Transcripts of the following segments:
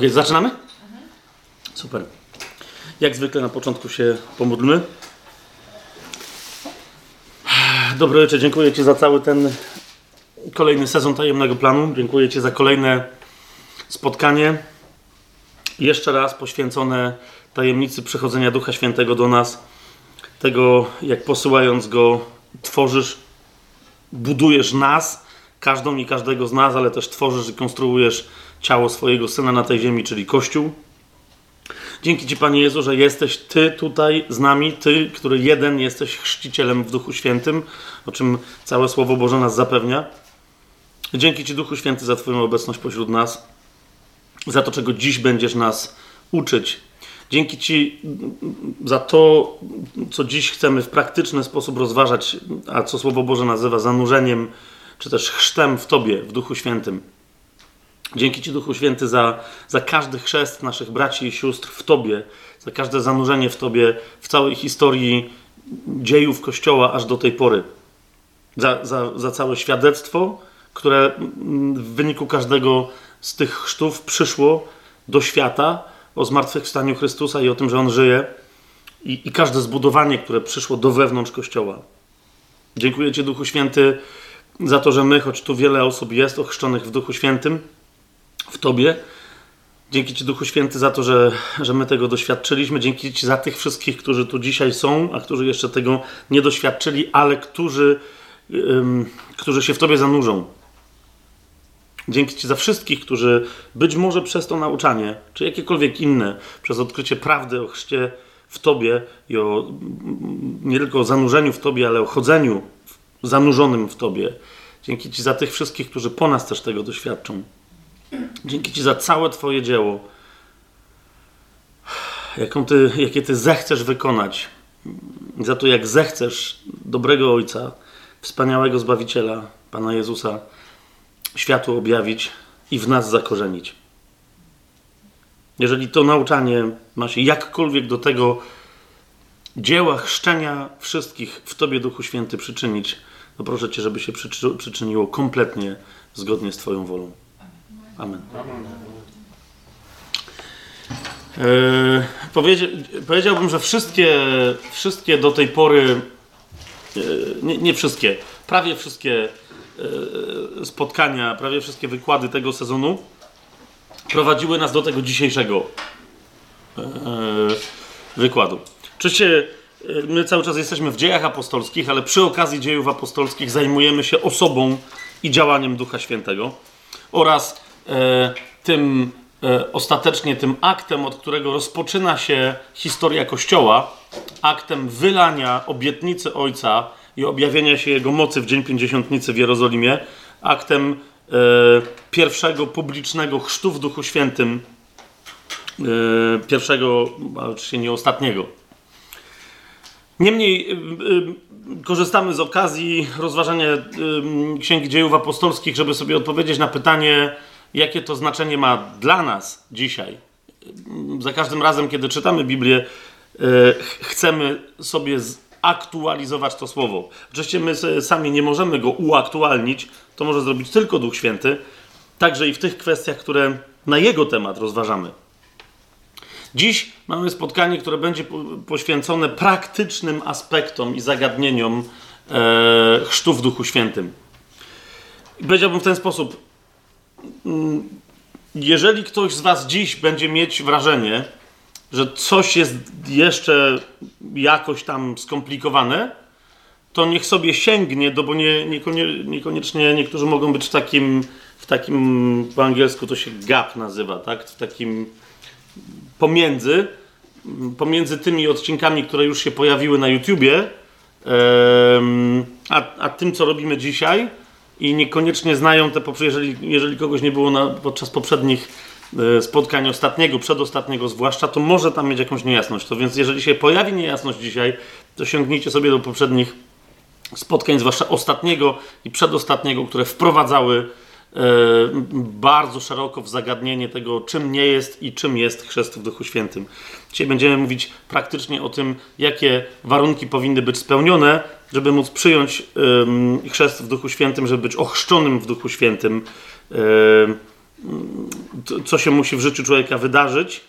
Ok, zaczynamy? Super. Jak zwykle na początku się pomódlmy. Dobry wieczór, dziękuję Ci za cały ten kolejny sezon tajemnego planu. Dziękuję Ci za kolejne spotkanie. Jeszcze raz poświęcone tajemnicy przychodzenia Ducha Świętego do nas. Tego, jak posyłając Go, tworzysz, budujesz nas, każdą i każdego z nas, ale też tworzysz i konstruujesz ciało swojego Syna na tej ziemi, czyli Kościół. Dzięki Ci, Panie Jezu, że jesteś Ty tutaj z nami, Ty, który jeden jesteś chrzcicielem w Duchu Świętym, o czym całe Słowo Boże nas zapewnia. Dzięki Ci, Duchu Święty, za Twoją obecność pośród nas, za to, czego dziś będziesz nas uczyć. Dzięki Ci za to, co dziś chcemy w praktyczny sposób rozważać, a co Słowo Boże nazywa zanurzeniem, czy też chrztem w Tobie, w Duchu Świętym. Dzięki Ci, Duchu Święty, za, za każdy chrzest naszych braci i sióstr w Tobie, za każde zanurzenie w Tobie, w całej historii dziejów Kościoła aż do tej pory. Za, za, za całe świadectwo, które w wyniku każdego z tych chrztów przyszło do świata o zmartwychwstaniu Chrystusa i o tym, że On żyje, i, i każde zbudowanie, które przyszło do wewnątrz Kościoła. Dziękuję Ci, Duchu Święty, za to, że my, choć tu wiele osób jest ochrzczonych w Duchu Świętym, w Tobie. Dzięki Ci, Duchu Święty, za to, że, że my tego doświadczyliśmy. Dzięki Ci za tych wszystkich, którzy tu dzisiaj są, a którzy jeszcze tego nie doświadczyli, ale którzy, którzy się w Tobie zanurzą. Dzięki Ci za wszystkich, którzy być może przez to nauczanie, czy jakiekolwiek inne, przez odkrycie prawdy o chrzcie w Tobie i o nie tylko o zanurzeniu w Tobie, ale o chodzeniu zanurzonym w Tobie. Dzięki Ci za tych wszystkich, którzy po nas też tego doświadczą. Dzięki Ci za całe Twoje dzieło, jaką ty, jakie Ty zechcesz wykonać, za to, jak zechcesz dobrego Ojca, wspaniałego Zbawiciela, Pana Jezusa, światu objawić i w nas zakorzenić. Jeżeli to nauczanie ma się jakkolwiek do tego dzieła chrzczenia wszystkich w Tobie, Duchu Święty, przyczynić, to proszę Cię, żeby się przyczyniło kompletnie zgodnie z Twoją wolą. Amen. Yy, powiedziałbym, że wszystkie, wszystkie do tej pory, yy, nie, nie, wszystkie, prawie wszystkie yy, spotkania, prawie wszystkie wykłady tego sezonu prowadziły nas do tego dzisiejszego wykładu. Oczywiście my cały czas jesteśmy w dziejach apostolskich, ale przy okazji dziejów apostolskich zajmujemy się osobą i działaniem Ducha Świętego oraz E, tym e, ostatecznie tym aktem, od którego rozpoczyna się historia Kościoła, aktem wylania obietnicy Ojca i objawienia się Jego mocy w Dzień Pięćdziesiątnicy w Jerozolimie, aktem e, pierwszego publicznego chrztu w Duchu Świętym, e, pierwszego, oczywiście nie ostatniego. Niemniej e, e, korzystamy z okazji rozważania Księgi Dziejów Apostolskich, żeby sobie odpowiedzieć na pytanie, jakie to znaczenie ma dla nas dzisiaj. Za każdym razem, kiedy czytamy Biblię, chcemy sobie aktualizować to słowo. Oczywiście my sami nie możemy go uaktualnić, to może zrobić tylko Duch Święty, także i w tych kwestiach, które na jego temat rozważamy. Dziś mamy spotkanie, które będzie poświęcone praktycznym aspektom i zagadnieniom e, chrztu w Duchu Świętym. Powiedziałbym w ten sposób: Mm, jeżeli ktoś z Was dziś będzie mieć wrażenie, że coś jest jeszcze jakoś tam skomplikowane, to niech sobie sięgnie, do, bo nie, niekoniecznie niektórzy mogą być w takim, w takim, po angielsku to się gap nazywa, tak? W takim pomiędzy, pomiędzy tymi odcinkami, które już się pojawiły na YouTubie, a, a tym, co robimy dzisiaj i niekoniecznie znają te, jeżeli, jeżeli kogoś nie było na, podczas poprzednich e, spotkań ostatniego, przedostatniego zwłaszcza, to może tam mieć jakąś niejasność. To więc jeżeli się pojawi niejasność dzisiaj, to sięgnijcie sobie do poprzednich spotkań, zwłaszcza ostatniego i przedostatniego, które wprowadzały bardzo szeroko w zagadnienie tego, czym nie jest i czym jest chrzest w Duchu Świętym. Dzisiaj będziemy mówić praktycznie o tym, jakie warunki powinny być spełnione, żeby móc przyjąć chrzest w Duchu Świętym, żeby być ochrzczonym w Duchu Świętym co się musi w życiu człowieka wydarzyć,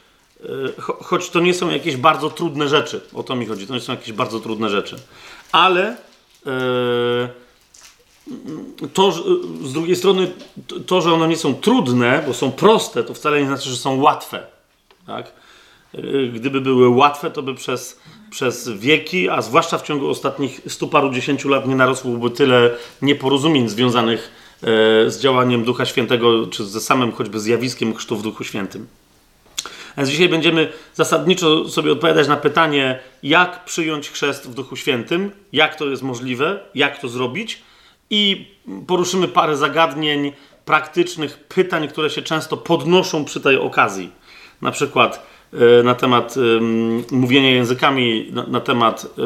choć to nie są jakieś bardzo trudne rzeczy. O to mi chodzi, to nie są jakieś bardzo trudne rzeczy. Ale to, z drugiej strony, to, że one nie są trudne, bo są proste, to wcale nie znaczy, że są łatwe. Tak? Gdyby były łatwe, to by przez, przez wieki, a zwłaszcza w ciągu ostatnich stu paru dziesięciu lat nie narosłoby tyle nieporozumień związanych e, z działaniem Ducha Świętego, czy ze samym choćby zjawiskiem chrztu w Duchu Świętym. Więc dzisiaj będziemy zasadniczo sobie odpowiadać na pytanie, jak przyjąć chrzest w Duchu Świętym, jak to jest możliwe, jak to zrobić i poruszymy parę zagadnień praktycznych, pytań, które się często podnoszą przy tej okazji. Na przykład e, na temat mówienia językami, na, temat e,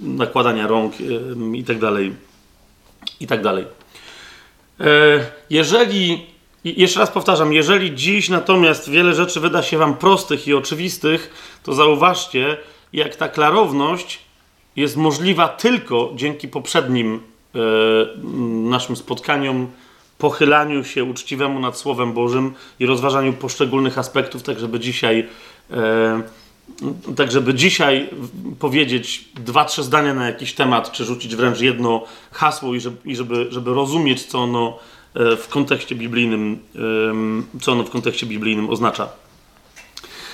nakładania rąk i tak dalej. I tak dalej. E, jeżeli, jeszcze raz powtarzam, jeżeli dziś natomiast wiele rzeczy wyda się Wam prostych i oczywistych, to zauważcie, jak ta klarowność jest możliwa tylko dzięki poprzednim naszym spotkaniom, pochylaniu się uczciwemu nad Słowem Bożym i rozważaniu poszczególnych aspektów, tak żeby dzisiaj, e, tak żeby dzisiaj powiedzieć dwa, trzy zdania na jakiś temat, czy rzucić wręcz jedno hasło i żeby, żeby, żeby rozumieć, co ono e, w kontekście biblijnym, co ono w kontekście biblijnym oznacza.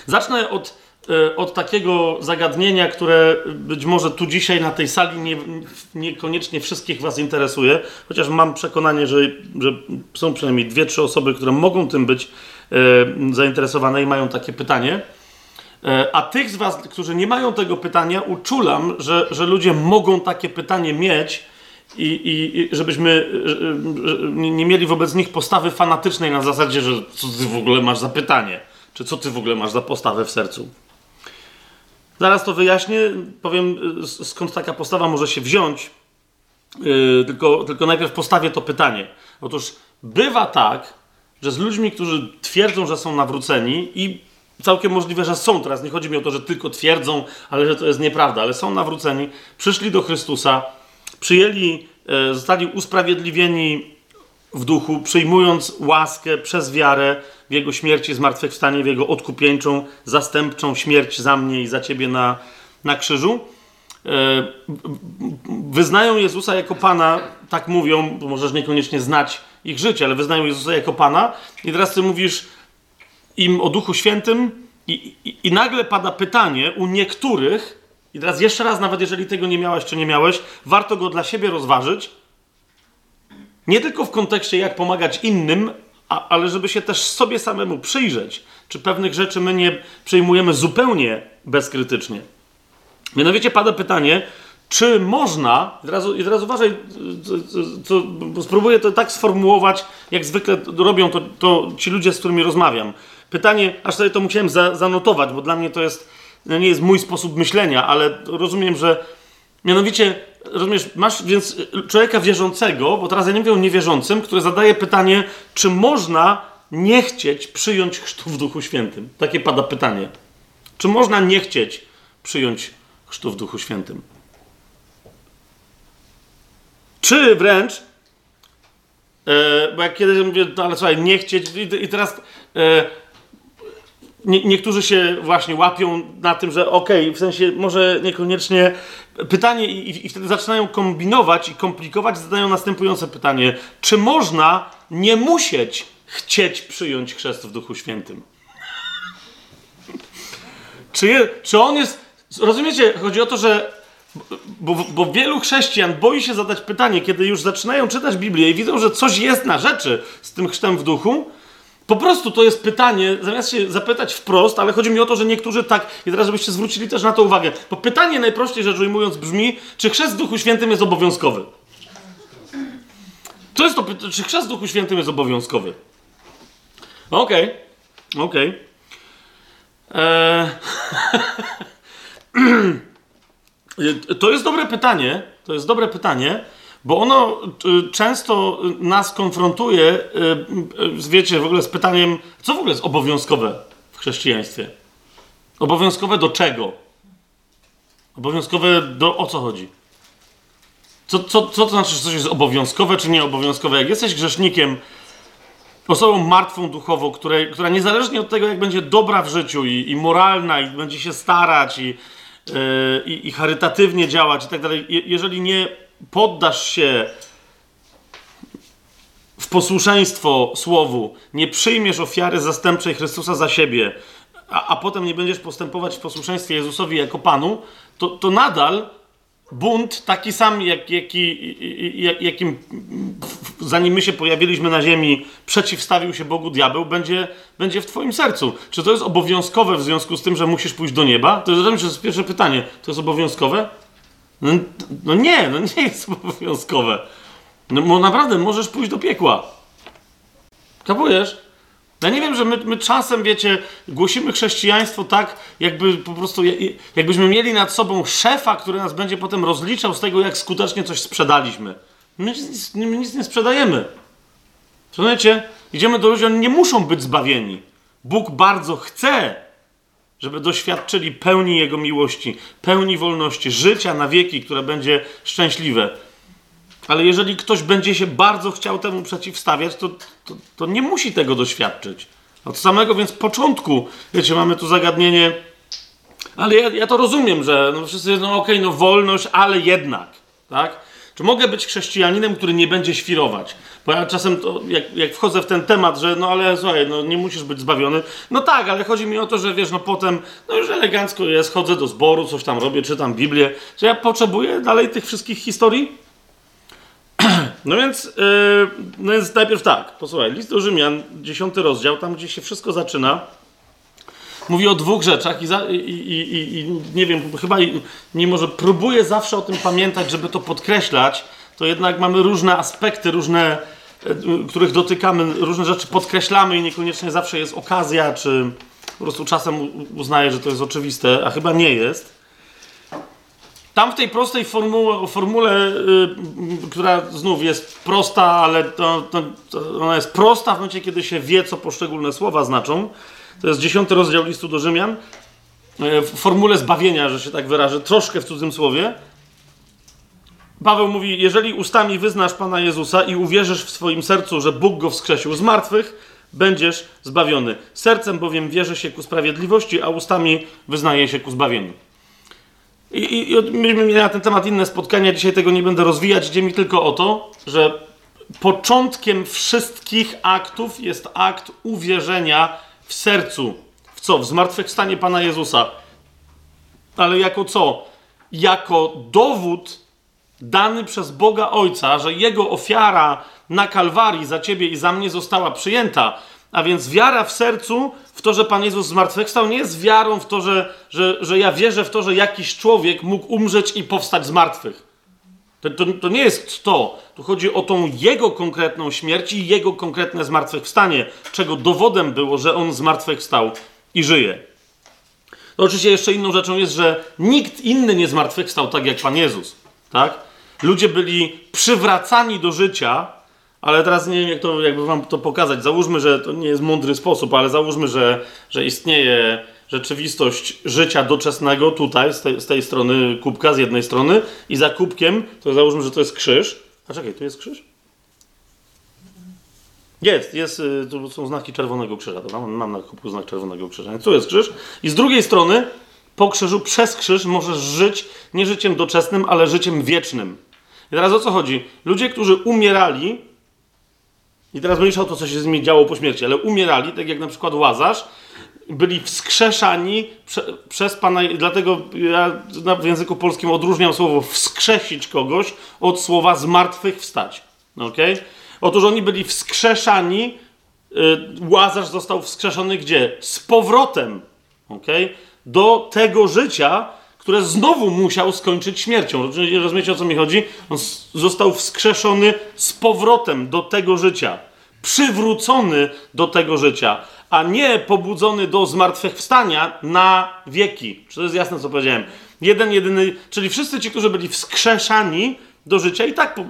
Zacznę od E, od takiego zagadnienia, które być może tu dzisiaj na tej sali nie, niekoniecznie wszystkich Was interesuje, chociaż mam przekonanie, że, że są przynajmniej dwie, trzy osoby, które mogą tym być e, zainteresowane i mają takie pytanie. E, a tych z Was, którzy nie mają tego pytania, uczulam, że, że ludzie mogą takie pytanie mieć i, i, i żebyśmy nie mieli wobec nich postawy fanatycznej na zasadzie, że co Ty w ogóle masz za pytanie, czy co Ty w ogóle masz za postawę w sercu. Zaraz to wyjaśnię, powiem skąd taka postawa może się wziąć, yy, tylko, tylko najpierw postawię to pytanie. Otóż bywa tak, że z ludźmi, którzy twierdzą, że są nawróceni i całkiem możliwe, że są, teraz nie chodzi mi o to, że tylko twierdzą, ale że to jest nieprawda, ale są nawróceni, przyszli do Chrystusa, przyjęli, yy, zostali usprawiedliwieni w duchu, przyjmując łaskę przez wiarę w Jego śmierci, zmartwychwstanie, w Jego odkupieńczą, zastępczą śmierć za mnie i za Ciebie na, na krzyżu. E, wyznają Jezusa jako Pana, tak mówią, bo możesz niekoniecznie znać ich życie, ale wyznają Jezusa jako Pana i teraz Ty mówisz im o Duchu Świętym i, i, i nagle pada pytanie u niektórych, i teraz jeszcze raz, nawet jeżeli tego nie miałeś czy nie miałeś, warto go dla siebie rozważyć, nie tylko w kontekście, jak pomagać innym, a, ale żeby się też sobie samemu przyjrzeć, czy pewnych rzeczy my nie przyjmujemy zupełnie bezkrytycznie. Mianowicie pada pytanie, czy można, i teraz, i teraz uważaj, to, to, spróbuję to tak sformułować, jak zwykle robią to, to, ci ludzie, z którymi rozmawiam. Pytanie, aż sobie to musiałem za, zanotować, bo dla mnie to jest, no nie jest mój sposób myślenia, ale rozumiem, że mianowicie rozumiesz, masz więc człowieka wierzącego, bo teraz ja nie mówię o niewierzącym, który zadaje pytanie, czy można nie chcieć przyjąć chrztu w Duchu Świętym? Takie pada pytanie. Czy można nie chcieć przyjąć chrztu w Duchu Świętym? Czy wręcz, e, bo jak kiedyś mówię, no ale słuchaj, nie chcieć, i, i teraz e, nie, niektórzy się właśnie łapią na tym, że okej, okay, w sensie może niekoniecznie pytanie i, i, wtedy zaczynają kombinować i komplikować, zadają następujące pytanie. Czy można nie musieć chcieć przyjąć chrzest w Duchu Świętym? czy, je, czy on jest... Rozumiecie? Chodzi o to, że bo, bo, wielu chrześcijan boi się zadać pytanie, kiedy już zaczynają czytać Biblię i widzą, że coś jest na rzeczy z tym chrztem w duchu, po prostu to jest pytanie, zamiast się zapytać wprost, ale chodzi mi o to, że niektórzy tak, i teraz żebyście zwrócili też na to uwagę, bo pytanie najprościej rzecz ujmując brzmi, czy chrzest w Duchu Świętym jest obowiązkowy? To jest to czy chrzest w Duchu Świętym jest obowiązkowy? Okej, okay. okej. Okay. Eee... to jest dobre pytanie, to jest dobre pytanie, bo ono y, często nas konfrontuje, y, y, wiecie, w ogóle z pytaniem, co w ogóle jest obowiązkowe w chrześcijaństwie? Obowiązkowe do czego? Obowiązkowe do o co chodzi? Co, co, co to znaczy, że coś jest obowiązkowe czy nieobowiązkowe? Jak jesteś grzesznikiem, osobą martwą duchowo, której, która niezależnie od tego, jak będzie dobra w życiu i, i moralna, i będzie się starać, i, yy, i charytatywnie działać i tak dalej, jeżeli nie poddasz się w posłuszeństwo słowu, nie przyjmiesz ofiary zastępczej Chrystusa za siebie, a, a potem nie będziesz postępować w posłuszeństwie Jezusowi jako Panu, to, to nadal bunt taki sam, jak, jaki, jak, jakim zanim my się pojawiliśmy na ziemi, przeciwstawił się Bogu diabeł, będzie, będzie w twoim sercu. Czy to jest obowiązkowe w związku z tym, że musisz pójść do nieba? To jest, to jest pierwsze pytanie. To jest obowiązkowe? No, no nie, no nie jest obowiązkowe. No bo naprawdę możesz pójść do piekła. Kapujesz? Ja nie wiem, że my, my, czasem, wiecie, głosimy chrześcijaństwo tak, jakby po prostu, jakbyśmy mieli nad sobą szefa, który nas będzie potem rozliczał z tego, jak skutecznie coś sprzedaliśmy. My nic, my nic nie sprzedajemy. Rozumiecie? Idziemy do ludzi, oni nie muszą być zbawieni. Bóg bardzo chce, żeby doświadczyli pełni Jego miłości, pełni wolności, życia na wieki, które będzie szczęśliwe. Ale jeżeli ktoś będzie się bardzo chciał temu przeciwstawiać, to, to, to nie musi tego doświadczyć. Od samego więc początku, wiecie, mamy tu zagadnienie, ale ja, ja to rozumiem, że no wszyscy, no okej, okay, no wolność, ale jednak, tak? Czy mogę być chrześcijaninem, który nie będzie świrować? Bo ja czasem, to, jak, jak wchodzę w ten temat, że no ale słuchaj, no nie musisz być zbawiony. No tak, ale chodzi mi o to, że wiesz, no potem, no już elegancko jest, chodzę do zboru, coś tam robię, czytam Biblię. Czy ja potrzebuję dalej tych wszystkich historii? No więc, yy, no więc najpierw tak, posłuchaj, list do Rzymian, dziesiąty rozdział, tam gdzie się wszystko zaczyna, mówi o dwóch rzeczach i, za, i, i, i nie wiem, chyba mimo, że próbuję zawsze o tym pamiętać, żeby to podkreślać, to jednak mamy różne aspekty, różne, e, których dotykamy, różne rzeczy podkreślamy i niekoniecznie zawsze jest okazja, czy po prostu czasem uznaję, że to jest oczywiste, a chyba nie jest. Tam w tej prostej formułe, formule, yy, która znów jest prosta, ale to, to, to ona jest prosta w momencie, kiedy się wie, co poszczególne słowa znaczą. To jest dziesiąty rozdział listu do Rzymian. Yy, w formule zbawienia, że się tak wyrażę, troszkę w cudzym słowie. Paweł mówi, jeżeli ustami wyznasz Pana Jezusa i uwierzysz w swoim sercu, że Bóg go wskrzesił z martwych, będziesz zbawiony. Sercem bowiem wierzy się ku sprawiedliwości, a ustami wyznaje się ku zbawieniu. I, i mieliśmy na ten temat inne spotkania, dzisiaj tego nie będę rozwijać. Idzie mi tylko o to, że początkiem wszystkich aktów jest akt uwierzenia w sercu. W co? W zmartwychwstanie Pana Jezusa. Ale jako co? Jako dowód dany przez Boga Ojca, że Jego ofiara na Kalwarii za Ciebie i za mnie została przyjęta. A więc wiara w sercu w to, że Pan Jezus zmartwychwstał, nie jest wiarą w to, że, że, że ja wierzę w to, że jakiś człowiek mógł umrzeć i powstać z martwych. To, to, to, nie jest to. Tu chodzi o tą jego konkretną śmierć i jego konkretne zmartwychwstanie, czego dowodem było, że on zmartwychwstał i żyje. No oczywiście jeszcze inną rzeczą jest, że nikt inny nie zmartwychwstał tak jak Pan Jezus. Tak? Ludzie byli przywracani do życia ale teraz nie wiem, jak to, jakby wam to pokazać. Załóżmy, że to nie jest mądry sposób, ale załóżmy, że, że istnieje rzeczywistość życia doczesnego tutaj, z tej, z tej strony kubka, z jednej strony, i za kubkiem, to załóżmy, że to jest krzyż. A czekaj, tu jest krzyż? Jest, jest, y, tu są znaki czerwonego krzyża, dobra? Mam na kubku znak czerwonego krzyża. Tu jest krzyż. I z drugiej strony, po krzyżu, przez krzyż możesz żyć nie życiem doczesnym, ale życiem wiecznym. I teraz o co chodzi? Ludzie, którzy umierali, i teraz mniejsza o to, co się z nimi działo po śmierci, ale umierali, tak jak na przykład Łazarz, byli wskrzeszani prze, przez Pana, dlatego ja w języku polskim odróżniam słowo wskrzesić kogoś od słowa zmartwychwstać. Okay? Otóż oni byli wskrzeszani, y, Łazarz został wskrzeszony gdzie? Z powrotem okay? do tego życia, które znowu musiał skończyć śmiercią. Rozumiecie o co mi chodzi? On został wskrzeszony z powrotem do tego życia, przywrócony do tego życia, a nie pobudzony do zmartwychwstania na wieki. Czy to jest jasne, co powiedziałem? Jeden, jedyny, czyli wszyscy ci, którzy byli wskrzeszani do życia i tak,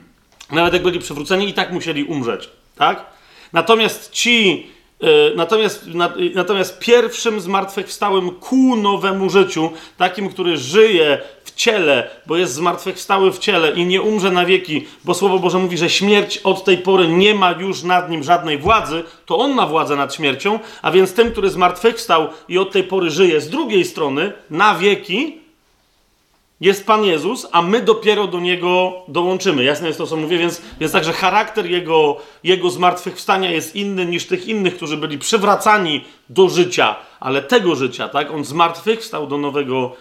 nawet jak byli przywróceni, i tak musieli umrzeć, tak? Natomiast ci, E, natomiast, natomiast pierwszym zmartwychwstałym ku nowemu życiu, takim, który żyje ciele, bo jest zmartwychwstały w ciele i nie umrze na wieki, bo Słowo Boże mówi, że śmierć od tej pory nie ma już nad nim żadnej władzy, to on ma władzę nad śmiercią, a więc tym, który zmartwychwstał i od tej pory żyje z drugiej strony, na wieki, jest Pan Jezus, a my dopiero do Niego dołączymy. Jasne jest to, co mówię, więc, więc także charakter Jego, jego zmartwychwstania jest inny niż tych innych, którzy byli przywracani do życia, ale tego życia, tak? On zmartwychwstał do nowego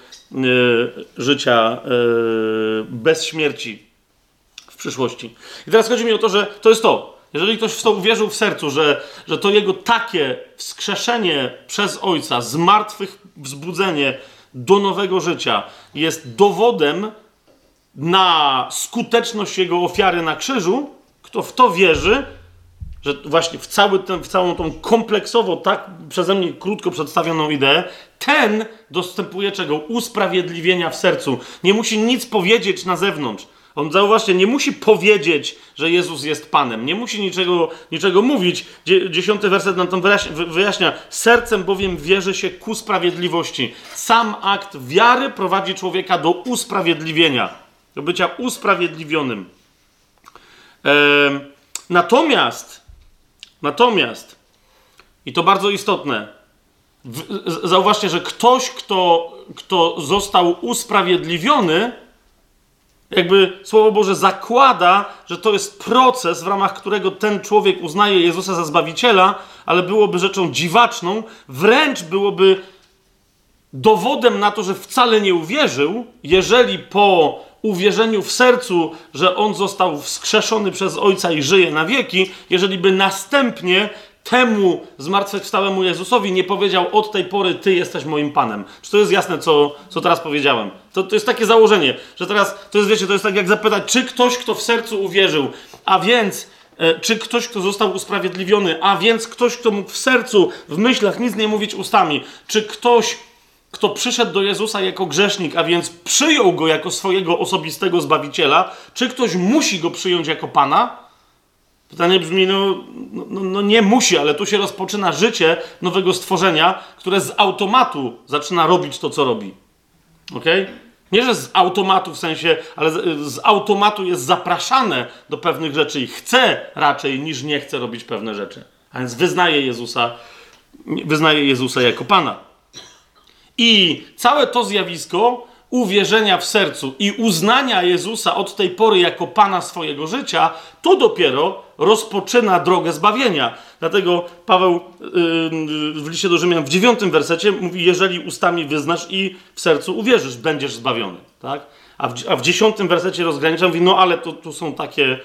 życia e, bez śmierci w przyszłości. I teraz chodzi mi o to, że to jest to. Jeżeli ktoś w to uwierzył w sercu, że, że to jego takie wskrzeszenie przez Ojca, zmartwych wzbudzenie, do nowego życia jest dowodem na skuteczność jego ofiary na krzyżu, kto w to wierzy, że właśnie w, cały ten, w całą tą kompleksowo, tak przeze mnie krótko przedstawioną ideę, ten dostępuje czego? Usprawiedliwienia w sercu. Nie musi nic powiedzieć na zewnątrz. On, zauważcie, nie musi powiedzieć, że Jezus jest Panem. Nie musi niczego, niczego mówić. Dziesiąty werset nam to wyjaśnia. Sercem bowiem wierzy się ku sprawiedliwości. Sam akt wiary prowadzi człowieka do usprawiedliwienia. Do bycia usprawiedliwionym. natomiast, natomiast, i to bardzo istotne, zauważcie, że ktoś, kto, kto został usprawiedliwiony, jakby Słowo Boże zakłada, że to jest proces, w ramach którego ten człowiek uznaje Jezusa za zbawiciela, ale byłoby rzeczą dziwaczną, wręcz byłoby dowodem na to, że wcale nie uwierzył, jeżeli po uwierzeniu w sercu, że on został wskrzeszony przez Ojca i żyje na wieki, jeżeli by następnie temu zmartwychwstałemu Jezusowi nie powiedział od tej pory Ty jesteś moim Panem. Czy to jest jasne, co, co teraz powiedziałem? To, to jest takie założenie, że teraz, to jest, wiecie, to jest tak jak zapytać, czy ktoś, kto w sercu uwierzył, a więc e, czy ktoś, kto został usprawiedliwiony, a więc ktoś, kto mógł w sercu, w myślach nic nie mówić ustami, czy ktoś, kto przyszedł do Jezusa jako grzesznik, a więc przyjął go jako swojego osobistego zbawiciela, czy ktoś musi go przyjąć jako Pana? Pytanie brzmi, no, no, no, no, nie musi, ale tu się rozpoczyna życie nowego stworzenia, które z automatu zaczyna robić to, co robi. Ok? Nie, że z automatu w sensie, ale z, z automatu jest zapraszane do pewnych rzeczy i chce raczej niż nie chce robić pewne rzeczy. A więc wyznaje Jezusa, wyznaje Jezusa jako Pana. I całe to zjawisko uwierzenia w sercu i uznania Jezusa od tej pory jako Pana swojego życia, to dopiero rozpoczyna drogę zbawienia. Dlatego Paweł yy, w liście do Rzymian w dziewiątym wersecie mówi, jeżeli ustami wyznasz i w sercu uwierzysz, będziesz zbawiony. Tak? A, w, a w dziesiątym wersecie rozgranicza mówi, no ale to, tu są takie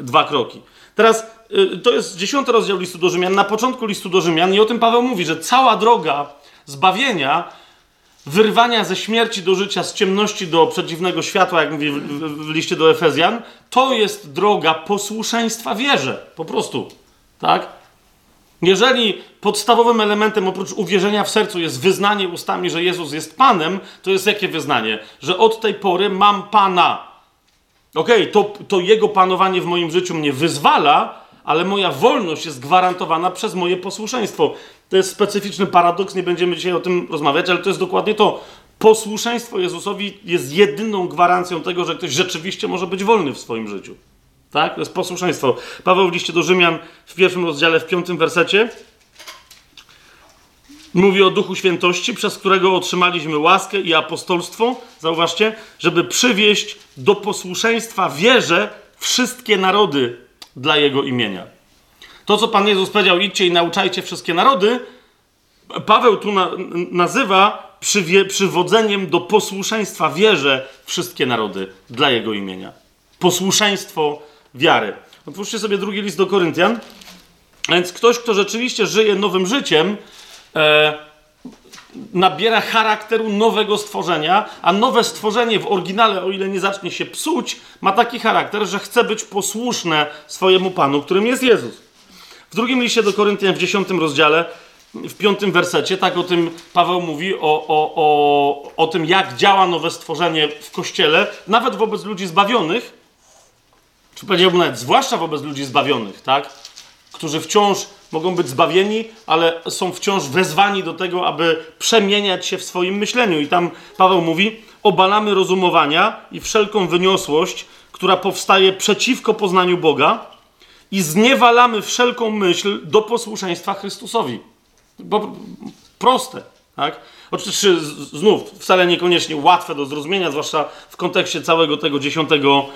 dwa kroki. Teraz yy, to jest dziesiąty rozdział listu do Rzymian, na początku listu do Rzymian i o tym Paweł mówi, że cała droga zbawienia wyrwania ze śmierci do życia, z ciemności do przedziwnego światła, jak mówi w, w, w liście do Efezjan, to jest droga posłuszeństwa wierze. Po prostu. Tak? Jeżeli podstawowym elementem oprócz uwierzenia w sercu jest wyznanie ustami, że Jezus jest Panem, to jest jakie wyznanie? Że od tej pory mam Pana. Okej, okay, to, to Jego panowanie w moim życiu mnie wyzwala, ale moja wolność jest gwarantowana przez moje posłuszeństwo. To jest specyficzny paradoks, nie będziemy dzisiaj o tym rozmawiać, ale to jest dokładnie to. Posłuszeństwo Jezusowi jest jedyną gwarancją tego, że ktoś rzeczywiście może być wolny w swoim życiu. Tak? To jest posłuszeństwo. Paweł w liście do Rzymian w pierwszym rozdziale, w piątym wersecie mówi o Duchu Świętości, przez którego otrzymaliśmy łaskę i apostolstwo, zauważcie, żeby przywieść do posłuszeństwa wierze wszystkie narody dla Jego imienia. To, co Pan Jezus powiedział, idźcie i nauczajcie wszystkie narody, Paweł tu na, nazywa przywie, przywodzeniem do posłuszeństwa wierze wszystkie narody dla Jego imienia. Posłuszeństwo wiary. Otwórzcie sobie drugi list do Koryntian. Więc ktoś, kto rzeczywiście żyje nowym życiem, e, nabiera charakteru nowego stworzenia, a nowe stworzenie w oryginale, o ile nie zacznie się psuć, ma taki charakter, że chce być posłuszne swojemu Panu, którym jest Jezus. W drugim liście do Koryntian w dziesiątym rozdziale, w piątym wersecie, tak o tym Paweł mówi, o, o, o, o tym, jak działa nowe stworzenie w Kościele, nawet wobec ludzi zbawionych, czy powiedziałbym nawet zwłaszcza wobec ludzi zbawionych, tak? Którzy wciąż mogą być zbawieni, ale są wciąż wezwani do tego, aby przemieniać się w swoim myśleniu. I tam Paweł mówi, obalamy rozumowania i wszelką wyniosłość, która powstaje przeciwko poznaniu Boga i zniewalamy wszelką myśl do posłuszeństwa Chrystusowi. Bo proste, tak? Oczywiście znów wcale niekoniecznie łatwe do zrozumienia, zwłaszcza w kontekście całego tego dziesiątego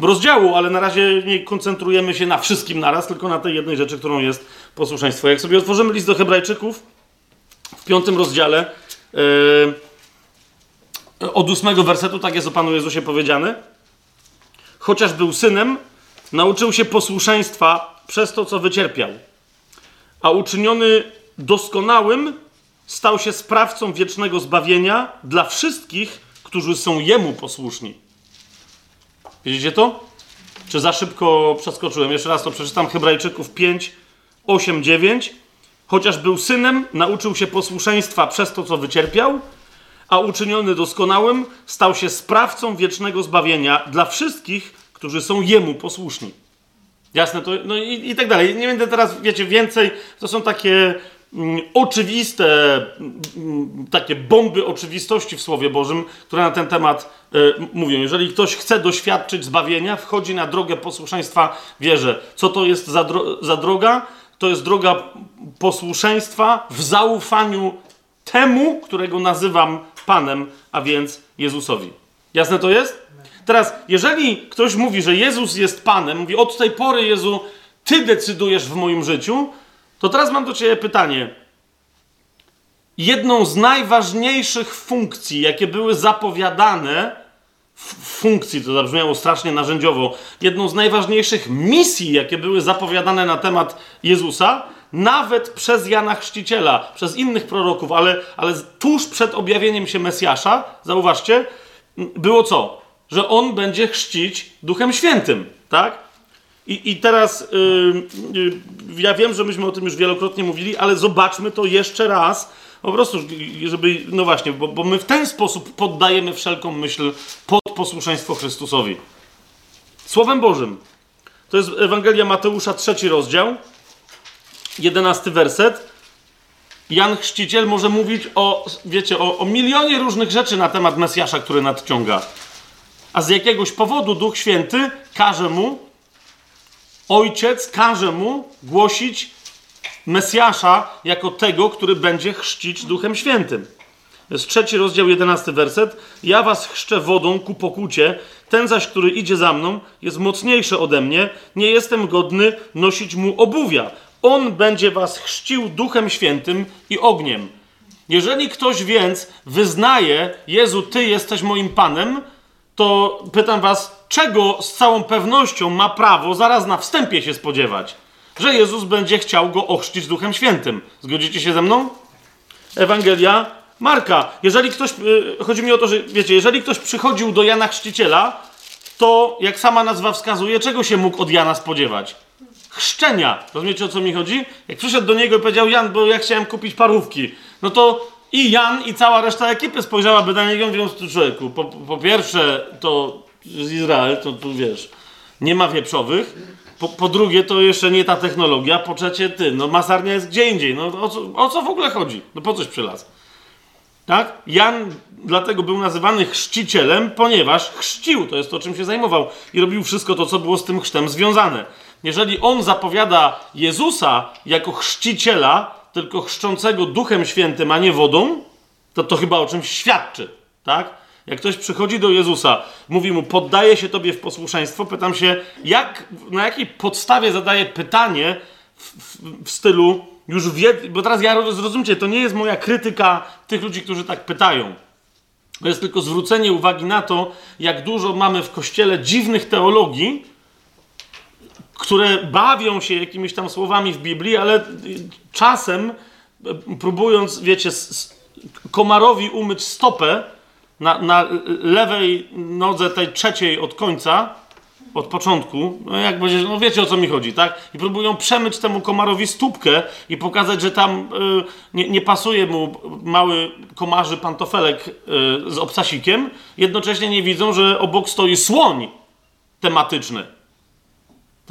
rozdziału, ale na razie nie koncentrujemy się na wszystkim naraz, tylko na tej jednej rzeczy, którą jest posłuszeństwo. Jak sobie otworzymy list do Hebrajczyków w piątym rozdziale, yy, od ósmego wersetu, tak jest o Panu Jezusie powiedziane. Chociaż był synem, nauczył się posłuszeństwa przez to, co wycierpiał. A uczyniony doskonałym, stał się sprawcą wiecznego zbawienia dla wszystkich, którzy są Jemu posłuszni. Widzicie to? Czy za szybko przeskoczyłem? Jeszcze raz to przeczytam. Hebrajczyków 5, 8, 9. Chociaż był synem, nauczył się posłuszeństwa przez to, co wycierpiał, a uczyniony doskonałym, stał się sprawcą wiecznego zbawienia dla wszystkich, którzy są Jemu posłuszni. Jasne to? No i, i tak dalej. Nie będę teraz, wiecie, więcej. To są takie oczywiste, mm, takie bomby oczywistości w Słowie Bożym, które na ten temat y, mówią. Jeżeli ktoś chce doświadczyć zbawienia, wchodzi na drogę posłuszeństwa wierze. Co to jest za, dro za droga? To jest droga posłuszeństwa w zaufaniu temu, którego nazywam Panem, a więc Jezusowi. Jasne to jest? Teraz, jeżeli ktoś mówi, że Jezus jest Panem, mówi od tej pory, Jezu, Ty decydujesz w moim życiu, to teraz mam do Ciebie pytanie. Jedną z najważniejszych funkcji, jakie były zapowiadane, funkcji, to zabrzmiało strasznie narzędziowo, jedną z najważniejszych misji, jakie były zapowiadane na temat Jezusa, nawet przez Jana Chrzciciela, przez innych proroków, ale, ale tuż przed objawieniem się Mesjasza, zauważcie, było co? Że on będzie chrzcić Duchem Świętym, tak? I, i teraz yy, yy, ja wiem, że myśmy o tym już wielokrotnie mówili, ale zobaczmy to jeszcze raz, po prostu, żeby, no właśnie, bo, bo my w ten sposób poddajemy wszelką myśl pod posłuszeństwo Chrystusowi. Słowem Bożym. To jest Ewangelia Mateusza, trzeci rozdział jedenasty werset. Jan Chrzciciel może mówić o, wiecie, o, o milionie różnych rzeczy na temat Mesjasza, który nadciąga. A z jakiegoś powodu Duch Święty każe mu, Ojciec każe mu głosić Mesjasza jako tego, który będzie chrzcić Duchem Świętym. Jest trzeci rozdział, jedenasty werset. Ja was chrzczę wodą ku pokucie, ten zaś, który idzie za mną, jest mocniejszy ode mnie, nie jestem godny nosić mu obuwia. On będzie was chrzcił Duchem Świętym i ogniem. Jeżeli ktoś więc wyznaje, Jezu, Ty jesteś moim Panem, to pytam was, czego z całą pewnością ma prawo zaraz na wstępie się spodziewać? Że Jezus będzie chciał go ochrzcić Duchem Świętym. Zgodzicie się ze mną? Ewangelia Marka. Jeżeli ktoś, yy, chodzi mi o to, że wiecie, jeżeli ktoś przychodził do Jana Chrzciciela, to jak sama nazwa wskazuje, czego się mógł od Jana spodziewać? chrzczenia. Rozumiecie o co mi chodzi? Jak przyszedł do niego i powiedział Jan, bo ja chciałem kupić parówki, no to i Jan i cała reszta ekipy spojrzałaby na niego mówiąc tu człowieku, po, po pierwsze to z Izrael, to tu wiesz, nie ma wieprzowych, po, po, drugie to jeszcze nie ta technologia, po trzecie ty, no masarnia jest gdzie indziej, no o co, o co w ogóle chodzi? No po coś przylazł. Tak? Jan dlatego był nazywany chrzcicielem, ponieważ chrzcił, to jest to, czym się zajmował. I robił wszystko to, co było z tym chrztem związane. Jeżeli on zapowiada Jezusa jako chrzciciela, tylko chrzczącego Duchem Świętym, a nie wodą, to to chyba o czymś świadczy, tak? Jak ktoś przychodzi do Jezusa, mówi mu, poddaje się Tobie w posłuszeństwo, pytam się, jak, na jakiej podstawie zadaje pytanie w, w, w stylu, już wie, bo teraz ja zrozumcie, to nie jest moja krytyka tych ludzi, którzy tak pytają. To jest tylko zwrócenie uwagi na to, jak dużo mamy w kościele dziwnych teologii, które bawią się jakimiś tam słowami w Biblii, ale czasem e, próbując, wiecie, komarowi umyć stopę na, na lewej nodze tej trzeciej od końca, od początku, no jak będzie, no wiecie o co mi chodzi, tak? I próbują przemyć temu komarowi stópkę i pokazać, że tam y, nie, nie, pasuje mu mały komarzy pantofelek y, z obcasikiem, jednocześnie nie widzą, że obok stoi słoń tematyczny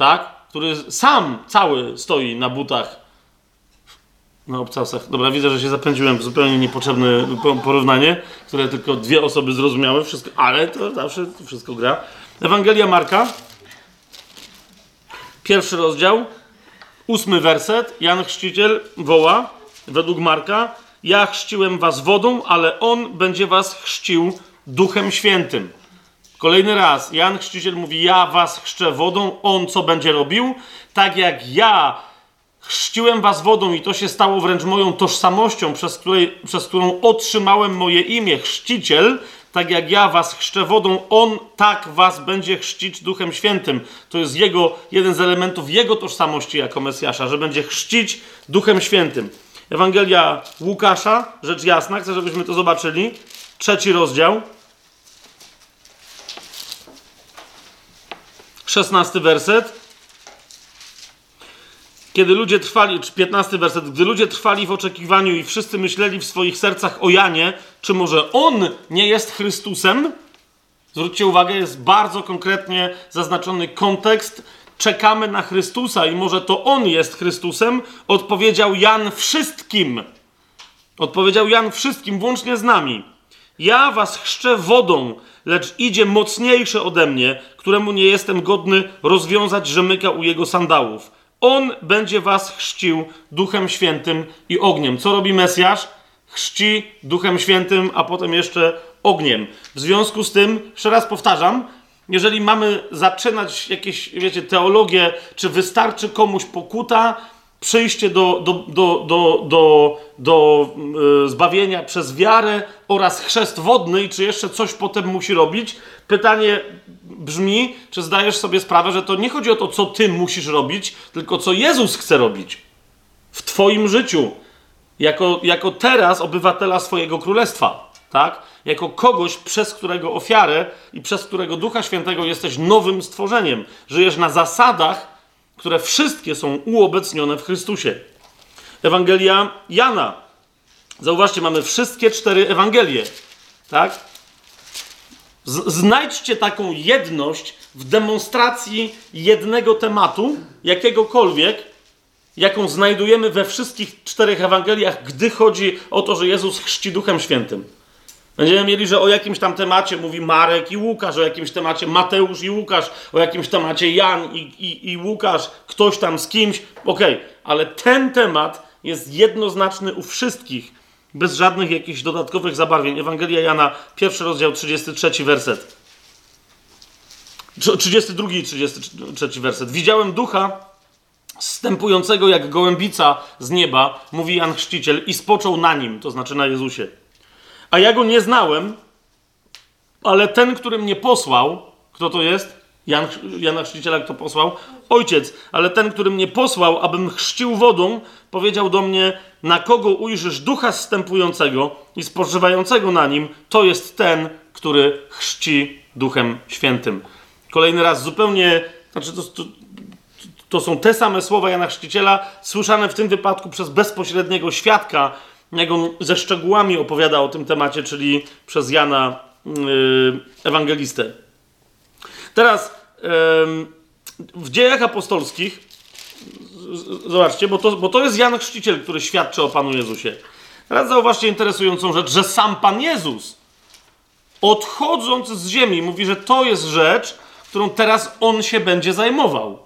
tak? Który sam cały stoi na butach na obcasach. Dobra, widzę, że się zapędziłem. Zupełnie niepotrzebne porównanie, które tylko dwie osoby zrozumiały, wszystko, ale to zawsze to wszystko gra. Ewangelia Marka, pierwszy rozdział, ósmy werset. Jan Chrzciciel woła, według Marka, ja chrzciłem was wodą, ale on będzie was chrzcił duchem świętym. Kolejny raz, Jan Chrzciciel mówi, ja was chrzczę wodą, on co będzie robił? Tak jak ja chrzciłem was wodą i to się stało wręcz moją tożsamością, przez, której, przez którą otrzymałem moje imię, chrzciciel, tak jak ja was chrzczę wodą, on tak was będzie chrzcić Duchem Świętym. To jest jego, jeden z elementów jego tożsamości jako Mesjasza, że będzie chrzcić Duchem Świętym. Ewangelia Łukasza, rzecz jasna, chcę, żebyśmy to zobaczyli. Trzeci rozdział. Szesnasty werset. Kiedy ludzie trwali, czy 15 werset, gdy ludzie trwali w oczekiwaniu i wszyscy myśleli w swoich sercach o Janie, czy może on nie jest Chrystusem? Zwróćcie uwagę, jest bardzo konkretnie zaznaczony kontekst. Czekamy na Chrystusa i może to on jest Chrystusem. Odpowiedział Jan wszystkim. Odpowiedział Jan wszystkim, włącznie z nami. Ja was chrzczę wodą, lecz idzie mocniejsze ode mnie, któremu nie jestem godny rozwiązać rzemyka u jego sandałów. On będzie was chrzcił Duchem Świętym i ogniem. Co robi Mesjasz? Chrzci Duchem Świętym, a potem jeszcze ogniem. W związku z tym, jeszcze raz powtarzam, jeżeli mamy zaczynać jakieś, wiecie, teologię, czy wystarczy komuś pokuta, przyjście do, do, do, do, do, do yy, zbawienia przez wiarę oraz chrzest wodny, i czy jeszcze coś potem musi robić, pytanie brzmi, czy zdajesz sobie sprawę, że to nie chodzi o to, co ty musisz robić, tylko co Jezus chce robić w twoim życiu, jako, jako teraz obywatela swojego królestwa, tak? Jako kogoś, przez którego ofiarę i przez którego Ducha Świętego jesteś nowym stworzeniem. Żyjesz na zasadach, które wszystkie są uobecnione w Chrystusie. Ewangelia Jana. Zauważcie, mamy wszystkie cztery Ewangelie, tak? Znajdźcie taką jedność w demonstracji jednego tematu, jakiegokolwiek, jaką znajdujemy we wszystkich czterech Ewangeliach, gdy chodzi o to, że Jezus chrzci Duchem Świętym. Będziemy mieli, że o jakimś tam temacie mówi Marek i Łukasz, o jakimś temacie Mateusz i Łukasz, o jakimś temacie Jan i, i, i Łukasz, ktoś tam z kimś. Okej, okay. ale ten temat jest jednoznaczny u wszystkich bez żadnych jakichś dodatkowych zabarwień. Ewangelia Jana, pierwszy rozdział, 33 werset. 32 i 33 werset. Widziałem ducha stępującego jak gołębica z nieba, mówi Jan Chrzciciel, i spoczął na nim, to znaczy na Jezusie. A ja go nie znałem, ale ten, który mnie posłał, kto to jest? Jan, Jana Chrzciciela kto posłał? Ojciec, ale ten, który mnie posłał, abym chrzcił wodą, powiedział do mnie, na kogo ujrzysz ducha zstępującego i spożywającego na nim, to jest ten, który chrzci duchem świętym. Kolejny raz, zupełnie, znaczy to, to, to są te same słowa Jana Chrzciciela, słyszane w tym wypadku przez bezpośredniego świadka, jak on ze szczegółami opowiada o tym temacie, czyli przez Jana yy, Ewangelistę. Teraz w dziejach apostolskich, zobaczcie, bo to, bo to jest Jan Chrzciciel, który świadczy o Panu Jezusie. Teraz zauważcie interesującą rzecz, że sam Pan Jezus, odchodząc z ziemi, mówi, że to jest rzecz, którą teraz On się będzie zajmował.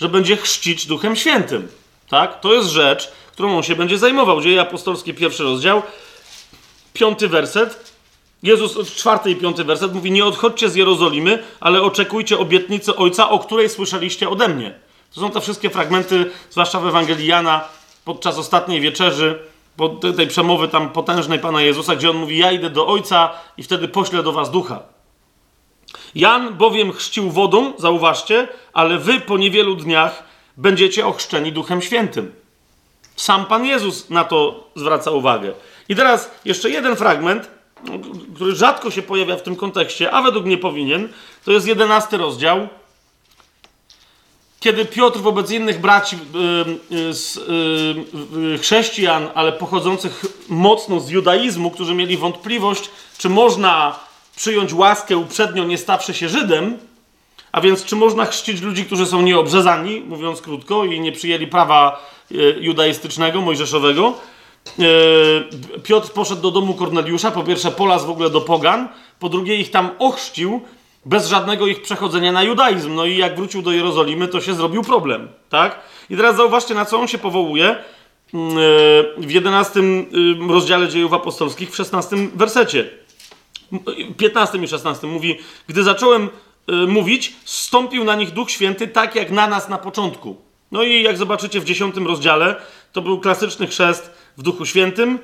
Że będzie chrzcić Duchem Świętym. Tak? To jest rzecz, którą On się będzie zajmował. Dzieje apostolskie, pierwszy rozdział, piąty werset. Jezus, czwarty i piąty werset mówi: Nie odchodźcie z Jerozolimy, ale oczekujcie obietnicy Ojca, o której słyszeliście ode mnie. To są te wszystkie fragmenty, zwłaszcza w Ewangelii Jana, podczas ostatniej wieczerzy, tej przemowy tam potężnej Pana Jezusa, gdzie on mówi: Ja idę do Ojca i wtedy poślę do was ducha. Jan bowiem chrzcił wodą, zauważcie, ale wy po niewielu dniach będziecie ochrzczeni Duchem Świętym. Sam Pan Jezus na to zwraca uwagę. I teraz jeszcze jeden fragment, który rzadko się pojawia w tym kontekście, a według mnie powinien, to jest jedenasty rozdział. Kiedy Piotr wobec innych braci yy, yy, yy, chrześcijan, ale pochodzących mocno z judaizmu, którzy mieli wątpliwość, czy można przyjąć łaskę uprzednio nie stawszy się Żydem, A więc czy można chrzcić ludzi, którzy są nieobrzezani, mówiąc krótko, i nie przyjęli prawa judaistycznego, mojżeszowego? E, Piotr poszedł do domu Korneliusza, po pierwsze polas w ogóle do pogan, po drugie ich tam ochrzcił, bez żadnego ich przechodzenia na judaizm. No i jak wrócił do Jerozolimy, to się zrobił problem, tak? I teraz zauważcie, na co on się powołuje mm, e, w 11 y, rozdziale dziejów apostolskich, w 16 wersecie. 15 i 16 mówi, gdy zacząłem y, mówić, stąpił na nich Duch Święty tak jak na nas na początku. No i jak zobaczycie w 10 rozdziale, to był klasyczny chrzest w Duchu Świętym.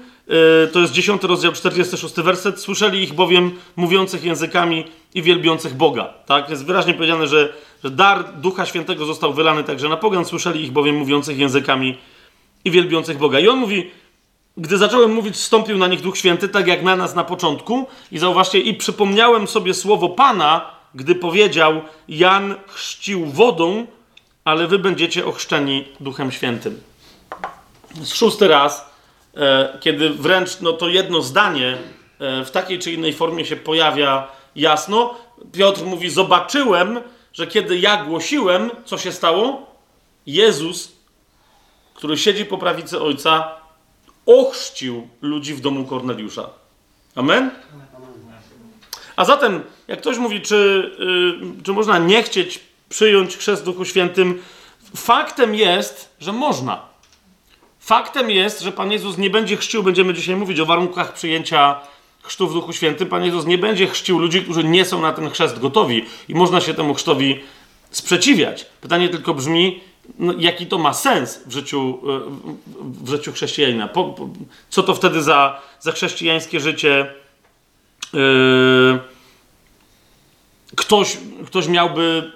Y, to jest 10 rozdział, 46 werset. Słyszeli ich bowiem mówiących językami i wielbiących Boga. Tak? Jest wyraźnie powiedziane, że, że dar Ducha Świętego został wylany także na pogan. Słyszeli ich bowiem mówiących językami i wielbiących Boga. I on mówi, gdy zacząłem mówić, wstąpił na nich Duch Święty, tak jak na nas na początku. I zauważcie, i przypomniałem sobie słowo Pana, gdy powiedział: Jan chrzcił wodą, ale wy będziecie ochrzczeni Duchem Świętym. Szósty raz, e, kiedy wręcz no, to jedno zdanie e, w takiej czy innej formie się pojawia jasno, Piotr mówi: Zobaczyłem, że kiedy ja głosiłem, co się stało? Jezus, który siedzi po prawicy Ojca, ochrzcił ludzi w domu Korneliusza. Amen? A zatem, jak ktoś mówi, czy, yy, czy można nie chcieć przyjąć chrzest w Duchu Świętym, faktem jest, że można. Faktem jest, że Pan Jezus nie będzie chrzcił, będziemy dzisiaj mówić o warunkach przyjęcia chrztu w Duchu Świętym. Pan Jezus nie będzie chrzcił ludzi, którzy nie są na ten chrzest gotowi i można się temu chrztowi sprzeciwiać. Pytanie tylko brzmi, no, jaki to ma sens w życiu, e, w życiu chrześcijanina. Po, po, co to wtedy za, za chrześcijańskie życie yy, ktoś, ktoś miałby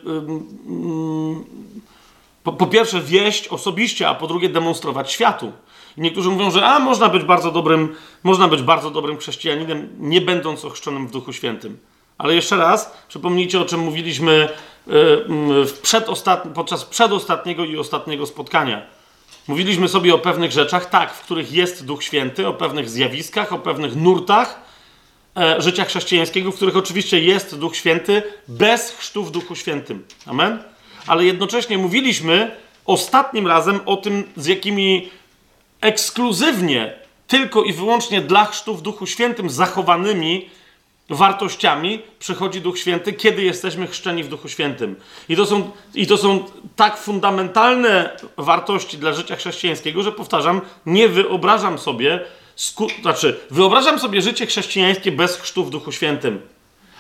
po, po, pierwsze wieść osobiście, a po drugie demonstrować światu. Niektórzy mówią, że a można być bardzo dobrym, można być bardzo dobrym chrześcijaninem, nie będąc ochrzczonym w Duchu Świętym. Ale jeszcze raz, przypomnijcie o czym mówiliśmy Y, w przedostat... podczas przedostatniego i ostatniego spotkania. Mówiliśmy sobie o pewnych rzeczach, tak, w których jest Duch Święty, o pewnych zjawiskach, o pewnych nurtach życia chrześcijańskiego, w których oczywiście jest Duch Święty, bez chrztu w Duchu Świętym. Amen? Ale jednocześnie mówiliśmy ostatnim razem o tym, z jakimi ekskluzywnie, tylko i wyłącznie dla chrztu w Duchu Świętym zachowanymi wartościami przychodzi Duch Święty, kiedy jesteśmy chrzczeni w Duchu Świętym. I to są, i to są tak fundamentalne wartości dla życia chrześcijańskiego, że powtarzam, nie wyobrażam sobie, sku, znaczy, wyobrażam sobie życie chrześcijańskie bez chrztu w Duchu Świętym,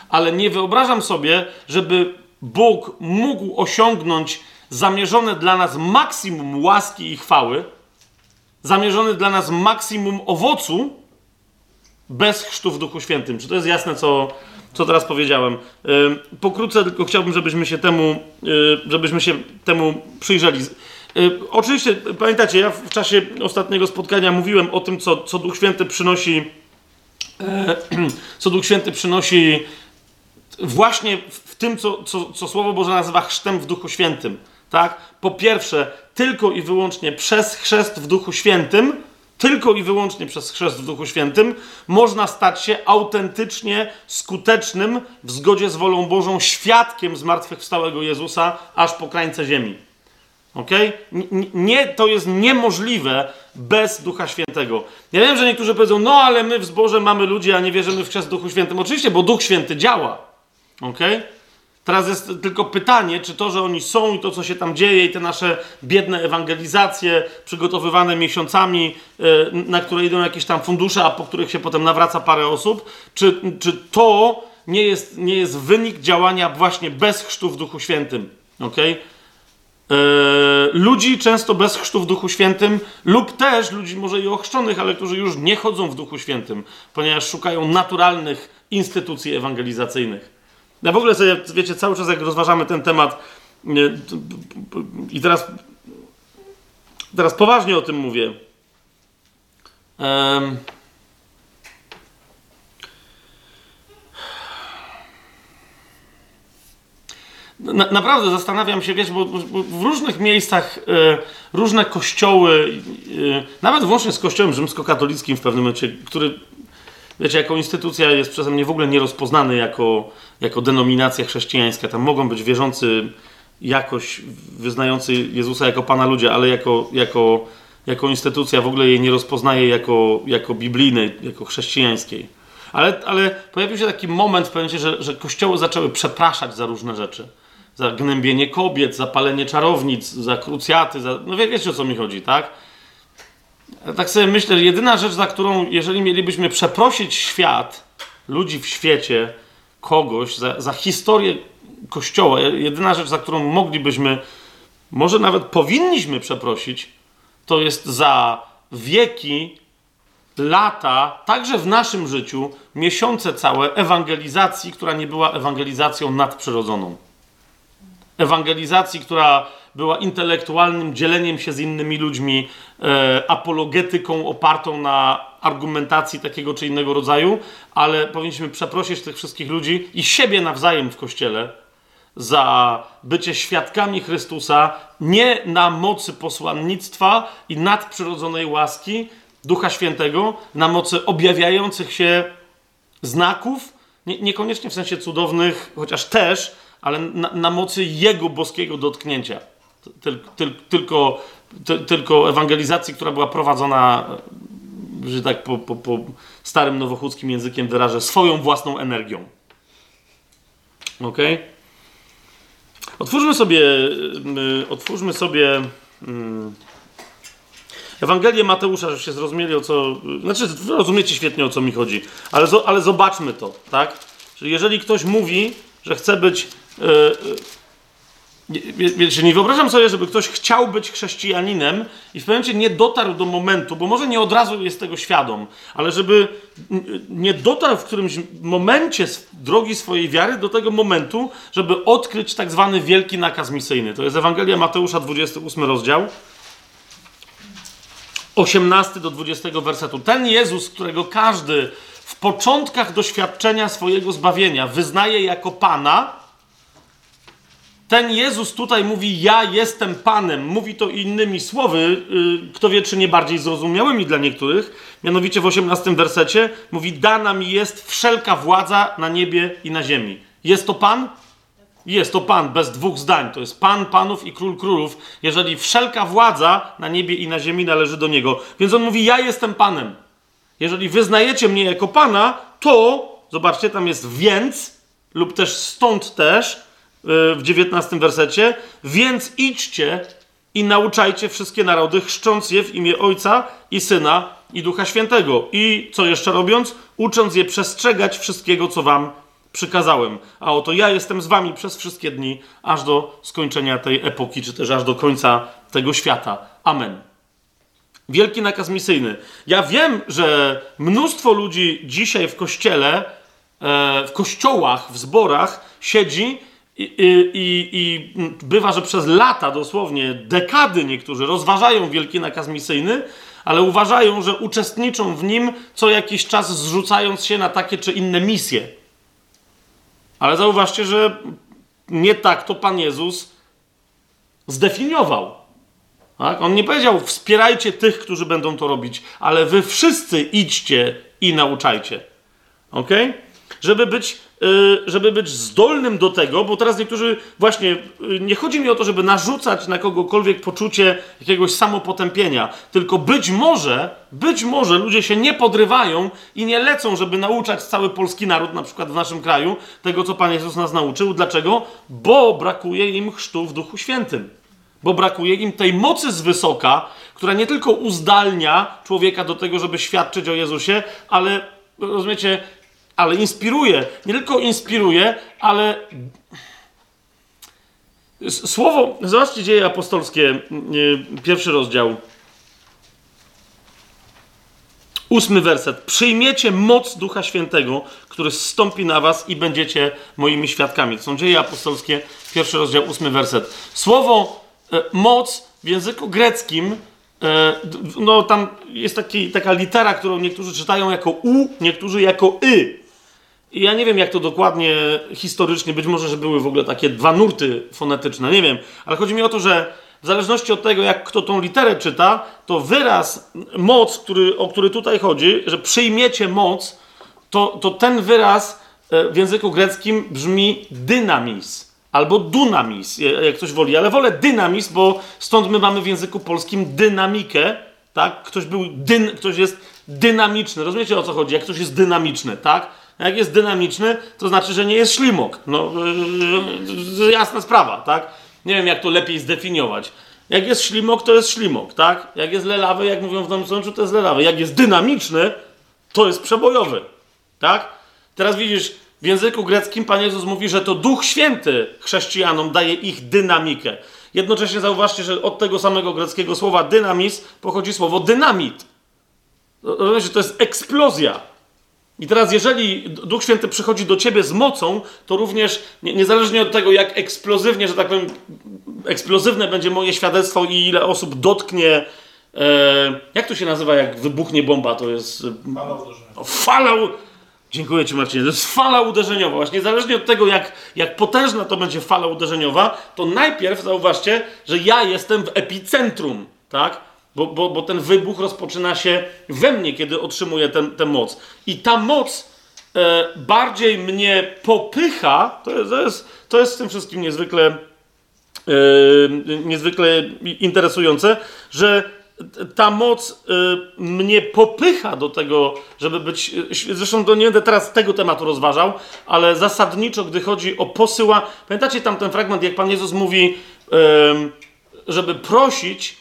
ale nie wyobrażam sobie, żeby Bóg mógł osiągnąć zamierzone dla nas maksimum łaski i chwały, zamierzony dla nas maksimum owocu, bez chrztu w Duchu Świętym. Czy to jest jasne, co, co teraz powiedziałem? Pokrótce tylko chciałbym, żebyśmy się temu, żebyśmy się temu przyjrzeli. Oczywiście, pamiętacie, ja w czasie ostatniego spotkania mówiłem o tym, co, co Duch Święty przynosi, e, co Duch Święty przynosi właśnie w tym, co, co, co Słowo Boże nazywa chrztem w Duchu Świętym. Tak? Po pierwsze, tylko i wyłącznie przez chrzest w Duchu Świętym tylko i wyłącznie przez chrzest w Duchu Świętym można stać się autentycznie skutecznym, w zgodzie z wolą Bożą, świadkiem zmartwychwstałego Jezusa aż po krańce ziemi. Ok? Nie, to jest niemożliwe bez Ducha Świętego. Ja wiem, że niektórzy powiedzą, no ale my w zborze mamy ludzi, a nie wierzymy w chrzest Duchu Świętym. Oczywiście, bo Duch Święty działa. Ok? Teraz jest tylko pytanie, czy to, że oni są i to, co się tam dzieje, i te nasze biedne ewangelizacje, przygotowywane miesiącami, e, na które idą jakieś tam fundusze, a po których się potem nawraca parę osób, czy, czy to nie jest, nie jest wynik działania właśnie bez chrztu w Duchu Świętym? Okay? E, ludzi często bez chrztu w Duchu Świętym, lub też ludzi może i ochrzczonych, ale którzy już nie chodzą w Duchu Świętym, ponieważ szukają naturalnych instytucji ewangelizacyjnych. Ja w ogóle sobie, wiecie, cały czas jak rozważamy ten temat i teraz, teraz poważnie o tym mówię. Um, Na, naprawdę zastanawiam się, wiesz, bo, bo w różnych miejscach y, różne kościoły, y, nawet włącznie z kościołem rzymskokatolickim w pewnym momencie, który wiecie, jako instytucja jest przeze mnie w ogóle nierozpoznany jako, jako denominacja chrześcijańska. Tam mogą być wierzący jakoś wyznający Jezusa jako Pana ludzie, ale jako, jako, jako instytucja w ogóle jej nie rozpoznaje jako, jako biblijnej, jako chrześcijańskiej. Ale, ale pojawił się taki moment w pewnym że, że kościoły zaczęły przepraszać za różne rzeczy. Za gnębienie kobiet, za palenie czarownic, za krucjaty, za... no wie, wiecie o co mi chodzi, tak? Tak sobie myślę, że jedyna rzecz, za którą, jeżeli mielibyśmy przeprosić świat, ludzi w świecie, kogoś, za, za historię Kościoła, jedyna rzecz, za którą moglibyśmy, może nawet powinniśmy przeprosić, to jest za wieki, lata, także w naszym życiu, miesiące całe ewangelizacji, która nie była ewangelizacją nadprzyrodzoną. Ewangelizacji, która była intelektualnym dzieleniem się z innymi ludźmi, e, apologetyką opartą na argumentacji takiego czy innego rodzaju, ale powinniśmy przeprosić tych wszystkich ludzi i siebie nawzajem w kościele za bycie świadkami Chrystusa nie na mocy posłannictwa i nadprzyrodzonej łaski Ducha Świętego, na mocy objawiających się znaków, nie, niekoniecznie w sensie cudownych, chociaż też, ale na, na mocy Jego boskiego dotknięcia. Tyl, tyl, tylko, ty, tylko ewangelizacji, która była prowadzona, że tak po, po, po starym nowochódzkim językiem wyrażę, swoją własną energią. Ok? Otwórzmy sobie, yy, otwórzmy sobie yy, Ewangelię Mateusza, że się zrozumieli o co. Znaczy, rozumiecie świetnie o co mi chodzi, ale, ale zobaczmy to, tak? Że jeżeli ktoś mówi, że chce być. Yy, Wiecie, nie wyobrażam sobie, żeby ktoś chciał być chrześcijaninem i w pewnym momencie nie dotarł do momentu, bo może nie od razu jest tego świadom, ale żeby nie dotarł w którymś momencie drogi swojej wiary do tego momentu, żeby odkryć tak zwany wielki nakaz misyjny. To jest Ewangelia Mateusza, 28 rozdział. 18 do 20 wersetu. Ten Jezus, którego każdy w początkach doświadczenia swojego zbawienia wyznaje jako Pana, ten Jezus tutaj mówi: Ja jestem Panem. Mówi to innymi słowy, yy, kto wie, czy nie bardziej zrozumiałymi dla niektórych. Mianowicie w 18 wersecie mówi: Dana mi jest wszelka władza na niebie i na ziemi. Jest to Pan? Jest to Pan, bez dwóch zdań. To jest Pan Panów i Król Królów, jeżeli wszelka władza na niebie i na ziemi należy do Niego. Więc On mówi, ja jestem Panem. Jeżeli wyznajecie mnie jako Pana, to, zobaczcie, tam jest więc, lub też stąd też, w dziewiętnastym wersecie, więc idźcie i nauczajcie wszystkie narody, chrzcząc je w imię Ojca i Syna i Ducha Świętego. I co jeszcze robiąc? Ucząc je przestrzegać wszystkiego, co wam przykazałem. A oto ja jestem z wami przez wszystkie dni, aż do skończenia tej epoki, czy też aż do końca tego świata. Amen. Wielki nakaz misyjny. Ja wiem, że mnóstwo ludzi dzisiaj w kościele, e, w kościołach, w zborach siedzi i, i, i, bywa, że przez lata, dosłownie dekady niektórzy rozważają wielki nakaz misyjny, ale uważają, że uczestniczą w nim co jakiś czas, zrzucając się na takie czy inne misje. Ale zauważcie, że nie tak to Pan Jezus zdefiniował. Tak? On nie powiedział, wspierajcie tych, którzy będą to robić, ale wy wszyscy idźcie i nauczajcie. Ok? Żeby być żeby być zdolnym do tego, bo teraz niektórzy właśnie, y, nie chodzi mi o to, żeby narzucać na kogokolwiek poczucie jakiegoś samopotępienia, tylko być może, być może ludzie się nie podrywają i nie lecą, żeby nauczać cały polski naród, na przykład w naszym kraju, tego, co Pan Jezus nas nauczył. Dlaczego? Bo brakuje im chrztu w Duchu Świętym. Bo brakuje im tej mocy z wysoka, która nie tylko uzdalnia człowieka do tego, żeby świadczyć o Jezusie, ale rozumiecie, ale inspiruje. Nie tylko inspiruje, ale słowo, zobaczcie dzieje apostolskie, pierwszy rozdział. Ósmy werset. Przyjmiecie moc Ducha Świętego, który zstąpi na was i będziecie moimi świadkami. To są dzieje apostolskie, pierwszy rozdział, ósmy werset. Słowo e, moc w języku greckim, e, no tam jest taki, taka litera, którą niektórzy czytają jako U, niektórzy jako Y. I ja nie wiem, jak to dokładnie historycznie, być może, że były w ogóle takie dwa nurty fonetyczne, nie wiem, ale chodzi mi o to, że w zależności od tego, jak kto tą literę czyta, to wyraz moc, który, o który tutaj chodzi, że przyjmiecie moc, to, to ten wyraz e, w języku greckim brzmi dynamis albo dunamis, jak ktoś woli, ale wolę dynamis, bo stąd my mamy w języku polskim dynamikę, tak? Ktoś był dyn, ktoś jest dynamiczny. Rozumiecie o co chodzi? Jak ktoś jest dynamiczny, tak? Jak jest dynamiczny, to znaczy, że nie jest ślimok. No, yy, jasna sprawa, tak? Nie wiem, jak to lepiej zdefiniować. Jak jest ślimok, to jest ślimok, tak? Jak jest lelawy, jak mówią w Nowym Sączu, to jest lelawy. Jak jest dynamiczny, to jest przebojowy, tak? Teraz widzisz, w języku greckim Pan Jezus mówi, że to Duch Święty chrześcijanom daje ich dynamikę. Jednocześnie zauważcie, że od tego samego greckiego słowa dynamis pochodzi słowo dynamit. To jest eksplozja. I teraz, jeżeli Duch Święty przychodzi do ciebie z mocą, to również niezależnie od tego, jak eksplozywnie, że tak powiem, eksplozywne będzie moje świadectwo i ile osób dotknie. E, jak to się nazywa, jak wybuchnie bomba? To jest. Fala uderzeniowa. Fala. Dziękuję Ci, Marcinie. To jest fala uderzeniowa. Właśnie niezależnie od tego, jak, jak potężna to będzie fala uderzeniowa, to najpierw zauważcie, że ja jestem w epicentrum, tak? Bo, bo, bo ten wybuch rozpoczyna się we mnie, kiedy otrzymuję tę moc. I ta moc e, bardziej mnie popycha, to jest, to, jest, to jest w tym wszystkim niezwykle, e, niezwykle interesujące, że ta moc y, mnie popycha do tego, żeby być. Y, zresztą to nie będę teraz tego tematu rozważał, ale zasadniczo, gdy chodzi o posyła. Pamiętacie tam ten fragment, jak Pan Jezus mówi, y, żeby prosić,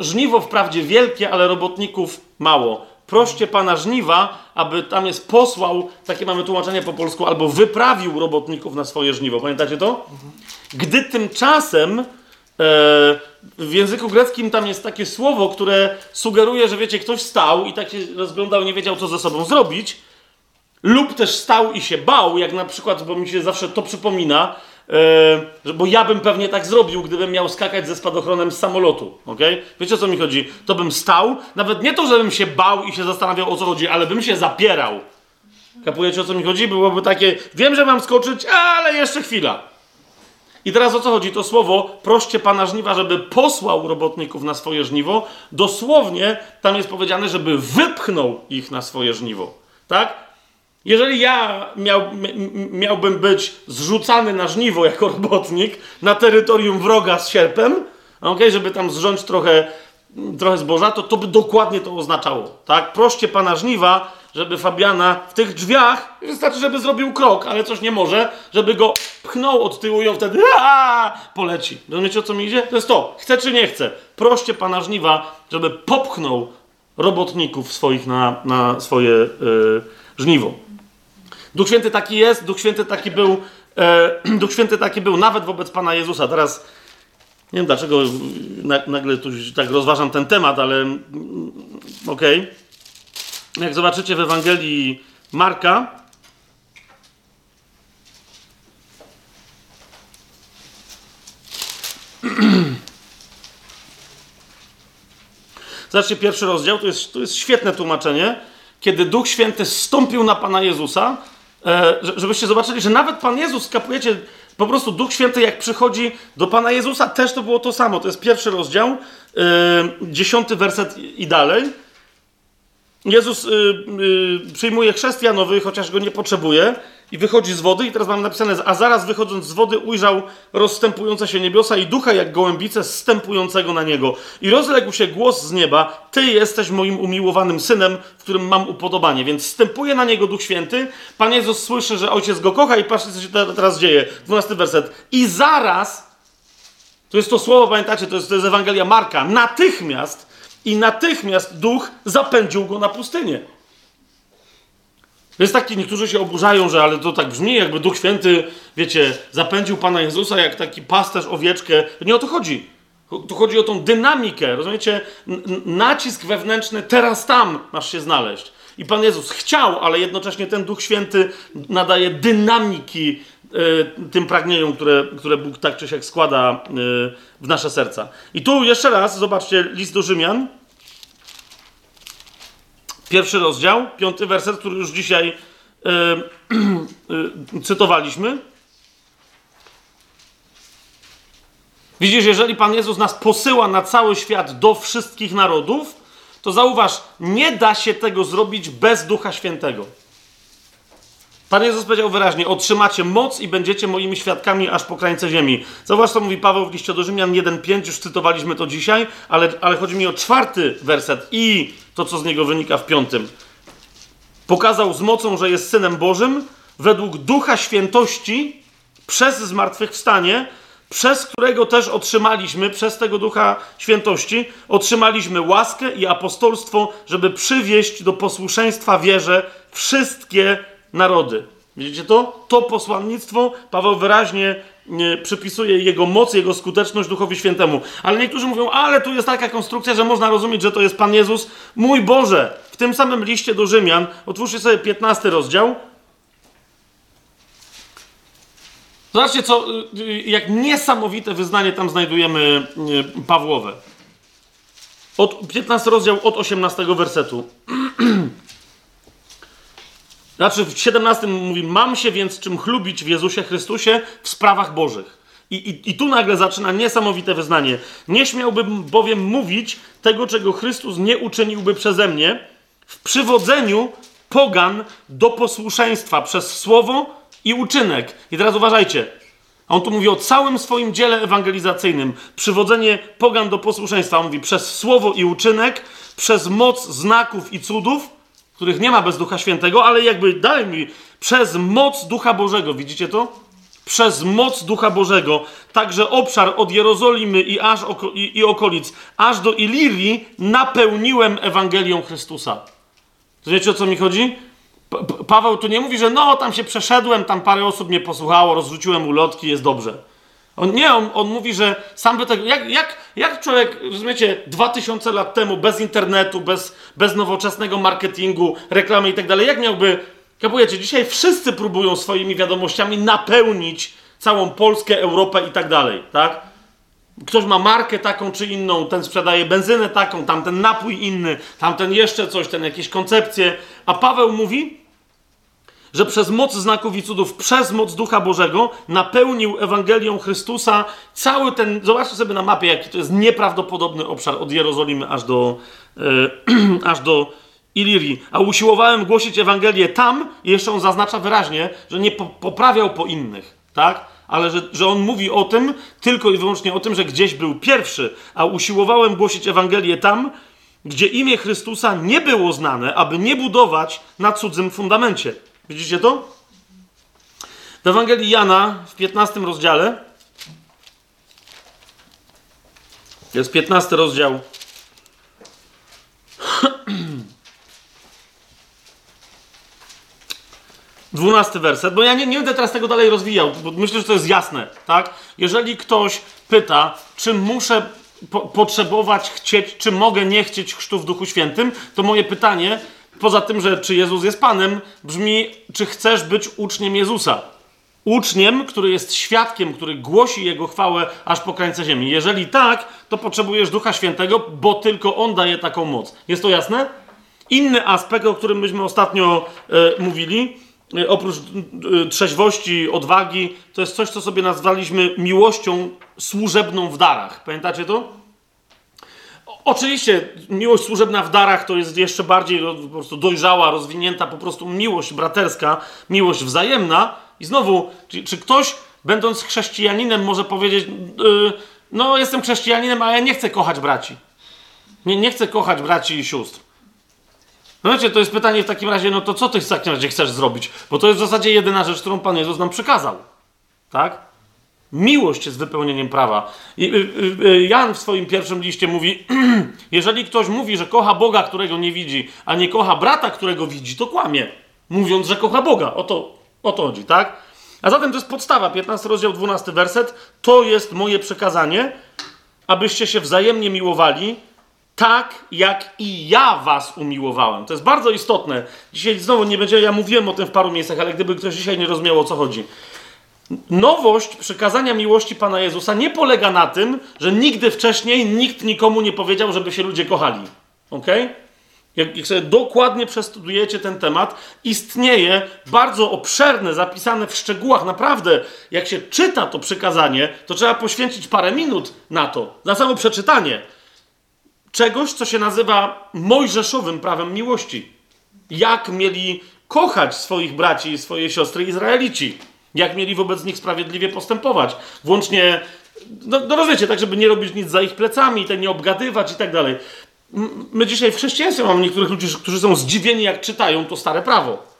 żniwo wprawdzie wielkie, ale robotników mało. Proście Pana żniwa, aby tam jest posłał, takie mamy tłumaczenie po polsku, albo wyprawił robotników na swoje żniwo. Pamiętacie to? Gdy tymczasem E, w języku greckim tam jest takie słowo, które sugeruje, że wiecie, ktoś stał i tak się rozglądał, nie wiedział, co ze sobą zrobić, lub też stał i się bał, jak na przykład, bo mi się zawsze to przypomina, e, bo ja bym pewnie tak zrobił, gdybym miał skakać ze spadochronem z samolotu, ok? Wiecie, o co mi chodzi? To bym stał, nawet nie to, żebym się bał i się zastanawiał, o co chodzi, ale bym się zapierał. Kapujecie, o co mi chodzi? Byłoby takie, wiem, że mam skoczyć, ale jeszcze chwila. I teraz o co chodzi? To słowo, proście Pana żniwa, żeby posłał robotników na swoje żniwo. Dosłownie tam jest powiedziane, żeby wypchnął ich na swoje żniwo. Tak? Jeżeli ja miał, miałbym być zrzucany na żniwo jako robotnik na terytorium wroga z sierpem, okay, żeby tam zrządzić trochę, trochę zboża, to to by dokładnie to oznaczało. Tak? Proście Pana żniwa, żeby Fabiana w tych drzwiach, wystarczy, żeby zrobił krok, ale coś nie może, żeby go pchnął od tyłu i on wtedy aaa, poleci. Rozumiecie o co mi idzie? To jest to. Chce czy nie chce. Proście pana żniwa, żeby popchnął robotników swoich na, na swoje yy, żniwo. Duch Święty taki jest, Duch Święty taki był, e, Duch Święty taki był nawet wobec Pana Jezusa. Teraz nie wiem dlaczego nagle tu tak rozważam ten temat, ale mm, okej. Okay. Jak zobaczycie w Ewangelii Marka, Zobaczcie pierwszy rozdział, to jest, to jest świetne tłumaczenie. Kiedy Duch Święty stąpił na Pana Jezusa, żebyście zobaczyli, że nawet Pan Jezus, kapujecie, po prostu Duch Święty jak przychodzi do Pana Jezusa, też to było to samo. To jest pierwszy rozdział, e, dziesiąty werset i dalej. Jezus y, przyjmuje chrzest Janowy, chociaż go nie potrzebuje, i wychodzi z wody. I teraz mam napisane, a zaraz wychodząc z wody ujrzał rozstępujące się niebiosa i ducha jak gołębice zstępującego na niego. I rozległ się głos z nieba: Ty jesteś moim umiłowanym synem, w którym mam upodobanie. Więc wstępuje na niego Duch Święty. Pan Jezus słyszy, że ojciec go kocha, i patrzcie, co się teraz dzieje. Dwunasty werset. I zaraz. To jest to słowo, pamiętacie, to jest, to jest Ewangelia Marka. Natychmiast i natychmiast duch zapędził go na pustynię. Jest taki, niektórzy się oburzają, że ale to tak brzmi, jakby Duch Święty, wiecie, zapędził Pana Jezusa jak taki pasterz owieczkę. Nie o to chodzi. Tu chodzi o tą dynamikę, rozumiecie? nacisk wewnętrzny, teraz tam masz się znaleźć. I Pan Jezus chciał, ale jednocześnie ten Duch Święty nadaje dynamiki y, tym pragnieniom, które, które Bóg tak czy siak składa y, w nasze serca. I tu jeszcze raz, zobaczcie, list do Rzymian. Pierwszy rozdział, piąty werset, który już dzisiaj y, cytowaliśmy. Widzisz, jeżeli Pan Jezus nas posyła na cały świat do wszystkich narodów, to zauważ, nie da się tego zrobić bez Ducha Świętego. Pan Jezus powiedział wyraźnie: Otrzymacie moc i będziecie moimi świadkami aż po krańce ziemi. Zauważ, co mówi Paweł w liście do Rzymian 1,5, już cytowaliśmy to dzisiaj, ale, ale chodzi mi o czwarty werset i to, co z niego wynika w piątym. Pokazał z mocą, że jest synem Bożym, według ducha świętości, przez zmartwychwstanie, przez którego też otrzymaliśmy, przez tego ducha świętości, otrzymaliśmy łaskę i apostolstwo, żeby przywieść do posłuszeństwa wierze wszystkie narody. Widzicie to? To posłannictwo Paweł wyraźnie nie, przypisuje jego moc, jego skuteczność Duchowi Świętemu. Ale niektórzy mówią, ale tu jest taka konstrukcja, że można rozumieć, że to jest Pan Jezus. Mój Boże! W tym samym liście do Rzymian, otwórzcie sobie 15 rozdział. Zobaczcie, co, y, jak niesamowite wyznanie tam znajdujemy y, Pawłowe. Od 15 rozdział od 18 wersetu. Znaczy w 17 mówi, mam się więc czym chlubić w Jezusie Chrystusie w sprawach Bożych. I, i, I tu nagle zaczyna niesamowite wyznanie. Nie śmiałbym bowiem mówić tego, czego Chrystus nie uczyniłby przeze mnie w przywodzeniu pogan do posłuszeństwa przez słowo i uczynek. I teraz uważajcie. On tu mówi o całym swoim dziele ewangelizacyjnym. Przywodzenie pogan do posłuszeństwa. On mówi przez słowo i uczynek, przez moc znaków i cudów, których nie ma bez Ducha Świętego, ale jakby daj mi przez moc Ducha Bożego, widzicie to? Przez moc Ducha Bożego, także obszar od Jerozolimy i aż oko, i, i okolic, aż do Ilirii napełniłem Ewangelią Chrystusa. To wiecie o co mi chodzi? Pa Paweł tu nie mówi, że no, tam się przeszedłem, tam parę osób mnie posłuchało, rozrzuciłem ulotki, jest dobrze. On, nie, on, on mówi, że sam by tego. Jak, jak, jak człowiek, rozumiecie, 2000 lat temu, bez internetu, bez, bez nowoczesnego marketingu, reklamy i tak dalej, jak miałby. Kapujecie, dzisiaj wszyscy próbują swoimi wiadomościami napełnić całą Polskę, Europę i tak dalej, tak? Ktoś ma markę taką czy inną, ten sprzedaje benzynę taką, tamten napój inny, tamten jeszcze coś, ten jakieś koncepcje. A Paweł mówi, że przez moc znaków i cudów, przez moc Ducha Bożego napełnił Ewangelią Chrystusa cały ten, zobaczcie sobie na mapie, jaki to jest nieprawdopodobny obszar od Jerozolimy aż do, yy, aż do Ilirii. A usiłowałem głosić Ewangelię tam, jeszcze on zaznacza wyraźnie, że nie po, poprawiał po innych, tak? Ale że, że on mówi o tym, tylko i wyłącznie o tym, że gdzieś był pierwszy, a usiłowałem głosić Ewangelię tam, gdzie imię Chrystusa nie było znane, aby nie budować na cudzym fundamencie. Widzicie to? W Ewangelii Jana w 15 rozdziale jest 15 rozdział. Dwunasty werset, bo ja nie, nie będę teraz tego dalej rozwijał, bo myślę, że to jest jasne, tak? Jeżeli ktoś pyta, czy muszę po, potrzebować, chcieć, czy mogę nie chcieć chrztu w Duchu Świętym, to moje pytanie poza tym, że czy Jezus jest Panem, brzmi, czy chcesz być uczniem Jezusa? Uczniem, który jest świadkiem, który głosi Jego chwałę aż po krańce ziemi. Jeżeli tak, to potrzebujesz Ducha Świętego, bo tylko On daje taką moc. Jest to jasne? Inny aspekt, o którym myśmy ostatnio e, mówili, e, oprócz e, trzeźwości, odwagi, to jest coś, co sobie nazwaliśmy miłością służebną w darach. Pamiętacie to? Oczywiście miłość służebna w darach to jest jeszcze bardziej po prostu dojrzała, rozwinięta po prostu miłość braterska, miłość wzajemna. I znowu, czy, czy ktoś, będąc chrześcijaninem, może powiedzieć, yy, no jestem chrześcijaninem, ale ja nie chcę kochać braci. Nie, nie chcę kochać braci i sióstr. No wiecie, to jest pytanie w takim razie, no to co ty w takim razie chcesz zrobić? Bo to jest w zasadzie jedyna rzecz, którą Pan Jezus nam przykazał. Tak? Miłość jest wypełnieniem prawa. Y, y, y, Jan w swoim pierwszym liście mówi: Jeżeli ktoś mówi, że kocha Boga, którego nie widzi, a nie kocha brata, którego widzi, to kłamie, mówiąc, że kocha Boga. O to, o to chodzi, tak? A zatem to jest podstawa, 15 rozdział, 12 werset. To jest moje przekazanie, abyście się wzajemnie miłowali, tak jak i ja was umiłowałem. To jest bardzo istotne. Dzisiaj znowu nie będzie, ja mówiłem o tym w paru miejscach, ale gdyby ktoś dzisiaj nie rozumiał o co chodzi. Nowość przykazania miłości Pana Jezusa nie polega na tym, że nigdy wcześniej nikt nikomu nie powiedział, żeby się ludzie kochali. Ok? Jak, jak sobie dokładnie przestudujecie ten temat, istnieje bardzo obszerne, zapisane w szczegółach. Naprawdę, jak się czyta to przykazanie, to trzeba poświęcić parę minut na to, na samo przeczytanie czegoś, co się nazywa mojżeszowym prawem miłości. Jak mieli kochać swoich braci i swoje siostry Izraelici. Jak mieli wobec nich sprawiedliwie postępować. Włącznie, no, no rozumiecie, tak żeby nie robić nic za ich plecami, tak nie obgadywać i tak dalej. My dzisiaj w chrześcijaństwie mamy niektórych ludzi, którzy są zdziwieni, jak czytają to stare prawo.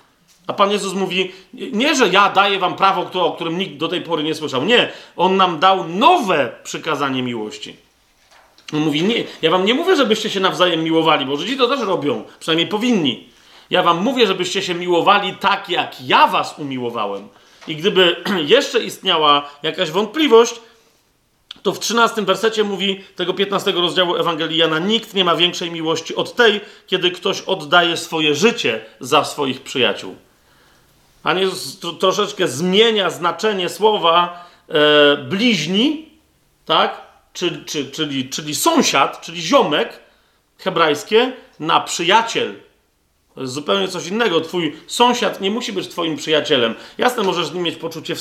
A Pan Jezus mówi, nie, że ja daję wam prawo, o którym nikt do tej pory nie słyszał. Nie, On nam dał nowe przykazanie miłości. On mówi, nie, ja wam nie mówię, żebyście się nawzajem miłowali, bo Żydzi to też robią, przynajmniej powinni. Ja wam mówię, żebyście się miłowali tak, jak ja was umiłowałem. I gdyby jeszcze istniała jakaś wątpliwość, to w 13 wersecie mówi tego 15 rozdziału Ewangelii Jana: Nikt nie ma większej miłości od tej, kiedy ktoś oddaje swoje życie za swoich przyjaciół. Pan Jezus troszeczkę zmienia znaczenie słowa e, bliźni, tak? Czy, czy, czyli, czyli sąsiad, czyli ziomek hebrajskie, na przyjaciel. To jest zupełnie coś innego. Twój sąsiad nie musi być twoim przyjacielem. Jasne, możesz z nim mieć poczucie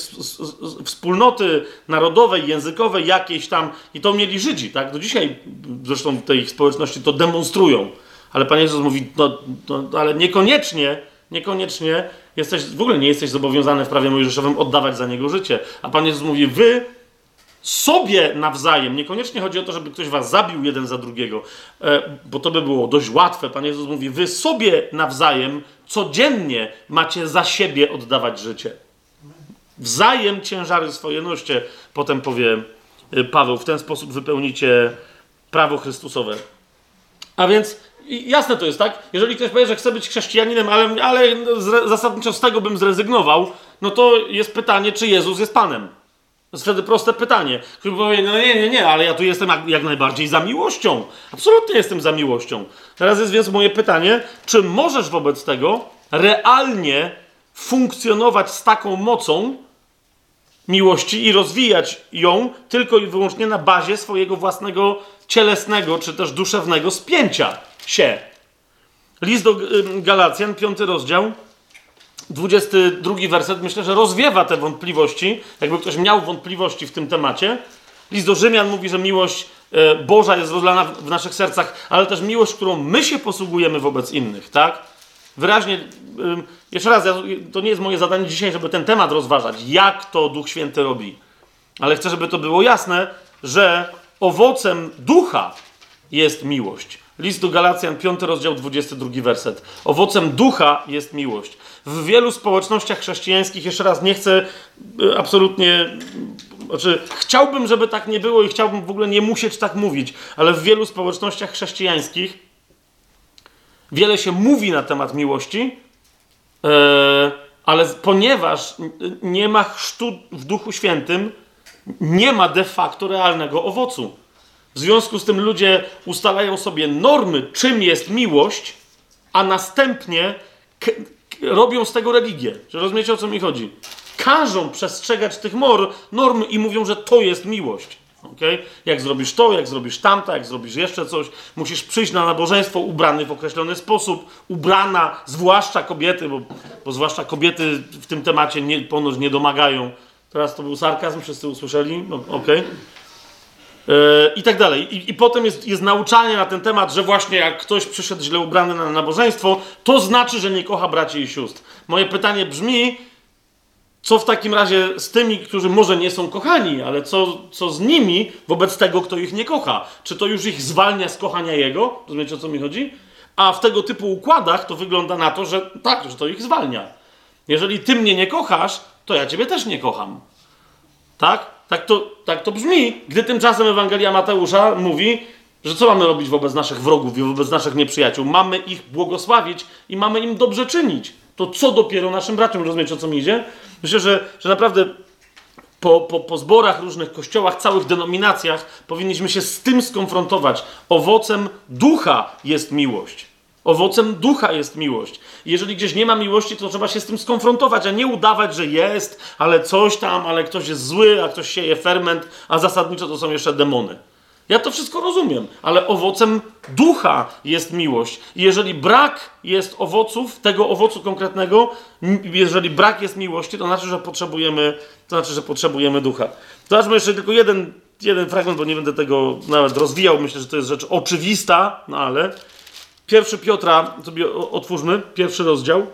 wspólnoty narodowej, językowej, jakiejś tam. I to mieli Żydzi, tak? Do dzisiaj zresztą tej ich społeczności to demonstrują. Ale Pan Jezus mówi, no, no ale niekoniecznie, niekoniecznie jesteś, w ogóle nie jesteś zobowiązany w prawie mojżeszowym oddawać za niego życie. A Pan Jezus mówi, wy sobie nawzajem, niekoniecznie chodzi o to, żeby ktoś was zabił jeden za drugiego, e, bo to by było dość łatwe. Pan Jezus mówi, wy sobie nawzajem codziennie macie za siebie oddawać życie. Wzajem ciężary swoje noście, potem powie e, Paweł, w ten sposób wypełnicie prawo Chrystusowe. A więc jasne to jest, tak? Jeżeli ktoś powie, że chce być chrześcijaninem, ale, ale zasadniczo z tego bym zrezygnował, no to jest pytanie, czy Jezus jest Panem. To jest wtedy proste pytanie. Który powie, no nie, nie, nie, ale ja tu jestem jak, najbardziej za miłością. Absolutnie jestem za miłością. Teraz jest więc moje pytanie, czy możesz wobec tego realnie funkcjonować z taką mocą miłości i rozwijać ją tylko i wyłącznie na bazie swojego własnego cielesnego czy też duszewnego spięcia się. List do Galacjan, piąty rozdział, 22 werset, myślę, że rozwiewa te wątpliwości. Jakby ktoś miał wątpliwości w tym temacie. List do Rzymian mówi, że miłość e, Boża jest rozlana w naszych sercach, ale też miłość, którą my się posługujemy wobec innych, tak? Wyraźnie, jeszcze raz, to nie jest moje zadanie dzisiaj, żeby ten temat rozważać, jak to Duch Święty robi. Ale chcę, żeby to było jasne, że owocem ducha jest miłość. List do Galacjan, 5 rozdział, 22 werset. Owocem ducha jest miłość. W wielu społecznościach chrześcijańskich, jeszcze raz nie chcę y, absolutnie, znaczy chciałbym, żeby tak nie było i chciałbym w ogóle nie musieć tak mówić, ale w wielu społecznościach chrześcijańskich wiele się mówi na temat miłości, yy, ale ponieważ nie ma chrztu w Duchu Świętym, nie ma de facto realnego owocu. W związku z tym ludzie ustalają sobie normy, czym jest miłość, a następnie robią z tego religię. Czy rozumiecie o co mi chodzi? Każą przestrzegać tych mor, norm i mówią, że to jest miłość. Okay? Jak zrobisz to, jak zrobisz tamto, jak zrobisz jeszcze coś, musisz przyjść na nabożeństwo ubrany w określony sposób, ubrana, zwłaszcza kobiety, bo, bo zwłaszcza kobiety w tym temacie nie, ponoć nie domagają. Teraz to był sarkazm, wszyscy usłyszeli? No, Okej. Okay. Yy, i tak dalej. I, I, potem jest, jest nauczanie na ten temat, że właśnie jak ktoś przyszedł źle ubrany na nabożeństwo, to znaczy, że nie kocha braci i sióstr. Moje pytanie brzmi, co w takim razie z tymi, którzy może nie są kochani, ale co, co z nimi wobec tego, kto ich nie kocha? Czy to już ich zwalnia z kochania Jego? Rozumiecie, o co mi chodzi? A w tego typu układach to wygląda na to, że tak, że to ich zwalnia. Jeżeli ty mnie nie kochasz, to ja ciebie też nie kocham. Tak? Tak to, tak to brzmi, gdy tymczasem Ewangelia Mateusza mówi, że co mamy robić wobec naszych wrogów i wobec naszych nieprzyjaciół? Mamy ich błogosławić i mamy im dobrze czynić. To co dopiero naszym braciom, rozumiecie o co mi idzie? Myślę, że, że naprawdę po, po, po zborach, różnych kościołach, całych denominacjach powinniśmy się z tym skonfrontować. Owocem ducha jest miłość. Owocem ducha jest miłość. Jeżeli gdzieś nie ma miłości, to trzeba się z tym skonfrontować, a nie udawać, że jest, ale coś tam, ale ktoś jest zły, a ktoś sieje ferment, a zasadniczo to są jeszcze demony. Ja to wszystko rozumiem, ale owocem ducha jest miłość. I jeżeli brak jest owoców, tego owocu konkretnego, jeżeli brak jest miłości, to znaczy, że potrzebujemy, to znaczy, że potrzebujemy ducha. Zobaczmy jeszcze tylko jeden, jeden fragment, bo nie będę tego nawet rozwijał. Myślę, że to jest rzecz oczywista, no ale Pierwszy Piotra, sobie otwórzmy, pierwszy rozdział.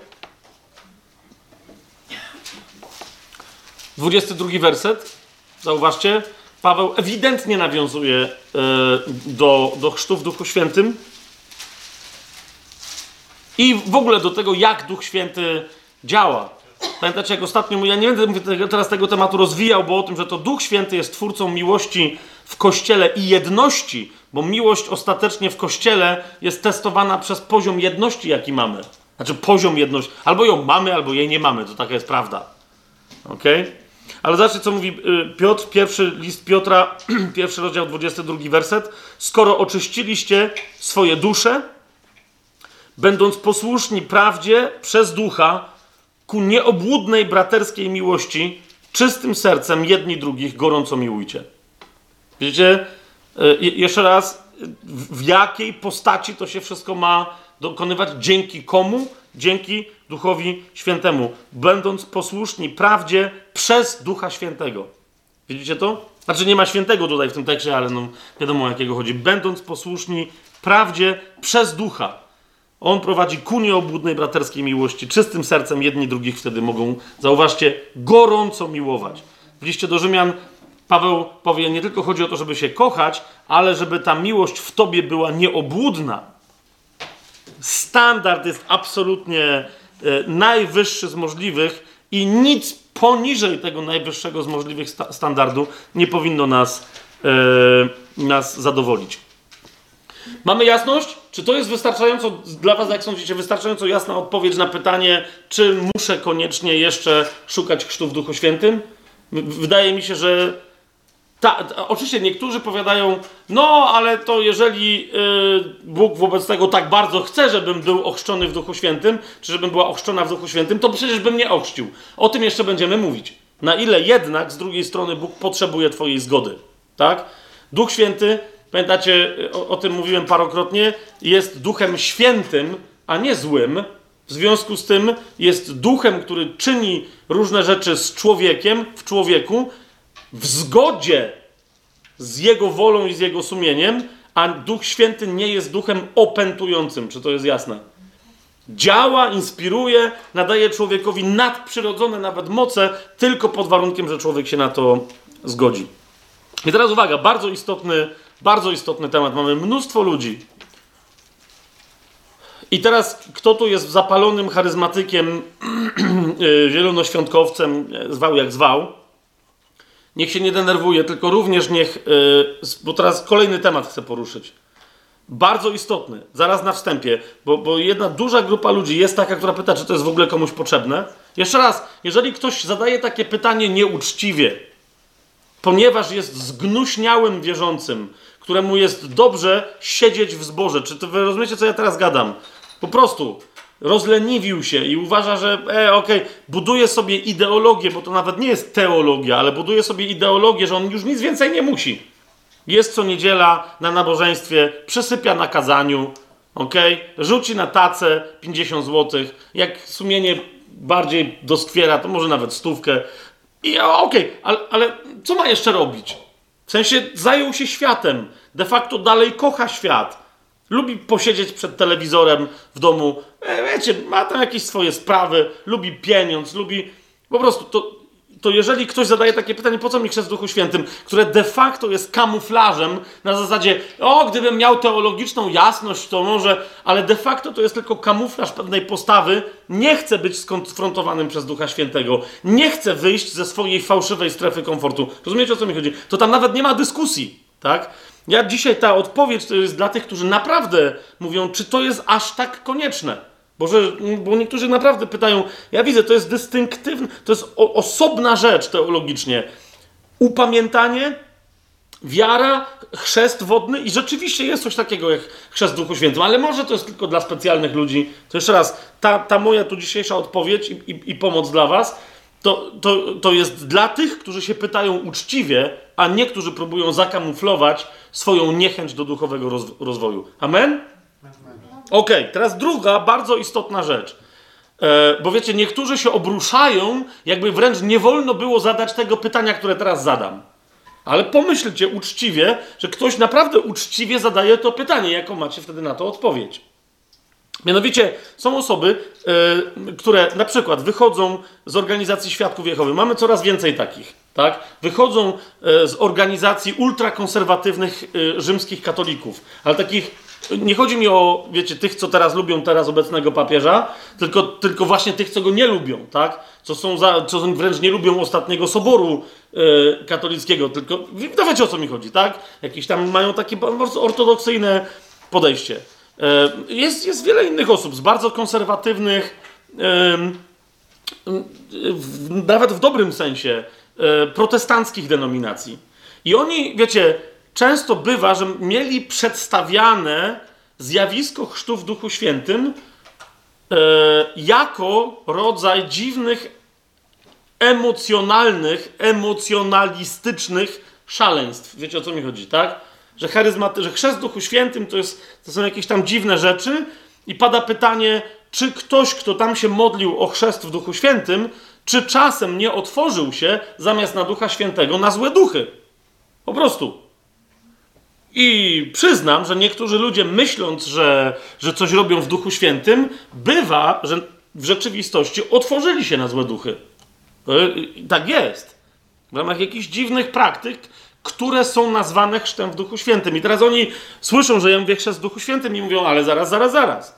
22 werset, zauważcie, Paweł ewidentnie nawiązuje e, do, do chrztu w Duchu Świętym i w ogóle do tego, jak Duch Święty działa. Pamiętacie, jak ostatnio, ja nie będę teraz tego tematu rozwijał, bo o tym, że to Duch Święty jest twórcą miłości w Kościele i jedności, bo miłość ostatecznie w Kościele jest testowana przez poziom jedności, jaki mamy. Znaczy poziom jedności. Albo ją mamy, albo jej nie mamy. To taka jest prawda. Ok? Ale zobaczcie, co mówi y, Piotr, pierwszy list Piotra, pierwszy rozdział, 22 werset. Skoro oczyściliście swoje dusze, będąc posłuszni prawdzie przez ducha, ku nieobłudnej braterskiej miłości, czystym sercem jedni drugich gorąco miłujcie. Wiecie, y, jeszcze raz, w jakiej postaci to się wszystko ma dokonywać? Dzięki komu? Dzięki Duchowi Świętemu, będąc posłuszni prawdzie przez Ducha Świętego. Widzicie to? Znaczy nie ma świętego tutaj w tym tekście, ale no wiadomo o jakiego chodzi. Będąc posłuszni prawdzie przez Ducha. On prowadzi ku nieobłudnej braterskiej miłości. Czystym sercem jedni drugich wtedy mogą, zauważcie, gorąco miłować. W liście do Rzymian Paweł powie, nie tylko chodzi o to, żeby się kochać, ale żeby ta miłość w tobie była nieobłudna. Standard jest absolutnie e, najwyższy z możliwych i nic poniżej tego najwyższego z możliwych sta standardu nie powinno nas, e, nas zadowolić. Mamy jasność? Czy to jest wystarczająco dla Was, jak sądzicie, wystarczająco jasna odpowiedź na pytanie, czy muszę koniecznie jeszcze szukać chrztu w Duchu Świętym? Wydaje mi się, że ta, oczywiście niektórzy powiadają, no ale to jeżeli yy, Bóg wobec tego tak bardzo chce, żebym był ochrzczony w Duchu Świętym, czy żebym była ochrzczona w Duchu Świętym, to przecież bym nie ochrzcił. O tym jeszcze będziemy mówić. Na ile jednak z drugiej strony Bóg potrzebuje Twojej zgody. Tak? Duch Święty pamiętacie, o, o tym mówiłem parokrotnie, jest duchem świętym, a nie złym. W związku z tym jest duchem, który czyni różne rzeczy z człowiekiem, w człowieku, w zgodzie z jego wolą i z jego sumieniem, a Duch Święty nie jest duchem opętującym. Czy to jest jasne? Działa, inspiruje, nadaje człowiekowi nadprzyrodzone nawet moce, tylko pod warunkiem, że człowiek się na to zgodzi. I teraz uwaga, bardzo istotny bardzo istotny temat. Mamy mnóstwo ludzi. I teraz, kto tu jest zapalonym charyzmatykiem, y, zielonoświątkowcem, zwał jak zwał, niech się nie denerwuje, tylko również niech, y, bo teraz kolejny temat chcę poruszyć. Bardzo istotny, zaraz na wstępie, bo, bo jedna duża grupa ludzi jest taka, która pyta, czy to jest w ogóle komuś potrzebne. Jeszcze raz, jeżeli ktoś zadaje takie pytanie nieuczciwie, ponieważ jest zgnuśniałym wierzącym, któremu jest dobrze siedzieć w zborze. Czy to wy rozumiecie, co ja teraz gadam? Po prostu rozleniwił się i uważa, że e, okej, okay, buduje sobie ideologię, bo to nawet nie jest teologia, ale buduje sobie ideologię, że on już nic więcej nie musi. Jest co niedziela na nabożeństwie, przesypia na kazaniu, okej, okay? rzuci na tacę 50 zł, jak sumienie bardziej doskwiera, to może nawet stówkę. I okej, okay, ale, ale co ma jeszcze robić? W sensie zajął się światem. De facto dalej kocha świat. Lubi posiedzieć przed telewizorem w domu. E, wiecie, ma tam jakieś swoje sprawy. Lubi pieniądz, lubi. Po prostu to, to jeżeli ktoś zadaje takie pytanie, po co mi chrzest w Duchu Świętym, które de facto jest kamuflażem na zasadzie, o, gdybym miał teologiczną jasność, to może, ale de facto to jest tylko kamuflaż pewnej postawy, nie chce być skonfrontowanym przez Ducha Świętego, nie chce wyjść ze swojej fałszywej strefy komfortu. Rozumiecie, o co mi chodzi? To tam nawet nie ma dyskusji, tak? Ja dzisiaj ta odpowiedź to jest dla tych, którzy naprawdę mówią, czy to jest aż tak konieczne. Bo, że, bo niektórzy naprawdę pytają, ja widzę, to jest dystynktywne, to jest o, osobna rzecz teologicznie. Upamiętanie, wiara, chrzest wodny i rzeczywiście jest coś takiego jak chrzest w Duchu Świętym, ale może to jest tylko dla specjalnych ludzi. To jeszcze raz, ta, ta moja tu dzisiejsza odpowiedź i, i, i pomoc dla was, to, to, to jest dla tych, którzy się pytają uczciwie, a nie którzy próbują zakamuflować swoją niechęć do duchowego rozwoju. Amen? Ok, teraz druga bardzo istotna rzecz. E, bo wiecie, niektórzy się obruszają, jakby wręcz nie wolno było zadać tego pytania, które teraz zadam. Ale pomyślcie uczciwie, że ktoś naprawdę uczciwie zadaje to pytanie, jaką macie wtedy na to odpowiedź. Mianowicie są osoby, y, które na przykład wychodzą z organizacji Świadków Jehowy. Mamy coraz więcej takich. Tak? Wychodzą y, z organizacji ultrakonserwatywnych y, rzymskich katolików, ale takich nie chodzi mi o, wiecie, tych, co teraz lubią teraz obecnego papieża, tylko, tylko właśnie tych, co go nie lubią, tak? Co są, za, co wręcz nie lubią ostatniego soboru katolickiego, tylko, no wiecie o co mi chodzi, tak? Jakieś tam mają takie ortodoksyjne podejście. Yy, jest, jest wiele innych osób z bardzo konserwatywnych, nawet w dobrym sensie, e, protestanckich denominacji. I oni, wiecie, często bywa, że mieli przedstawiane zjawisko chrztu w Duchu Świętym e, jako rodzaj dziwnych, emocjonalnych, emocjonalistycznych szaleństw. Wiecie o co mi chodzi, tak? Że, charyzmaty, że chrzest Duchu Świętym to, jest, to są jakieś tam dziwne rzeczy i pada pytanie, czy ktoś, kto tam się modlił o chrzest w Duchu Świętym, czy czasem nie otworzył się zamiast na Ducha Świętego na złe duchy. Po prostu. I przyznam, że niektórzy ludzie myśląc, że, że coś robią w Duchu Świętym, bywa, że w rzeczywistości otworzyli się na złe duchy. Tak jest. W ramach jakichś dziwnych praktyk, które są nazwane chrztem w Duchu Świętym. I teraz oni słyszą, że ja mówię chrzest w Duchu Świętym i mówią, ale zaraz, zaraz, zaraz.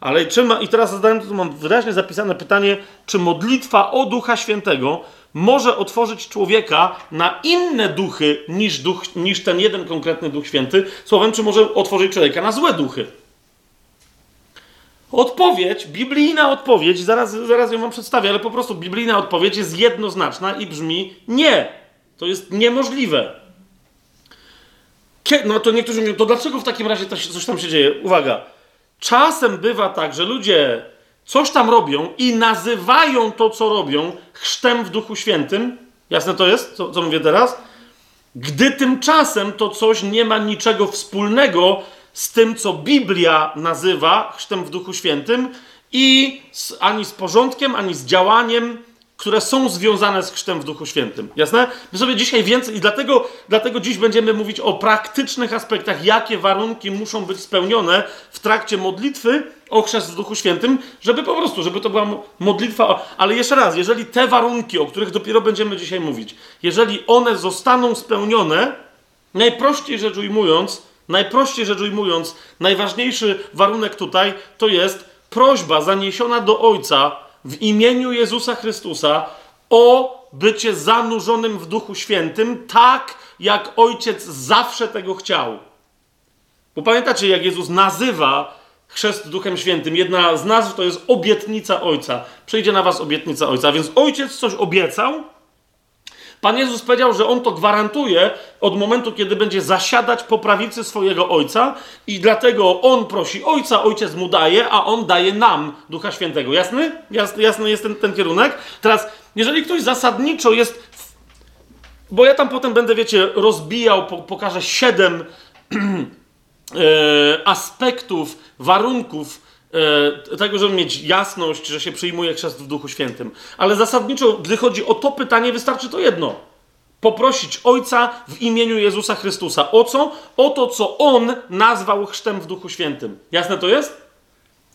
Ale czy ma, i teraz zadałem, tu mam wyraźnie zapisane pytanie, czy modlitwa o Ducha Świętego może otworzyć człowieka na inne duchy niż, duch, niż ten jeden konkretny Duch Święty. Słowem, czy może otworzyć człowieka na złe duchy? Odpowiedź, biblijna odpowiedź, zaraz, zaraz ją wam przedstawię, ale po prostu biblijna odpowiedź jest jednoznaczna i brzmi nie. To jest niemożliwe. No to niektórzy mówią, to dlaczego w takim razie coś tam się dzieje? Uwaga. Czasem bywa tak, że ludzie coś tam robią i nazywają to, co robią, chrztem w Duchu Świętym. Jasne to jest, co, co mówię teraz? Gdy tymczasem to coś nie ma niczego wspólnego z tym, co Biblia nazywa chrztem w Duchu Świętym i z, ani z porządkiem, ani z działaniem, które są związane z chrztem w Duchu Świętym. Jasne? My sobie dzisiaj więcej i dlatego, dlatego dziś będziemy mówić o praktycznych aspektach, jakie warunki muszą być spełnione w trakcie modlitwy o chrzest w Duchu Świętym, żeby po prostu, żeby to była modlitwa. Ale jeszcze raz, jeżeli te warunki, o których dopiero będziemy dzisiaj mówić, jeżeli one zostaną spełnione, najprościej rzecz ujmując, najprościej rzecz ujmując, najważniejszy warunek tutaj to jest prośba zaniesiona do Ojca w imieniu Jezusa Chrystusa o bycie zanurzonym w Duchu Świętym, tak jak Ojciec zawsze tego chciał. Bo pamiętacie, jak Jezus nazywa chrzest Duchem Świętym. Jedna z nazw to jest obietnica Ojca. Przyjdzie na was obietnica Ojca. Więc Ojciec coś obiecał. Pan Jezus powiedział, że On to gwarantuje od momentu, kiedy będzie zasiadać po prawicy swojego Ojca i dlatego On prosi Ojca, Ojciec Mu daje, a On daje nam Ducha Świętego. Jasny? Jasny, jasny jest ten, ten kierunek? Teraz, jeżeli ktoś zasadniczo jest... Bo ja tam potem będę, wiecie, rozbijał, pokażę siedem E, aspektów, warunków tego, żeby mieć jasność, że się przyjmuje chrzest w Duchu Świętym. Ale zasadniczo, gdy chodzi o to pytanie, wystarczy to jedno. Poprosić Ojca w imieniu Jezusa Chrystusa. O co? O to, co On nazwał chrztem w Duchu Świętym. Jasne to jest?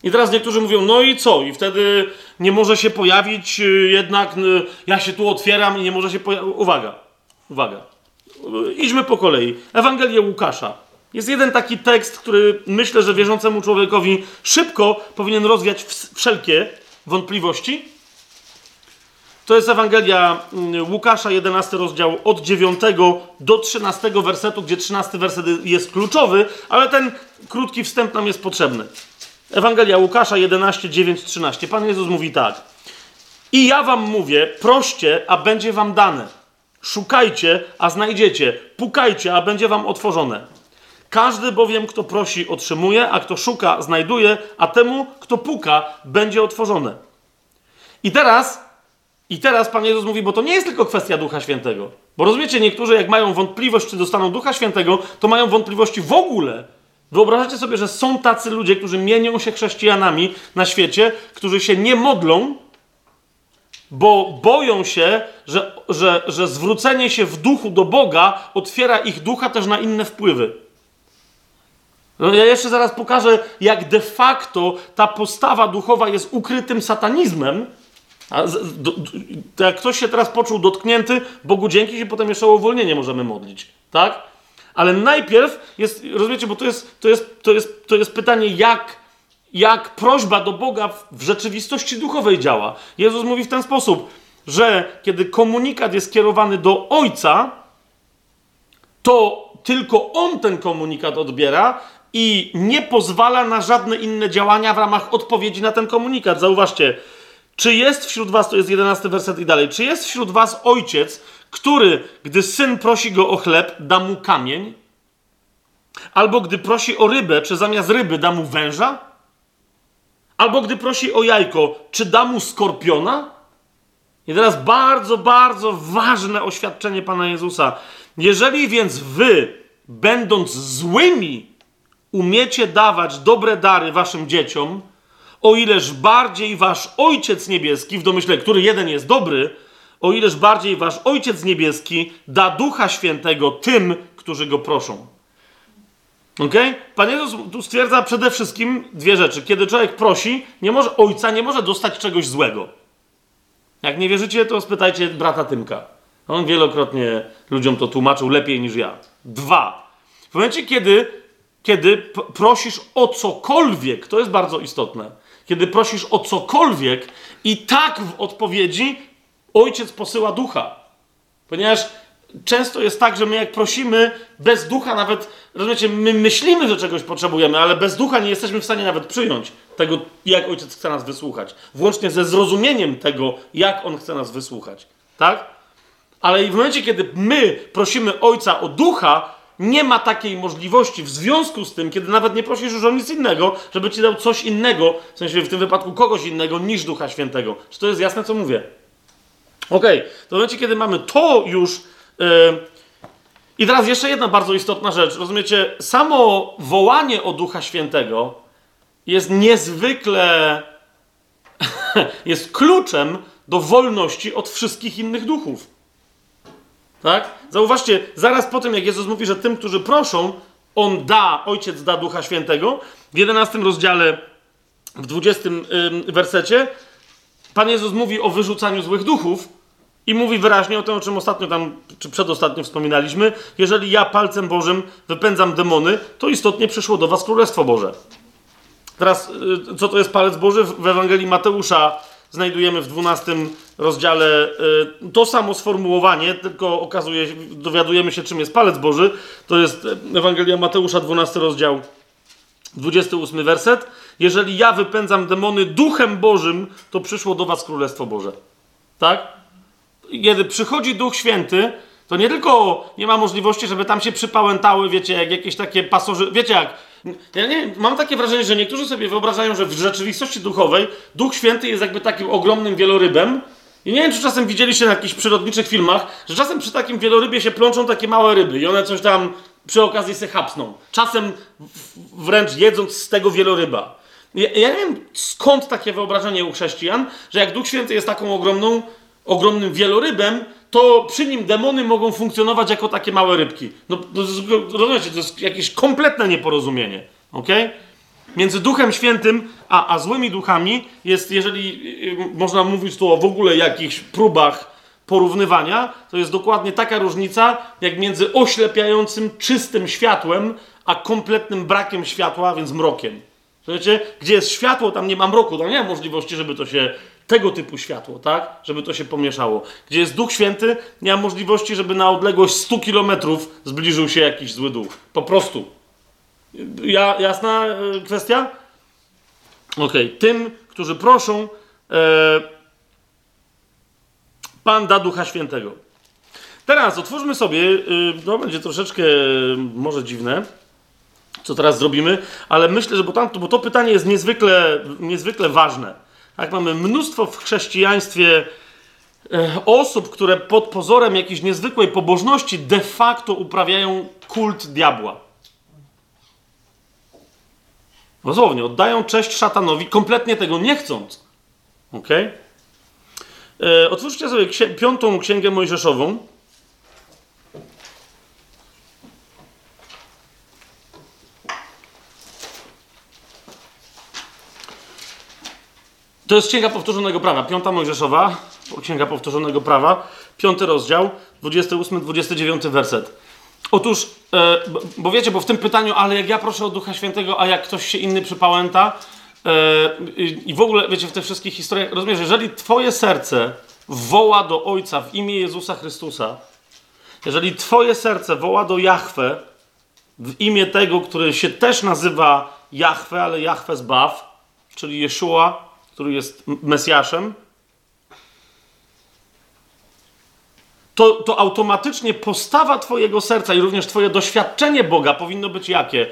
I teraz niektórzy mówią, no i co? I wtedy nie może się pojawić y, jednak, y, ja się tu otwieram i nie może się pojawić. Uwaga, uwaga. Idźmy po kolei. Ewangelię Łukasza. Jest jeden taki tekst, który myślę, że wierzącemu człowiekowi szybko powinien rozwiać wszelkie wątpliwości. To jest Ewangelia mm, Łukasza, 11 rozdział, od 9 do 13 wersetu, gdzie 13 werset jest kluczowy, ale ten krótki wstęp nam jest potrzebny. Ewangelia Łukasza 11, 9, 13. Pan Jezus mówi tak. I ja wam mówię, proście, a będzie wam dane. Szukajcie, a znajdziecie. Pukajcie, a będzie wam otworzone. Każdy bowiem, kto prosi, otrzymuje, a kto szuka, znajduje, a temu, kto puka, będzie otworzone. I teraz, i teraz Pan Jezus mówi, bo to nie jest tylko kwestia Ducha Świętego. Bo rozumiecie, niektórzy jak mają wątpliwość, czy dostaną Ducha Świętego, to mają wątpliwości w ogóle. Wyobrażacie sobie, że są tacy ludzie, którzy mienią się chrześcijanami na świecie, którzy się nie modlą, bo boją się, że, że, że zwrócenie się w duchu do Boga otwiera ich ducha też na inne wpływy. No, ja jeszcze zaraz pokażę, jak de facto ta postawa duchowa jest ukrytym satanizmem. A jak ktoś się teraz poczuł dotknięty, Bogu dzięki się potem jeszcze o uwolnienie możemy modlić. Tak? Ale najpierw jest, rozumiecie, bo to jest, to jest, to jest, to jest pytanie, jak, jak prośba do Boga w, rzeczywistości duchowej działa. Jezus mówi w ten sposób, że kiedy komunikat jest skierowany do Ojca, to tylko On ten komunikat odbiera i nie pozwala na żadne inne działania w ramach odpowiedzi na ten komunikat. Zauważcie, czy jest wśród was, to jest jedenasty werset i dalej, czy jest wśród was ojciec, który, gdy syn prosi go o chleb, da mu kamień? Albo gdy prosi o rybę, czy zamiast ryby da mu węża? Albo gdy prosi o jajko, czy da mu skorpiona? I teraz bardzo, bardzo ważne oświadczenie Pana Jezusa. Jeżeli więc wy, będąc złymi, umiecie dawać dobre dary waszym dzieciom, o ileż bardziej wasz Ojciec Niebieski, w domyśle, który jeden jest dobry, o ileż bardziej wasz Ojciec Niebieski da Ducha Świętego tym, którzy go proszą. Ok? Pan Jezus tu stwierdza przede wszystkim dwie rzeczy. Kiedy człowiek prosi, nie może, ojca nie może dostać czegoś złego. Jak nie wierzycie, to spytajcie brata Tymka. On wielokrotnie ludziom to tłumaczył lepiej niż ja. Dwa. W momencie, kiedy, kiedy prosisz o cokolwiek, to jest bardzo istotne. Kiedy prosisz o cokolwiek i tak w odpowiedzi ojciec posyła ducha. Ponieważ często jest tak, że my jak prosimy bez ducha nawet, rozumiecie, my myślimy, że czegoś potrzebujemy, ale bez ducha nie jesteśmy w stanie nawet przyjąć tego, jak ojciec chce nas wysłuchać. Włącznie ze zrozumieniem tego, jak on chce nas wysłuchać. Tak? Ale w momencie, kiedy my prosimy ojca o ducha, nie ma takiej możliwości w związku z tym, kiedy nawet nie prosisz już o nic innego, żeby ci dał coś innego, w sensie w tym wypadku kogoś innego niż Ducha Świętego. Czy to jest jasne, co mówię? Okej, okay. to w momencie, kiedy mamy to już Yy, I teraz jeszcze jedna bardzo istotna rzecz. Rozumiecie, samo wołanie o Ducha Świętego jest niezwykle. jest kluczem do wolności od wszystkich innych duchów. Tak? Zauważcie, zaraz po tym, jak Jezus mówi, że tym, którzy proszą, On da, Ojciec da Ducha Świętego, w 11 rozdziale, w 20 wersecie, Pan Jezus mówi o wyrzucaniu złych duchów, i mówi wyraźnie o tym, o czym ostatnio tam, czy przedostatnio wspominaliśmy. Jeżeli ja palcem Bożym wypędzam demony, to istotnie przyszło do was Królestwo Boże. Teraz, y, co to jest palec Boży? W Ewangelii Mateusza znajdujemy w 12 rozdziale y, to samo sformułowanie, tylko okazuje się, dowiadujemy się, czym jest palec Boży. To jest Ewangelia Mateusza, 12 rozdział, 28 werset. Jeżeli ja wypędzam demony duchem Bożym, to przyszło do was Królestwo Boże. Tak? kiedy przychodzi Duch Święty, to nie tylko nie ma możliwości, żeby tam się przypałętały, wiecie, jak jakieś takie pasoży... Wiecie jak? Ja nie mam takie wrażenie, że niektórzy sobie wyobrażają, że w rzeczywistości duchowej Duch Święty jest jakby takim ogromnym wielorybem. I nie wiem, czy czasem widzieliście na jakichś przyrodniczych filmach, że czasem przy takim wielorybie się plączą takie małe ryby i one coś tam przy okazji se hapsną. Czasem wręcz jedząc z tego wieloryba. Ja, ja nie wiem, skąd takie wyobrażenie u chrześcijan, że jak Duch Święty jest taką ogromną ogromnym wielorybem, to przy nim demony mogą funkcjonować jako takie małe rybki. No, rozumiecie, to jest jakieś kompletne nieporozumienie. ok? Między Duchem Świętym a, a złymi duchami jest, jeżeli y, można mówić tu o w ogóle jakichś próbach porównywania, to jest dokładnie taka różnica, jak między oślepiającym, czystym światłem, a kompletnym brakiem światła, więc mrokiem. Wiecie, gdzie jest światło, tam nie ma mroku, tam nie ma możliwości, żeby to się tego typu światło, tak? Żeby to się pomieszało. Gdzie jest Duch Święty, nie ma możliwości, żeby na odległość 100 kilometrów zbliżył się jakiś zły duch. Po prostu. Ja, jasna e, kwestia? Okay. Tym, którzy proszą, e, Pan da Ducha Świętego. Teraz otwórzmy sobie, e, no będzie troszeczkę może dziwne, co teraz zrobimy, ale myślę, że bo, tam, bo to pytanie jest niezwykle, niezwykle ważne. Tak, mamy mnóstwo w chrześcijaństwie e, osób, które pod pozorem jakiejś niezwykłej pobożności de facto uprawiają kult diabła. Dosłownie, oddają cześć szatanowi, kompletnie tego nie chcąc. Ok? E, otwórzcie sobie księ- piątą księgę Mojżeszową. To jest Księga Powtórzonego Prawa, piąta Mojżeszowa, Księga Powtórzonego Prawa, piąty rozdział, 28-29 werset. Otóż, e, bo, wiecie, bo w tym pytaniu, ale jak ja proszę o Ducha Świętego, a jak ktoś się inny przypałęta, e, i, i w ogóle, wiecie, w tych wszystkich historiach, rozumiesz, jeżeli twoje serce woła do Ojca w imię Jezusa Chrystusa, jeżeli twoje serce woła do Jahwe w imię tego, który się też nazywa Jahwe, ale Jahwe zbaw, czyli Jeszua, który jest Mesjaszem, to, to automatycznie postawa Twojego serca i również Twoje doświadczenie Boga powinno być jakie?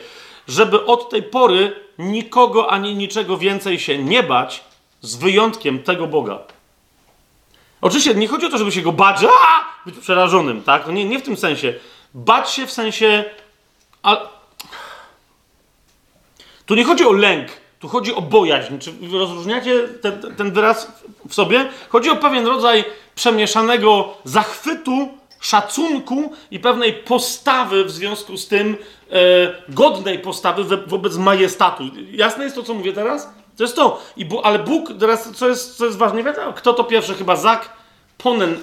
Żeby od tej pory nikogo ani niczego więcej się nie bać, z wyjątkiem tego Boga. Oczywiście nie chodzi o to, żeby się go bać, a być przerażonym, tak? No nie, nie w tym sensie. Bać się w sensie. A... Tu nie chodzi o lęk, tu chodzi o bojaźń. Czy rozróżniacie ten, ten wyraz w sobie? Chodzi o pewien rodzaj przemieszanego zachwytu, szacunku i pewnej postawy w związku z tym, e, godnej postawy wo wobec majestatu. Jasne jest to, co mówię teraz? To jest to. I ale Bóg, teraz co jest, co jest ważne, wiadomo, kto to pierwszy? Chyba Zak Ponen, e,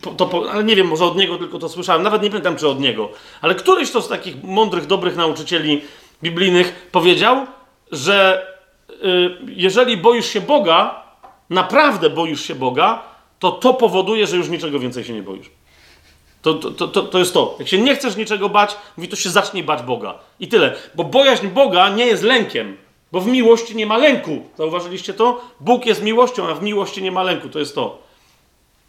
to, to, ale nie wiem, może od niego tylko to słyszałem, nawet nie pamiętam, czy od niego. Ale któryś to z takich mądrych, dobrych nauczycieli biblijnych powiedział, że y, jeżeli boisz się Boga, naprawdę boisz się Boga, to to powoduje, że już niczego więcej się nie boisz. To, to, to, to jest to. Jak się nie chcesz niczego bać, mówi, to się zacznie bać Boga. I tyle. Bo bojaźń Boga nie jest lękiem. Bo w miłości nie ma lęku. Zauważyliście to? Bóg jest miłością, a w miłości nie ma lęku. To jest to.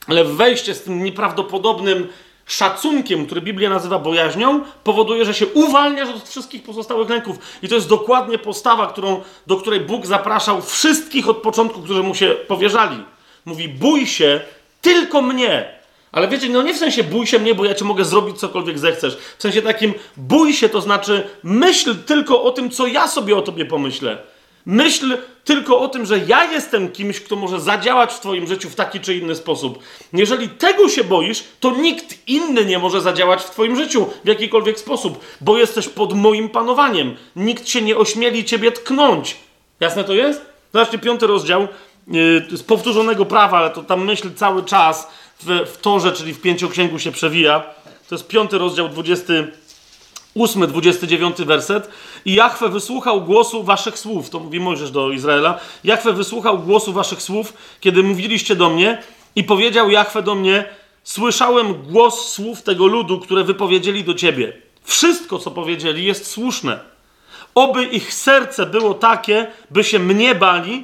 Ale wejście z tym nieprawdopodobnym szacunkiem, który Biblia nazywa bojaźnią, powoduje, że się uwalniasz od wszystkich pozostałych lęków. I to jest dokładnie postawa, którą, do której Bóg zapraszał wszystkich od początku, którzy mu się powierzali. Mówi: bój się tylko mnie. Ale wiecie, no nie w sensie bój się mnie, bo ja ci mogę zrobić cokolwiek zechcesz. W sensie takim bój się to znaczy myśl tylko o tym, co ja sobie o tobie pomyślę. Myśl tylko o tym, że ja jestem kimś, kto może zadziałać w Twoim życiu w taki czy inny sposób. Jeżeli tego się boisz, to nikt inny nie może zadziałać w Twoim życiu w jakikolwiek sposób, bo jesteś pod moim panowaniem. Nikt się nie ośmieli Ciebie tknąć. Jasne to jest? Zobaczcie, piąty rozdział yy, z powtórzonego prawa, ale to tam myśl cały czas w, w torze, czyli w pięcioksięgu się przewija. To jest piąty rozdział, 20. 8, 29 werset. I Jachwę wysłuchał głosu waszych słów. To mówi Mojżesz do Izraela. Jachwę wysłuchał głosu waszych słów, kiedy mówiliście do mnie i powiedział Jachwę do mnie, słyszałem głos słów tego ludu, które wypowiedzieli do ciebie. Wszystko, co powiedzieli, jest słuszne. Oby ich serce było takie, by się mnie bali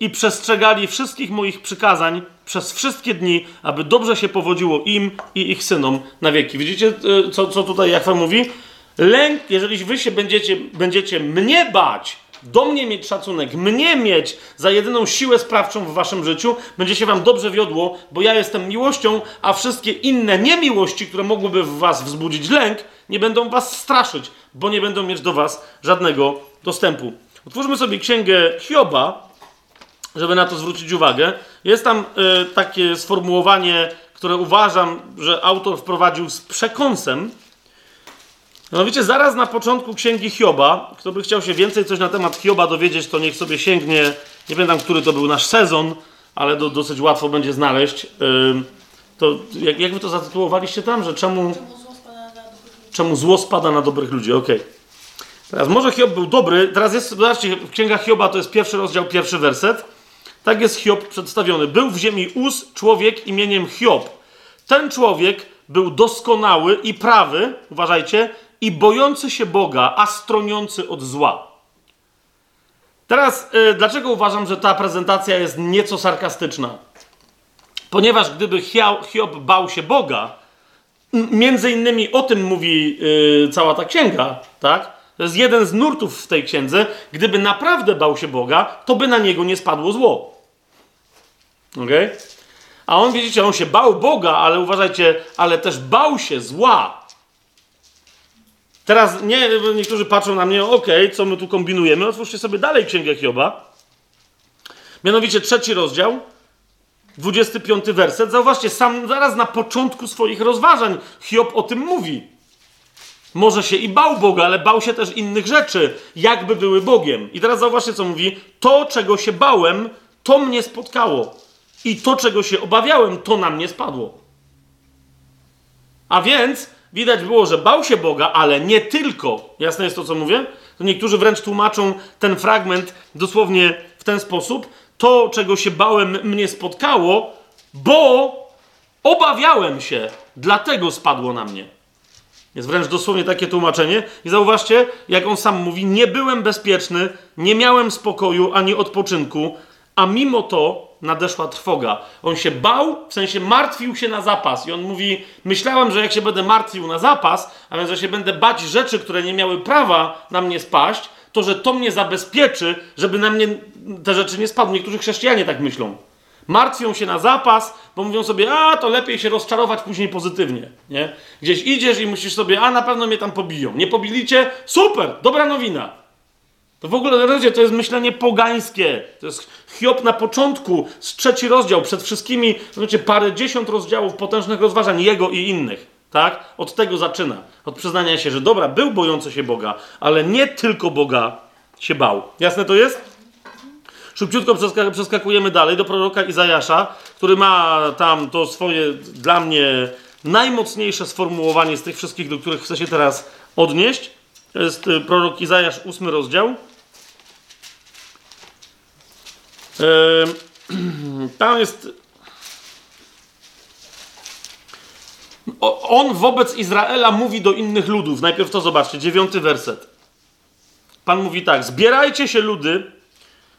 i przestrzegali wszystkich moich przykazań przez wszystkie dni, aby dobrze się powodziło im i ich synom na wieki. Widzicie, e, co, co tutaj Jachwę mówi? Lęk, jeżeli wy się będziecie, będziecie mnie bać, do mnie mieć szacunek, mnie mieć za jedyną siłę sprawczą w waszym życiu, będzie się wam dobrze wiodło, bo ja jestem miłością, a wszystkie inne niemiłości, które mogłyby w was wzbudzić lęk, nie będą was straszyć, bo nie będą mieć do was żadnego dostępu. Otwórzmy sobie księgę Hioba, żeby na to zwrócić uwagę. Jest tam y, takie sformułowanie, które uważam, że autor wprowadził z przekąsem, Mianowicie zaraz na początku księgi Hioba, kto by chciał się więcej coś na temat Hioba dowiedzieć, to niech sobie sięgnie, nie pamiętam, który to był nasz sezon, ale do, dosyć łatwo będzie znaleźć. To jak, jak wy to zatytułowaliście tam, że czemu, czemu zło spada na dobrych ludzi? Okej. Okay. Teraz może Hiob był dobry, teraz jest, zobaczcie, księga Hioba to jest pierwszy rozdział, pierwszy werset. Tak jest Hiob przedstawiony. Był w ziemi Uz człowiek imieniem Hiob. Ten człowiek był doskonały i prawy, uważajcie, i bojący się Boga, a stroniący od zła. Teraz, yy, dlaczego uważam, że ta prezentacja jest nieco sarkastyczna? Ponieważ gdyby Hiob bał się Boga, między innymi o tym mówi yy, cała ta księga, tak? To jest jeden z nurtów w tej księdze. Gdyby naprawdę bał się Boga, to by na niego nie spadło zło. Ok? A on, widzicie, on się bał Boga, ale uważajcie, ale też bał się zła. Teraz nie, niektórzy patrzą na mnie, okej, okay, co my tu kombinujemy. Otwórzcie sobie dalej Księgę Hioba. Mianowicie trzeci rozdział, 25 werset. Zauważcie, sam zaraz na początku swoich rozważań Hiob o tym mówi. Może się i bał Boga, ale bał się też innych rzeczy, jakby były Bogiem. I teraz zauważcie, co mówi. To, czego się bałem, to mnie spotkało. I to, czego się obawiałem, to na mnie spadło. A więc widać było, że bał się Boga, ale nie tylko. Jasne jest to, co mówię? To niektórzy wręcz tłumaczą ten fragment dosłownie w ten sposób. To, czego się bałem, mnie spotkało, bo obawiałem się, dlatego spadło na mnie. Jest wręcz dosłownie takie tłumaczenie. I zauważcie, jak on sam mówi: Nie byłem bezpieczny, nie miałem spokoju ani odpoczynku, a mimo to nadeszła trwoga. On się bał, w sensie martwił się na zapas. I on mówi: Myślałem, że jak się będę martwił na zapas, a więc, że się będę bać rzeczy, które nie miały prawa na mnie spaść, to że to mnie zabezpieczy, żeby na mnie te rzeczy nie spadły. Niektórzy chrześcijanie tak myślą. Martwią się na zapas, bo mówią sobie, a to lepiej się rozczarować później pozytywnie. Nie? Gdzieś idziesz i musisz sobie, a na pewno mnie tam pobiją. Nie pobili cię? Super, dobra nowina. To w ogóle, ludzie, to jest myślenie pogańskie. To jest Hiob na początku, z trzeci rozdział, przed wszystkimi, wiecie, parę dziesiąt rozdziałów potężnych rozważań jego i innych. Tak? Od tego zaczyna. Od przyznania się, że dobra, był bojący się Boga, ale nie tylko Boga się bał. Jasne to jest? Szybciutko przeskakujemy dalej do proroka Izajasza, który ma tam to swoje dla mnie najmocniejsze sformułowanie z tych wszystkich, do których chcę się teraz odnieść. To jest y, prorok Izajasz, ósmy rozdział. Tam jest. On wobec Izraela mówi do innych ludów. Najpierw to zobaczcie, dziewiąty werset. Pan mówi tak: Zbierajcie się, ludy,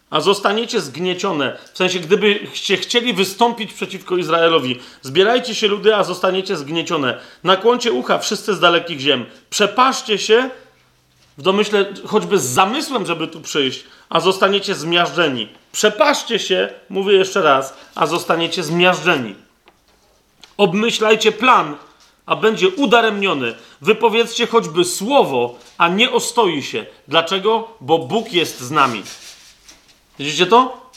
a zostaniecie zgniecione. W sensie, gdybyście chcieli wystąpić przeciwko Izraelowi, zbierajcie się, ludy, a zostaniecie zgniecione. Nakłoncie ucha wszyscy z dalekich ziem. Przepaszcie się w domyśle choćby z zamysłem, żeby tu przyjść, a zostaniecie zmiażdżeni. Przepaszcie się, mówię jeszcze raz, a zostaniecie zmiażdżeni. Obmyślajcie plan, a będzie udaremniony. Wypowiedzcie choćby słowo, a nie ostoi się. Dlaczego? Bo Bóg jest z nami. Widzicie to?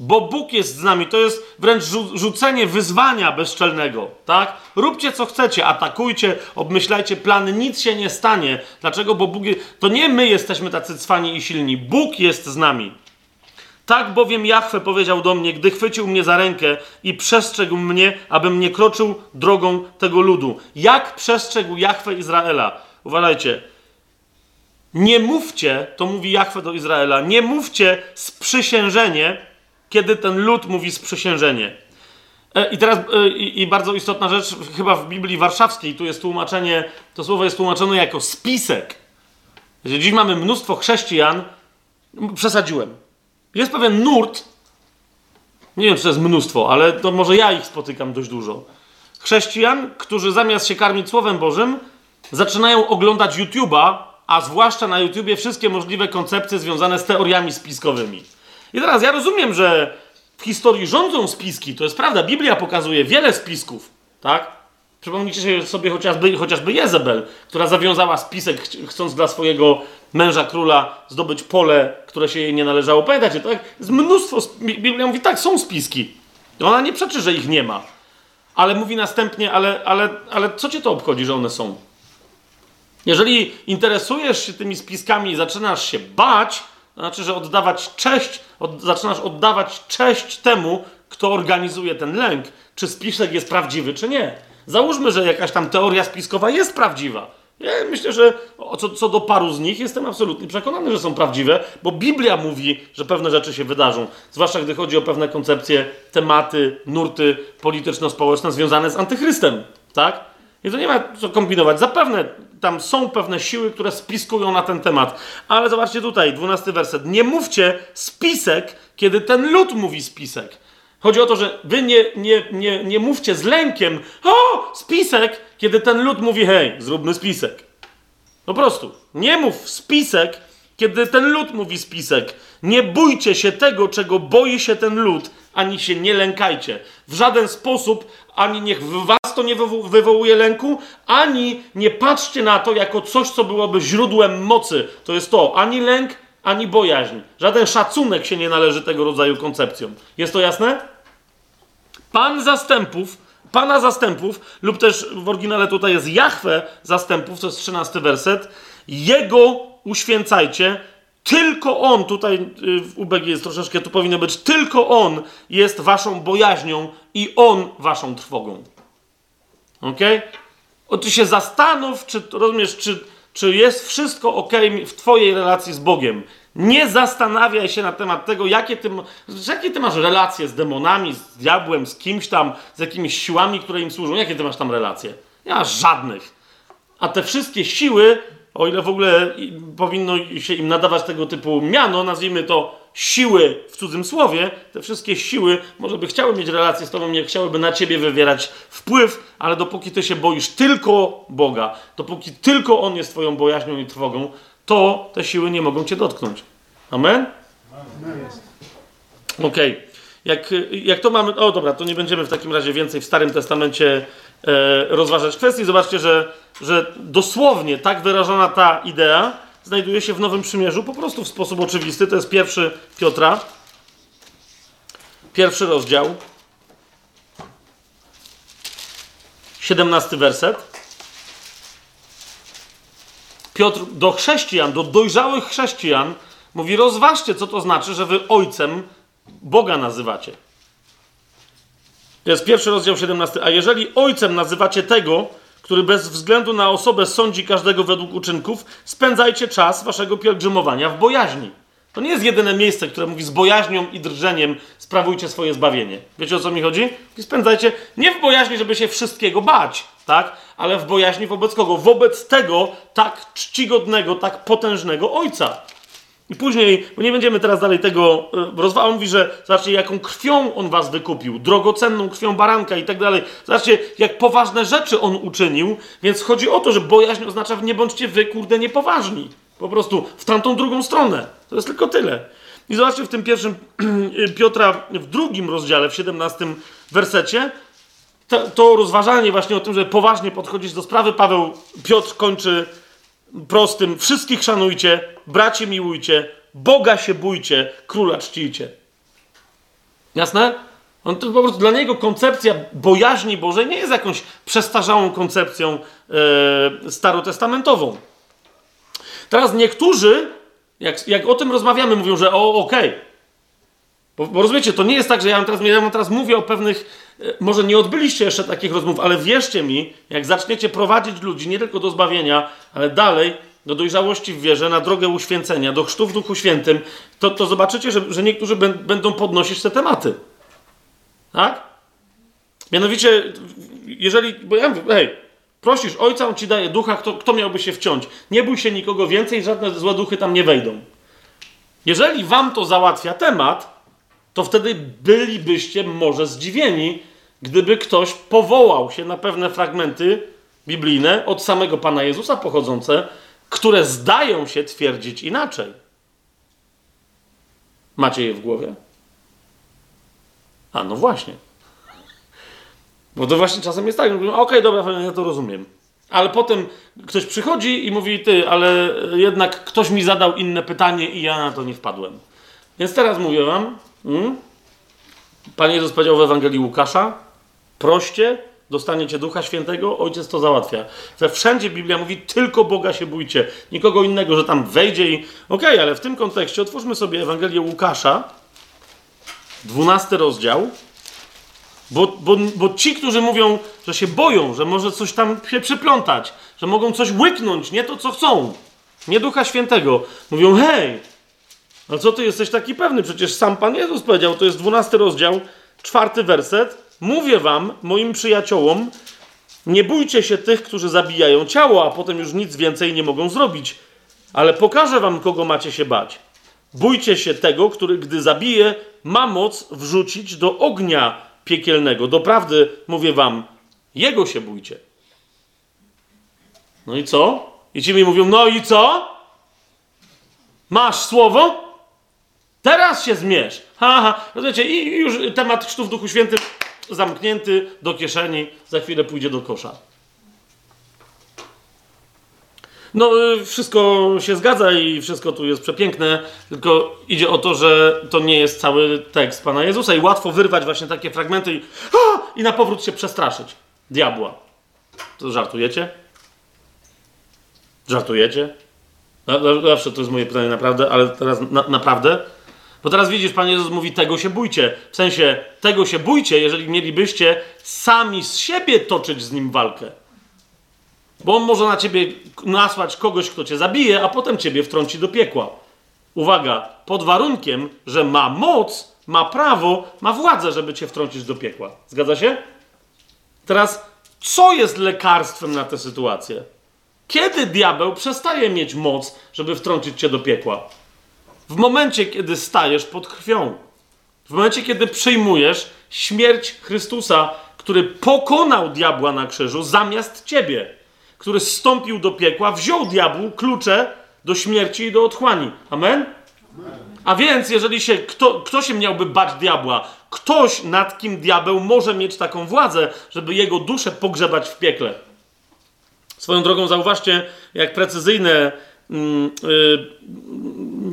Bo Bóg jest z nami. To jest wręcz rzucenie wyzwania bezczelnego. Tak? Róbcie co chcecie, atakujcie, obmyślajcie plany, nic się nie stanie. Dlaczego? Bo Bóg. To nie my jesteśmy tacy cwani i silni. Bóg jest z nami. Tak bowiem Jahwe powiedział do mnie, gdy chwycił mnie za rękę i przestrzegł mnie, abym nie kroczył drogą tego ludu. Jak przestrzegł Jahwe Izraela? Uważajcie. Nie mówcie, to mówi Jahwe do Izraela, nie mówcie sprzysiężenie, kiedy ten lud mówi sprzysiężenie. E, I teraz, e, i, i, bardzo istotna rzecz, chyba w Biblii Warszawskiej, tu jest tłumaczenie, to słowo jest tłumaczone jako spisek. Dziś mamy mnóstwo chrześcijan, przesadziłem. Jest pewien nurt, nie wiem czy to jest mnóstwo, ale to może ja ich spotykam dość dużo. Chrześcijan, którzy zamiast się karmić Słowem Bożym, zaczynają oglądać YouTube'a, a zwłaszcza na YouTubie wszystkie możliwe koncepcje związane z teoriami spiskowymi. I teraz ja rozumiem, że w historii rządzą spiski, to jest prawda, Biblia pokazuje wiele spisków, tak? Przypomnijcie sobie chociażby, chociażby Jezebel, która zawiązała spisek, chcąc dla swojego męża króla zdobyć pole, które się jej nie należało. Pamiętacie, tak? Jest mnóstwo. Biblia mówi, tak, są spiski. Ona nie przeczy, że ich nie ma. Ale mówi następnie, ale, ale, ale co cię to obchodzi, że one są? Jeżeli interesujesz się tymi spiskami i zaczynasz się bać, to znaczy, że oddawać cześć, od, zaczynasz oddawać cześć temu, kto organizuje ten lęk, czy spisek jest prawdziwy, czy nie. Załóżmy, że jakaś tam teoria spiskowa jest prawdziwa. Ja myślę, że co, co, do paru z nich jestem absolutnie przekonany, że są prawdziwe, bo Biblia mówi, że pewne rzeczy się wydarzą. Zwłaszcza gdy chodzi o pewne koncepcje, tematy, nurty polityczno-społeczne związane z antychrystem. Tak? I to nie ma co kombinować. Zapewne tam są pewne siły, które spiskują na ten temat. Ale zobaczcie tutaj, dwunasty werset. Nie mówcie spisek, kiedy ten lud mówi spisek. Chodzi o to, że wy nie, nie, nie, nie mówcie z lękiem, o, spisek, kiedy ten lud mówi, hej, zróbmy spisek. Po prostu. Nie mów spisek, kiedy ten lud mówi spisek. Nie bójcie się tego, czego boi się ten lud, ani się nie lękajcie. W żaden sposób, ani niech w was to nie wywołuje lęku, ani nie patrzcie na to jako coś, co byłoby źródłem mocy. To jest to, ani lęk, ani bojaźń. Żaden szacunek się nie należy tego rodzaju koncepcjom. Jest to jasne? Pan zastępów Pana zastępów, lub też w oryginale tutaj jest Jahwe zastępów, to jest 13 werset. Jego uświęcajcie, tylko On, tutaj y, w UBG jest troszeczkę, tu powinno być, tylko On jest waszą bojaźnią i On waszą trwogą. Ok? O, ty się zastanów, czy rozumiesz, czy, czy jest wszystko ok w twojej relacji z Bogiem. Nie zastanawiaj się na temat tego, jakie ty, jakie ty masz relacje z demonami, z diabłem, z kimś tam, z jakimiś siłami, które im służą. Jakie ty masz tam relacje? Nie masz żadnych. A te wszystkie siły, o ile w ogóle powinno się im nadawać tego typu miano, nazwijmy to siły w cudzym słowie, te wszystkie siły może by chciały mieć relacje z tobą, nie chciałyby na ciebie wywierać wpływ, ale dopóki ty się boisz tylko Boga, dopóki tylko On jest twoją bojaźnią i trwogą, to te siły nie mogą cię dotknąć. Amen? Okej. Okay. Jak, jak to mamy. O, dobra, to nie będziemy w takim razie więcej w Starym Testamencie e, rozważać kwestii. Zobaczcie, że, że dosłownie tak wyrażona ta idea znajduje się w Nowym Przymierzu po prostu w sposób oczywisty. To jest pierwszy Piotra. Pierwszy rozdział. 17 werset. Piotr do chrześcijan, do dojrzałych chrześcijan mówi: rozważcie, co to znaczy, że wy ojcem Boga nazywacie. To jest pierwszy rozdział 17. A jeżeli ojcem nazywacie tego, który bez względu na osobę sądzi każdego według uczynków, spędzajcie czas waszego pielgrzymowania w bojaźni. To nie jest jedyne miejsce, które mówi z bojaźnią i drżeniem sprawujcie swoje zbawienie. Wiecie o co mi chodzi? I spędzajcie nie w bojaźni, żeby się wszystkiego bać, tak? Ale w bojaźni wobec kogo? Wobec tego tak czcigodnego, tak potężnego Ojca. I później, bo nie będziemy teraz dalej tego e, rozważać, on mówi, że zobaczcie, jaką krwią on was wykupił, drogocenną krwią baranka i tak dalej. Zobaczcie, jak poważne rzeczy on uczynił, więc chodzi o to, że bojaźń oznacza, nie bądźcie wy, kurde, niepoważni. Po prostu w tamtą drugą stronę. To jest tylko tyle. I zobaczcie w tym pierwszym Piotra, w drugim rozdziale, w 17 wersecie, to, to rozważanie właśnie o tym, że poważnie podchodzić do sprawy, Paweł, Piotr kończy prostym, wszystkich szanujcie, bracie miłujcie, Boga się bójcie, króla czcijcie. Jasne? On to po prostu dla niego koncepcja bojaźni Bożej nie jest jakąś przestarzałą koncepcją e, starotestamentową. Teraz niektórzy, jak, jak o tym rozmawiamy, mówią, że o, okej. Okay. Bo, bo rozumiecie, to nie jest tak, że ja teraz, ja teraz mówię o pewnych. E, może nie odbyliście jeszcze takich rozmów, ale wierzcie mi, jak zaczniecie prowadzić ludzi nie tylko do zbawienia, ale dalej do dojrzałości w wierze, na drogę uświęcenia, do chrztu w Duchu Świętym, to, to zobaczycie, że, że niektórzy będą podnosić te tematy. Tak? Mianowicie, jeżeli. Bo ja mówię, hej, prosisz ojca, on ci daje ducha, kto, kto miałby się wciąć? Nie bój się nikogo więcej, żadne złe duchy tam nie wejdą. Jeżeli wam to załatwia temat, to wtedy bylibyście może zdziwieni, gdyby ktoś powołał się na pewne fragmenty biblijne od samego Pana Jezusa pochodzące, które zdają się twierdzić inaczej. Macie je w głowie? A no właśnie. Bo to właśnie czasem jest tak, okej, okay, dobra, ja to rozumiem. Ale potem ktoś przychodzi i mówi, ty, ale jednak ktoś mi zadał inne pytanie i ja na to nie wpadłem. Więc teraz mówię wam, hmm? Pan Jezus powiedział w Ewangelii Łukasza, proście, dostaniecie Ducha Świętego, Ojciec to załatwia. Że wszędzie Biblia mówi, tylko Boga się bójcie, nikogo innego, że tam wejdzie i... Okej, okay, ale w tym kontekście otwórzmy sobie Ewangelię Łukasza, 12 rozdział, bo, bo, bo ci, którzy mówią, że się boją, że może coś tam się przyplątać, że mogą coś łyknąć, nie to, co chcą, nie Ducha Świętego, mówią, hej, a co ty jesteś taki pewny? Przecież sam Pan Jezus powiedział, to jest 12 rozdział, czwarty werset, mówię wam, moim przyjaciołom, nie bójcie się tych, którzy zabijają ciało, a potem już nic więcej nie mogą zrobić, ale pokażę wam, kogo macie się bać. Bójcie się tego, który, gdy zabije, ma moc wrzucić do ognia piekielnego. Doprawdy mówię wam, jego się bójcie. No i co? I ci mi mówią, no i co? Masz słowo? Teraz się zmierz. Ha, ha. Rozumiecie, i już temat chrztu w Duchu Świętym zamknięty do kieszeni, za chwilę pójdzie do kosza. No, y, wszystko się zgadza i wszystko tu jest przepiękne, tylko idzie o to, że to nie jest cały tekst Pana Jezusa i łatwo wyrwać właśnie takie fragmenty i, a, i na powrót się przestraszyć. Diabła. To żartujecie? Żartujecie? Zawsze to jest moje pytanie naprawdę, ale teraz na, naprawdę? Bo teraz widzisz, Pan Jezus mówi, tego się bójcie. W sensie, tego się bójcie, jeżeli mielibyście sami z siebie toczyć z nim walkę. Bo on może na ciebie nasłać kogoś, kto cię zabije, a potem ciebie wtrąci do piekła. Uwaga, pod warunkiem, że ma moc, ma prawo, ma władzę, żeby cię wtrącić do piekła. Zgadza się? Teraz, co jest lekarstwem na tę sytuację? Kiedy diabeł przestaje mieć moc, żeby wtrącić cię do piekła? W momencie, kiedy stajesz pod krwią. W momencie, kiedy przyjmujesz śmierć Chrystusa, który pokonał diabła na krzyżu zamiast ciebie który zstąpił do piekła, wziął diabłu klucze do śmierci i do otchłani. Amen? A więc, jeżeli się kto, kto się miałby bać diabła? Ktoś, nad kim diabeł może mieć taką władzę, żeby jego duszę pogrzebać w piekle. Swoją drogą zauważcie, jak precyzyjne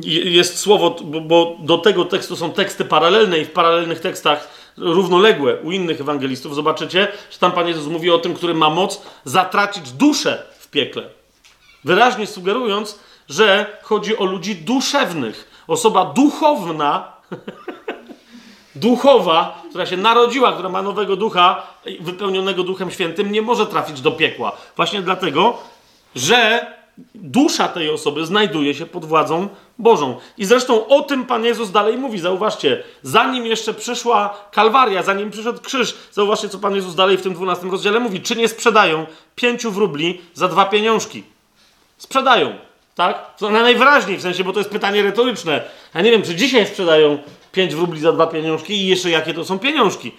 jest słowo, bo, bo do tego tekstu są teksty paralelne i w paralelnych tekstach równoległe u innych ewangelistów, zobaczycie, że tam Pan Jezus mówi o tym, który ma moc zatracić duszę w piekle. Wyraźnie sugerując, że chodzi o ludzi duszewnych. Osoba duchowna, duchowa, która się narodziła, która ma nowego ducha, wypełnionego Duchem Świętym, nie może trafić do piekła. Właśnie dlatego, że dusza tej osoby znajduje się pod władzą Bożą. I zresztą o tym Pan Jezus dalej mówi. Zauważcie, zanim jeszcze przyszła Kalwaria, zanim przyszedł krzyż, zauważcie, co Pan Jezus dalej w tym 12 rozdziale mówi. Czy nie sprzedają pięciu wróbli za dwa pieniążki? Sprzedają, tak? Na najwyraźniej, w sensie, bo to jest pytanie retoryczne. Ja nie wiem, czy dzisiaj sprzedają pięć wróbli za dwa pieniążki i jeszcze jakie to są pieniążki.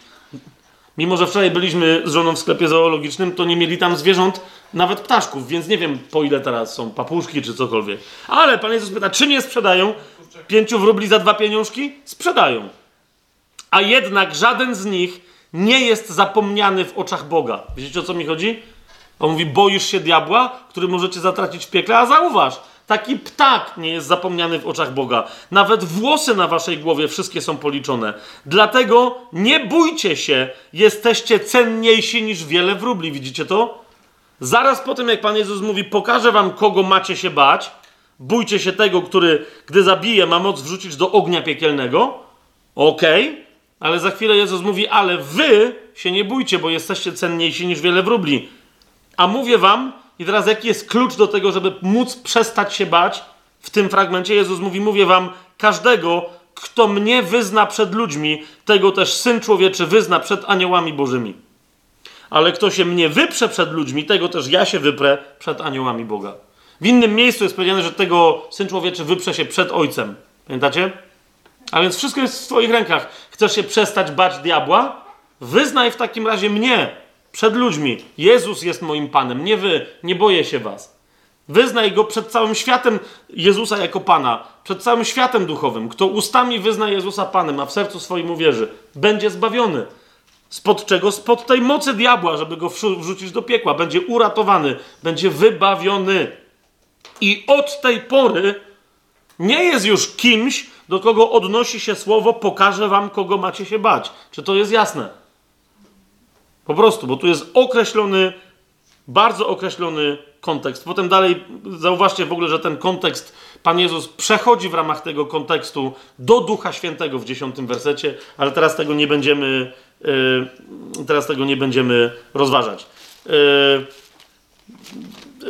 Mimo, że wczoraj byliśmy z żoną w sklepie zoologicznym, to nie mieli tam zwierząt, nawet ptaszków, więc nie wiem po ile teraz są papuszki czy cokolwiek. Ale Pan Jezus pyta, czy nie sprzedają pięciu wróbli za dwa pieniążki? Sprzedają. A jednak żaden z nich nie jest zapomniany w oczach Boga. Wiecie o co mi chodzi? On mówi, boisz się diabła, który możecie zatracić w piekle, a zauważ, Taki ptak nie jest zapomniany w oczach Boga. Nawet włosy na waszej głowie wszystkie są policzone. Dlatego nie bójcie się, jesteście cenniejsi niż wiele wróbli. Widzicie to? Zaraz po tym, jak Pan Jezus mówi, pokażę wam, kogo macie się bać. Bójcie się tego, który, gdy zabije, ma moc wrzucić do ognia piekielnego. Okej, okay. ale za chwilę Jezus mówi, ale wy się nie bójcie, bo jesteście cenniejsi niż wiele wróbli. A mówię wam, i teraz jaki jest klucz do tego, żeby móc przestać się bać? W tym fragmencie Jezus mówi, mówię wam, każdego, kto mnie wyzna przed ludźmi, tego też Syn Człowieczy wyzna przed aniołami bożymi. Ale kto się mnie wyprze przed ludźmi, tego też ja się wyprę przed aniołami Boga. W innym miejscu jest powiedziane, że tego Syn Człowieczy wyprze się przed Ojcem. Pamiętacie? A więc wszystko jest w Twoich rękach. Chcesz się przestać bać diabła? Wyznaj w takim razie mnie przed ludźmi. Jezus jest moim Panem, nie wy, nie boję się was. Wyznaj go przed całym światem Jezusa jako Pana, przed całym światem duchowym. Kto ustami wyzna Jezusa Panem, a w sercu swoim uwierzy, będzie zbawiony. Spod czego? Spod tej mocy diabła, żeby go wrzucić do piekła. Będzie uratowany, będzie wybawiony. I od tej pory nie jest już kimś, do kogo odnosi się słowo, pokażę wam, kogo macie się bać. Czy to jest jasne? Po prostu, bo tu jest określony, bardzo określony kontekst. Potem dalej zauważcie w ogóle, że ten kontekst Pan Jezus przechodzi w ramach tego kontekstu do Ducha Świętego w dziesiątym wersecie, ale teraz tego nie będziemy, yy, teraz tego nie będziemy rozważać. Yy,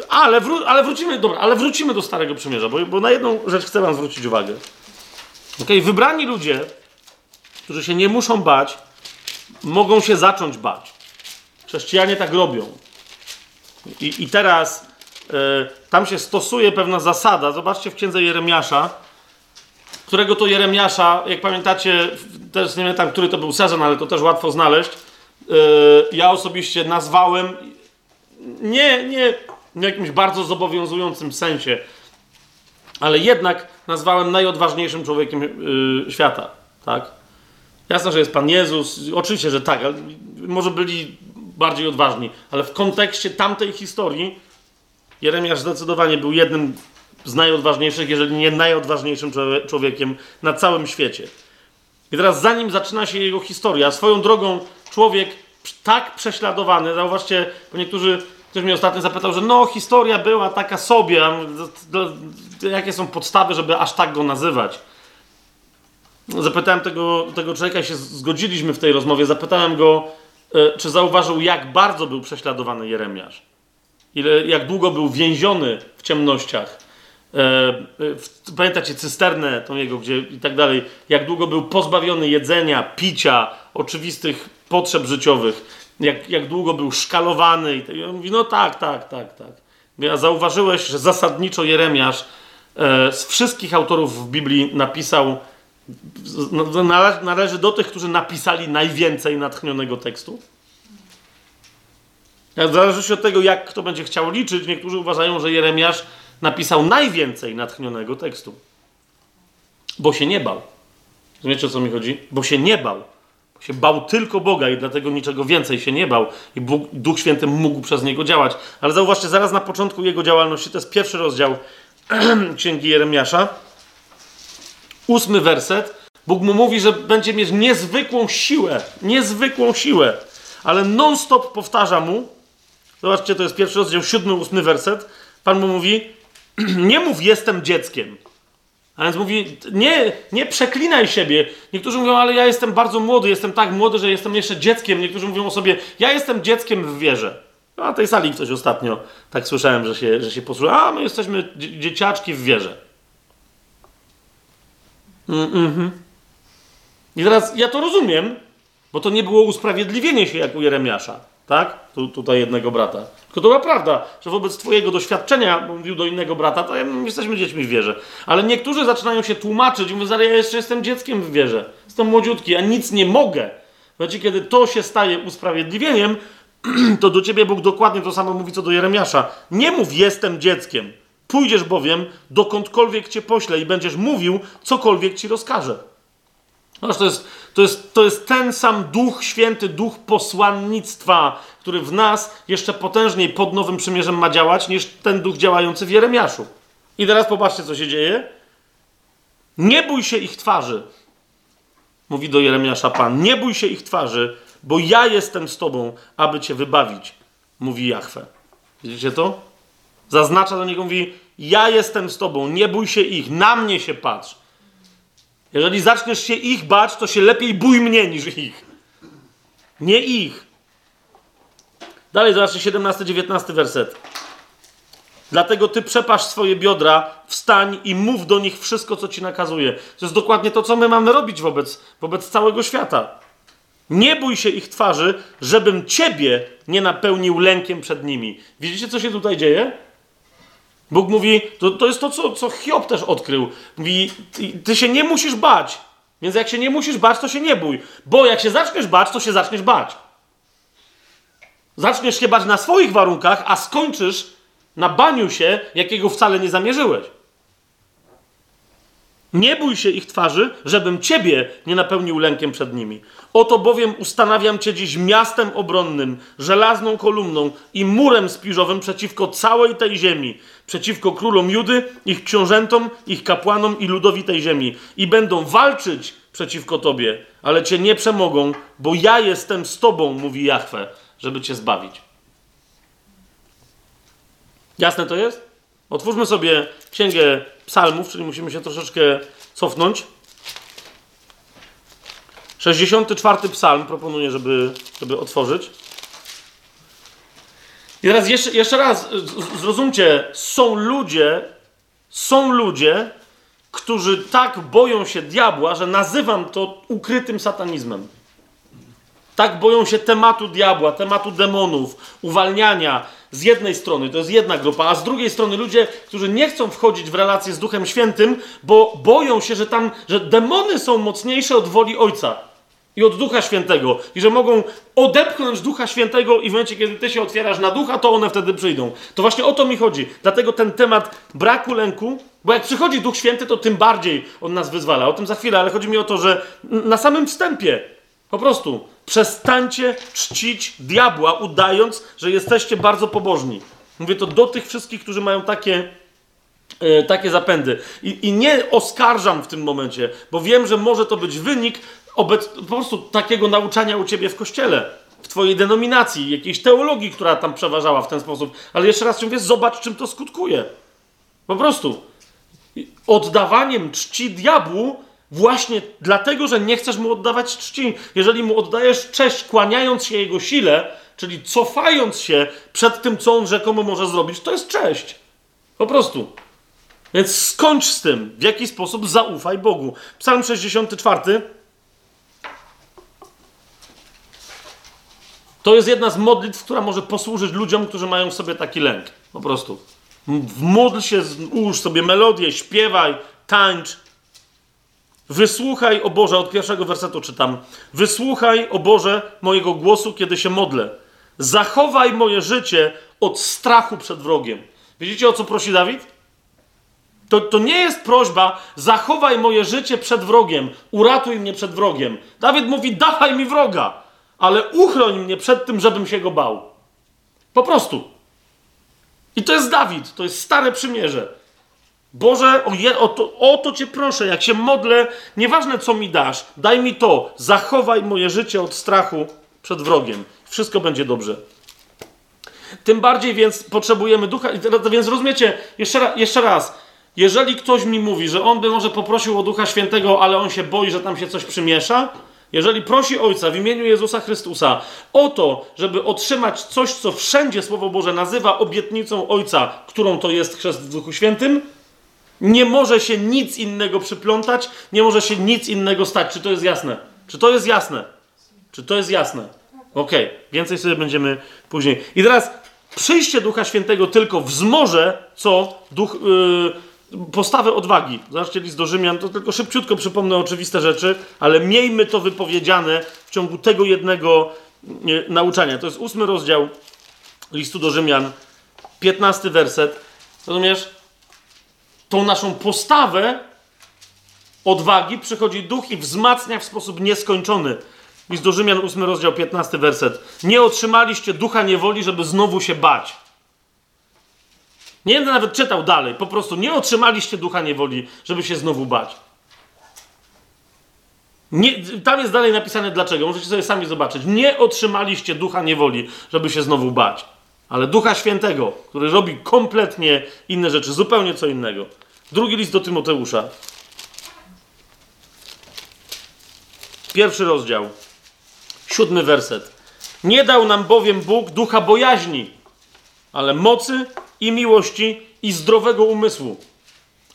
ale, wró ale wrócimy, dobra, ale wrócimy do Starego Przymierza, bo, bo na jedną rzecz chcę wam zwrócić uwagę. Okay, wybrani ludzie, którzy się nie muszą bać, mogą się zacząć bać. Chrześcijanie tak robią. I, i teraz y, tam się stosuje pewna zasada. Zobaczcie w księdze Jeremiasza, którego to Jeremiasza, jak pamiętacie, też nie pamiętam, który to był sezon, ale to też łatwo znaleźć. Y, ja osobiście nazwałem nie, nie w jakimś bardzo zobowiązującym sensie, ale jednak nazwałem najodważniejszym człowiekiem y, świata. Tak? Jasne, że jest Pan Jezus, oczywiście, że tak, ale może byli bardziej odważni, ale w kontekście tamtej historii Jeremiasz zdecydowanie był jednym z najodważniejszych, jeżeli nie najodważniejszym człowiekiem na całym świecie. I teraz zanim zaczyna się jego historia, swoją drogą człowiek tak prześladowany, zauważcie, bo niektórzy, ktoś mnie ostatnio zapytał, że no historia była taka sobie, jakie są podstawy, żeby aż tak go nazywać. Zapytałem tego, tego człowieka, się zgodziliśmy w tej rozmowie, zapytałem go, czy zauważył, jak bardzo był prześladowany Jeremiasz. Ile, jak długo był więziony w ciemnościach. E, e, pamiętacie cysternę tą jego, gdzie i tak dalej. Jak długo był pozbawiony jedzenia, picia, oczywistych potrzeb życiowych. Jak, jak długo był szkalowany. I, tak, I on mówi, no tak, tak, tak, tak. A zauważyłeś, że zasadniczo Jeremiasz z wszystkich autorów w Biblii napisał należy do tych, którzy napisali najwięcej natchnionego tekstu. Zależy się od tego, jak kto będzie chciał liczyć. Niektórzy uważają, że Jeremiasz napisał najwięcej natchnionego tekstu. Bo się nie bał. Rozumiecie, o co mi chodzi? Bo się nie bał. Bo się bał tylko Boga i dlatego niczego więcej się nie bał. I Bóg, Duch Święty mógł przez niego działać. Ale zauważcie, zaraz na początku jego działalności, to jest pierwszy rozdział Księgi Jeremiasza ósmy werset, Bóg mu mówi, że będzie mieć niezwykłą siłę, niezwykłą siłę, ale non-stop powtarza mu, zobaczcie, to jest pierwszy rozdział, siódmy, ósmy werset, Pan mu mówi, nie mów jestem dzieckiem. A więc mówi, nie, nie przeklinaj siebie. Niektórzy mówią, ale ja jestem bardzo młody, jestem tak młody, że jestem jeszcze dzieckiem. Niektórzy mówią o sobie, ja jestem dzieckiem w wierze. No, na tej sali ktoś ostatnio tak słyszałem, że się, że się posłuchał, a my jesteśmy dzieciaczki w wierze. Mm-hmm. I teraz ja to rozumiem, bo to nie było usprawiedliwienie się jak u Jeremiasza, tak? Tu, tutaj jednego brata. Tylko to była prawda, że wobec twojego doświadczenia, mówił do innego brata, to ja, jesteśmy dziećmi w wierze. Ale niektórzy zaczynają się tłumaczyć mówią, ja jeszcze jestem dzieckiem w wierze. Jestem młodziutki, a nic nie mogę. Znaczy, kiedy to się staje usprawiedliwieniem, to do ciebie Bóg dokładnie to samo mówi co do Jeremiasza. Nie mów jestem dzieckiem. Pójdziesz bowiem dokądkolwiek cię pośle i będziesz mówił, cokolwiek ci rozkaże. No, to, jest, to, jest, to jest ten sam Duch Święty, Duch posłannictwa, który w nas jeszcze potężniej pod Nowym Przymierzem ma działać, niż ten Duch działający w Jeremiaszu. I teraz popatrzcie, co się dzieje. Nie bój się ich twarzy, mówi do Jeremiasza Pan. Nie bój się ich twarzy, bo ja jestem z tobą, aby cię wybawić, mówi Jahwe. Widzicie to? Zaznacza do niego, mówi: Ja jestem z tobą, nie bój się ich, na mnie się patrz. Jeżeli zaczniesz się ich bać, to się lepiej bój mnie niż ich. Nie ich. Dalej zobaczcie 17-19 werset. Dlatego ty przepasz swoje biodra, wstań i mów do nich wszystko, co ci nakazuje. To jest dokładnie to, co my mamy robić wobec, wobec całego świata. Nie bój się ich twarzy, żebym ciebie nie napełnił lękiem przed nimi. Widzicie, co się tutaj dzieje? Bóg mówi, to, to jest to, co, co Hiob też odkrył. Mówi, ty, ty się nie musisz bać. Więc jak się nie musisz bać, to się nie bój. Bo jak się zaczniesz bać, to się zaczniesz bać. Zaczniesz się bać na swoich warunkach, a skończysz na baniu się, jakiego wcale nie zamierzyłeś. Nie bój się ich twarzy, żebym ciebie nie napełnił lękiem przed nimi. Oto bowiem ustanawiam cię dziś miastem obronnym, żelazną kolumną i murem spiżowym przeciwko całej tej ziemi, przeciwko królom Judy, ich książętom, ich kapłanom i ludowi tej ziemi. I będą walczyć przeciwko tobie, ale cię nie przemogą, bo ja jestem z tobą, mówi Jahwe, żeby cię zbawić. Jasne to jest? Otwórzmy sobie księgę psalmów, czyli musimy się troszeczkę cofnąć. 64 psalm proponuję, żeby, żeby otworzyć. I teraz jeszcze, jeszcze raz zrozumcie, są ludzie, są ludzie, którzy tak boją się diabła, że nazywam to ukrytym satanizmem. Tak boją się tematu diabła, tematu demonów, uwalniania, z jednej strony, to jest jedna grupa, a z drugiej strony ludzie, którzy nie chcą wchodzić w relację z Duchem Świętym, bo boją się, że tam, że demony są mocniejsze od woli Ojca i od Ducha Świętego i że mogą odepchnąć Ducha Świętego i w momencie, kiedy ty się otwierasz na Ducha, to one wtedy przyjdą. To właśnie o to mi chodzi. Dlatego ten temat braku lęku, bo jak przychodzi Duch Święty, to tym bardziej on nas wyzwala. O tym za chwilę, ale chodzi mi o to, że na samym wstępie po prostu Przestańcie czcić diabła, udając, że jesteście bardzo pobożni. Mówię to do tych wszystkich, którzy mają takie, e, takie zapędy. I, I nie oskarżam w tym momencie, bo wiem, że może to być wynik obec, po prostu takiego nauczania u ciebie w kościele, w twojej denominacji, jakiejś teologii, która tam przeważała w ten sposób. Ale jeszcze raz mówię, zobacz, czym to skutkuje. Po prostu. Oddawaniem czci diabłu właśnie dlatego, że nie chcesz mu oddawać czci. Jeżeli mu oddajesz cześć, kłaniając się jego sile, czyli cofając się przed tym, co on rzekomo może zrobić, to jest cześć. Po prostu. Więc skończ z tym. W jaki sposób zaufaj Bogu. Psalm 64. To jest jedna z modlitw, która może posłużyć ludziom, którzy mają w sobie taki lęk. Po prostu. Módl się, ułóż sobie melodię, śpiewaj, tańcz. Wysłuchaj, o Boże, od pierwszego wersetu czytam. Wysłuchaj, o Boże, mojego głosu, kiedy się modlę. Zachowaj moje życie od strachu przed wrogiem. Widzicie, o co prosi Dawid? To, to nie jest prośba, zachowaj moje życie przed wrogiem, uratuj mnie przed wrogiem. Dawid mówi, dawaj mi wroga, ale uchroń mnie przed tym, żebym się go bał. Po prostu. I to jest Dawid, to jest stare przymierze. Boże, o, je, o, to, o to Cię proszę, jak się modlę, nieważne co mi dasz, daj mi to, zachowaj moje życie od strachu przed wrogiem. Wszystko będzie dobrze. Tym bardziej więc potrzebujemy ducha. Więc rozumiecie, jeszcze raz, jeszcze raz, jeżeli ktoś mi mówi, że on by może poprosił o Ducha Świętego, ale on się boi, że tam się coś przymiesza, jeżeli prosi Ojca w imieniu Jezusa Chrystusa o to, żeby otrzymać coś, co wszędzie Słowo Boże nazywa obietnicą Ojca, którą to jest chrzest w Duchu Świętym, nie może się nic innego przyplątać, nie może się nic innego stać. Czy to jest jasne? Czy to jest jasne? Czy to jest jasne? Okej, okay. więcej sobie będziemy później. I teraz przyjście Ducha Świętego tylko wzmoże, co duch, yy, postawę odwagi. Zobaczcie list do Rzymian, to tylko szybciutko przypomnę oczywiste rzeczy, ale miejmy to wypowiedziane w ciągu tego jednego yy, nauczania. To jest ósmy rozdział listu do Rzymian, piętnasty werset. Rozumiesz? Tą naszą postawę odwagi przychodzi duch i wzmacnia w sposób nieskończony. List do Rzymian, 8 rozdział, 15 werset. Nie otrzymaliście ducha niewoli, żeby znowu się bać. Nie będę nawet czytał dalej. Po prostu nie otrzymaliście ducha niewoli, żeby się znowu bać. Nie, tam jest dalej napisane dlaczego. Możecie sobie sami zobaczyć. Nie otrzymaliście ducha niewoli, żeby się znowu bać. Ale ducha świętego, który robi kompletnie inne rzeczy, zupełnie co innego. Drugi list do Tymoteusza. Pierwszy rozdział. Siódmy werset. Nie dał nam bowiem Bóg ducha bojaźni, ale mocy i miłości i zdrowego umysłu.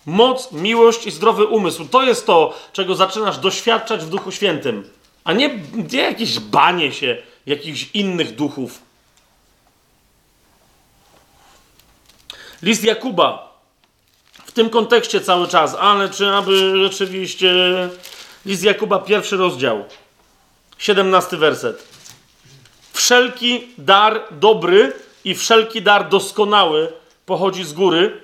Moc, miłość i zdrowy umysł. To jest to, czego zaczynasz doświadczać w Duchu Świętym, a nie, nie jakieś banie się jakichś innych duchów. List Jakuba. Tym kontekście cały czas, ale czy aby rzeczywiście. List Jakuba, pierwszy rozdział. 17 werset. Wszelki dar dobry i wszelki dar doskonały pochodzi z góry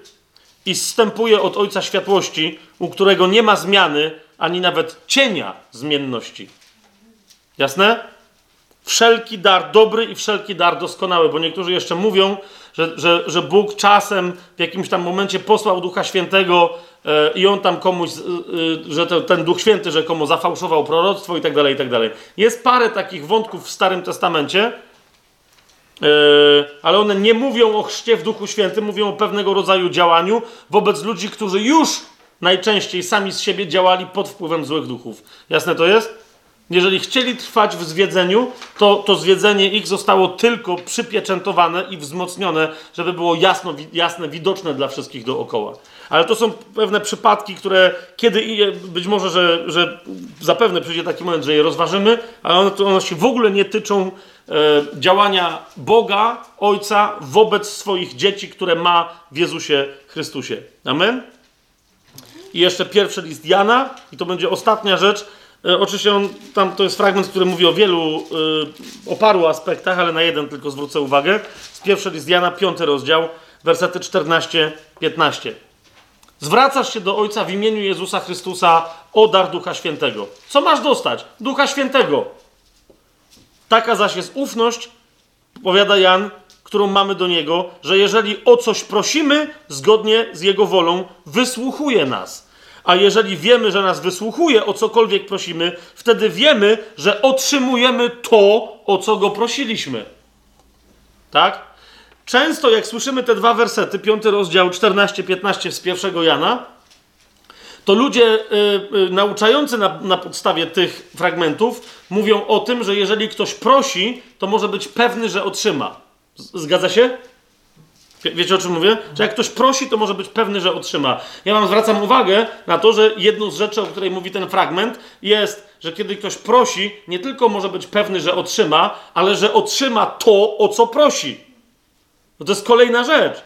i zstępuje od Ojca Światłości, u którego nie ma zmiany ani nawet cienia zmienności. Jasne? Wszelki dar dobry i wszelki dar doskonały, bo niektórzy jeszcze mówią, że, że, że Bóg czasem w jakimś tam momencie posłał Ducha Świętego E, i on tam komuś, e, e, że ten Duch Święty rzekomo zafałszował proroctwo i tak dalej, i tak dalej. Jest parę takich wątków w Starym Testamencie, ale one nie mówią o chrzcie w Duchu Świętym, mówią o pewnego rodzaju działaniu wobec ludzi, którzy już najczęściej sami z siebie działali pod wpływem złych duchów. Jasne to jest? Jeżeli chcieli trwać w zwiedzeniu, to, to zwiedzenie ich zostało tylko przypieczętowane i wzmocnione, żeby było jasno, jasne, widoczne dla wszystkich dookoła. Ale to są pewne przypadki, które kiedy być może, że, że zapewne przyjdzie taki moment, że je rozważymy, ale one, one się w ogóle nie tyczą e, działania Boga, Ojca wobec swoich dzieci, które ma w Jezusie Chrystusie. Amen? I jeszcze pierwszy list Jana, i to będzie ostatnia rzecz. E, oczywiście on, tam to jest fragment, który mówi o wielu, e, o paru aspektach, ale na jeden tylko zwrócę uwagę. Z pierwszy list Jana, piąty rozdział, wersety 14-15. Zwracasz się do Ojca w imieniu Jezusa Chrystusa o dar Ducha Świętego. Co masz dostać? Ducha Świętego. Taka zaś jest ufność, powiada Jan, którą mamy do Niego, że jeżeli o coś prosimy, zgodnie z Jego wolą, wysłuchuje nas. A jeżeli wiemy, że nas wysłuchuje, o cokolwiek prosimy, wtedy wiemy, że otrzymujemy to, o co Go prosiliśmy. Tak? Często jak słyszymy te dwa wersety, piąty rozdział 14-15 z pierwszego Jana, to ludzie y, y, nauczający na, na podstawie tych fragmentów mówią o tym, że jeżeli ktoś prosi, to może być pewny, że otrzyma. Zgadza się? Wie, wiecie o czym mówię? Że jak ktoś prosi, to może być pewny, że otrzyma. Ja wam zwracam uwagę na to, że jedną z rzeczy, o której mówi ten fragment, jest, że kiedy ktoś prosi, nie tylko może być pewny, że otrzyma, ale że otrzyma to, o co prosi. No to jest kolejna rzecz.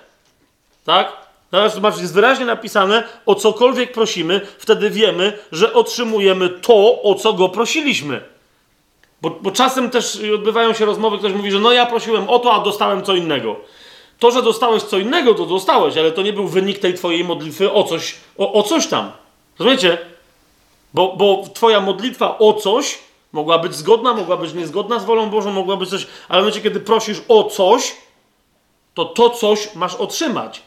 Tak? Teraz zobacz, jest wyraźnie napisane, o cokolwiek prosimy, wtedy wiemy, że otrzymujemy to, o co go prosiliśmy. Bo, bo czasem też odbywają się rozmowy, ktoś mówi, że no ja prosiłem o to, a dostałem co innego. To, że dostałeś co innego, to dostałeś, ale to nie był wynik tej twojej modlitwy o coś, o, o coś tam. Rozumiecie? Bo, bo twoja modlitwa o coś mogła być zgodna, mogła być niezgodna z wolą Bożą, mogła być coś, ale w momencie, kiedy prosisz o coś, to to coś masz otrzymać.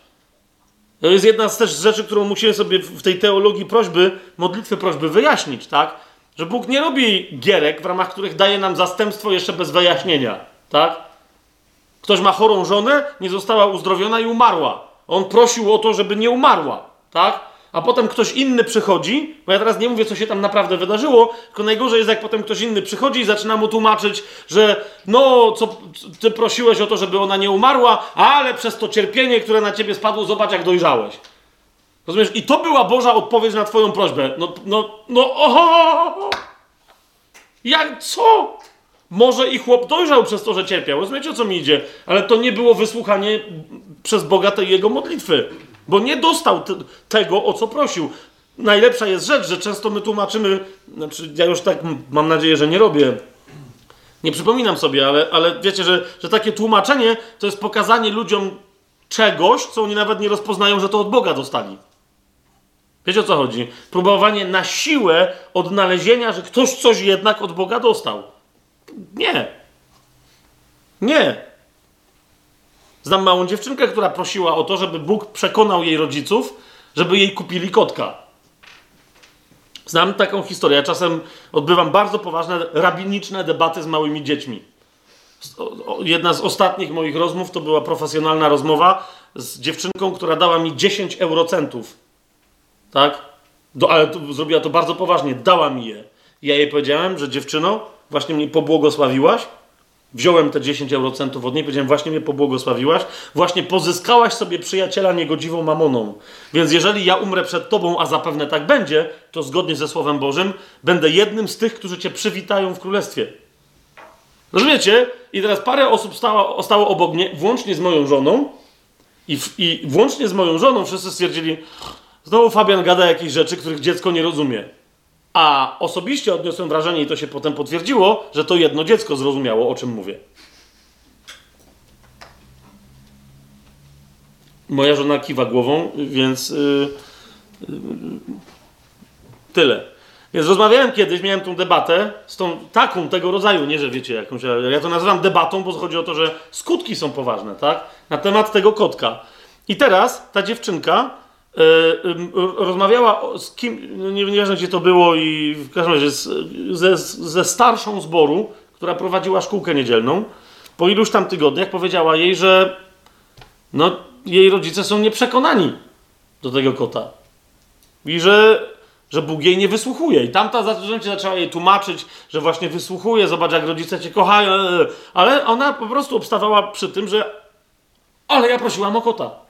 To jest jedna z też rzeczy, którą musimy sobie w tej teologii prośby, modlitwy prośby wyjaśnić, tak? Że Bóg nie robi gierek, w ramach których daje nam zastępstwo jeszcze bez wyjaśnienia, tak? Ktoś ma chorą żonę, nie została uzdrowiona i umarła. On prosił o to, żeby nie umarła, tak? A potem ktoś inny przychodzi, bo ja teraz nie mówię, co się tam naprawdę wydarzyło, tylko najgorzej jest, jak potem ktoś inny przychodzi i zaczyna mu tłumaczyć, że no, co ty prosiłeś o to, żeby ona nie umarła, ale przez to cierpienie, które na ciebie spadło, zobacz, jak dojrzałeś. Rozumiesz? I to była Boża odpowiedź na twoją prośbę. No, no, no, oho! Jak, co? Może i chłop dojrzał przez to, że cierpiał. Rozumiecie, o co mi idzie? Ale to nie było wysłuchanie przez Boga tej jego modlitwy. Bo nie dostał te, tego, o co prosił. Najlepsza jest rzecz, że często my tłumaczymy, znaczy ja już tak mam nadzieję, że nie robię, nie przypominam sobie, ale, ale wiecie, że, że takie tłumaczenie to jest pokazanie ludziom czegoś, co oni nawet nie rozpoznają, że to od Boga dostali. Wiecie o co chodzi? Próbowanie na siłę odnalezienia, że ktoś coś jednak od Boga dostał. Nie. Nie. Znam małą dziewczynkę, która prosiła o to, żeby Bóg przekonał jej rodziców, żeby jej kupili kotka. Znam taką historię. Ja czasem odbywam bardzo poważne rabiniczne debaty z małymi dziećmi. Jedna z ostatnich moich rozmów to była profesjonalna rozmowa z dziewczynką, która dała mi 10 eurocentów. Tak? Do, ale to, zrobiła to bardzo poważnie. Dała mi je. Ja jej powiedziałem, że dziewczyno, właśnie mnie pobłogosławiłaś. Wziąłem te 10 eurocentów od niej, powiedziałem, właśnie mnie pobłogosławiłaś, właśnie pozyskałaś sobie przyjaciela niegodziwą mamoną. Więc jeżeli ja umrę przed tobą, a zapewne tak będzie, to zgodnie ze Słowem Bożym, będę jednym z tych, którzy cię przywitają w królestwie. Rozumiecie? I teraz parę osób stało, stało obok mnie, włącznie z moją żoną, i, w, i włącznie z moją żoną wszyscy stwierdzili, znowu Fabian gada jakieś rzeczy, których dziecko nie rozumie. A osobiście odniosłem wrażenie, i to się potem potwierdziło, że to jedno dziecko zrozumiało, o czym mówię. Moja żona kiwa głową, więc yy, yy, tyle. Więc rozmawiałem kiedyś, miałem tą debatę z tą taką tego rodzaju, nie że wiecie jakąś, ja to nazywam debatą, bo chodzi o to, że skutki są poważne, tak? Na temat tego kotka. I teraz ta dziewczynka rozmawiała z kim, no nie, wiem gdzie to było i w każdym razie z, ze, ze starszą zboru, która prowadziła szkółkę niedzielną. Po iluś tam tygodniach powiedziała jej, że no, jej rodzice są nieprzekonani do tego kota. I że, że Bóg jej nie wysłuchuje. I tamta zaczęła jej tłumaczyć, że właśnie wysłuchuje, zobacz jak rodzice cię kochają, ale ona po prostu obstawała przy tym, że ale ja prosiłam o kota.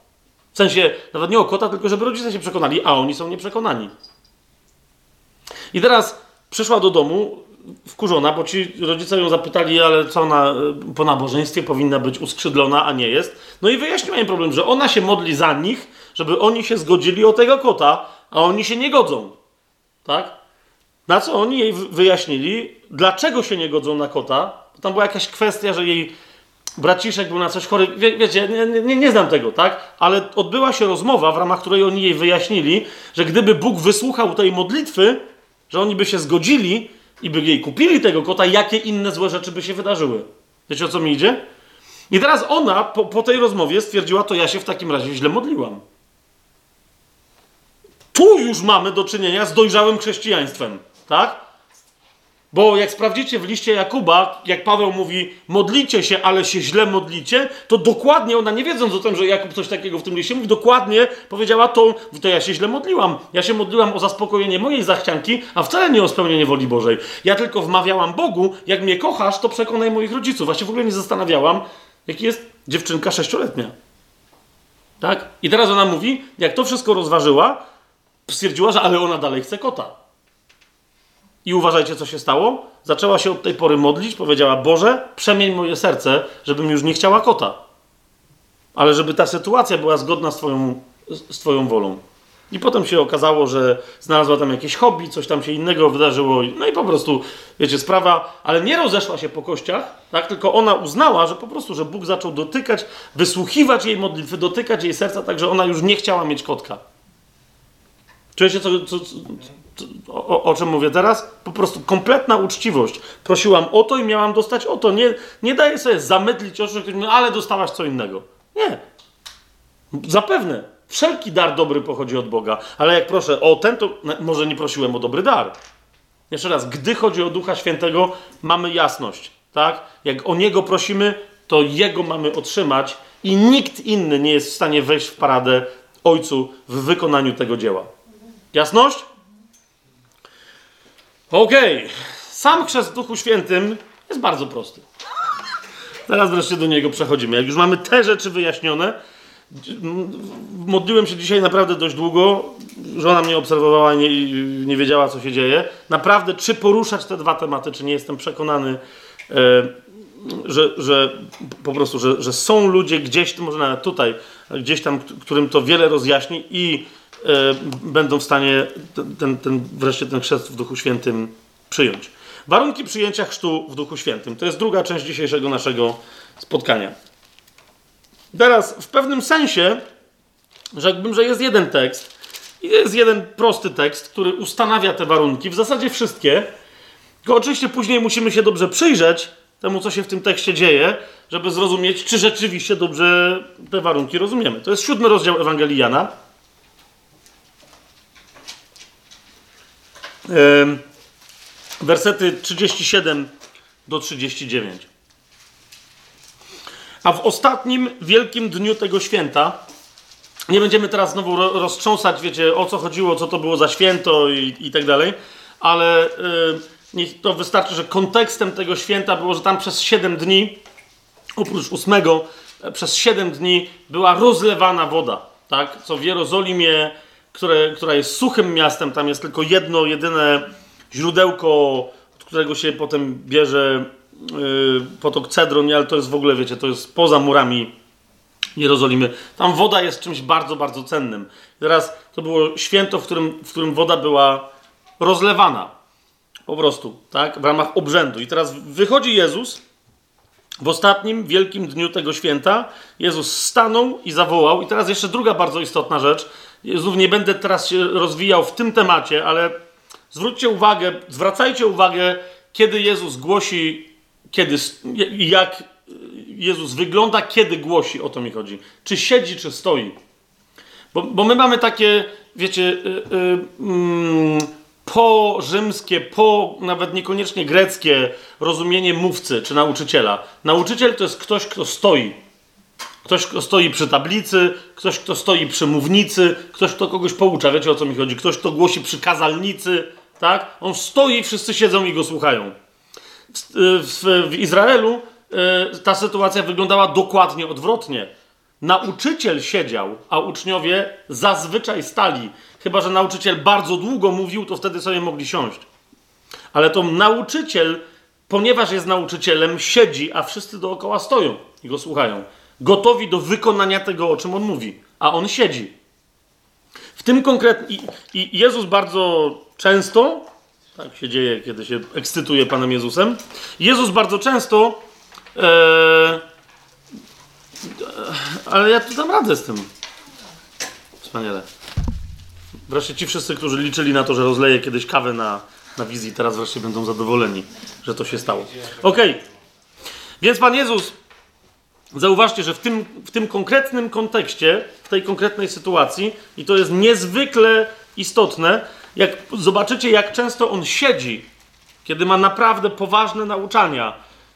W sensie, nawet nie o kota, tylko żeby rodzice się przekonali, a oni są nieprzekonani. I teraz przyszła do domu wkurzona, bo ci rodzice ją zapytali, ale co ona po nabożeństwie powinna być uskrzydlona, a nie jest. No i wyjaśniła im problem, że ona się modli za nich, żeby oni się zgodzili o tego kota, a oni się nie godzą. Tak? Na co oni jej wyjaśnili, dlaczego się nie godzą na kota. Tam była jakaś kwestia, że jej braciszek był na coś chory. Wie, wiecie, nie, nie, nie, znam tego, tak? Ale odbyła się rozmowa, w ramach której oni jej wyjaśnili, że gdyby Bóg wysłuchał tej modlitwy, że oni by się zgodzili i by jej kupili tego kota, jakie inne złe rzeczy by się wydarzyły. Wiecie o co mi idzie? I teraz ona po, po tej rozmowie stwierdziła, to ja się w takim razie źle modliłam. Tu już mamy do czynienia z dojrzałym chrześcijaństwem, tak? Bo jak sprawdzicie w liście Jakuba, jak Paweł mówi, modlicie się, ale się źle modlicie, to dokładnie ona, nie wiedząc o tym, że Jakub coś takiego w tym liście mówi, dokładnie powiedziała to, to ja się źle modliłam. Ja się modliłam o zaspokojenie mojej zachcianki, a wcale nie o spełnienie woli Bożej. Ja tylko wmawiałam Bogu, jak mnie kochasz, to przekonaj moich rodziców. Właśnie w ogóle nie zastanawiałam, jaki jest dziewczynka sześcioletnia. Tak? I teraz ona mówi, jak to wszystko rozważyła, stwierdziła, że ale ona dalej chce kota. I uważajcie, co się stało. Zaczęła się od tej pory modlić, powiedziała: Boże, przemień moje serce, żebym już nie chciała kota. Ale żeby ta sytuacja była zgodna z Twoją, z twoją wolą. I potem się okazało, że znalazła tam jakieś hobby, coś tam się innego wydarzyło. No i po prostu, wiecie, sprawa, ale nie rozeszła się po kościach, tak? tylko ona uznała, że po prostu, że Bóg zaczął dotykać, wysłuchiwać jej modlitwy, dotykać jej serca, tak że ona już nie chciała mieć kotka. Czujecie, co, co, co, o, o, czym mówię teraz? Po prostu kompletna uczciwość. Prosiłam o to i miałam dostać o to. Nie, nie daję sobie zamydlić oczu, ale dostałaś co innego. Nie. Zapewne. Wszelki dar dobry pochodzi od Boga. Ale jak proszę o ten, to może nie prosiłem o dobry dar. Jeszcze raz, gdy chodzi o Ducha Świętego, mamy jasność. Tak? Jak o Niego prosimy, to Jego mamy otrzymać i nikt inny nie jest w stanie wejść w paradę Ojcu w wykonaniu tego dzieła. Jasność? Okej. Okay. Sam chrzest w Duchu Świętym jest bardzo prosty. Teraz wreszcie do niego przechodzimy. Jak już mamy te rzeczy wyjaśnione, modliłem się dzisiaj naprawdę dość długo. Żona mnie obserwowała i nie, nie wiedziała, co się dzieje. Naprawdę, czy poruszać te dwa tematy, czy nie jestem przekonany, e, że, że po prostu, że, że są ludzie gdzieś, może nawet tutaj, gdzieś tam, którym to wiele rozjaśni i będą w stanie ten, ten, wreszcie ten chrzest w Duchu Świętym przyjąć. Warunki przyjęcia chrztu w Duchu Świętym. To jest druga część dzisiejszego naszego spotkania. Teraz w pewnym sensie rzekłbym, że jest jeden tekst, jest jeden prosty tekst, który ustanawia te warunki, w zasadzie wszystkie. Tylko oczywiście później musimy się dobrze przyjrzeć temu, co się w tym tekście dzieje, żeby zrozumieć, czy rzeczywiście dobrze te warunki rozumiemy. To jest siódmy rozdział Ewangelii Jana. Wersety 37 do 39. A w ostatnim wielkim dniu tego święta, nie będziemy teraz znowu roztrząsać, wiecie, o co chodziło, co to było za święto i, i tak dalej, ale niech to wystarczy, że kontekstem tego święta było, że tam przez 7 dni, oprócz ósmego, przez 7 dni była rozlewana woda, tak? Co w Jerozolimie które, która jest suchym miastem, tam jest tylko jedno, jedyne źródełko, od którego się potem bierze yy, potok Cedron, ale to jest w ogóle, wiecie, to jest poza murami Jerozolimy. Tam woda jest czymś bardzo, bardzo cennym. teraz to było święto, w którym, w którym woda była rozlewana. Po prostu, tak? W ramach obrzędu. I teraz wychodzi Jezus w ostatnim wielkim dniu tego święta. Jezus stanął i zawołał. I teraz jeszcze druga bardzo istotna rzecz. Znów nie będę teraz się rozwijał w tym temacie, ale zwróćcie uwagę, zwracajcie uwagę, kiedy Jezus głosi, kiedy, jak Jezus wygląda, kiedy głosi, o to mi chodzi. Czy siedzi, czy stoi. Bo, bo my mamy takie, wiecie, yy, yy, po rzymskie, po nawet niekoniecznie greckie rozumienie mówcy czy nauczyciela. Nauczyciel to jest ktoś, kto stoi Ktoś, kto stoi przy tablicy, ktoś, kto stoi przy mównicy, ktoś, kto kogoś poucza. Wiecie o co mi chodzi? Ktoś, kto głosi przy kazalnicy, tak? On stoi, wszyscy siedzą i go słuchają. W, w, w Izraelu y, ta sytuacja wyglądała dokładnie odwrotnie. Nauczyciel siedział, a uczniowie zazwyczaj stali. Chyba, że nauczyciel bardzo długo mówił, to wtedy sobie mogli siąść. Ale to nauczyciel, ponieważ jest nauczycielem, siedzi, a wszyscy dookoła stoją i go słuchają gotowi do wykonania tego, o czym on mówi, a on siedzi. W tym konkretnie. I, Jezus bardzo często, tak się dzieje, kiedy się ekscytuje Panem Jezusem, Jezus bardzo często. E, ale ja tu dam radę z tym. Wspaniale. Wreszcie ci wszyscy, którzy liczyli na to, że rozleję kiedyś kawę na, na wizji, teraz wreszcie będą zadowoleni, że to się stało. Okej. Okay. Więc Pan Jezus Zauważcie, że w tym, w tym konkretnym kontekście, w tej konkretnej sytuacji, i to jest niezwykle istotne, jak zobaczycie, jak często on siedzi, kiedy ma naprawdę poważne nauczania,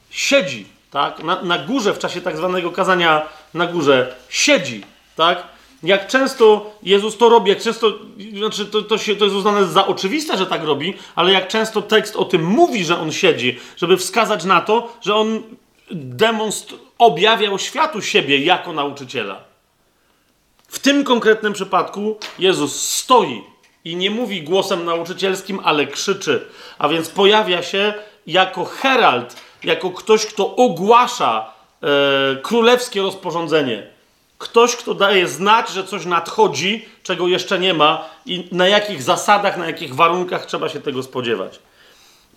siedzi, tak, na, na górze w czasie tak zwanego kazania na górze, siedzi, tak, jak często Jezus to robi, jak często, znaczy to, to, się, to jest uznane za oczywiste, że tak robi, ale jak często tekst o tym mówi, że on siedzi, żeby wskazać na to, że on demonstr objawiał światu siebie jako nauczyciela. W tym konkretnym przypadku Jezus stoi i nie mówi głosem nauczycielskim, ale krzyczy. A więc pojawia się jako herald, jako ktoś, kto ogłasza e, królewskie rozporządzenie. Ktoś, kto daje znać, że coś nadchodzi, czego jeszcze nie ma i na jakich zasadach, na jakich warunkach trzeba się tego spodziewać.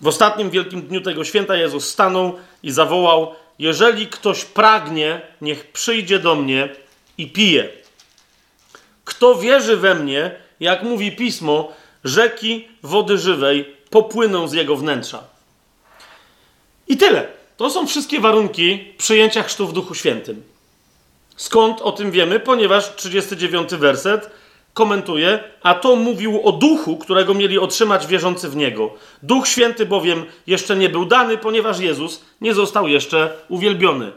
W ostatnim wielkim dniu tego święta Jezus stanął i zawołał: Jeżeli ktoś pragnie, niech przyjdzie do mnie i pije. Kto wierzy we mnie, jak mówi pismo, rzeki wody żywej popłyną z jego wnętrza. I tyle. To są wszystkie warunki przyjęcia chrztu w Duchu Świętym. Skąd o tym wiemy? Ponieważ 39 werset komentuje, a to mówił o duchu, którego mieli otrzymać wierzący w niego. Duch Święty bowiem jeszcze nie był dany, ponieważ Jezus nie został jeszcze uwielbiony.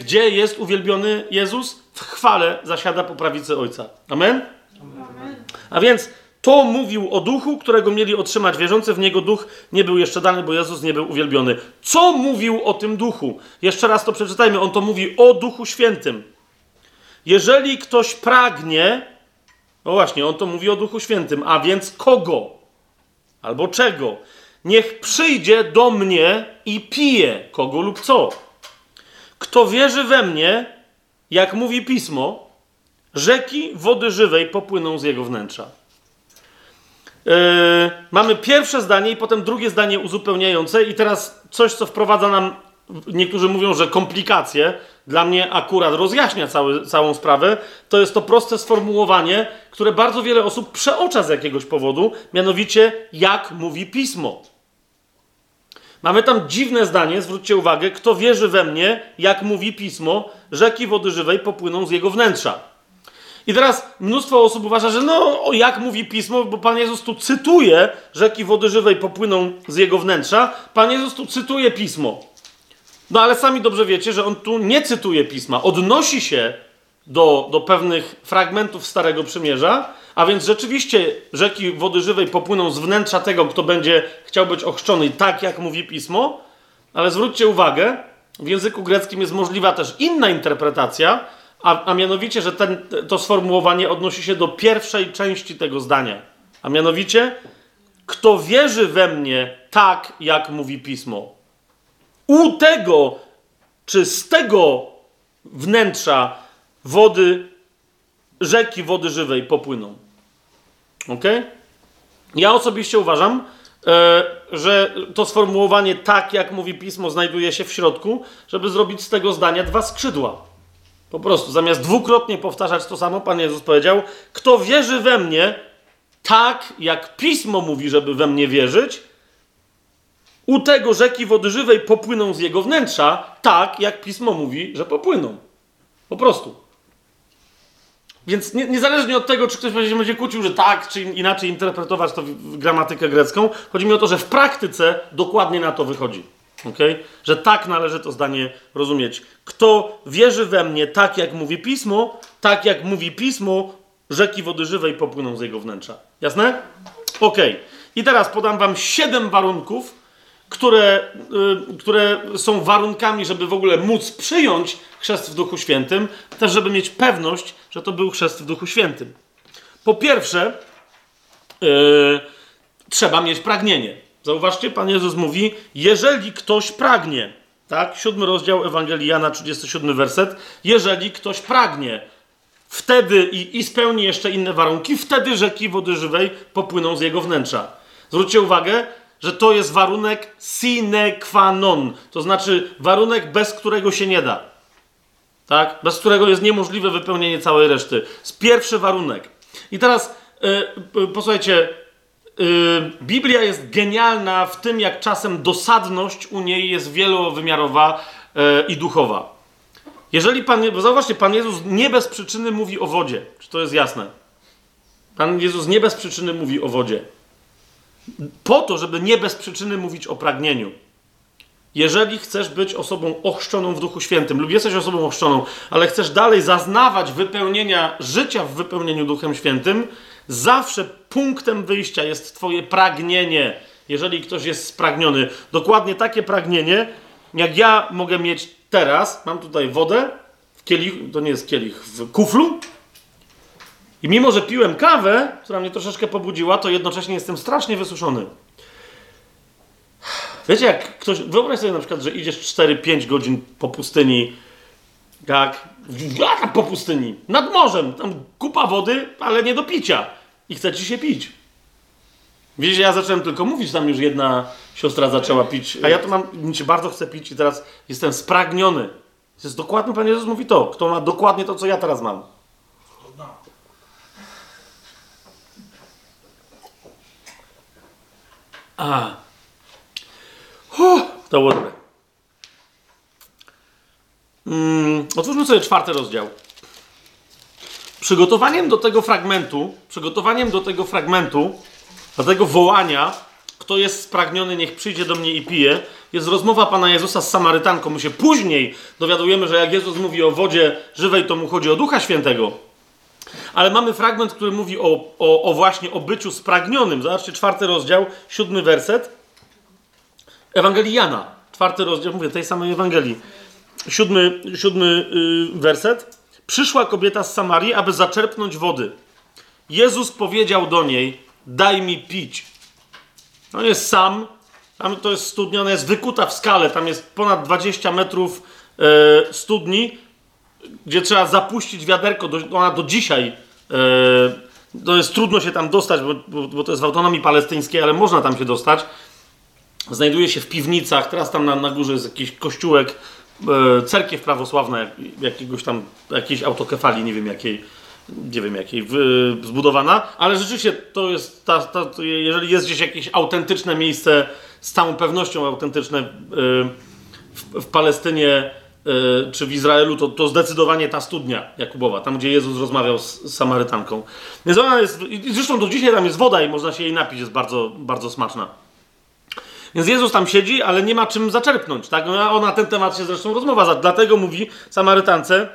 Gdzie jest uwielbiony Jezus? W chwale zasiada po prawicy Ojca. Amen? Amen. A więc to mówił o duchu, którego mieli otrzymać wierzący w niego duch, nie był jeszcze dany, bo Jezus nie był uwielbiony. Co mówił o tym duchu? Jeszcze raz to przeczytajmy. On to mówi o duchu świętym. Jeżeli ktoś pragnie, no właśnie, on to mówi o duchu świętym, a więc kogo? Albo czego? Niech przyjdzie do mnie i pije kogo lub co. Kto wierzy we mnie, jak mówi pismo, rzeki wody żywej popłyną z jego wnętrza. Yy, mamy pierwsze zdanie i potem drugie zdanie uzupełniające, i teraz coś, co wprowadza nam, niektórzy mówią, że komplikacje, dla mnie akurat rozjaśnia cały, całą sprawę, to jest to proste sformułowanie, które bardzo wiele osób przeocza z jakiegoś powodu, mianowicie jak mówi pismo. Mamy tam dziwne zdanie, zwróćcie uwagę, kto wierzy we mnie, jak mówi pismo, rzeki wody żywej popłyną z jego wnętrza. I teraz mnóstwo osób uważa, że no, jak mówi pismo, bo Pan Jezus tu cytuje, rzeki wody żywej popłyną z jego wnętrza. Pan Jezus tu cytuje pismo. No ale sami dobrze wiecie, że on tu nie cytuje pisma, odnosi się do, do pewnych fragmentów Starego Przymierza, a więc rzeczywiście rzeki wody żywej popłyną z wnętrza tego, kto będzie chciał być ochrzczony, tak jak mówi pismo, ale zwróćcie uwagę, w języku greckim jest możliwa też inna interpretacja, a, a mianowicie, że ten, to sformułowanie odnosi się do pierwszej części tego zdania. A mianowicie, kto wierzy we mnie tak, jak mówi pismo. U tego, czy z tego wnętrza wody, rzeki wody żywej popłyną. Ok? Ja osobiście uważam, e, że to sformułowanie tak, jak mówi pismo, znajduje się w środku, żeby zrobić z tego zdania dwa skrzydła. Po prostu, zamiast dwukrotnie powtarzać to samo, Pan Jezus powiedział: Kto wierzy we mnie, tak jak pismo mówi, żeby we mnie wierzyć, u tego rzeki wody żywej popłyną z jego wnętrza, tak jak pismo mówi, że popłyną. Po prostu. Więc nie, niezależnie od tego, czy ktoś będzie kłócił, że tak, czy inaczej interpretować to gramatykę grecką, chodzi mi o to, że w praktyce dokładnie na to wychodzi. Okay? Że tak należy to zdanie rozumieć. Kto wierzy we mnie tak, jak mówi pismo, tak jak mówi pismo, rzeki wody żywej popłyną z jego wnętrza. Jasne? Okej. Okay. I teraz podam wam siedem warunków, które, y, które są warunkami, żeby w ogóle móc przyjąć chrzest w Duchu Świętym, też żeby mieć pewność, że to był chrzest w Duchu Świętym. Po pierwsze, yy, trzeba mieć pragnienie. Zauważcie, Pan Jezus mówi, jeżeli ktoś pragnie, tak? Siódmy rozdział Ewangelii Jana, 37 werset. Jeżeli ktoś pragnie, wtedy i, i spełni jeszcze inne warunki, wtedy rzeki wody żywej popłyną z jego wnętrza. Zwróćcie uwagę, że to jest warunek sine qua non, to znaczy warunek, bez którego się nie da. Tak? Bez którego jest niemożliwe wypełnienie całej reszty. Jest pierwszy warunek. I teraz yy, posłuchajcie, yy, Biblia jest genialna w tym, jak czasem dosadność u niej jest wielowymiarowa yy, i duchowa. Jeżeli Pan, bo zauważcie, Pan Jezus nie bez przyczyny mówi o wodzie. Czy to jest jasne? Pan Jezus nie bez przyczyny mówi o wodzie. Po to, żeby nie bez przyczyny mówić o pragnieniu. Jeżeli chcesz być osobą ochrzczoną w Duchu Świętym, lub jesteś osobą ochrzczoną, ale chcesz dalej zaznawać wypełnienia życia w wypełnieniu Duchem Świętym, zawsze punktem wyjścia jest Twoje pragnienie. Jeżeli ktoś jest spragniony, dokładnie takie pragnienie, jak ja mogę mieć teraz, mam tutaj wodę w kielichu, to nie jest kielich, w kuflu. I mimo, że piłem kawę, która mnie troszeczkę pobudziła, to jednocześnie jestem strasznie wysuszony. Wiecie, jak ktoś. Wyobraź sobie na przykład, że idziesz 4-5 godzin po pustyni. Jak po pustyni? Nad morzem. Tam kupa wody, ale nie do picia. I chce ci się pić. Widzicie, ja zacząłem tylko mówić, tam już jedna siostra zaczęła pić, a ja to mam, mi się bardzo chcę pić i teraz jestem spragniony. To jest dokładnie, Pan Jezus mówi to, kto ma dokładnie to, co ja teraz mam. A. Huh, to było dobre. Mm, otwórzmy sobie czwarty rozdział. Przygotowaniem do tego fragmentu, przygotowaniem do tego fragmentu, do tego wołania, kto jest spragniony, niech przyjdzie do mnie i pije, jest rozmowa Pana Jezusa z Samarytanką. My się później dowiadujemy, że jak Jezus mówi o wodzie żywej, to mu chodzi o Ducha Świętego. Ale mamy fragment, który mówi o, o, o właśnie o byciu spragnionym. Zobaczcie, czwarty rozdział, siódmy werset. Ewangelii Jana, czwarty rozdział, mówię, tej samej Ewangelii. Siódmy, siódmy yy, werset. Przyszła kobieta z Samarii, aby zaczerpnąć wody. Jezus powiedział do niej, daj mi pić. On jest sam, tam to jest studnia, ona jest wykuta w skale, tam jest ponad 20 metrów e, studni, gdzie trzeba zapuścić wiaderko, do, ona do dzisiaj, e, to jest trudno się tam dostać, bo, bo, bo, to jest w autonomii palestyńskiej, ale można tam się dostać. Znajduje się w piwnicach, teraz tam na, na górze jest jakiś kościółek, e, cerkiew prawosławna, jakiegoś tam, jakiejś autokefalii, nie wiem jakiej, nie wiem jakiej, w, zbudowana, ale rzeczywiście to jest, ta, ta, to jeżeli jest gdzieś jakieś autentyczne miejsce, z całą pewnością autentyczne w, w, Palestynie czy w Izraelu, to, to zdecydowanie ta studnia Jakubowa, tam gdzie Jezus rozmawiał z, Samarytanką. Więc ona jest, i zresztą do dzisiaj tam jest woda i można się jej napić, jest bardzo, bardzo smaczna. Więc Jezus tam siedzi, ale nie ma czym zaczerpnąć. Tak? Ona, ona na ten temat się zresztą rozmowa, dlatego mówi Samarytance,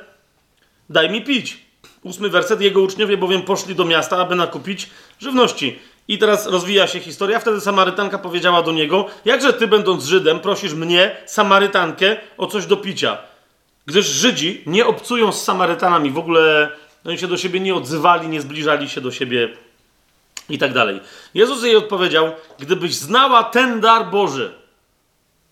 daj mi pić. Ósmy werset. Jego uczniowie bowiem poszli do miasta, aby nakupić żywności. I teraz rozwija się historia. Wtedy Samarytanka powiedziała do niego: Jakże ty, będąc Żydem, prosisz mnie, Samarytankę, o coś do picia? Gdyż Żydzi nie obcują z Samarytanami. W ogóle oni się do siebie nie odzywali, nie zbliżali się do siebie i tak dalej. Jezus jej odpowiedział: Gdybyś znała ten dar Boży,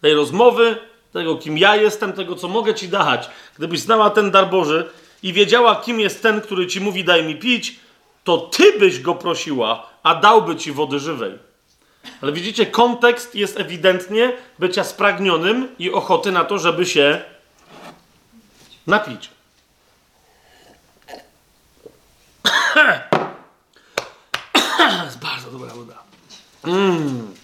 tej rozmowy, tego kim ja jestem, tego co mogę ci dać, gdybyś znała ten dar Boży, i wiedziała, kim jest ten, który ci mówi, daj mi pić, to ty byś go prosiła, a dałby ci wody żywej. Ale widzicie, kontekst jest ewidentnie bycia spragnionym i ochoty na to, żeby się napić. jest bardzo dobra woda. Mm.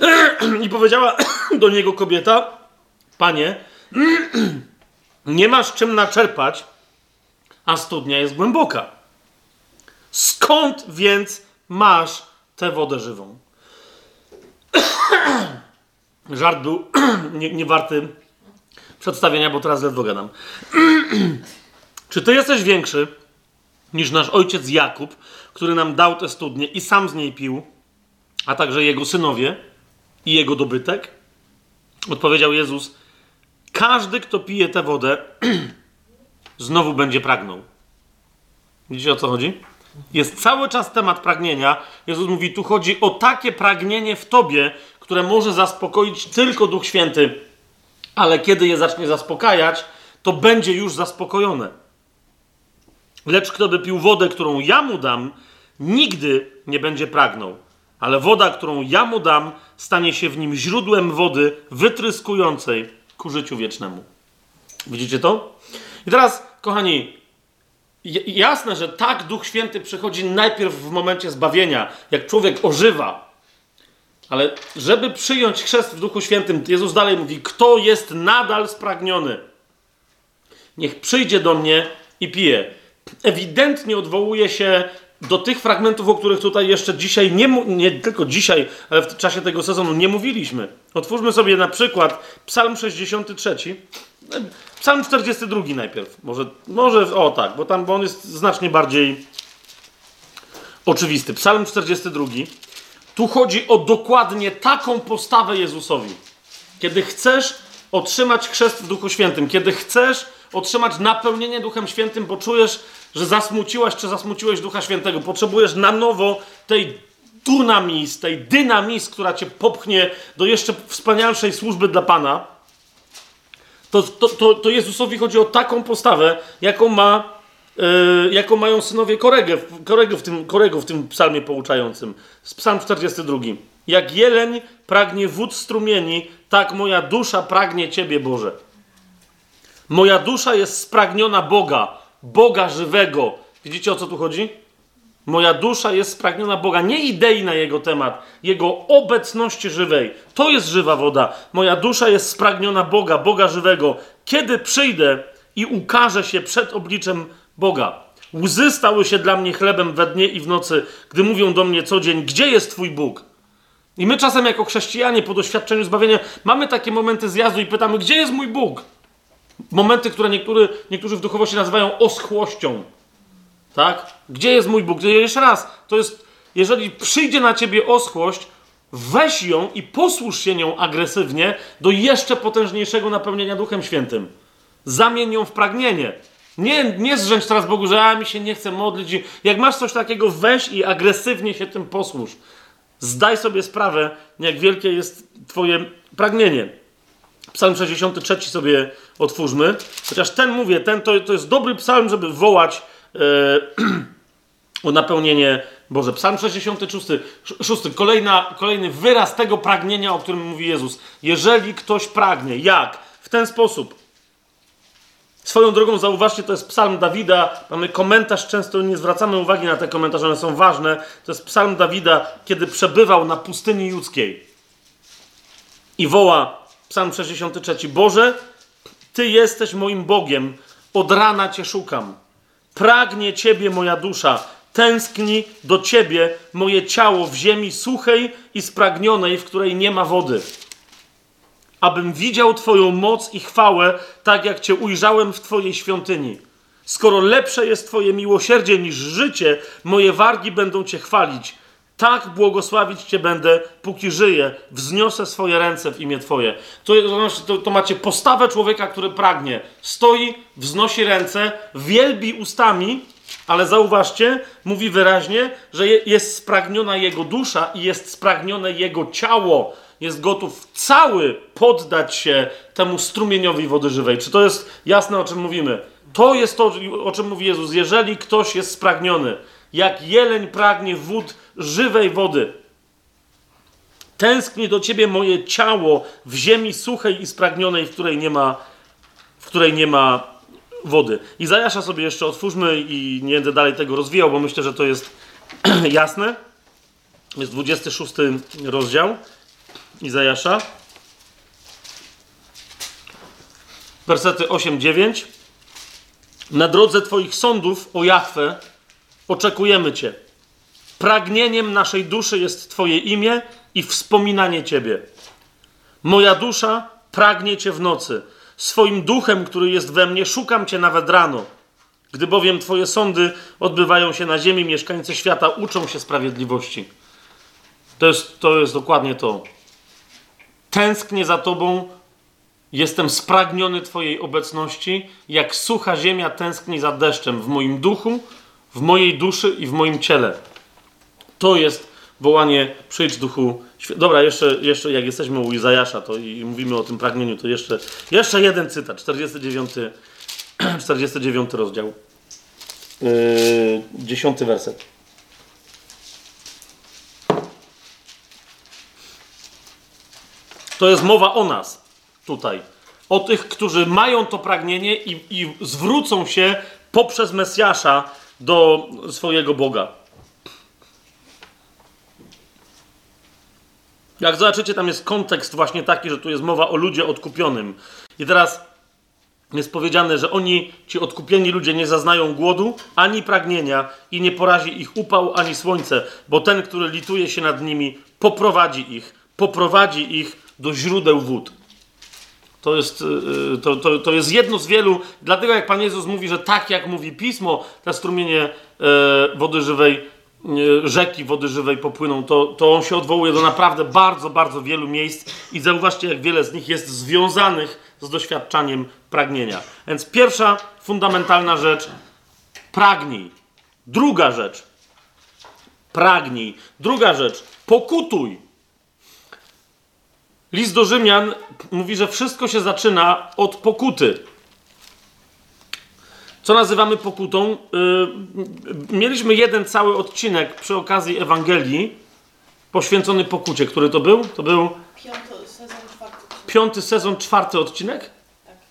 I powiedziała do niego kobieta, panie, nie masz czym naczerpać, a studnia jest głęboka. Skąd więc masz tę wodę żywą? Żart był nie, nie przedstawienia, bo teraz ledwo gadam. Czy ty jesteś większy niż nasz ojciec Jakub, który nam dał tę studnię i sam z niej pił, a także jego synowie i jego dobytek? Odpowiedział Jezus: każdy, kto pije tę wodę, znowu będzie pragnął. Widzicie o co chodzi? Jest cały czas temat pragnienia. Jezus mówi, tu chodzi o takie pragnienie w tobie, które może zaspokoić tylko Duch Święty, ale kiedy je zacznie zaspokajać, to będzie już zaspokojone. Lecz kto by pił wodę, którą ja mu dam, nigdy nie będzie pragnął. Ale woda, którą ja mu dam, stanie się w nim źródłem wody wytryskującej ku życiu wiecznemu. Widzicie to? I teraz, kochani, jasne, że tak Duch Święty przychodzi najpierw w momencie zbawienia, jak człowiek ożywa. Ale żeby przyjąć chrzest w Duchu Świętym, Jezus dalej mówi, kto jest nadal spragniony. niech przyjdzie do mnie i pije. Ewidentnie odwołuje się do tych fragmentów, o których tutaj jeszcze dzisiaj, nie, nie tylko dzisiaj, ale w czasie tego sezonu nie mówiliśmy. Otwórzmy sobie na przykład Psalm 63. Psalm 42 najpierw. Może, może o tak, bo tam bo on jest znacznie bardziej oczywisty. Psalm 42. Tu chodzi o dokładnie taką postawę Jezusowi. Kiedy chcesz otrzymać chrzest w Duchu Świętym, kiedy chcesz otrzymać napełnienie Duchem Świętym, bo czujesz, że zasmuciłaś czy zasmuciłeś Ducha Świętego, potrzebujesz na nowo tej dunamis, tej dynamis, która cię popchnie do jeszcze wspanialszej służby dla Pana, to, to, to, to Jezusowi chodzi o taką postawę, jaką ma Yy, jaką mają synowie Korego, Korego, w tym, Korego w tym psalmie pouczającym. Psalm 42. Jak jeleń pragnie wód strumieni, tak moja dusza pragnie Ciebie, Boże. Moja dusza jest spragniona Boga, Boga żywego. Widzicie o co tu chodzi? Moja dusza jest spragniona Boga, nie idei na Jego temat, Jego obecności żywej. To jest żywa woda. Moja dusza jest spragniona Boga, Boga żywego. Kiedy przyjdę i ukażę się przed obliczem Boga. Łzy stały się dla mnie chlebem we dnie i w nocy, gdy mówią do mnie co dzień, gdzie jest Twój Bóg? I my czasem jako chrześcijanie po doświadczeniu zbawienia mamy takie momenty zjazdu i pytamy, gdzie jest mój Bóg? Momenty, które niektóry, niektórzy w duchowości nazywają oschłością. Tak? Gdzie jest mój Bóg? Jeszcze raz, to jest, jeżeli przyjdzie na ciebie oschłość, weź ją i posłuż się nią agresywnie do jeszcze potężniejszego napełnienia Duchem Świętym. Zamień ją w pragnienie. Nie, nie zrzędź teraz Bogu, że a, mi się nie chce modlić. Jak masz coś takiego, weź i agresywnie się tym posłuż. Zdaj sobie sprawę, jak wielkie jest Twoje pragnienie. Psalm 63 sobie otwórzmy. Chociaż ten, mówię, ten to, to jest dobry psalm, żeby wołać o napełnienie Boże. Psalm 66. Szósty, kolejna, kolejny wyraz tego pragnienia, o którym mówi Jezus. Jeżeli ktoś pragnie, jak? W ten sposób. Swoją drogą zauważcie, to jest psalm Dawida. Mamy komentarz, często nie zwracamy uwagi na te komentarze, one są ważne. To jest psalm Dawida, kiedy przebywał na pustyni judzkiej. I woła, psalm 63, Boże, Ty jesteś moim Bogiem, od rana Cię szukam. Pragnie Ciebie moja dusza, tęskni do Ciebie moje ciało w ziemi suchej i spragnionej, w której nie ma wody abym widział Twoją moc i chwałę, tak jak Cię ujrzałem w Twojej świątyni. Skoro lepsze jest Twoje miłosierdzie niż życie, moje wargi będą Cię chwalić. Tak błogosławić Cię będę, póki żyję. Wzniosę swoje ręce w imię Twoje. To, to, to macie postawę człowieka, który pragnie. Stoi, wznosi ręce, wielbi ustami, ale zauważcie, mówi wyraźnie, że jest spragniona jego dusza i jest spragnione jego ciało jest gotów cały poddać się temu strumieniowi wody żywej. Czy to jest jasne, o czym mówimy? To jest to, o czym mówi Jezus. Jeżeli ktoś jest spragniony, jak jeleń pragnie wód żywej wody, tęskni do ciebie moje ciało w ziemi suchej i spragnionej, w której nie ma, w której nie ma wody. I Zajasza sobie jeszcze otwórzmy i nie będę dalej tego rozwijał, bo myślę, że to jest jasne. Jest 26 rozdział. Izajasza. Wersety 8-9. Na drodze Twoich sądów, o Jachwę, oczekujemy Cię. Pragnieniem naszej duszy jest Twoje imię i wspominanie Ciebie. Moja dusza pragnie Cię w nocy. Swoim duchem, który jest we mnie, szukam Cię nawet rano. Gdy bowiem Twoje sądy odbywają się na ziemi, mieszkańcy świata uczą się sprawiedliwości. To jest, to jest dokładnie to. Tęsknię za Tobą, jestem spragniony Twojej obecności, jak sucha ziemia tęskni za deszczem w moim duchu, w mojej duszy i w moim ciele. To jest wołanie przyjdź duchu. Dobra, jeszcze, jeszcze jak jesteśmy u Izajasza to i mówimy o tym pragnieniu, to jeszcze, jeszcze jeden cytat, 49, 49 rozdział, yy, 10 werset. To jest mowa o nas tutaj. O tych, którzy mają to pragnienie i, i zwrócą się poprzez Mesjasza do swojego Boga. Jak zobaczycie, tam jest kontekst właśnie taki, że tu jest mowa o ludzie odkupionym. I teraz jest powiedziane, że oni, ci odkupieni ludzie, nie zaznają głodu ani pragnienia i nie porazi ich upał ani słońce, bo ten, który lituje się nad nimi, poprowadzi ich, poprowadzi ich do źródeł wód. To jest, yy, to, to, to jest jedno z wielu, dlatego jak Pan Jezus mówi, że tak jak mówi Pismo, te strumienie yy, wody żywej, yy, rzeki wody żywej popłyną, to, to on się odwołuje do naprawdę bardzo, bardzo wielu miejsc i zauważcie, jak wiele z nich jest związanych z doświadczaniem pragnienia. Więc pierwsza fundamentalna rzecz, pragnij. Druga rzecz, pragnij. Druga rzecz, pokutuj. List do Rzymian mówi, że wszystko się zaczyna od pokuty. Co nazywamy pokutą? Yy, mieliśmy jeden cały odcinek przy okazji Ewangelii poświęcony pokucie. Który to był? To był Piąty sezon, czwarty. piąty sezon, czwarty odcinek?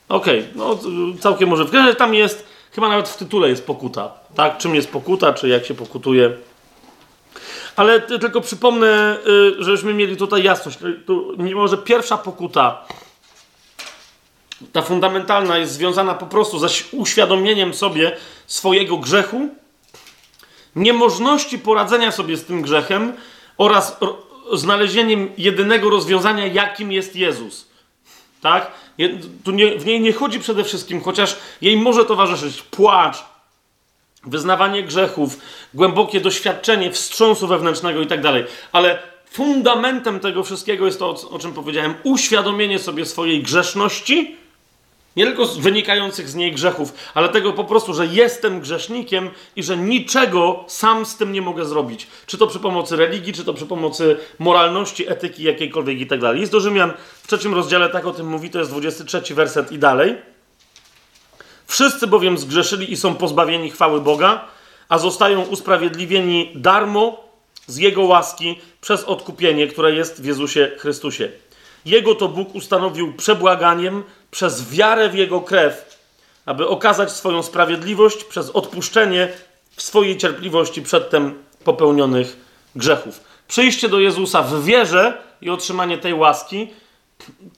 Okej, okay, no całkiem może. Tam jest, chyba nawet w tytule jest pokuta. Tak? Czym jest pokuta, czy jak się pokutuje. Ale tylko przypomnę, y, żebyśmy mieli tutaj jasność. Mimo, że pierwsza pokuta, ta fundamentalna, jest związana po prostu ze uświadomieniem sobie swojego grzechu, niemożności poradzenia sobie z tym grzechem oraz znalezieniem jedynego rozwiązania, jakim jest Jezus. Tak? Tu nie, w niej nie chodzi przede wszystkim, chociaż jej może towarzyszyć płacz, wyznawanie grzechów, głębokie doświadczenie wstrząsu wewnętrznego i tak dalej. Ale fundamentem tego wszystkiego jest to, o czym powiedziałem, uświadomienie sobie swojej grzeszności, nie tylko wynikających z niej grzechów, ale tego po prostu, że jestem grzesznikiem i że niczego sam z tym nie mogę zrobić. Czy to przy pomocy religii, czy to przy pomocy moralności, etyki jakiejkolwiek i tak dalej. Jest do Rzymian w trzecim rozdziale tak o tym mówi, to jest 23 werset i dalej. Wszyscy bowiem zgrzeszyli i są pozbawieni chwały Boga, a zostają usprawiedliwieni darmo z Jego łaski przez odkupienie, które jest w Jezusie Chrystusie. Jego to Bóg ustanowił przebłaganiem przez wiarę w Jego krew, aby okazać swoją sprawiedliwość przez odpuszczenie w swojej cierpliwości przedtem popełnionych grzechów. Przyjście do Jezusa w wierze i otrzymanie tej łaski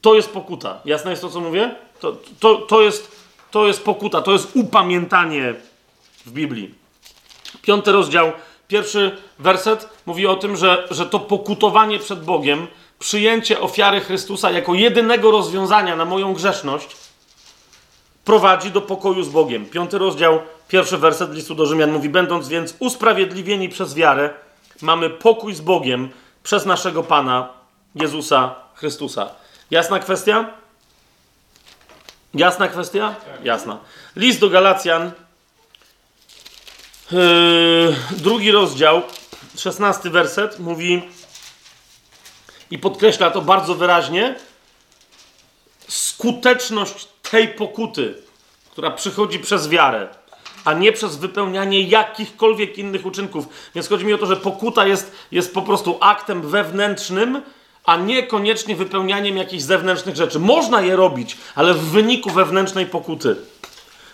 to jest pokuta. Jasne jest to, co mówię? To, to, to jest to jest pokuta, to jest upamiętanie w Biblii. Piąty rozdział, pierwszy werset mówi o tym, że, że to pokutowanie przed Bogiem, przyjęcie ofiary Chrystusa jako jedynego rozwiązania na moją grzeszność, prowadzi do pokoju z Bogiem. Piąty rozdział, pierwszy werset listu do Rzymian mówi: Będąc więc usprawiedliwieni przez wiarę, mamy pokój z Bogiem przez naszego Pana Jezusa Chrystusa. Jasna kwestia? Jasna kwestia? Jasna. List do Galacjan, yy, drugi rozdział, szesnasty werset, mówi i podkreśla to bardzo wyraźnie, skuteczność tej pokuty, która przychodzi przez wiarę, a nie przez wypełnianie jakichkolwiek innych uczynków. Więc chodzi mi o to, że pokuta jest, jest po prostu aktem wewnętrznym, a niekoniecznie wypełnianiem jakichś zewnętrznych rzeczy. Można je robić, ale w wyniku wewnętrznej pokuty.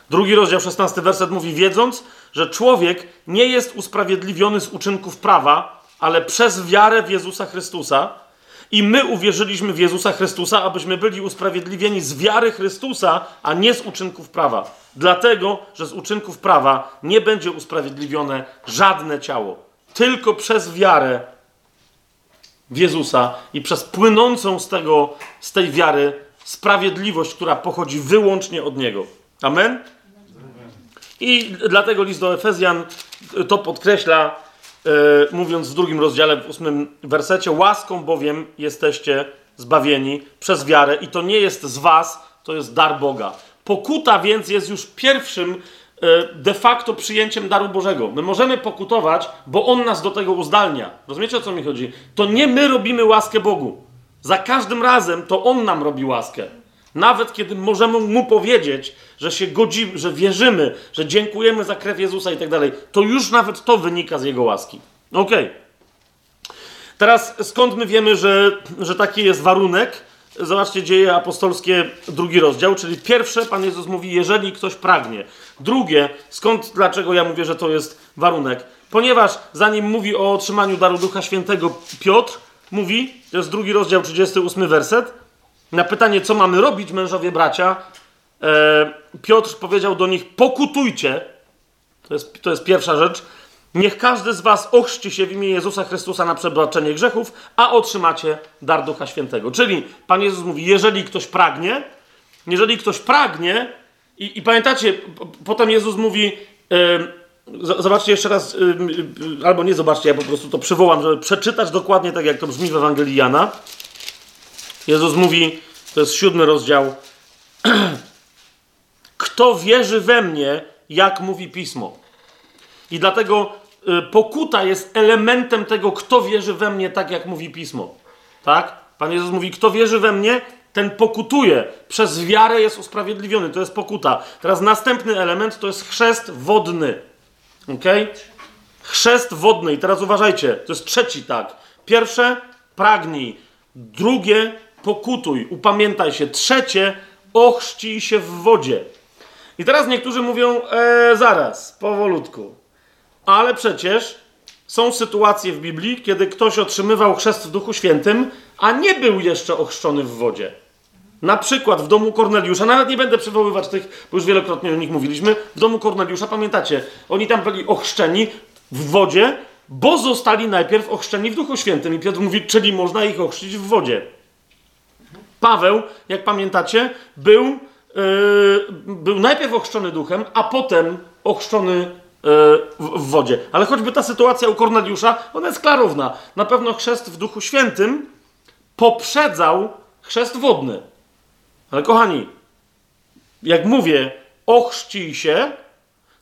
Drugi rozdział, 16 werset mówi, wiedząc, że człowiek nie jest usprawiedliwiony z uczynków prawa, ale przez wiarę w Jezusa Chrystusa. I my uwierzyliśmy w Jezusa Chrystusa, abyśmy byli usprawiedliwieni z wiary Chrystusa, a nie z uczynków prawa. Dlatego, że z uczynków prawa nie będzie usprawiedliwione żadne ciało. Tylko przez wiarę w Jezusa i przez płynącą z, tego, z tej wiary sprawiedliwość, która pochodzi wyłącznie od Niego. Amen? I dlatego list do Efezjan to podkreśla, yy, mówiąc w drugim rozdziale, w ósmym wersecie, łaską bowiem jesteście zbawieni przez wiarę i to nie jest z was, to jest dar Boga. Pokuta więc jest już pierwszym de facto przyjęciem daru Bożego. My możemy pokutować, bo On nas do tego uzdalnia. Rozumiecie o co mi chodzi? To nie my robimy łaskę Bogu. Za każdym razem to On nam robi łaskę. Nawet kiedy możemy Mu powiedzieć, że się godzimy, że wierzymy, że dziękujemy za krew Jezusa i tak dalej, to już nawet to wynika z Jego łaski. Okej. Okay. Teraz skąd my wiemy, że, że taki jest warunek? Zobaczcie dzieje apostolskie, drugi rozdział, czyli pierwsze Pan Jezus mówi, jeżeli ktoś pragnie. Drugie, skąd, dlaczego ja mówię, że to jest warunek? Ponieważ zanim mówi o otrzymaniu daru Ducha Świętego, Piotr mówi, to jest drugi rozdział, 38 werset, na pytanie, co mamy robić, mężowie bracia, e, Piotr powiedział do nich: Pokutujcie. To jest, to jest pierwsza rzecz. Niech każdy z was ochrzci się w imię Jezusa Chrystusa na przebaczenie grzechów, a otrzymacie dar Ducha Świętego. Czyli Pan Jezus mówi: jeżeli ktoś pragnie, jeżeli ktoś pragnie, i, i pamiętacie, potem Jezus mówi. e, z- Zobaczcie jeszcze raz, y, y, albo nie zobaczcie, ja po prostu to przywołam, żeby przeczytać dokładnie tak, jak to brzmi w Ewangelii Jana. Jezus mówi, to jest siódmy rozdział. Kto wierzy we mnie, jak mówi pismo. I dlatego y, pokuta jest elementem tego, kto wierzy we mnie, tak jak mówi pismo. Tak? Pan Jezus mówi, kto wierzy we mnie, ten pokutuje. Przez wiarę jest usprawiedliwiony. To jest pokuta. Teraz następny element to jest chrzest wodny. Ok? Chrzest wodny. I teraz uważajcie, to jest trzeci tak. Pierwsze, pragnij. Drugie, pokutuj. Upamiętaj się. Trzecie, ochrzcij się w wodzie. I teraz niektórzy mówią, e, zaraz, powolutku. Ale przecież są sytuacje w Biblii, kiedy ktoś otrzymywał chrzest w Duchu Świętym, a nie był jeszcze ochrzczony w wodzie. Na przykład w domu Korneliusza, nawet nie będę przywoływać tych, bo już wielokrotnie o nich mówiliśmy. W domu Korneliusza, pamiętacie, oni tam byli ochrzczeni w wodzie, bo zostali najpierw ochrzczeni w Duchu Świętym. I Piotr mówi, czyli można ich ochrzcić w wodzie. Paweł, jak pamiętacie, był, yy, był najpierw ochrzczony duchem, a potem ochrzczony yy, w, w wodzie. Ale choćby ta sytuacja u Korneliusza, ona jest klarowna. Na pewno chrzest w Duchu Świętym poprzedzał chrzest wodny. Ale kochani, jak mówię, ochrzcij się,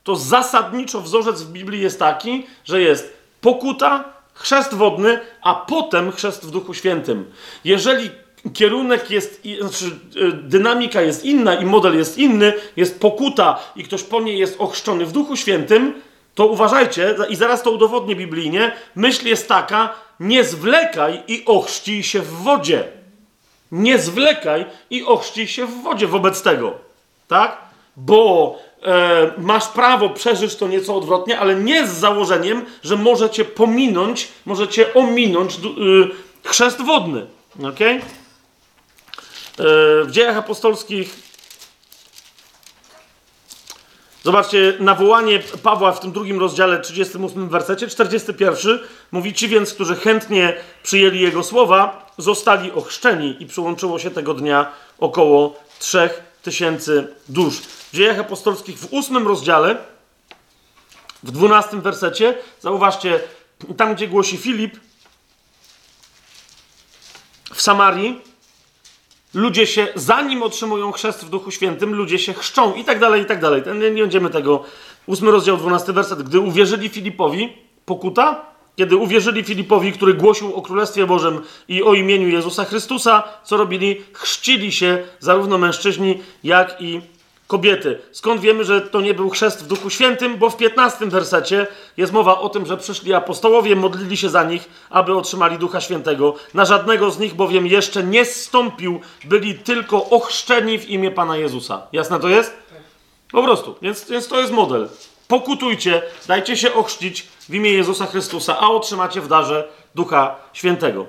to zasadniczo wzorzec w Biblii jest taki, że jest pokuta, chrzest wodny, a potem chrzest w Duchu Świętym. Jeżeli kierunek jest, znaczy y, dynamika jest inna i model jest inny, jest pokuta i ktoś po niej jest ochrzczony w Duchu Świętym, to uważajcie, i zaraz to udowodnię biblijnie, myśl jest taka, nie zwlekaj i ochrzcij się w wodzie. Nie zwlekaj i ochrzcij się w wodzie wobec tego. Tak? Bo e, masz prawo przeżyć to nieco odwrotnie, ale nie z założeniem, że możecie pominąć, możecie ominąć y, chrzest wodny. ok? E, w dziejach apostolskich Zobaczcie, nawołanie Pawła w tym drugim rozdziale, 38 wersecie, 41, mówi ci więc, którzy chętnie przyjęli jego słowa, zostali ochrzczeni i przyłączyło się tego dnia około 3000 dusz. W dziejach apostolskich w ósmym rozdziale, w 12 wersecie, zauważcie, tam gdzie głosi Filip, w Samarii, ludzie się, zanim otrzymują chrzest w Duchu Świętym, ludzie się chrzczą i tak dalej, i tak dalej. Nie, nie będziemy tego. Ósmy rozdział, dwunasty werset. Gdy uwierzyli Filipowi, pokuta, kiedy uwierzyli Filipowi, który głosił o Królestwie Bożym i o imieniu Jezusa Chrystusa, co robili? Chrzcili się zarówno mężczyźni, jak i kobiety. Skąd wiemy, że to nie był chrzest w Duchu Świętym? Bo w 15 wersecie jest mowa o tym, że przyszli apostołowie, modlili się za nich, aby otrzymali Ducha Świętego. Na żadnego z nich bowiem jeszcze nie zstąpił, byli tylko ochrzczeni w imię Pana Jezusa. Jasne to jest? Po prostu. Więc, więc to jest model. Pokutujcie, dajcie się ochrzcić w imię Jezusa Chrystusa, a otrzymacie w darze Ducha Świętego.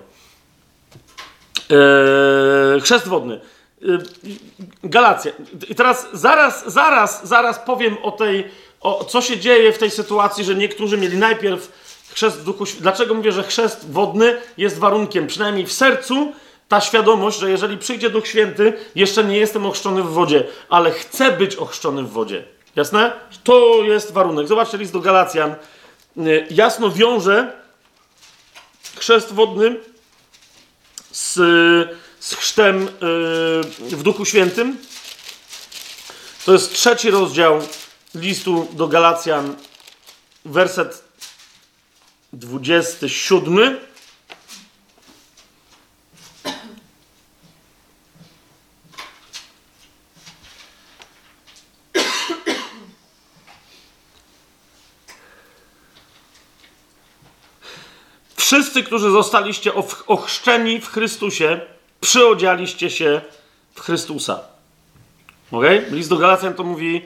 Eee, chrzest wodny. Eee, Galacja. I teraz zaraz, zaraz, zaraz powiem o tej, o co się dzieje w tej sytuacji, że niektórzy mieli najpierw chrzest w duchu. Dlaczego mówię, że chrzest wodny jest warunkiem? Przynajmniej w sercu ta świadomość, że jeżeli przyjdzie Duch Święty, jeszcze nie jestem ochrzczony w wodzie, ale chcę być ochrzczony w wodzie. Jasne? To jest warunek. Zobaczcie list do Galacjan. Yy, Jasno wiąże chrzest wodny z, z chrztem yy, w Duchu Świętym. To jest trzeci rozdział listu do Galacjan, werset 27. Wszyscy, którzy zostaliście och- ochrzczeni w Chrystusie, przyodzialiście się w Chrystusa. Okay? List do Galacjan to mówi e,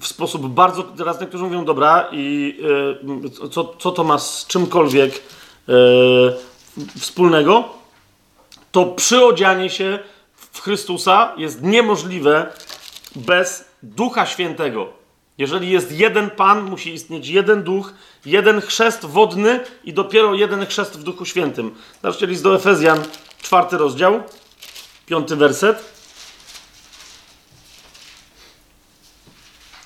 w sposób bardzo. Teraz niektórzy mówią, dobra, i e, co, co to ma z czymkolwiek e, wspólnego? To przyodzianie się w Chrystusa jest niemożliwe bez Ducha Świętego. Jeżeli jest jeden Pan, musi istnieć jeden Duch, jeden chrzest wodny i dopiero jeden chrzest w Duchu Świętym. Zobaczcie list do Efezjan, czwarty rozdział, piąty werset.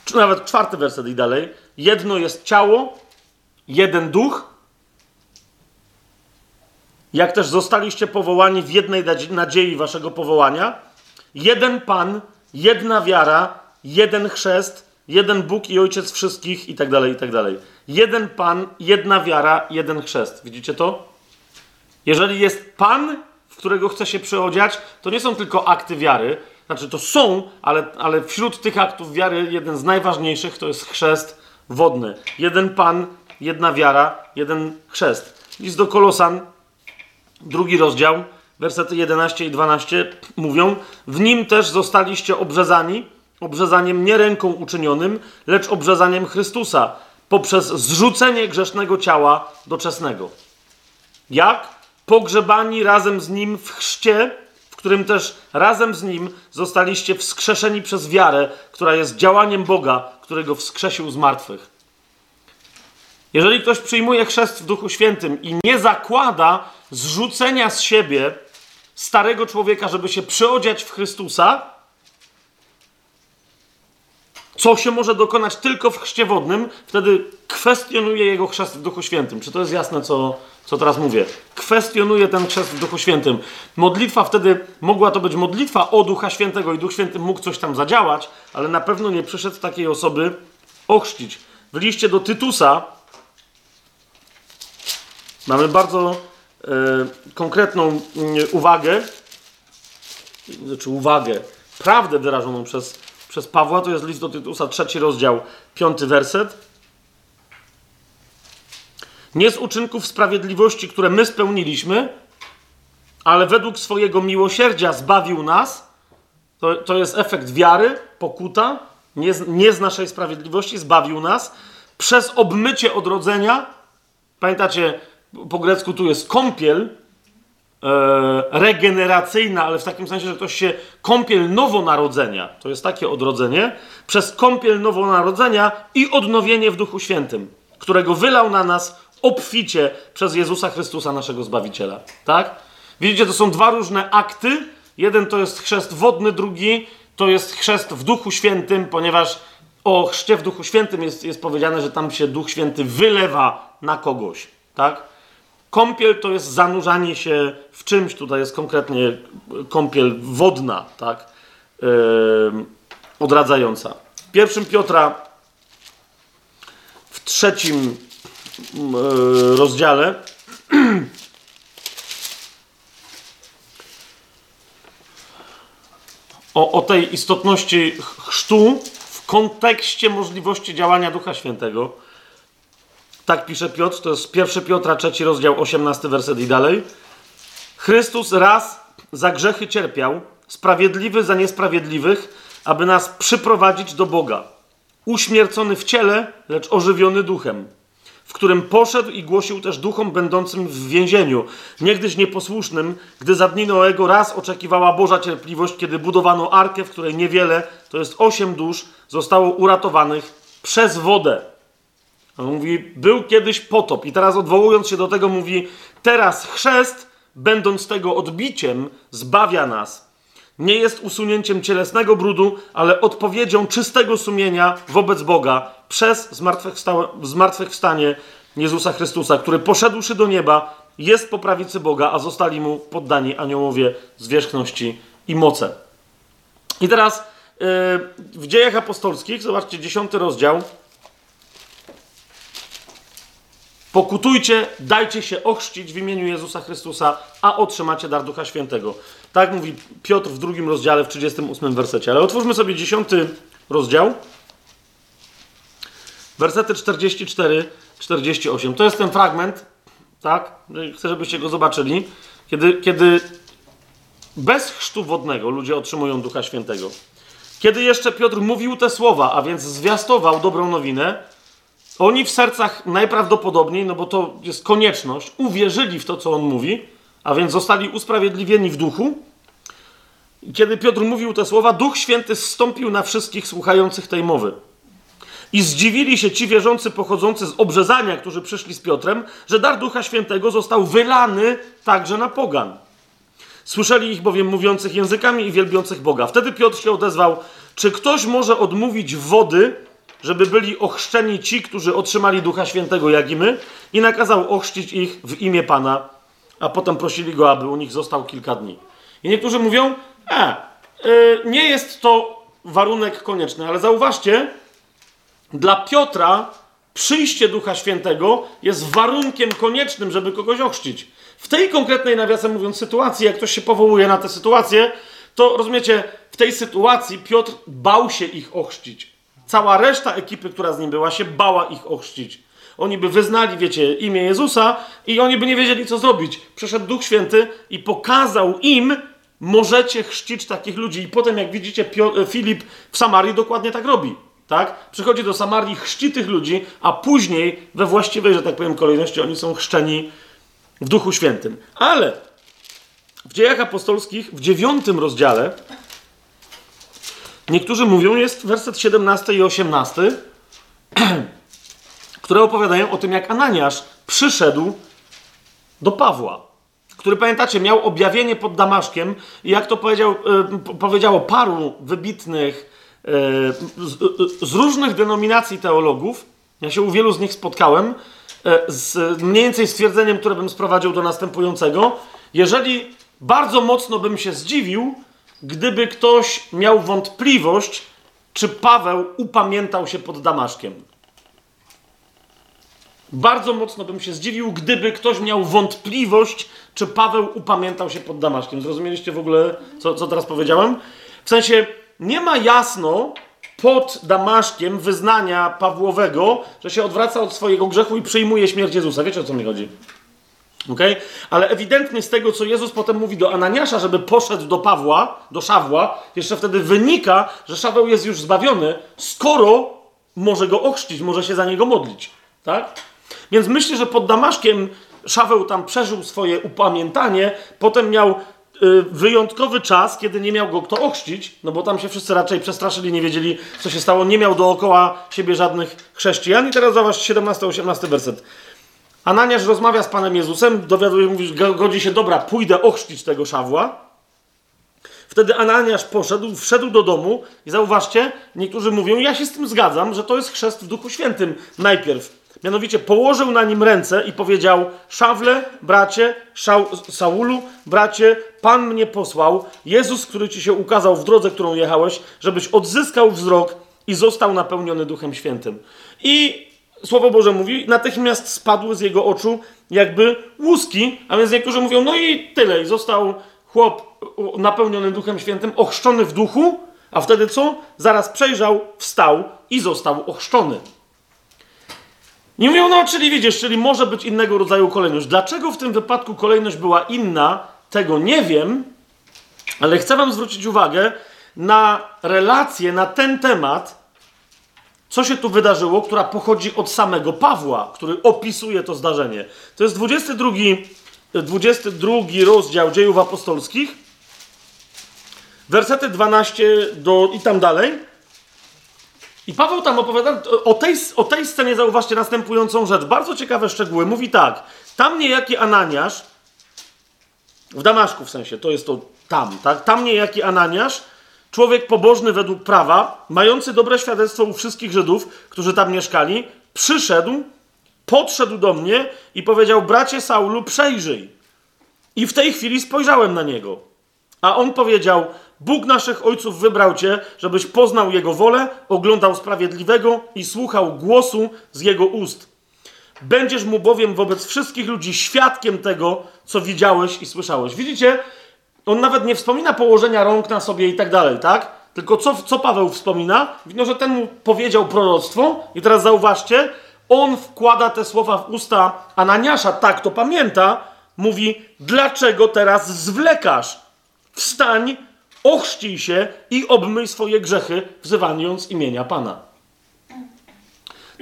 Czy nawet czwarty werset i dalej. Jedno jest ciało, jeden duch, jak też zostaliście powołani w jednej nadziei waszego powołania, jeden Pan, jedna wiara, jeden chrzest, jeden Bóg i Ojciec wszystkich i tak dalej, i tak dalej. Jeden Pan, jedna wiara, jeden chrzest. Widzicie to? Jeżeli jest Pan, w którego chce się przyodziać, to nie są tylko akty wiary, znaczy to są, ale, ale wśród tych aktów wiary jeden z najważniejszych to jest chrzest wodny. Jeden Pan, jedna wiara, jeden chrzest. List do Kolosan, drugi rozdział, wersety 11 i 12 mówią: W nim też zostaliście obrzezani, obrzezaniem nie ręką uczynionym, lecz obrzezaniem Chrystusa, poprzez zrzucenie grzesznego ciała doczesnego. Jak? Pogrzebani razem z nim w chrzcie, w którym też razem z nim zostaliście wskrzeszeni przez wiarę, która jest działaniem Boga, którego wskrzesił z martwych. Jeżeli ktoś przyjmuje chrzest w Duchu Świętym i nie zakłada zrzucenia z siebie starego człowieka, żeby się przyodziać w Chrystusa, co się może dokonać tylko w chrzcie wodnym, wtedy kwestionuje jego chrzest w Duchu Świętym. Czy to jest jasne, co, co teraz mówię? Kwestionuje ten chrzest w Duchu Świętym. Modlitwa wtedy mogła to być modlitwa o Ducha Świętego i Duch Święty mógł coś tam zadziałać, ale na pewno nie przyszedł takiej osoby ochrzcić. W liście do Tytusa mamy bardzo e, konkretną y, uwagę, znaczy uwagę, prawdę wyrażoną przez, przez Pawła, to jest list do Tytusa, trzeci rozdział, piąty werset. Nie z uczynków sprawiedliwości, które my spełniliśmy, ale według swojego miłosierdzia zbawił nas. To, to jest efekt wiary, pokuta, nie z, nie z naszej sprawiedliwości, zbawił nas przez obmycie odrodzenia. Pamiętacie, po grecku tu jest kąpiel regeneracyjna, ale w takim sensie, że ktoś się kąpiel nowonarodzenia, to jest takie odrodzenie, przez kąpiel nowonarodzenia i odnowienie w Duchu Świętym, którego wylał na nas obficie przez Jezusa Chrystusa, naszego Zbawiciela. Tak? Widzicie, to są dwa różne akty. Jeden to jest chrzest wodny, drugi to jest chrzest w Duchu Świętym, ponieważ o chrzcie w Duchu Świętym jest, jest powiedziane, że tam się Duch Święty wylewa na kogoś. Tak? Kąpiel to jest zanurzanie się w czymś, tutaj jest konkretnie kąpiel wodna, tak? Yy, odradzająca. W pierwszym Piotra, w trzecim yy, rozdziale, o, o tej istotności chrztu w kontekście możliwości działania Ducha Świętego tak pisze Piotr, to jest 1 Piotra, 3 rozdział, 18 werset i dalej. Chrystus raz za grzechy cierpiał, sprawiedliwy za niesprawiedliwych, aby nas przyprowadzić do Boga. Uśmiercony w ciele, lecz ożywiony duchem, w którym poszedł i głosił też duchom będącym w więzieniu, niegdyś nieposłusznym, gdy za dni Noego raz oczekiwała Boża cierpliwość, kiedy budowano arkę, w której niewiele, to jest osiem dusz, zostało uratowanych przez wodę. On mówi, był kiedyś potop i teraz odwołując się do tego mówi, teraz chrzest, będąc tego odbiciem, zbawia nas. Nie jest usunięciem cielesnego brudu, ale odpowiedzią czystego sumienia wobec Boga przez zmartwychwstanie Jezusa Chrystusa, który poszedłszy do nieba, jest po prawicy Boga, a zostali mu poddani aniołowie zwierzchności i moce. I teraz yy, w dziejach apostolskich, zobaczcie, dziesiąty rozdział, Pokutujcie, dajcie się ochrzcić w imieniu Jezusa Chrystusa, a otrzymacie dar Ducha Świętego. Tak mówi Piotr w drugim rozdziale, w 38 wersecie. Ale otwórzmy sobie dziesiąty rozdział. Wersety 44-48. To jest ten fragment, tak? Chcę, żebyście go zobaczyli. Kiedy, kiedy bez chrztu wodnego ludzie otrzymują Ducha Świętego. Kiedy jeszcze Piotr mówił te słowa, a więc zwiastował dobrą nowinę, oni w sercach najprawdopodobniej, no bo to jest konieczność, uwierzyli w to, co on mówi, a więc zostali usprawiedliwieni w duchu. Kiedy Piotr mówił te słowa, Duch Święty zstąpił na wszystkich słuchających tej mowy. I zdziwili się ci wierzący pochodzący z obrzezania, którzy przyszli z Piotrem, że dar Ducha Świętego został wylany także na pogan. Słyszeli ich bowiem mówiących językami i wielbiących Boga. Wtedy Piotr się odezwał: Czy ktoś może odmówić wody, żeby byli ochrzczeni ci, którzy otrzymali Ducha Świętego, jak i my? I nakazał ochrzcić ich w imię Pana, a potem prosili go, aby u nich został kilka dni. I niektórzy mówią: E, yy, nie jest to warunek konieczny, ale zauważcie, dla Piotra przyjście Ducha Świętego jest warunkiem koniecznym, żeby kogoś ochrzcić. W tej konkretnej, nawiasem mówiąc, sytuacji, jak ktoś się powołuje na tę sytuację, to rozumiecie, w tej sytuacji Piotr bał się ich ochrzcić. Cała reszta ekipy, która z nim była, się bała ich ochrzcić. Oni by wyznali, wiecie, imię Jezusa i oni by nie wiedzieli, co zrobić. Przyszedł Duch Święty i pokazał im, możecie chrzcić takich ludzi. I potem, jak widzicie, Filip w Samarii dokładnie tak robi. Tak? Przychodzi do Samarii, chrzci tych ludzi, a później we właściwej, że tak powiem, kolejności oni są chrzczeni w Duchu Świętym. Ale w dziejach apostolskich, w dziewiątym rozdziale, niektórzy mówią, jest werset 17 i 18, które opowiadają o tym, jak Ananiasz przyszedł do Pawła, który pamiętacie, miał objawienie pod Damaszkiem i jak to powiedział, yy, powiedziało paru wybitnych yy, z, yy, z różnych denominacji teologów, ja się u wielu z nich spotkałem, E, z mniej więcej stwierdzeniem, które bym sprowadził do następującego. Jeżeli bardzo mocno bym się zdziwił, gdyby ktoś miał wątpliwość, czy Paweł upamiętał się pod Damaszkiem. Bardzo mocno bym się zdziwił, gdyby ktoś miał wątpliwość, czy Paweł upamiętał się pod Damaszkiem. Zrozumieliście w ogóle, co, co teraz powiedziałem? W sensie, nie ma jasno, pod Damaszkiem wyznania Pawłowego, że się odwraca od swojego grzechu i przyjmuje śmierć Jezusa. Wiecie o co mi chodzi? Okay? Ale ewidentnie z tego, co Jezus potem mówi do Ananiasza, żeby poszedł do Pawła, do Szawła, jeszcze wtedy wynika, że Szaweł jest już zbawiony, skoro może go ochrzcić, może się za niego modlić. Tak? Więc myślę, że pod Damaszkiem Szaweł tam przeżył swoje upamiętanie, potem miał Y, wyjątkowy czas, kiedy nie miał go kto ochrzcić, no bo tam się wszyscy raczej przestraszyli, nie wiedzieli, co się stało, nie miał dookoła siebie żadnych chrześcijan. I teraz zobacz 17-18 werset. Ananiasz rozmawia z Panem Jezusem, dowiaduje, mówi, godzi się, dobra, pójdę ochrzcić tego Szawła. Wtedy Ananiasz poszedł, wszedł do domu i zauważcie, niektórzy mówią, ja się z tym zgadzam, że to jest chrzest w Duchu Świętym najpierw. Mianowicie położył na nim ręce i powiedział: Szawle, bracie, Szał, Saulu, bracie, Pan mnie posłał, Jezus, który ci się ukazał w drodze, którą jechałeś, żebyś odzyskał wzrok i został napełniony Duchem Świętym. I Słowo Boże mówi, natychmiast spadły z jego oczu jakby łuski, a więc niektórzy mówią, no i tyle, i został chłop napełniony Duchem Świętym, ochrzczony w duchu, a wtedy co? Zaraz przejrzał, wstał i został ochrzczony. Nie mówią, no czyli widzisz, czyli może być innego rodzaju kolejność. Dlaczego w tym wypadku kolejność była inna, tego nie wiem, ale chcę Wam zwrócić uwagę na relację, na ten temat, co się tu wydarzyło, która pochodzi od samego Pawła, który opisuje to zdarzenie. To jest 22, 22 rozdział dziejów apostolskich, wersety 12 do, i tam dalej. I Paweł tam opowiada o tej, o tej scenie, zauważcie następującą rzecz. Bardzo ciekawe szczegóły. Mówi tak. Tam niejaki Ananiasz, w Damaszku w sensie, to jest to tam, tak? Tam niejaki Ananiasz, człowiek pobożny według prawa, mający dobre świadectwo u wszystkich Żydów, którzy tam mieszkali, przyszedł, podszedł do mnie i powiedział: Bracie Saulu, przejrzyj. I w tej chwili spojrzałem na niego. A on powiedział: Bóg naszych ojców wybrał cię, żebyś poznał Jego wolę, oglądał sprawiedliwego i słuchał głosu z Jego ust. Będziesz mu bowiem wobec wszystkich ludzi świadkiem tego, co widziałeś i słyszałeś. Widzicie? On nawet nie wspomina położenia rąk na sobie i tak dalej, tak? Tylko co, co Paweł wspomina? Widno, że ten mu powiedział proroctwo i teraz zauważcie, on wkłada te słowa w usta Ananiasza, tak to pamięta, mówi, dlaczego teraz zwlekasz? Wstań ochrzcij się i obmyj swoje grzechy, wzywając imienia Pana.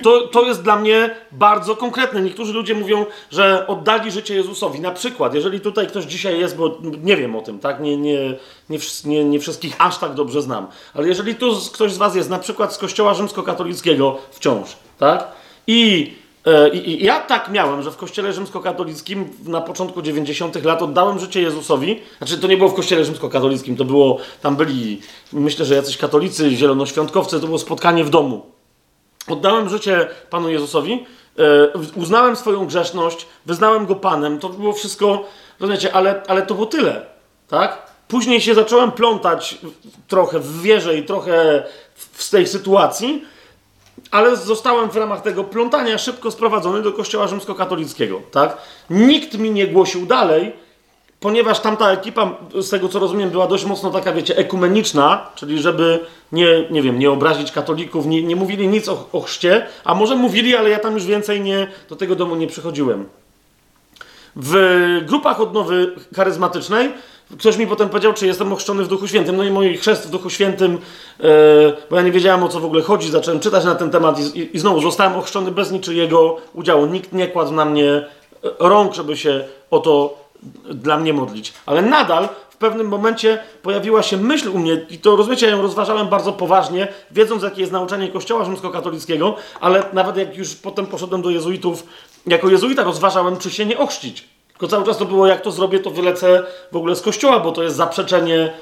To, to jest dla mnie bardzo konkretne. Niektórzy ludzie mówią, że oddali życie Jezusowi. Na przykład, jeżeli tutaj ktoś dzisiaj jest, bo nie wiem o tym, tak? Nie, nie, nie, nie, nie wszystkich aż tak dobrze znam, ale jeżeli tu ktoś z Was jest na przykład z Kościoła Rzymskokatolickiego wciąż, tak? I e, i, I ja tak miałem, że w kościele rzymskokatolickim na początku 90. lat oddałem życie Jezusowi. Znaczy, to nie było w kościele rzymskokatolickim, to było, tam byli, myślę, że jacyś katolicy, zielonoświątkowcy, to było spotkanie w domu. Oddałem życie Panu Jezusowi, e, uznałem swoją grzeszność, wyznałem Go Panem, to było wszystko, rozumiecie, ale, ale to było tyle, tak? Później się zacząłem plątać trochę w wierze i trochę w, tej sytuacji, ale zostałem w ramach tego plątania szybko sprowadzony do kościoła rzymskokatolickiego, tak? Nikt mi nie głosił dalej, ponieważ tamta ekipa, z tego co rozumiem, była dość mocno taka, wiecie, ekumeniczna, czyli żeby nie, nie wiem, nie obrazić katolików, nie, nie mówili nic o, o chrzcie, a może mówili, ale ja tam już więcej nie, do tego domu nie przychodziłem. W grupach odnowy charyzmatycznej ktoś mi potem powiedział, czy jestem ochrzczony w Duchu Świętym. No i mój chrzest w Duchu Świętym, e, bo ja nie wiedziałem o co w ogóle chodzi, zacząłem czytać na ten temat i, i, i znowu zostałem ochrzczony bez niczyjego udziału. Nikt nie kładł na mnie rąk, żeby się o to dla mnie modlić. Ale nadal w pewnym momencie pojawiła się myśl u mnie, i to rozumiecie, ja ją rozważałem bardzo poważnie, wiedząc, jakie jest nauczanie Kościoła Rzymskokatolickiego, ale nawet jak już potem poszedłem do jezuitów, jako jezuita rozważałem, czy się nie ochrzcić. Tylko cały czas to było, jak to zrobię, to wylecę w ogóle z kościoła, bo to jest zaprzeczenie,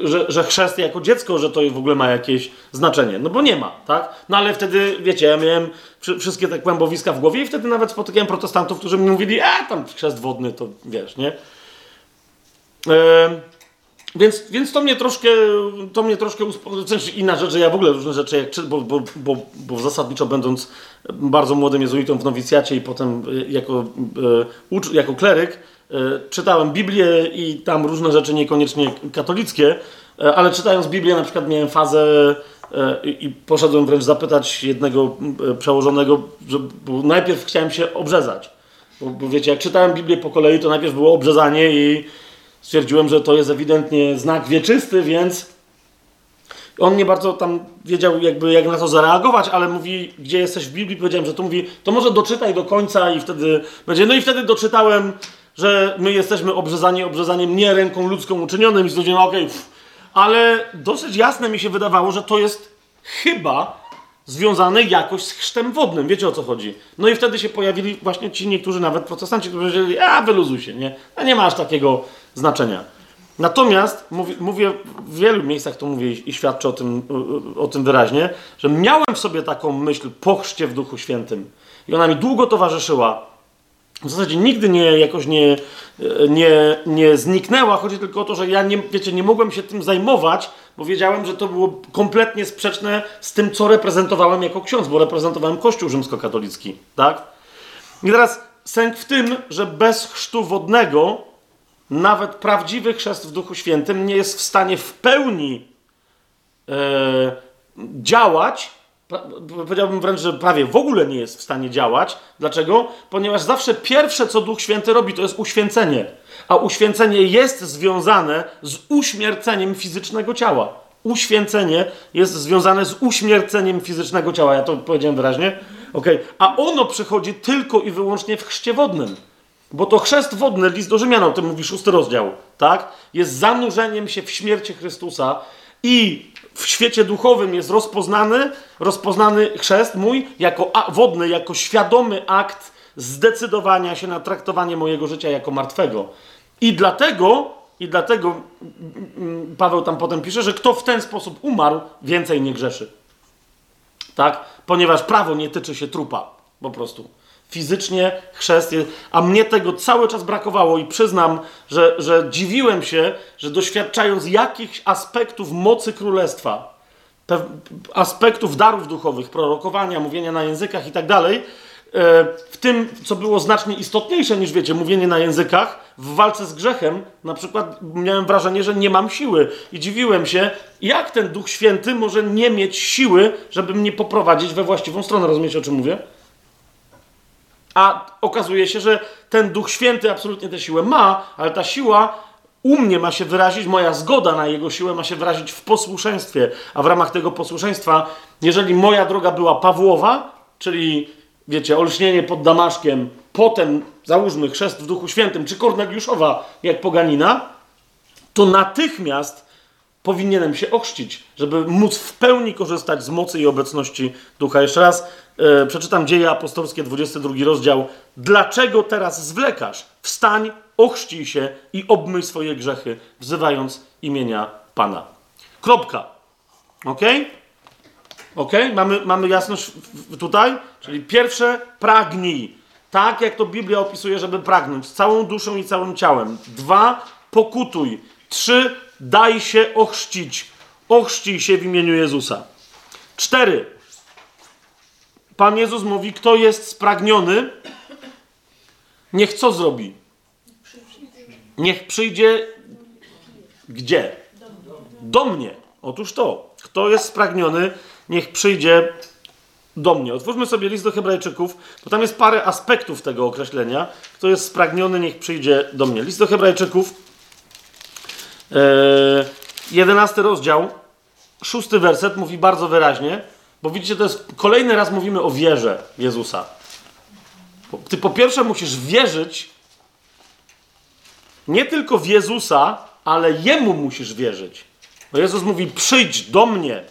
że, że chrzest jako dziecko, że to w ogóle ma jakieś znaczenie. No bo nie ma, tak? No ale wtedy, wiecie, ja miałem wszystkie te kłębowiska w głowie i wtedy nawet spotykałem protestantów, którzy mi mówili, a tam chrzest wodny, to wiesz, nie? Więc, więc to mnie troszkę, to mnie troszkę. W sensie inna rzecz, że ja w ogóle różne rzeczy, jak, bo, bo, bo, bo zasadniczo będąc bardzo młodym jezuitą w nowicjacie i potem e, jako, e, jako kleryk, e, czytałem Biblię i tam różne rzeczy niekoniecznie katolickie, ale czytając Biblię na przykład miałem fazę i poszedłem wręcz zapytać jednego przełożonego, że, bo najpierw chciałem się obrzezać. Bo, bo wiecie, jak czytałem Biblię po kolei, to najpierw było obrzezanie i stwierdziłem, że to jest ewidentnie znak wieczysty, więc on nie bardzo tam wiedział, jakby jak na to zareagować, ale mówi, gdzie jesteś w Biblii, powiedziałem, że to mówi, to może doczytaj do końca i wtedy będzie. No i wtedy doczytałem, że my jesteśmy obrzezani obrzezaniem nie ręką ludzką uczynionym i stwierdziłem, okej, okay, ale dosyć jasne mi się wydawało, że to jest chyba związane jakoś z chrztem wodnym. Wiecie o co chodzi? No i wtedy się pojawili właśnie ci niektórzy nawet protestanci, którzy powiedzieli, a wyluzuj się, nie? A nie ma aż takiego znaczenia. Natomiast mówię, mówię, w wielu miejscach to mówię i, świadczę o tym, o tym wyraźnie, że miałem w sobie taką myśl po chrzcie w Duchu Świętym i ona mi długo towarzyszyła. W zasadzie nigdy nie, jakoś nie, nie, nie zniknęła. Chodzi tylko o to, że ja nie, wiecie, nie mogłem się tym zajmować, bo wiedziałem, że to było kompletnie sprzeczne z tym, co reprezentowałem jako ksiądz, bo reprezentowałem Kościół rzymskokatolicki, tak? I teraz sęk w tym, że bez chrztu wodnego nawet prawdziwy chrzest w Duchu Świętym nie jest w stanie w pełni e, działać, powiedziałbym wręcz, że prawie w ogóle nie jest w stanie działać. Dlaczego? Ponieważ zawsze pierwsze, co Duch Święty robi, to jest uświęcenie. A uświęcenie jest związane z uśmierceniem fizycznego ciała. Uświęcenie jest związane z uśmierceniem fizycznego ciała. Ja to powiedziałem wyraźnie? Okay. A ono przychodzi tylko i wyłącznie w chrzcie wodnym. Bo to chrzest wodny, list do Rzymian, o tym mówi szósty rozdział, tak? Jest zanurzeniem się w śmierci Chrystusa i w świecie duchowym jest rozpoznany, rozpoznany chrzest mój jako wodny, jako świadomy akt zdecydowania się na traktowanie mojego życia jako martwego. I dlatego, i dlatego mm, mm, Paweł tam potem pisze, że kto w ten sposób umarł, więcej nie grzeszy. Tak? Ponieważ prawo nie tyczy się trupa. Po prostu fizycznie chrzest, a mnie tego cały czas brakowało i przyznam, że, że dziwiłem się, że doświadczając jakichś aspektów mocy królestwa, aspektów darów duchowych, prorokowania, mówienia na językach i tak dalej, e, w tym, co było znacznie istotniejsze niż, wiecie, mówienie na językach, w walce z grzechem, na przykład miałem wrażenie, że nie mam siły i dziwiłem się, jak ten Duch Święty może nie mieć siły, żeby mnie poprowadzić we właściwą stronę. Rozumiecie, o czym mówię? A okazuje się, że ten Duch Święty absolutnie tę siłę ma, ale ta siła u mnie ma się wyrazić, moja zgoda na Jego siłę ma się wyrazić w posłuszeństwie. A w ramach tego posłuszeństwa, jeżeli moja droga była Pawłowa, czyli wiecie, olśnienie pod Damaszkiem, potem załóżmy chrzest w Duchu Świętym, czy Korneliuszowa jak poganina, to natychmiast powinienem się ochrzcić, żeby móc w pełni korzystać z mocy i obecności Ducha. Jeszcze raz e, przeczytam Dzieje Apostolskie, 22 rozdział. Dlaczego teraz zwlekasz? Wstań, ochrzcij się i obmyj swoje grzechy, wzywając imienia Pana. Kropka. Ok? Ok? Mamy, mamy jasność tutaj? Czyli pierwsze, pragnij. Tak jak to Biblia opisuje, żeby pragnąć całą duszą i całym ciałem. Dwa, pokutuj. Trzy, daj się ochrzcić. Ochrzcij się w imieniu Jezusa. Cztery. Pan Jezus mówi, kto jest spragniony, niech co zrobi? Niech przyjdzie gdzie? Do mnie. Otóż to. Kto jest spragniony, niech przyjdzie do mnie. Otwórzmy sobie list do Hebrajczyków, bo tam jest parę aspektów tego określenia. Kto jest spragniony, niech przyjdzie do mnie. List do Hebrajczyków, e, 11 rozdział, szósty werset mówi bardzo wyraźnie, bo widzicie, to jest kolejny raz mówimy o wierze Jezusa. Ty po pierwsze musisz wierzyć nie tylko w Jezusa, ale Jemu musisz wierzyć. Bo Jezus mówi: przyjdź do mnie.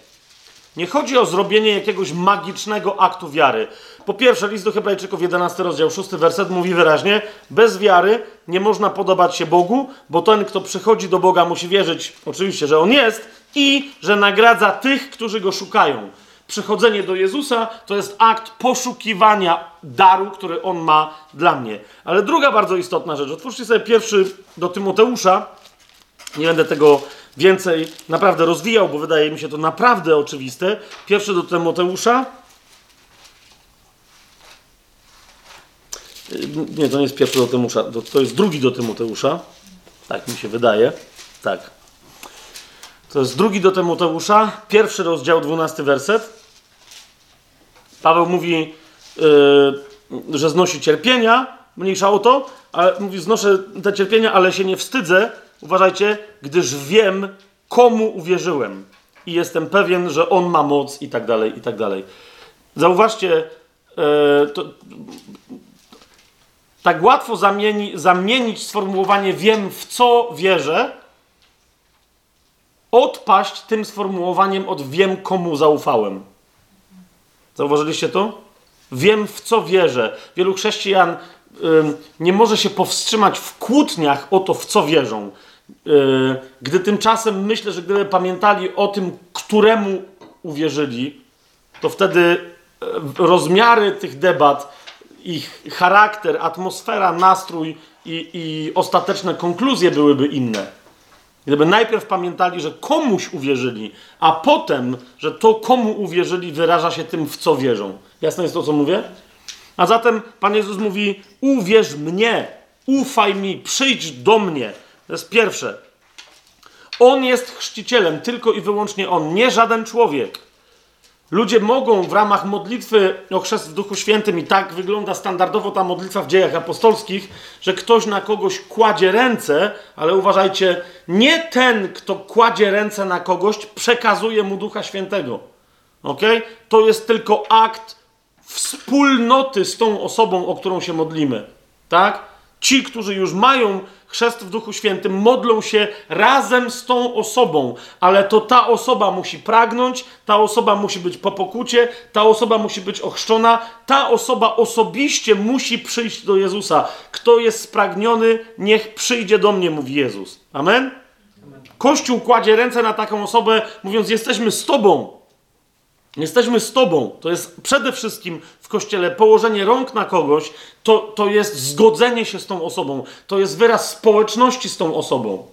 Nie chodzi o zrobienie jakiegoś magicznego aktu wiary. Po pierwsze, list do Hebrajczyków, 11 rozdział, 6 werset mówi wyraźnie: bez wiary nie można podobać się Bogu, bo ten, kto przychodzi do Boga, musi wierzyć, oczywiście, że on jest i że nagradza tych, którzy go szukają. Przychodzenie do Jezusa to jest akt poszukiwania daru, który on ma dla mnie. Ale druga bardzo istotna rzecz. Otwórzcie sobie pierwszy do Tymoteusza. Nie będę tego więcej naprawdę rozwijał, bo wydaje mi się to naprawdę oczywiste. Pierwszy do Tymoteusza. Yy, Nie, to nie jest pierwszy do Tymoteusza, to- to jest drugi do Tymoteusza. Tak mi się wydaje. Tak. To jest drugi do Tymoteusza, pierwszy rozdział, dwunasty werset. Paweł mówi, yy, że znosi cierpienia, mniejsza o to, ale mówi, znoszę te cierpienia, ale się nie wstydzę, uważajcie, gdyż wiem, komu uwierzyłem i jestem pewien, że on ma moc i tak dalej, i tak dalej. Zauważcie, yy, to, tak łatwo zamieni, zamienić sformułowanie wiem, w co wierzę, odpaść tym sformułowaniem od wiem, komu zaufałem. Zauważyliście to? Wiem, w co wierzę. Wielu chrześcijan ym, nie może się powstrzymać w kłótniach o to, w co wierzą. Yy, gdy tymczasem myślę, że gdyby pamiętali o tym, któremu uwierzyli, to wtedy e, rozmiary tych debat, ich charakter, atmosfera, nastrój i, i ostateczne konkluzje byłyby inne. Gdyby najpierw pamiętali, że komuś uwierzyli, a potem, że to komu uwierzyli wyraża się tym, w co wierzą. Jasne jest to, co mówię? A zatem Pan Jezus mówi: Uwierz mnie, ufaj mi, przyjdź do mnie. To jest pierwsze. On jest chrzcicielem, tylko i wyłącznie on, nie żaden człowiek. Ludzie mogą w ramach modlitwy o chrzest w Duchu Świętym, i tak wygląda standardowo ta modlitwa w dziejach apostolskich, że ktoś na kogoś kładzie ręce, ale uważajcie, nie ten, kto kładzie ręce na kogoś, przekazuje mu Ducha Świętego. Ok? To jest tylko akt wspólnoty z tą osobą, o którą się modlimy. Tak? Ci, którzy już mają chrzest w Duchu Świętym, modlą się razem z tą osobą, ale to ta osoba musi pragnąć, ta osoba musi być po pokucie, ta osoba musi być ochrzczona, ta osoba osobiście musi przyjść do Jezusa. Kto jest spragniony, niech przyjdzie do mnie, mówi Jezus. Amen? Kościół kładzie ręce na taką osobę, mówiąc: Jesteśmy z Tobą. Jesteśmy z Tobą. To jest przede wszystkim w kościele położenie rąk na kogoś, to, to jest zgodzenie się z tą osobą. To jest wyraz społeczności z tą osobą.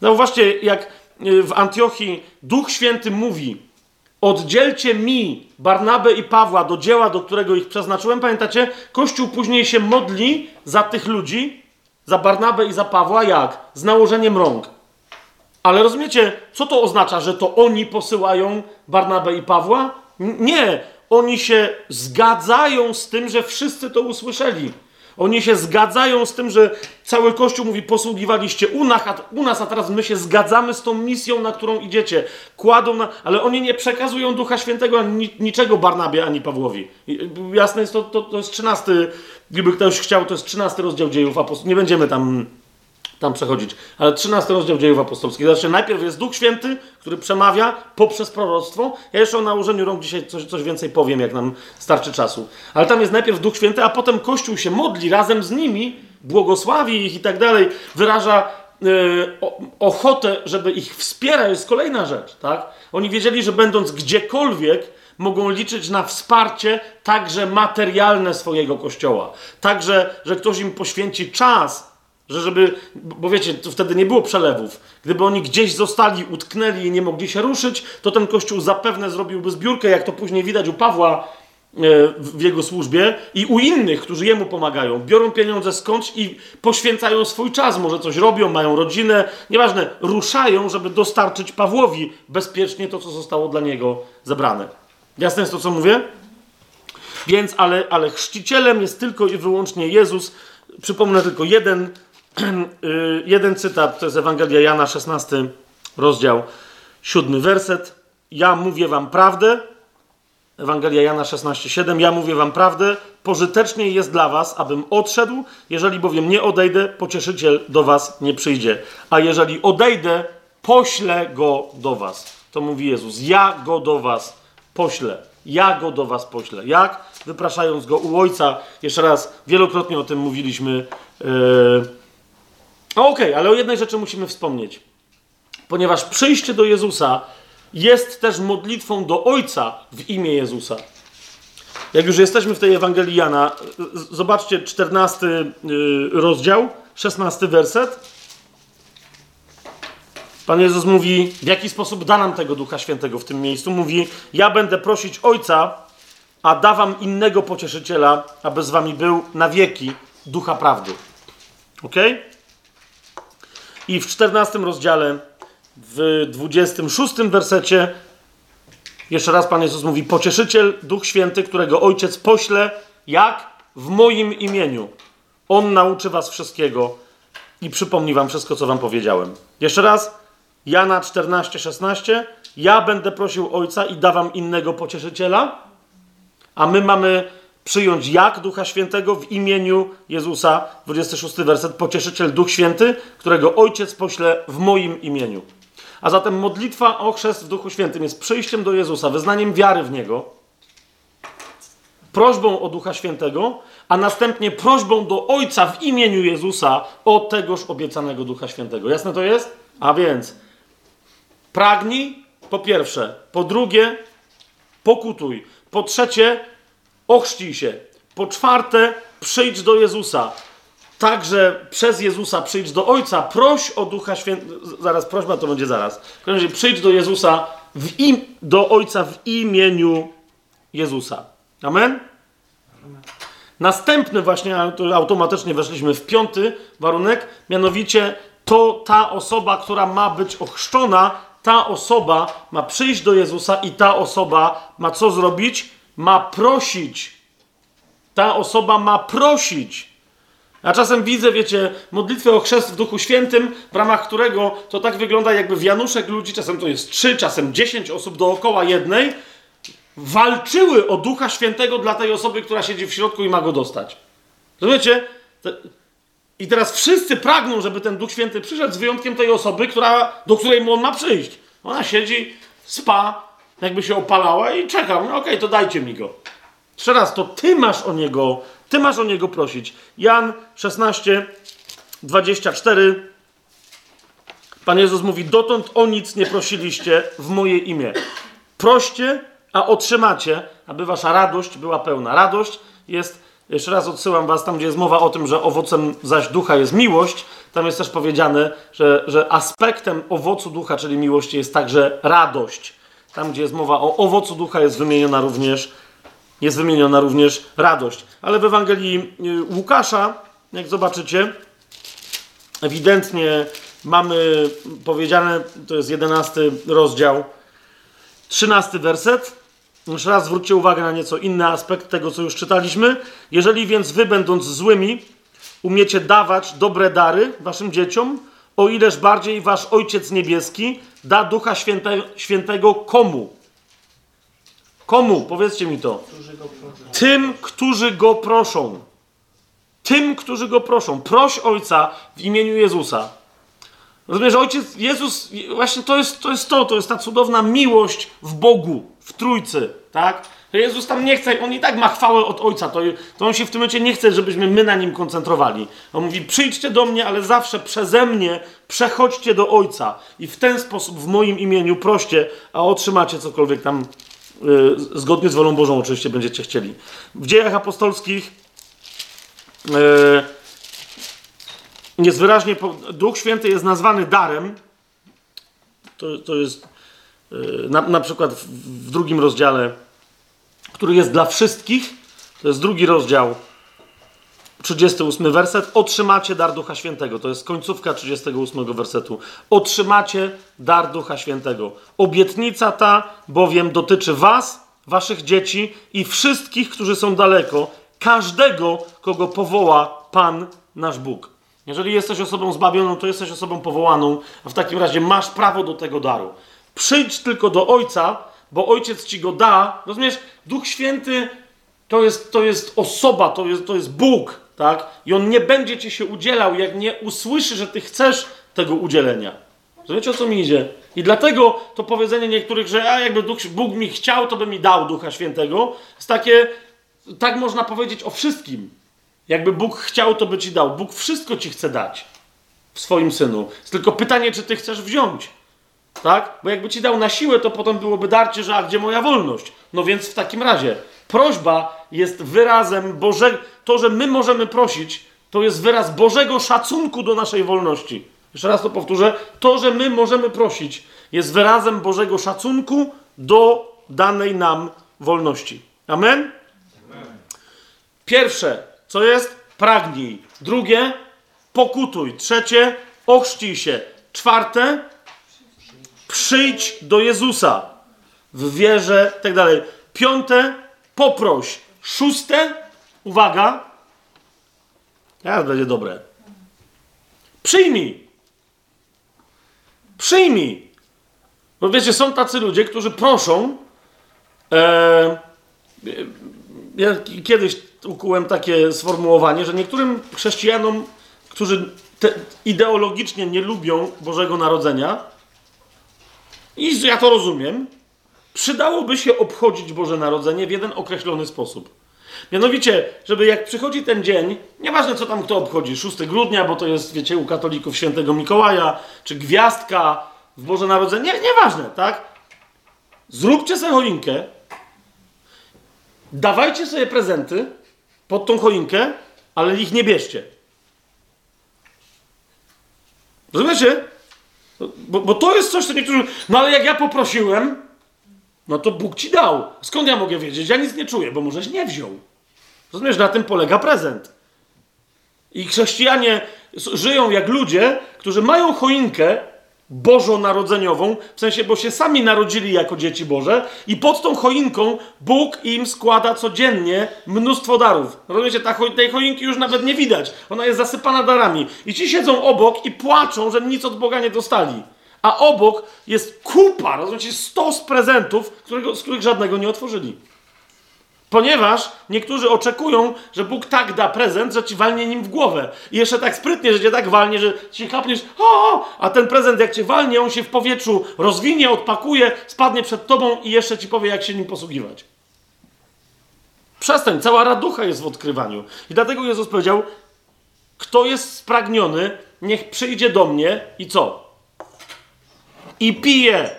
Zauważcie, jak y, w Antiochii Duch Święty mówi: Oddzielcie mi Barnabę i Pawła do dzieła, do którego ich przeznaczyłem. Pamiętacie? Kościół później się modli za tych ludzi, za Barnabę i za Pawła, jak? Z nałożeniem rąk. Ale rozumiecie, co to oznacza, że to oni posyłają Barnabę i Pawła? Nie, oni się zgadzają z tym, że wszyscy to usłyszeli. Oni się zgadzają z tym, że cały Kościół mówi, posługiwaliście u nas, a, teraz my się zgadzamy z tą misją, na którą idziecie. Kładą na... Ale oni nie przekazują Ducha Świętego ani niczego Barnabie, ani Pawłowi. I- Jasne jest, to, to, to jest trzynasty, gdyby ktoś chciał, to jest trzynasty rozdział dziejów apostolskich. Nie będziemy tam tam przechodzić. Ale 13 rozdział dziejów apostolskich. Znaczy, najpierw jest Duch Święty, który przemawia poprzez proroctwo. Ja jeszcze o nałożeniu rąk dzisiaj coś, coś więcej powiem, jak nam starczy czasu. Ale tam jest najpierw Duch Święty, a potem Kościół się modli razem z nimi, błogosławi ich i tak dalej, wyraża e, ochotę, żeby ich wspierać. jest kolejna rzecz, tak? Oni wiedzieli, że będąc gdziekolwiek, mogą liczyć na wsparcie także materialne swojego kościoła. Także, że ktoś im poświęci czas, że żeby, bo wiecie, to wtedy nie było przelewów. Gdyby oni gdzieś zostali, utknęli i nie mogli się ruszyć, to ten kościół zapewne zrobiłby zbiórkę, jak to później widać u Pawła e, w jego służbie i u innych, którzy jemu pomagają. Biorą pieniądze skądś i poświęcają swój czas. Może coś robią, mają rodzinę, nieważne, ruszają, żeby dostarczyć Pawłowi bezpiecznie to, co zostało dla niego zebrane. Jasne jest to, co mówię? Więc, ale, ale chrzcicielem jest tylko i wyłącznie Jezus. Przypomnę tylko jeden, jeden cytat, to jest Ewangelia Jana, 16 rozdział, 7 werset. Ja mówię wam prawdę. Ewangelia Jana 16:7. Ja mówię wam prawdę. Pożytecznie jest dla was, abym odszedł. Jeżeli bowiem nie odejdę, pocieszyciel do was nie przyjdzie. A jeżeli odejdę, poślę go do was. To mówi Jezus. Ja go do was poślę. Ja go do was poślę. Jak? Wypraszając go u Ojca. Jeszcze raz, wielokrotnie o tym mówiliśmy. Yy... Okej, ale o jednej rzeczy musimy wspomnieć. Ponieważ przyjście do Jezusa jest też modlitwą do Ojca w imię Jezusa. Jak już jesteśmy w tej Ewangelii Jana, zobaczcie 14 y, rozdział, 16 werset. Pan Jezus mówi, w jaki sposób da nam tego Ducha Świętego w tym miejscu. Mówi, ja będę prosić Ojca, a da wam innego pocieszyciela, aby z wami był na wieki Ducha Prawdy. Ok? I w 14 rozdziale, w 26 wersecie, jeszcze raz Pan Jezus mówi: Pocieszyciel, Duch Święty, którego Ojciec pośle, jak? W moim imieniu. On nauczy Was wszystkiego i przypomni Wam wszystko, co Wam powiedziałem. Jeszcze raz, Jana 14, 16. Ja będę prosił Ojca i da Wam innego pocieszyciela, a my mamy przyjąć jak Ducha Świętego w imieniu Jezusa. 26 werset. Pocieszyciel Duch Święty, którego Ojciec pośle w moim imieniu. A zatem modlitwa o chrzest w Duchu Świętym jest przyjściem do Jezusa, wyznaniem wiary w Niego, prośbą o Ducha Świętego, a następnie prośbą do Ojca w imieniu Jezusa o tegoż obiecanego Ducha Świętego. Jasne to jest? A więc pragnij, po pierwsze, po drugie, pokutuj, po trzecie, ochrzcij się, po czwarte, przyjdź do Jezusa. Także przez Jezusa przyjdź do Ojca, proś o Ducha Świętego. Zaraz, prośba to będzie zaraz. W razie przyjdź do Jezusa, w im, do Ojca w imieniu Jezusa. Amen? Następny właśnie, automatycznie weszliśmy w piąty warunek, mianowicie to ta osoba, która ma być ochrzczona, ta osoba ma przyjść do Jezusa i ta osoba ma co zrobić? Ma prosić. Ta osoba ma prosić. A czasem widzę, wiecie, modlitwę o chrzest w Duchu Świętym, w ramach którego to tak wygląda, jakby wianuszek ludzi, czasem to jest trzy, czasem dziesięć osób dookoła jednej, walczyły o Ducha Świętego dla tej osoby, która siedzi w środku i ma go dostać. Rozumiecie? I teraz wszyscy pragną, żeby ten Duch Święty przyszedł, z wyjątkiem tej osoby, która, do której on ma przyjść. Ona siedzi, spa, jakby się opalała i czeka. No okej, to dajcie mi go. Jeszcze raz, to ty masz o niego, ty masz o niego prosić. Jan 16, 24. Pan Jezus mówi: Dotąd o nic nie prosiliście w moje imię. Proście, a otrzymacie, aby wasza radość była pełna. Radość jest, jeszcze raz odsyłam was tam, gdzie jest mowa o tym, że owocem zaś ducha jest miłość. Tam jest też powiedziane, że, że aspektem owocu ducha, czyli miłości, jest także radość. Tam, gdzie jest mowa o owocu ducha, jest wymieniona również jest wymieniona również radość. Ale w Ewangelii y, Łukasza, jak zobaczycie, ewidentnie mamy powiedziane, to jest jedenasty rozdział, trzynasty werset. Jeszcze raz zwróćcie uwagę na nieco inny aspekt tego, co już czytaliśmy. Jeżeli więc wy, będąc złymi, umiecie dawać dobre dary waszym dzieciom, o ileż bardziej wasz Ojciec Niebieski da Ducha Święte, Świętego komu? Komu? Powiedzcie mi to. Tym, którzy go proszą. Tym, którzy go proszą. Proś Ojca w imieniu Jezusa. Rozumiesz, Ojciec, Jezus, właśnie to jest, to jest to, to jest ta cudowna miłość w Bogu, w Trójcy, tak? Jezus tam nie chce, on i tak ma chwałę od Ojca, to, to on się w tym momencie nie chce, żebyśmy my na nim koncentrowali. On mówi, przyjdźcie do mnie, ale zawsze przeze mnie przechodźcie do Ojca i w ten sposób w moim imieniu proście, a otrzymacie cokolwiek tam yy, zgodnie z wolą Bożą oczywiście będziecie chcieli. W dziejach apostolskich yy, jest wyraźnie, Duch Święty jest nazwany darem. To, to jest yy, na, na przykład w, w drugim rozdziale który jest dla wszystkich, to jest drugi rozdział, 38 werset, otrzymacie dar Ducha Świętego. To jest końcówka 38 wersetu. Otrzymacie dar Ducha Świętego. Obietnica ta bowiem dotyczy was, waszych dzieci i wszystkich, którzy są daleko, każdego, kogo powoła Pan nasz Bóg. Jeżeli jesteś osobą zbawioną, to jesteś osobą powołaną, a w takim razie masz prawo do tego daru. Przyjdź tylko do Ojca, bo ojciec ci go da. Rozumiesz? Duch Święty to jest, to jest osoba, to jest, to jest Bóg, tak? I on nie będzie ci się udzielał, jak nie usłyszy, że ty chcesz tego udzielenia. Rozumiecie o co mi idzie? I dlatego to powiedzenie niektórych, że a jakby Duch, Bóg mi chciał, to by mi dał Ducha Świętego, jest takie, tak można powiedzieć o wszystkim. Jakby Bóg chciał, to by ci dał. Bóg wszystko ci chce dać w swoim synu. Jest tylko pytanie, czy ty chcesz wziąć. Tak? Bo jakby ci dał na siłę, to potem byłoby darcie, że a gdzie moja wolność? No więc w takim razie prośba jest wyrazem Bożego. To, że my możemy prosić, to jest wyraz Bożego szacunku do naszej wolności. Jeszcze raz to powtórzę. To, że my możemy prosić, jest wyrazem Bożego szacunku do danej nam wolności. Amen? Pierwsze, co jest? Pragnij. Drugie, pokutuj. Trzecie, ochrzcij się. Czwarte, Przyjdź do Jezusa w wierze, tak dalej. Piąte, poproś. Szóste, uwaga, teraz będzie dobre. Przyjmij. Przyjmij. Bo wiecie, są tacy ludzie, którzy proszą. E, ja kiedyś ukułem takie sformułowanie, że niektórym chrześcijanom, którzy te, ideologicznie nie lubią Bożego Narodzenia, i ja to rozumiem, przydałoby się obchodzić Boże Narodzenie w jeden określony sposób. Mianowicie, żeby jak przychodzi ten dzień, nieważne co tam kto obchodzi, 6 grudnia, bo to jest, wiecie, u katolików świętego Mikołaja, czy gwiazdka w Boże Narodzenie, nie, nieważne, tak? Zróbcie sobie choinkę, dawajcie sobie prezenty pod tą choinkę, ale ich nie bierzcie. Rozumiecie? Bo, bo to jest coś, co niektórzy. No ale jak ja poprosiłem, no to Bóg ci dał. Skąd ja mogę wiedzieć? Ja nic nie czuję, bo możeś nie wziął. Rozumiesz, na tym polega prezent. I chrześcijanie żyją jak ludzie, którzy mają choinkę, bożonarodzeniową, w sensie, bo się sami narodzili jako dzieci Boże i pod tą choinką Bóg im składa codziennie mnóstwo darów. Rozumiecie, ta tej choinki już nawet nie widać. Ona jest zasypana darami. I ci siedzą obok i płaczą, że nic od Boga nie dostali. A obok jest kupa, rozumiecie, stos prezentów, którego, z których żadnego nie otworzyli. Ponieważ niektórzy oczekują, że Bóg tak da prezent, że ci walnie nim w głowę. I jeszcze tak sprytnie, że cię tak walnie, że ci kapniesz, o, a ten prezent jak cię walnie, on się w powietrzu rozwinie, odpakuje, spadnie przed tobą i jeszcze ci powie, jak się nim posługiwać. Przestań, cała raducha jest w odkrywaniu. I dlatego Jezus powiedział, kto jest spragniony, niech przyjdzie do mnie i co? I pije.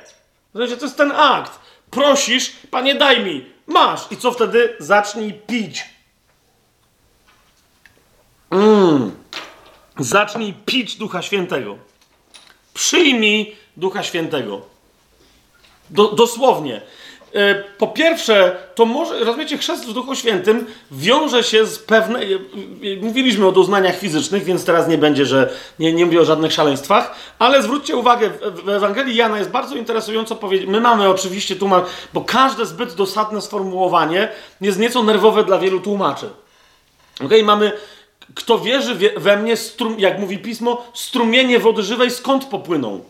Znaczy, to jest ten akt. Prosisz, panie daj mi, Masz. I co wtedy? Zacznij pić. Mm. Zacznij pić Ducha Świętego. Przyjmij Ducha Świętego. Do, dosłownie. E, po pierwsze, to może, rozumiecie, chrzest w Duchu Świętym wiąże się z pewnej, e, e, mówiliśmy o doznaniach fizycznych, więc teraz nie będzie, że nie, nie mówię o żadnych szaleństwach, ale zwróćcie uwagę, w, Ewangelii Jana jest bardzo interesująco powiedzieć, my mamy oczywiście tłumacz, bo każde zbyt dosadne sformułowanie jest nieco nerwowe dla wielu tłumaczy. Ok, mamy, kto wierzy wie- we mnie, jak mówi pismo, strumienie wody żywej skąd popłyną?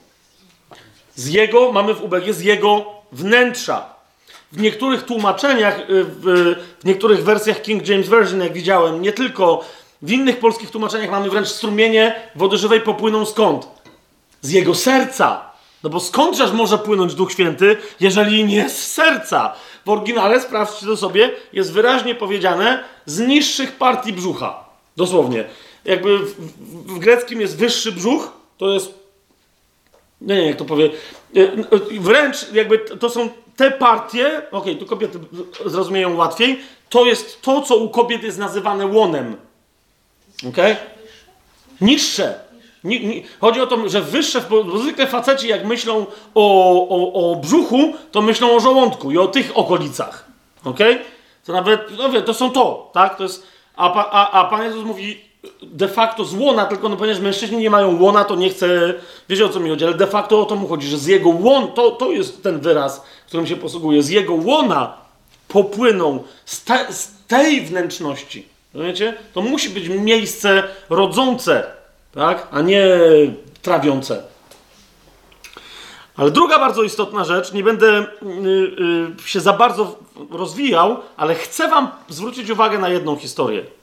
Z jego, mamy w UBG, z jego wnętrza. W niektórych tłumaczeniach, y, w, w niektórych wersjach King James Version, jak widziałem, nie tylko, w innych polskich tłumaczeniach mamy wręcz strumienie wody żywej popłyną skąd? Z jego serca. No bo skądżeż może płynąć Duch Święty, jeżeli nie z serca? W oryginale, sprawdźcie to sobie, jest wyraźnie powiedziane z niższych partii brzucha. Dosłownie. Jakby w, w, w greckim jest wyższy brzuch, to jest nie, nie, jak to powie. N- e, Wręcz jakby to są te partie, okej, tu kobiety zrozumieją łatwiej, to jest to, co u kobiet jest nazywane łonem. Okej? Niższe. Ni, ni, chodzi o to, że wyższe, bo zwykle faceci jak myślą o, o, o brzuchu, to myślą o żołądku i o tych okolicach. Okej? To nawet, no wie, to są to, tak? To jest, a, a, a Pan Jezus mówi de facto z łona, tylko no ponieważ mężczyźni nie mają łona, to nie chce, wiecie o co mi chodzi, ale de facto o to mu chodzi, że z jego łon, to, to jest ten wyraz, którym się posługuje, z jego łona popłyną z, te, z tej wnętrzności, rozumiecie? To musi być miejsce rodzące, tak? A nie trawiące. Ale druga bardzo istotna rzecz, nie będę y, y, się za bardzo rozwijał, ale chcę Wam zwrócić uwagę na jedną historię.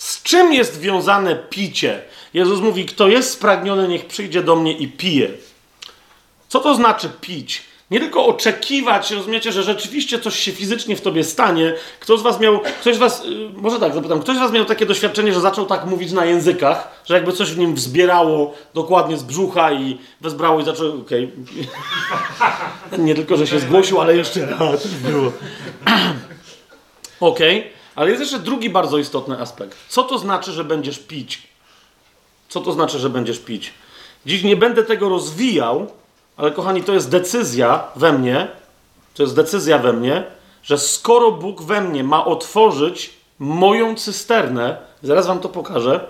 Z czym jest wiązane picie? Jezus mówi: Kto jest spragniony, niech przyjdzie do mnie i pije. Co to znaczy pić? Nie tylko oczekiwać, rozumiecie, że rzeczywiście coś się fizycznie w tobie stanie. Kto z was miał, ktoś z was, y, może tak zapytam, ktoś z was miał takie doświadczenie, że zaczął tak mówić na językach, że jakby coś w nim wzbierało dokładnie z brzucha i wezbrało i zaczął, okej. Nie tylko, że się zgłosił, ale jeszcze raz. Okej, ale jest jeszcze drugi bardzo istotny aspekt. Co to znaczy, że będziesz pić? Co to znaczy, że będziesz pić? Dziś nie będę tego rozwijał, ale kochani, to jest decyzja we mnie, to jest decyzja we mnie, że skoro Bóg we mnie ma otworzyć moją cysternę, zaraz wam to pokażę,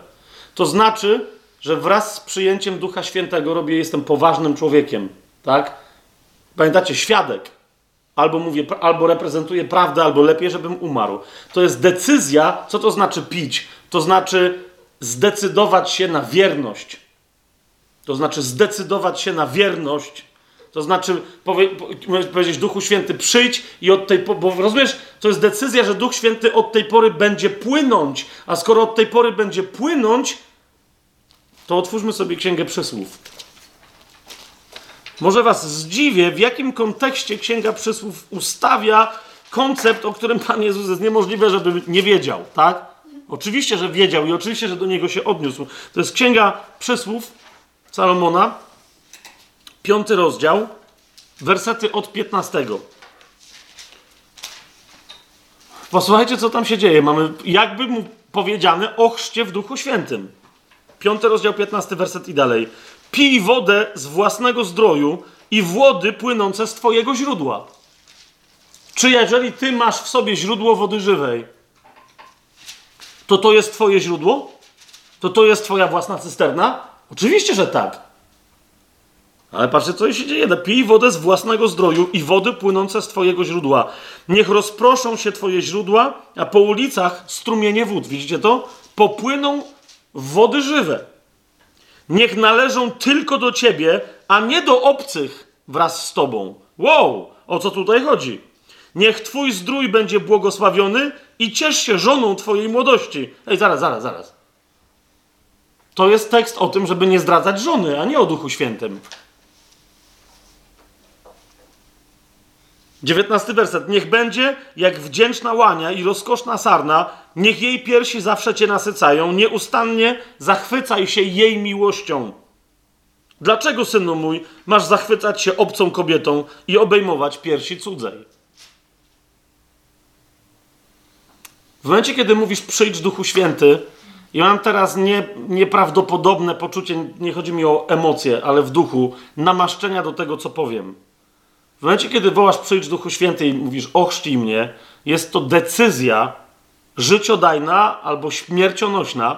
to znaczy, że wraz z przyjęciem Ducha Świętego robię, jestem poważnym człowiekiem, tak? Pamiętacie, świadek. Albo mówię, albo reprezentuję prawdę, albo lepiej, żebym umarł. To jest decyzja, co to znaczy pić? To znaczy zdecydować się na wierność. To znaczy zdecydować się na wierność. To znaczy powie, powiedzieć Duchu Święty przyjdź i od tej pory, bo rozumiesz, to jest decyzja, że Duch Święty od tej pory będzie płynąć, a skoro od tej pory będzie płynąć, to otwórzmy sobie Księgę Przysłów. Może was zdziwię, w jakim kontekście Księga Przysłów ustawia koncept, o którym Pan Jezus jest niemożliwe, żeby nie wiedział, tak? Oczywiście, że wiedział i oczywiście, że do niego się odniósł. To jest Księga Przysłów Salomona, piąty rozdział, wersety od 15. Posłuchajcie, co tam się dzieje. Mamy jakby mu powiedziane o chrzcie w Duchu Świętym. Piąty rozdział, 15 werset i dalej. Pij wodę z własnego zdroju i wody płynące z twojego źródła. Czy jeżeli ty masz w sobie źródło wody żywej, to to jest twoje źródło? To to jest twoja własna cysterna? Oczywiście, że tak. Ale patrzcie, co się dzieje. Pij wodę z własnego zdroju i wody płynące z twojego źródła. Niech rozproszą się twoje źródła, a po ulicach strumienie wód. Widzicie to? Popłyną wody żywe. Niech należą tylko do ciebie, a nie do obcych wraz z tobą. Wow! O co tutaj chodzi? Niech twój zdrój będzie błogosławiony i ciesz się żoną twojej młodości. Ej, zaraz, zaraz, zaraz. To jest tekst o tym, żeby nie zdradzać żony, a nie o Duchu Świętym. 19 werset. Niech będzie jak wdzięczna łania i rozkoszna sarna, niech jej piersi zawsze cię nasycają, nieustannie zachwycaj się jej miłością. Dlaczego, synu mój, masz zachwycać się obcą kobietą i obejmować piersi cudzej? W momencie, kiedy mówisz przyjdź Duchu Święty, i mam teraz nie, nieprawdopodobne poczucie, nie chodzi mi o emocje, ale w duchu, namaszczenia do tego, co powiem. W momencie, kiedy wołasz przyjdź Duchu Święty i mówisz ochrzcij mnie, jest to decyzja życiodajna albo śmiercionośna.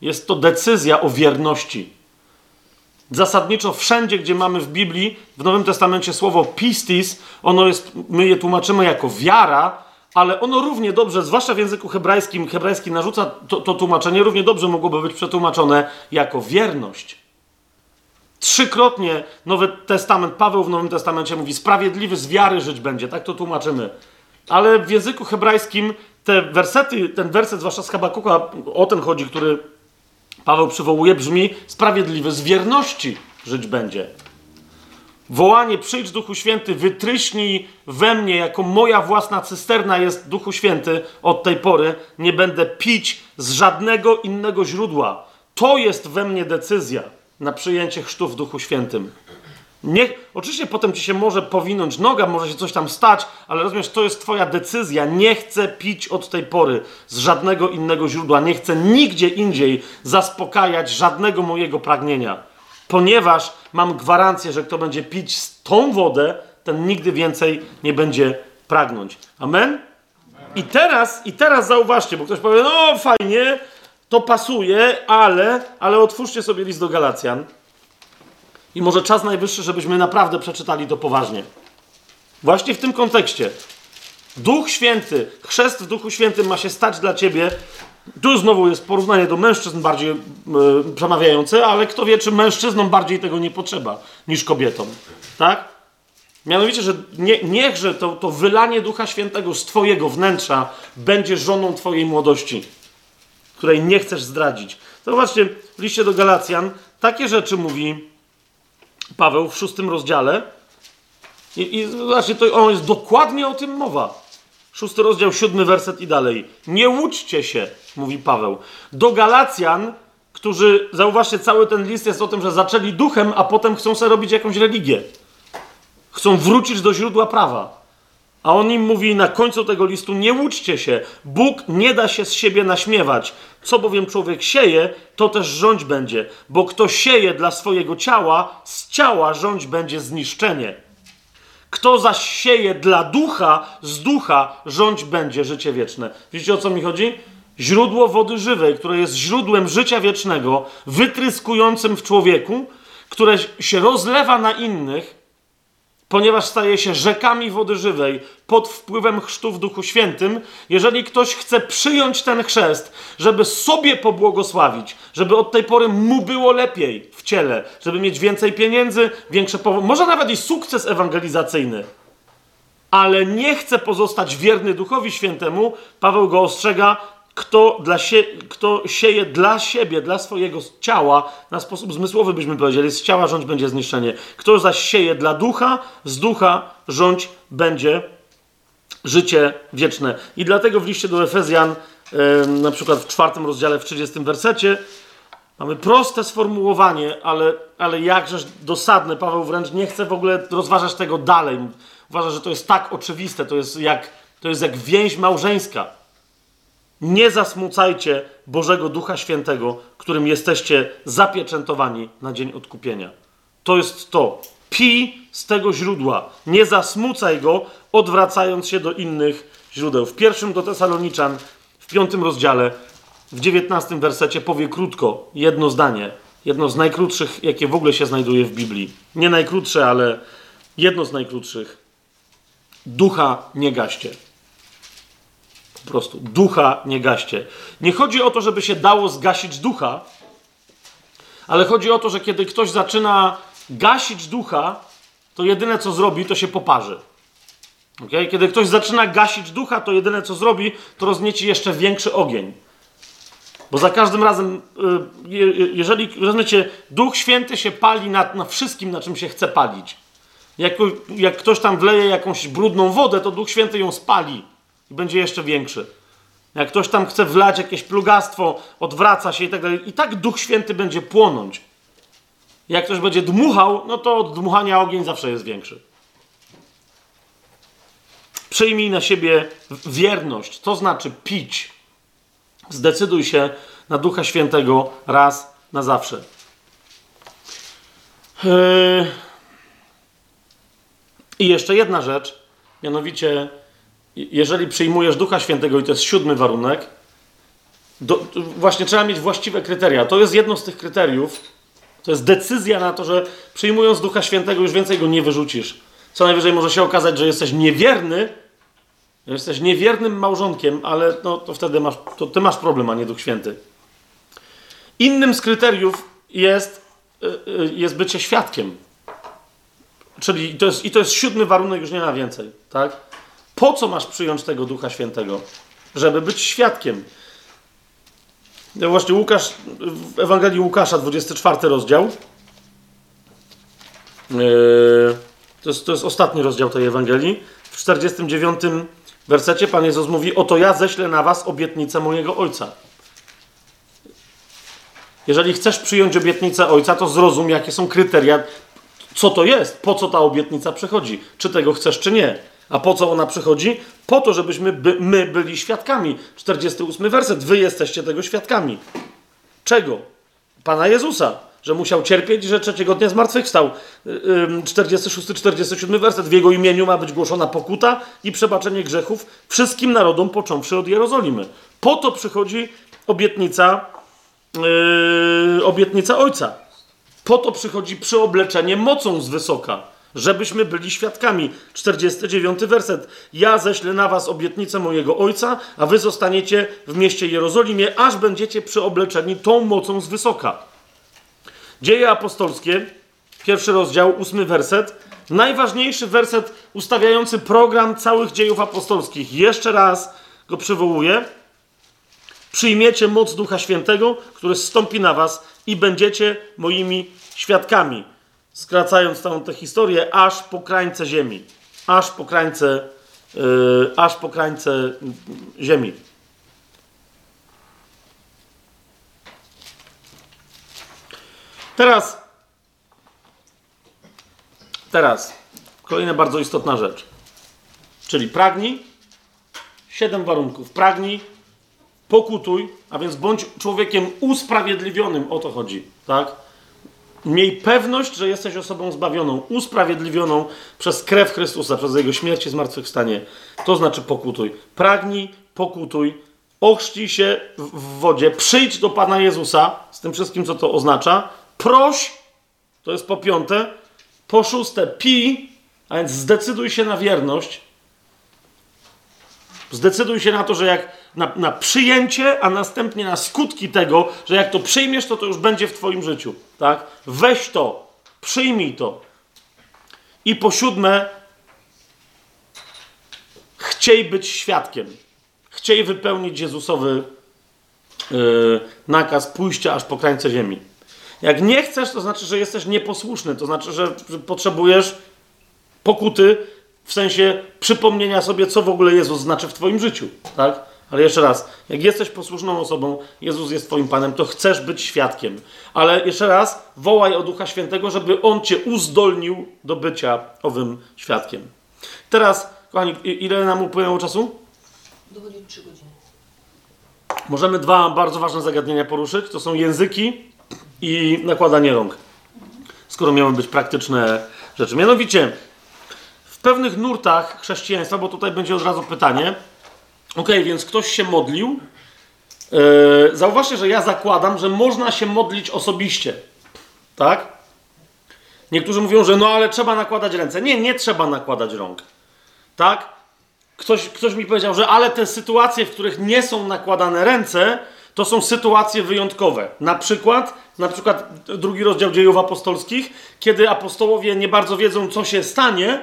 Jest to decyzja o wierności. Zasadniczo wszędzie, gdzie mamy w Biblii, w Nowym Testamencie słowo pistis, ono jest, my je tłumaczymy jako wiara, ale ono równie dobrze, zwłaszcza w języku hebrajskim, hebrajski narzuca to, to tłumaczenie, równie dobrze mogłoby być przetłumaczone jako wierność. Trzykrotnie Nowy Testament, Paweł w Nowym Testamencie mówi, sprawiedliwy z wiary żyć będzie, tak to tłumaczymy. Ale w języku hebrajskim te wersety, ten werset, zwłaszcza z Habakuka, o ten chodzi, który Paweł przywołuje, brzmi sprawiedliwy z wierności żyć będzie. Wołanie przyjdź Duchu Święty, wytryśnij we mnie, jako moja własna cysterna jest Duchu Święty od tej pory, nie będę pić z żadnego innego źródła. To jest we mnie decyzja na przyjęcie chrztu w Duchu Świętym. Niech, oczywiście potem ci się może powinąć noga, może się coś tam stać, ale rozumiesz, to jest twoja decyzja. Nie chcę pić od tej pory z żadnego innego źródła. Nie chcę nigdzie indziej zaspokajać żadnego mojego pragnienia. Ponieważ mam gwarancję, że kto będzie pić z tą wodę, ten nigdy więcej nie będzie pragnąć. Amen? I teraz, i teraz zauważcie, bo ktoś powie, no fajnie, to pasuje, ale, ale otwórzcie sobie list do Galacjan. I może czas najwyższy, żebyśmy naprawdę przeczytali to poważnie. Właśnie w tym kontekście. Duch Święty, chrzest w Duchu Świętym ma się stać dla ciebie. Tu znowu jest porównanie do mężczyzn bardziej yy, przemawiające, ale kto wie, czy mężczyznom bardziej tego nie potrzeba niż kobietom. Tak? Mianowicie, że nie, niechże to, to wylanie Ducha Świętego z Twojego wnętrza będzie żoną Twojej młodości, której nie chcesz zdradzić. Zobaczcie, w liście do Galacjan takie rzeczy mówi Paweł w szóstym rozdziale. I, i zobaczcie, to on jest dokładnie o tym mowa. Szósty rozdział, siódmy werset i dalej. Nie łudźcie się, mówi Paweł. Do Galacjan, którzy, zauważcie, cały ten list jest o tym, że zaczęli duchem, a potem chcą sobie robić jakąś religię. Chcą wrócić do źródła prawa. A on im mówi na końcu tego listu: Nie łudźcie się, Bóg nie da się z siebie naśmiewać. Co bowiem człowiek sieje, to też rządź będzie. Bo kto sieje dla swojego ciała, z ciała rządź będzie zniszczenie. Kto zaś sieje dla ducha, z ducha rządź będzie życie wieczne. Widzicie o co mi chodzi? Źródło wody żywej, które jest źródłem życia wiecznego, wytryskującym w człowieku, które się rozlewa na innych, ponieważ staje się rzekami wody żywej pod wpływem chrztu w Duchu Świętym, jeżeli ktoś chce przyjąć ten chrzest, żeby sobie pobłogosławić, żeby od tej pory mu było lepiej w ciele, żeby mieć więcej pieniędzy, większe powo- może nawet i sukces ewangelizacyjny, ale nie chce pozostać wierny Duchowi Świętemu, Paweł go ostrzega, kto, dla sie, kto sieje dla siebie, dla swojego ciała, na sposób zmysłowy byśmy powiedzieli, z ciała rządź będzie zniszczenie. Kto zaś sieje dla ducha, z ducha rządź będzie życie wieczne. I dlatego w liście do Efezjan, na przykład w czwartym rozdziale, w 30 wersecie, mamy proste sformułowanie, ale, ale jakżeż dosadne. Paweł wręcz nie chce w ogóle rozważać tego dalej. Uważa, że to jest tak oczywiste, to jest jak, to jest jak więź małżeńska. Nie zasmucajcie Bożego Ducha Świętego, którym jesteście zapieczętowani na dzień odkupienia. To jest to. Pij z tego źródła. Nie zasmucaj go, odwracając się do innych źródeł. W pierwszym do Tesaloniczan, w piątym rozdziale, w dziewiętnastym wersecie powie krótko, jedno zdanie. Jedno z najkrótszych, jakie w ogóle się znajduje w Biblii. Nie najkrótsze, ale jedno z najkrótszych. Ducha nie gaście. Po prostu. Ducha nie gaście. Nie chodzi o to, żeby się dało zgasić ducha, ale chodzi o to, że kiedy ktoś zaczyna gasić ducha, to jedyne co zrobi, to się poparzy. Okay? Kiedy ktoś zaczyna gasić ducha, to jedyne co zrobi, to roznieci jeszcze większy ogień. Bo za każdym razem, jeżeli, rozumiecie, Duch Święty się pali na, na wszystkim, na czym się chce palić. Jak, jak ktoś tam wleje jakąś brudną wodę, to Duch Święty ją spali i będzie jeszcze większy. Jak ktoś tam chce wlać jakieś plugastwo, odwraca się i tak dalej, i tak Duch Święty będzie płonąć. Jak ktoś będzie dmuchał, no to od dmuchania ogień zawsze jest większy. Przyjmij na siebie wierność, to znaczy pić. Zdecyduj się na Ducha Świętego raz na zawsze. I jeszcze jedna rzecz, mianowicie, jeżeli przyjmujesz Ducha Świętego, i to jest siódmy warunek, do, właśnie trzeba mieć właściwe kryteria. To jest jedno z tych kryteriów. To jest decyzja na to, że przyjmując Ducha Świętego już więcej go nie wyrzucisz. Co najwyżej może się okazać, że jesteś niewierny, że jesteś niewiernym małżonkiem, ale no, to wtedy masz, to ty masz problem, a nie Duch Święty. Innym z kryteriów jest, jest bycie świadkiem. Czyli to jest, i to jest siódmy warunek, już nie na więcej. Tak? Po co masz przyjąć tego Ducha Świętego? Żeby być świadkiem. Właśnie Łukasz, w Ewangelii Łukasza, 24 rozdział. To jest, to jest ostatni rozdział tej Ewangelii. W 49 wersecie Pan Jezus mówi: Oto ja ześlę na was obietnicę mojego Ojca. Jeżeli chcesz przyjąć obietnicę Ojca, to zrozum, jakie są kryteria, co to jest, po co ta obietnica przychodzi, czy tego chcesz, czy nie. A po co ona przychodzi? Po to, żebyśmy by, my byli świadkami. 48 werset. Wy jesteście tego świadkami. Czego? Pana Jezusa, że musiał cierpieć, że trzeciego dnia zmartwychwstał. 46-47 werset. W Jego imieniu ma być głoszona pokuta i przebaczenie grzechów wszystkim narodom, począwszy od Jerozolimy. Po to przychodzi obietnica, yy, obietnica Ojca. Po to przychodzi przyobleczenie mocą z wysoka żebyśmy byli świadkami. 49 werset. Ja ześlę na was obietnicę mojego Ojca, a wy zostaniecie w mieście Jerozolimie, aż będziecie przyobleczeni tą mocą z wysoka. Dzieje apostolskie, pierwszy rozdział, ósmy werset. Najważniejszy werset ustawiający program całych dziejów apostolskich. Jeszcze raz go przywołuję. Przyjmiecie moc Ducha Świętego, który zstąpi na was i będziecie moimi świadkami skracając całą tę historię, aż po krańce ziemi. Aż po krańce, yy, aż po krańce ziemi. Teraz, teraz, kolejna bardzo istotna rzecz. Czyli pragnij, siedem warunków. Pragnij, pokutuj, a więc bądź człowiekiem usprawiedliwionym, o to chodzi, tak? Miej pewność, że jesteś osobą zbawioną, usprawiedliwioną przez krew Chrystusa, przez Jego śmierć i zmartwychwstanie. To znaczy pokutuj. Pragnij, pokutuj, ochrzcij się w wodzie, przyjdź do Pana Jezusa z tym wszystkim, co to oznacza. Proś, to jest po piąte. Po szóste, pij, a więc zdecyduj się na wierność. Zdecyduj się na to, że jak na, na, przyjęcie, a następnie na skutki tego, że jak to przyjmiesz, to to już będzie w Twoim życiu. Tak? Weź to, przyjmij to. I po siódme, chciej być świadkiem. Chciej wypełnić Jezusowy yy, nakaz pójścia aż po krańce ziemi. Jak nie chcesz, to znaczy, że jesteś nieposłuszny, to znaczy, że, potrzebujesz pokuty w sensie przypomnienia sobie, co w ogóle Jezus znaczy w Twoim życiu. Tak? Ale jeszcze raz, jak jesteś posłuszną osobą, Jezus jest Twoim Panem, to chcesz być świadkiem. Ale jeszcze raz, wołaj o Ducha Świętego, żeby On Cię uzdolnił do bycia owym świadkiem. Teraz, kochani, ile nam upłynęło czasu? Dochodzi 3 godziny. Możemy dwa bardzo ważne zagadnienia poruszyć. To są języki i nakładanie rąk. Skoro miały być praktyczne rzeczy. Mianowicie, w pewnych nurtach chrześcijaństwa, bo tutaj będzie od razu pytanie, Ok, więc ktoś się modlił. Yy, zauważcie, że ja zakładam, że można się modlić osobiście. Tak? Niektórzy mówią, że no ale trzeba nakładać ręce. Nie, nie trzeba nakładać rąk. Tak? Ktoś, ktoś mi powiedział, że ale te sytuacje, w których nie są nakładane ręce, to są sytuacje wyjątkowe. Na przykład, na przykład drugi rozdział dziejów apostolskich, kiedy apostołowie nie bardzo wiedzą, co się stanie,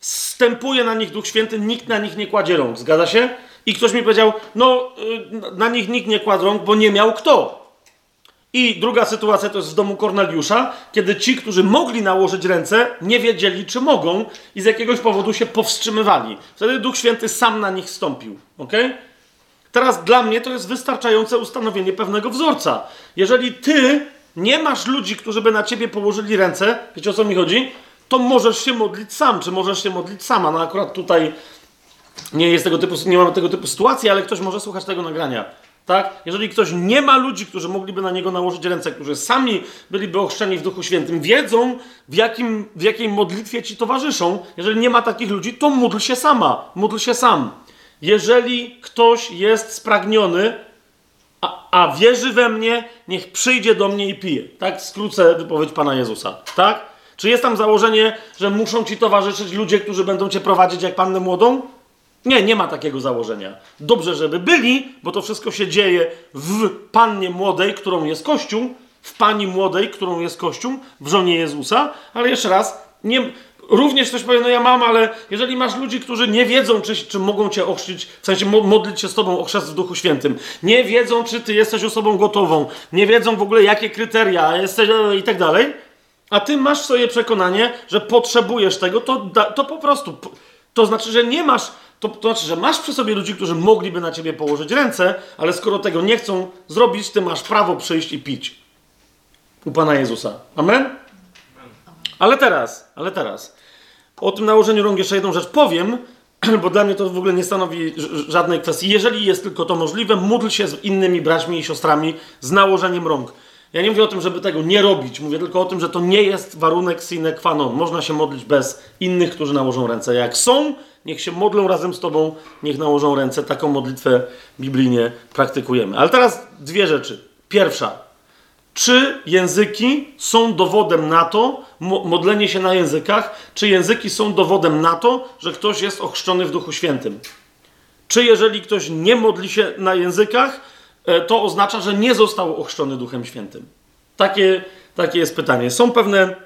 stępuje na nich Duch Święty, nikt na nich nie kładzie rąk. Zgadza się? I ktoś mi powiedział, no y, na nich nikt nie kładł rąk, bo nie miał kto. I druga sytuacja to jest w domu Korneliusza, kiedy ci, którzy mogli nałożyć ręce, nie wiedzieli, czy mogą i z jakiegoś powodu się powstrzymywali. Wtedy Duch Święty sam na nich stąpił. ok? Teraz dla mnie to jest wystarczające ustanowienie pewnego wzorca. Jeżeli ty nie masz ludzi, którzy by na ciebie położyli ręce, wiecie o co mi chodzi? To możesz się modlić sam, czy możesz się modlić sama. No akurat tutaj nie jest tego typu, nie mamy tego typu sytuacji, ale ktoś może słuchać tego nagrania. Tak? Jeżeli ktoś nie ma ludzi, którzy mogliby na niego nałożyć ręce, którzy sami byliby ochrzczeni w Duchu Świętym, wiedzą w, jakim, w jakiej modlitwie ci towarzyszą. Jeżeli nie ma takich ludzi, to módl się sama, módl się sam. Jeżeli ktoś jest spragniony, a, a wierzy we mnie, niech przyjdzie do mnie i pije. Tak skrócę wypowiedź Pana Jezusa. Tak? Czy jest tam założenie, że muszą ci towarzyszyć ludzie, którzy będą cię prowadzić jak pannę młodą? Nie, nie ma takiego założenia. Dobrze, żeby byli, bo to wszystko się dzieje w pannie młodej, którą jest Kościół, w pani młodej, którą jest Kościół, w żonie Jezusa, ale jeszcze raz, nie, również ktoś powie, no ja mam, ale jeżeli masz ludzi, którzy nie wiedzą, czy, czy mogą cię ochrzcić, w sensie mo- modlić się z tobą o w Duchu Świętym, nie wiedzą, czy ty jesteś osobą gotową, nie wiedzą w ogóle, jakie kryteria jesteś i tak dalej, a ty masz swoje przekonanie, że potrzebujesz tego, to, to po prostu, to znaczy, że nie masz, to, to znaczy, że masz przy sobie ludzi, którzy mogliby na ciebie położyć ręce, ale skoro tego nie chcą zrobić, ty masz prawo przyjść i pić. U Pana Jezusa. Amen? Ale teraz, ale teraz. O tym nałożeniu rąk jeszcze jedną rzecz powiem, bo dla mnie to w ogóle nie stanowi żadnej kwestii. Jeżeli jest tylko to możliwe, módl się z innymi braćmi i siostrami z nałożeniem rąk. Ja nie mówię o tym, żeby tego nie robić. Mówię tylko o tym, że to nie jest warunek sine qua non. Można się modlić bez innych, którzy nałożą ręce. Jak są, niech się modlą razem z tobą, niech nałożą ręce. Taką modlitwę biblijnie praktykujemy. Ale teraz dwie rzeczy. Pierwsza. Czy języki są dowodem na to, mo- modlenie się na językach, czy języki są dowodem na to, że ktoś jest ochrzczony w Duchu Świętym? Czy jeżeli ktoś nie modli się na językach, e, to oznacza, że nie został ochrzczony Duchem Świętym? Takie, takie jest pytanie. Są pewne.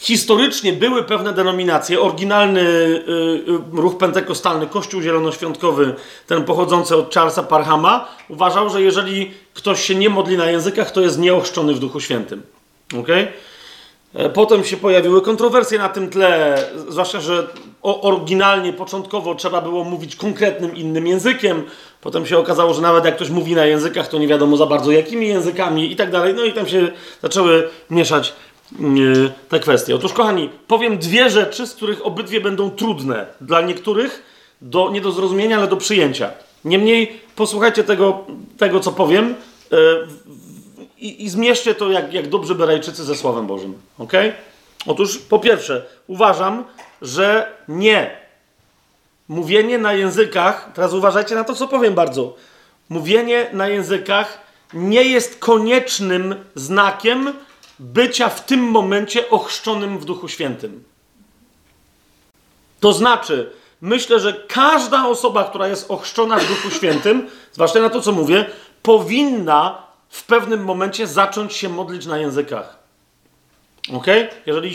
Historycznie były pewne denominacje. Oryginalny y, y, ruch pentekostalny, Kościół Zielonoświątkowy, ten pochodzący od Charlesa Parhama, uważał, że jeżeli ktoś się nie modli na językach, to jest nieochrzczony w Duchu Świętym. Okay? Potem się pojawiły kontrowersje na tym tle, zwłaszcza, że oryginalnie, początkowo trzeba było mówić konkretnym innym językiem. Potem się okazało, że nawet jak ktoś mówi na językach, to nie wiadomo za bardzo jakimi językami i tak dalej. No i tam się zaczęły mieszać te kwestie. Otóż, kochani, powiem dwie rzeczy, z których obydwie będą trudne dla niektórych, do, nie do zrozumienia, ale do przyjęcia. Niemniej posłuchajcie tego, tego co powiem. Yy, i, i zmierzcie to jak, jak dobrzy Berejczycy ze Słowem Bożym. ok? Otóż po pierwsze, uważam, że nie. Mówienie na językach, teraz uważajcie na to, co powiem bardzo. Mówienie na językach nie jest koniecznym znakiem bycia w tym momencie ochrzczonym w Duchu Świętym. To znaczy, myślę, że każda osoba, która jest ochrzczona w Duchu Świętym, zwłaszcza na to, co mówię, powinna w pewnym momencie zacząć się modlić na językach. Ok? Jeżeli,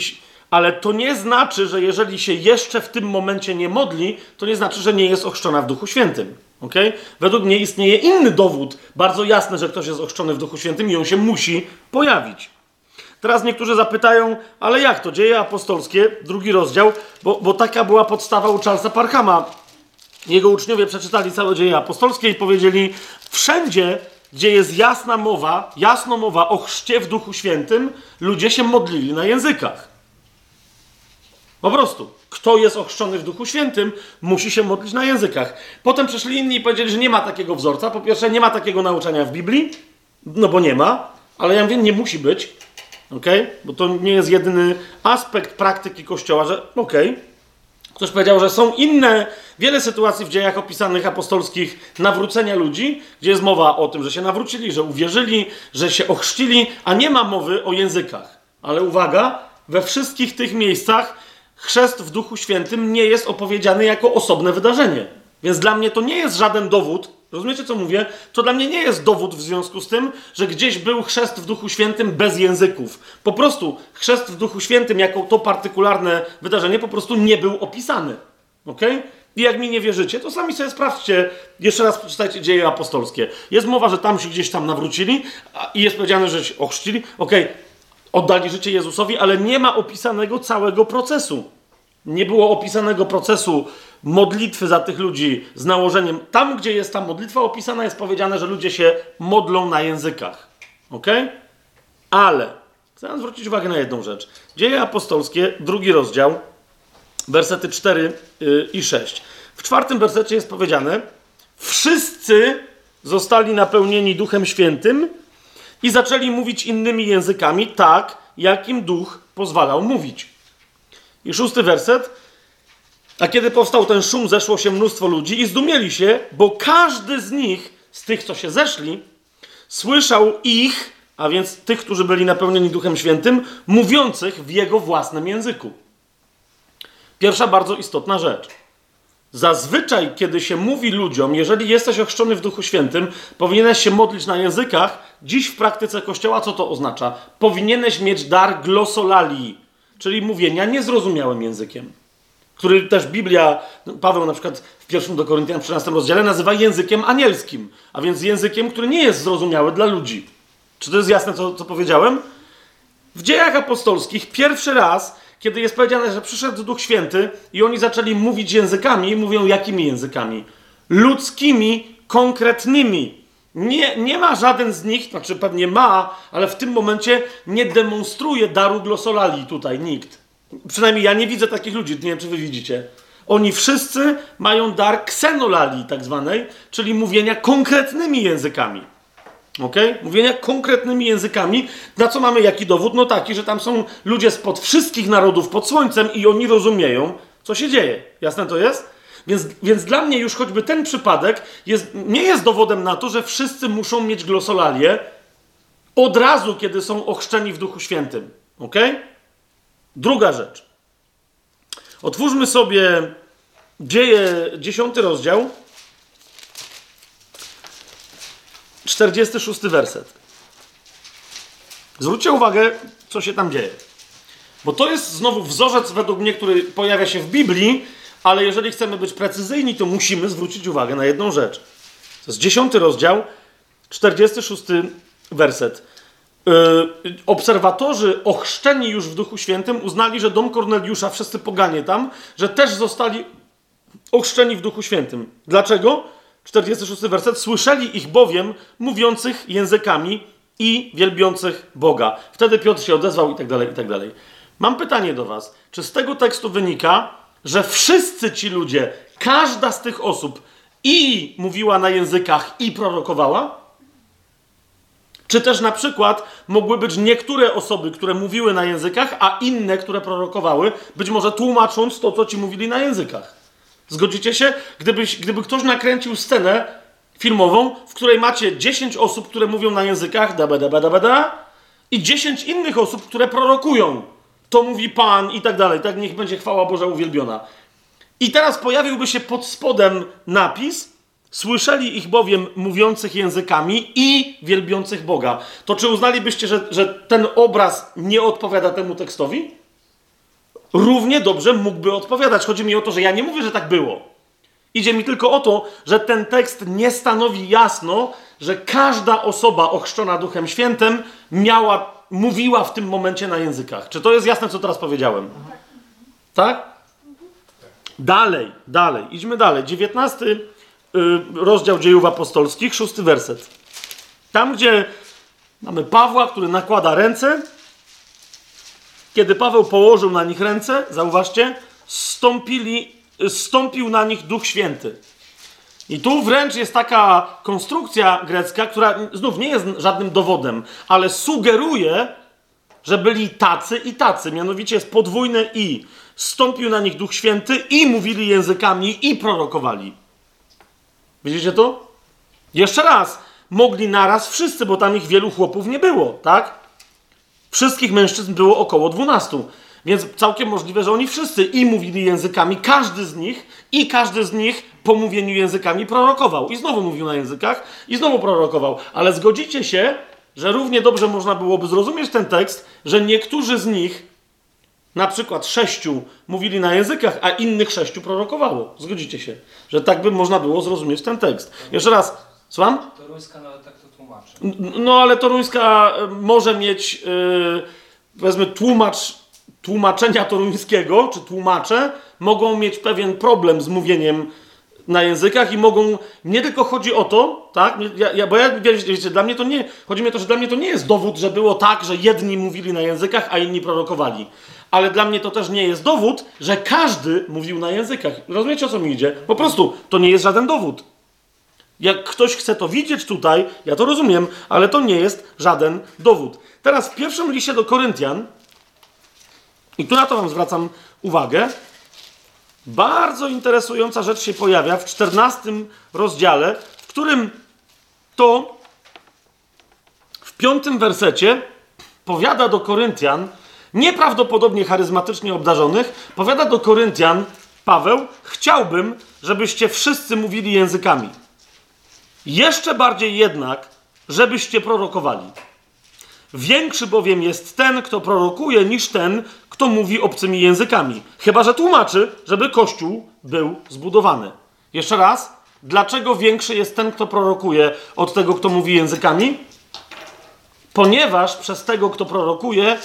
ale to nie znaczy, że jeżeli się jeszcze w tym momencie nie modli, to nie znaczy, że nie jest ochrzczona w Duchu Świętym. Ok? Według mnie istnieje inny dowód, bardzo jasny, że ktoś jest ochrzczony w Duchu Świętym i on się musi pojawić. Teraz niektórzy zapytają, ale jak to? Dzieje apostolskie, drugi rozdział, bo, bo taka była podstawa u Charlesa Parhama. Jego uczniowie przeczytali całe dzieje apostolskie i powiedzieli, wszędzie, gdzie jest jasna mowa, jasno mowa o chrzcie w Duchu Świętym, ludzie się modlili na językach. Po prostu. Kto jest ochrzczony w Duchu Świętym, musi się modlić na językach. Potem przyszli inni i powiedzieli, że nie ma takiego wzorca. Po pierwsze, nie ma takiego nauczania w Biblii, no bo nie ma, ale ja wiem, nie musi być. Okay? Bo to nie jest jedyny aspekt praktyki Kościoła, że okej, okay. ktoś powiedział, że są inne, wiele sytuacji w dziejach opisanych apostolskich nawrócenia ludzi, gdzie jest mowa o tym, że się nawrócili, że uwierzyli, że się ochrzcili, a nie ma mowy o językach. Ale uwaga, we wszystkich tych miejscach chrzest w Duchu Świętym nie jest opowiedziany jako osobne wydarzenie. Więc dla mnie to nie jest żaden dowód, rozumiecie co mówię? To dla mnie nie jest dowód w związku z tym, że gdzieś był chrzest w Duchu Świętym bez języków. Po prostu chrzest w Duchu Świętym jako to partykularne wydarzenie po prostu nie był opisany. Ok? I jak mi nie wierzycie, to sami sobie sprawdźcie, jeszcze raz przeczytajcie dzieje apostolskie. Jest mowa, że tam się gdzieś tam nawrócili i jest powiedziane, że się ochrzcili. Ok, oddali życie Jezusowi, ale nie ma opisanego całego procesu. Nie było opisanego procesu modlitwy za tych ludzi z nałożeniem. Tam, gdzie jest ta modlitwa opisana, jest powiedziane, że ludzie się modlą na językach. Ok? Ale chcę zwrócić uwagę na jedną rzecz. Dzieje apostolskie, drugi rozdział, wersety 4 i 6. W czwartym wersecie jest powiedziane: Wszyscy zostali napełnieni Duchem Świętym i zaczęli mówić innymi językami, tak jak im Duch pozwalał mówić. I szósty werset. A kiedy powstał ten szum, zeszło się mnóstwo ludzi i zdumieli się, bo każdy z nich, z tych, co się zeszli, słyszał ich, a więc tych, którzy byli napełnieni Duchem Świętym, mówiących w jego własnym języku. Pierwsza bardzo istotna rzecz. Zazwyczaj, kiedy się mówi ludziom, jeżeli jesteś ochrzczony w Duchu Świętym, powinieneś się modlić na językach. Dziś w praktyce Kościoła co to oznacza? Powinieneś mieć dar glosolalii, czyli mówienia niezrozumiałym językiem, który też Biblia, Paweł na przykład w pierwszym do Koryntian w 13 rozdziale nazywa językiem anielskim, a więc językiem, który nie jest zrozumiały dla ludzi. Czy to jest jasne, co, co powiedziałem? W dziejach apostolskich pierwszy raz kiedy jest powiedziane, że przyszedł Duch Święty i oni zaczęli mówić językami, mówią jakimi językami? Ludzkimi, konkretnymi. Nie, nie ma żaden z nich, znaczy pewnie ma, ale w tym momencie nie demonstruje daru glosolali tutaj nikt. Przynajmniej ja nie widzę takich ludzi, nie wiem czy wy widzicie. Oni wszyscy mają dar ksenolali tak zwanej, czyli mówienia konkretnymi językami. Ok? Mówienia konkretnymi językami. Na co mamy jaki dowód? No taki, że tam są ludzie spod wszystkich narodów pod słońcem i oni rozumieją, co się dzieje. Jasne to jest? Więc, więc dla mnie już choćby ten przypadek jest, nie jest dowodem na to, że wszyscy muszą mieć glosolalię od razu, kiedy są ochrzczeni w Duchu Świętym. Ok? Druga rzecz. Otwórzmy sobie dzieje, dziesiąty rozdział. 46 werset. Zwróćcie uwagę, co się tam dzieje. Bo to jest znowu wzorzec, według mnie, który pojawia się w Biblii, ale jeżeli chcemy być precyzyjni, to musimy zwrócić uwagę na jedną rzecz. To jest 10 rozdział, 46 werset. Yy, obserwatorzy ochrzczeni już w Duchu Świętym uznali, że dom Korneliusza, wszyscy poganie tam, że też zostali ochrzczeni w Duchu Świętym. Dlaczego? 46 werset. Słyszeli ich bowiem mówiących językami i wielbiących Boga. Wtedy Piotr się odezwał i tak dalej, i tak dalej. Mam pytanie do was. Czy z tego tekstu wynika, że wszyscy ci ludzie, każda z tych osób i mówiła na językach i prorokowała? Czy też na przykład mogły być niektóre osoby, które mówiły na językach, a inne, które prorokowały, być może tłumacząc to, co ci mówili na językach? Zgodzicie się? Gdybyś, gdyby ktoś nakręcił scenę filmową, w której macie 10 osób, które mówią na językach da, da, da, da, i 10 innych osób, które prorokują. To mówi Pan i tak dalej. Tak niech będzie chwała Boża uwielbiona. I teraz pojawiłby się pod spodem napis Słyszeli ich bowiem mówiących językami i wielbiących Boga. To czy uznalibyście, że, że ten obraz nie odpowiada temu tekstowi? równie dobrze mógłby odpowiadać. Chodzi mi o to, że ja nie mówię, że tak było. Idzie mi tylko o to, że ten tekst nie stanowi jasno, że każda osoba ochrzczona Duchem Świętym miała, mówiła w tym momencie na językach. Czy to jest jasne, co teraz powiedziałem? Tak? Dalej, dalej, idźmy dalej. 19 y, rozdział dziejów apostolskich, szósty werset. Tam, gdzie mamy Pawła, który nakłada ręce kiedy Paweł położył na nich ręce, zauważcie, stąpili, stąpił na nich Duch Święty. I tu wręcz jest taka konstrukcja grecka, która znów nie jest żadnym dowodem, ale sugeruje, że byli tacy i tacy. Mianowicie jest podwójne i. Stąpił na nich Duch Święty i mówili językami i prorokowali. Widzicie to? Jeszcze raz. Mogli naraz wszyscy, bo tam ich wielu chłopów nie było, tak? Wszystkich mężczyzn było około 12. Więc całkiem możliwe, że oni wszyscy i mówili językami, każdy z nich, i każdy z nich po mówieniu językami prorokował. I znowu mówił na językach, i znowu prorokował. Ale zgodzicie się, że równie dobrze można byłoby zrozumieć ten tekst, że niektórzy z nich, na przykład sześciu, mówili na językach, a innych sześciu prorokowało. Zgodzicie się, że tak by można było zrozumieć ten tekst. Jeszcze raz, słucham? Toruńska nawet tak to tłumaczy. No ale toruńska e, może mieć, yy, powiedzmy, tłumacz, tłumaczenia toruńskiego, czy tłumacze, mogą mieć pewien problem z mówieniem na językach i mogą, nie tylko chodzi o to, tak, ja, ja, bo ja, wiecie, dla mnie to nie, chodzi mi o to, że dla mnie to nie jest dowód, że było tak, że jedni mówili na językach, a inni prorokowali. Ale dla mnie to też nie jest dowód, że każdy mówił na językach. Rozumiecie, o co mi idzie? Po prostu, to nie jest żaden dowód. Jak ktoś chce to widzieć tutaj, ja to rozumiem, ale to nie jest żaden dowód. Teraz w pierwszym liście do Koryntian, i tu na to wam zwracam uwagę, bardzo interesująca rzecz się pojawia w 14 rozdziale, w którym to w piątym wersecie powiada do Koryntian, nieprawdopodobnie charyzmatycznie obdarzonych, powiada do Koryntian Paweł, chciałbym, żebyście wszyscy mówili językami. Jeszcze bardziej jednak, żebyście prorokowali. Większy bowiem jest ten, kto prorokuje, niż ten, kto mówi obcymi językami. Chyba, że tłumaczy, żeby Kościół był zbudowany. Jeszcze raz, dlaczego większy jest ten, kto prorokuje, od tego, kto mówi językami? Ponieważ przez tego, kto prorokuje,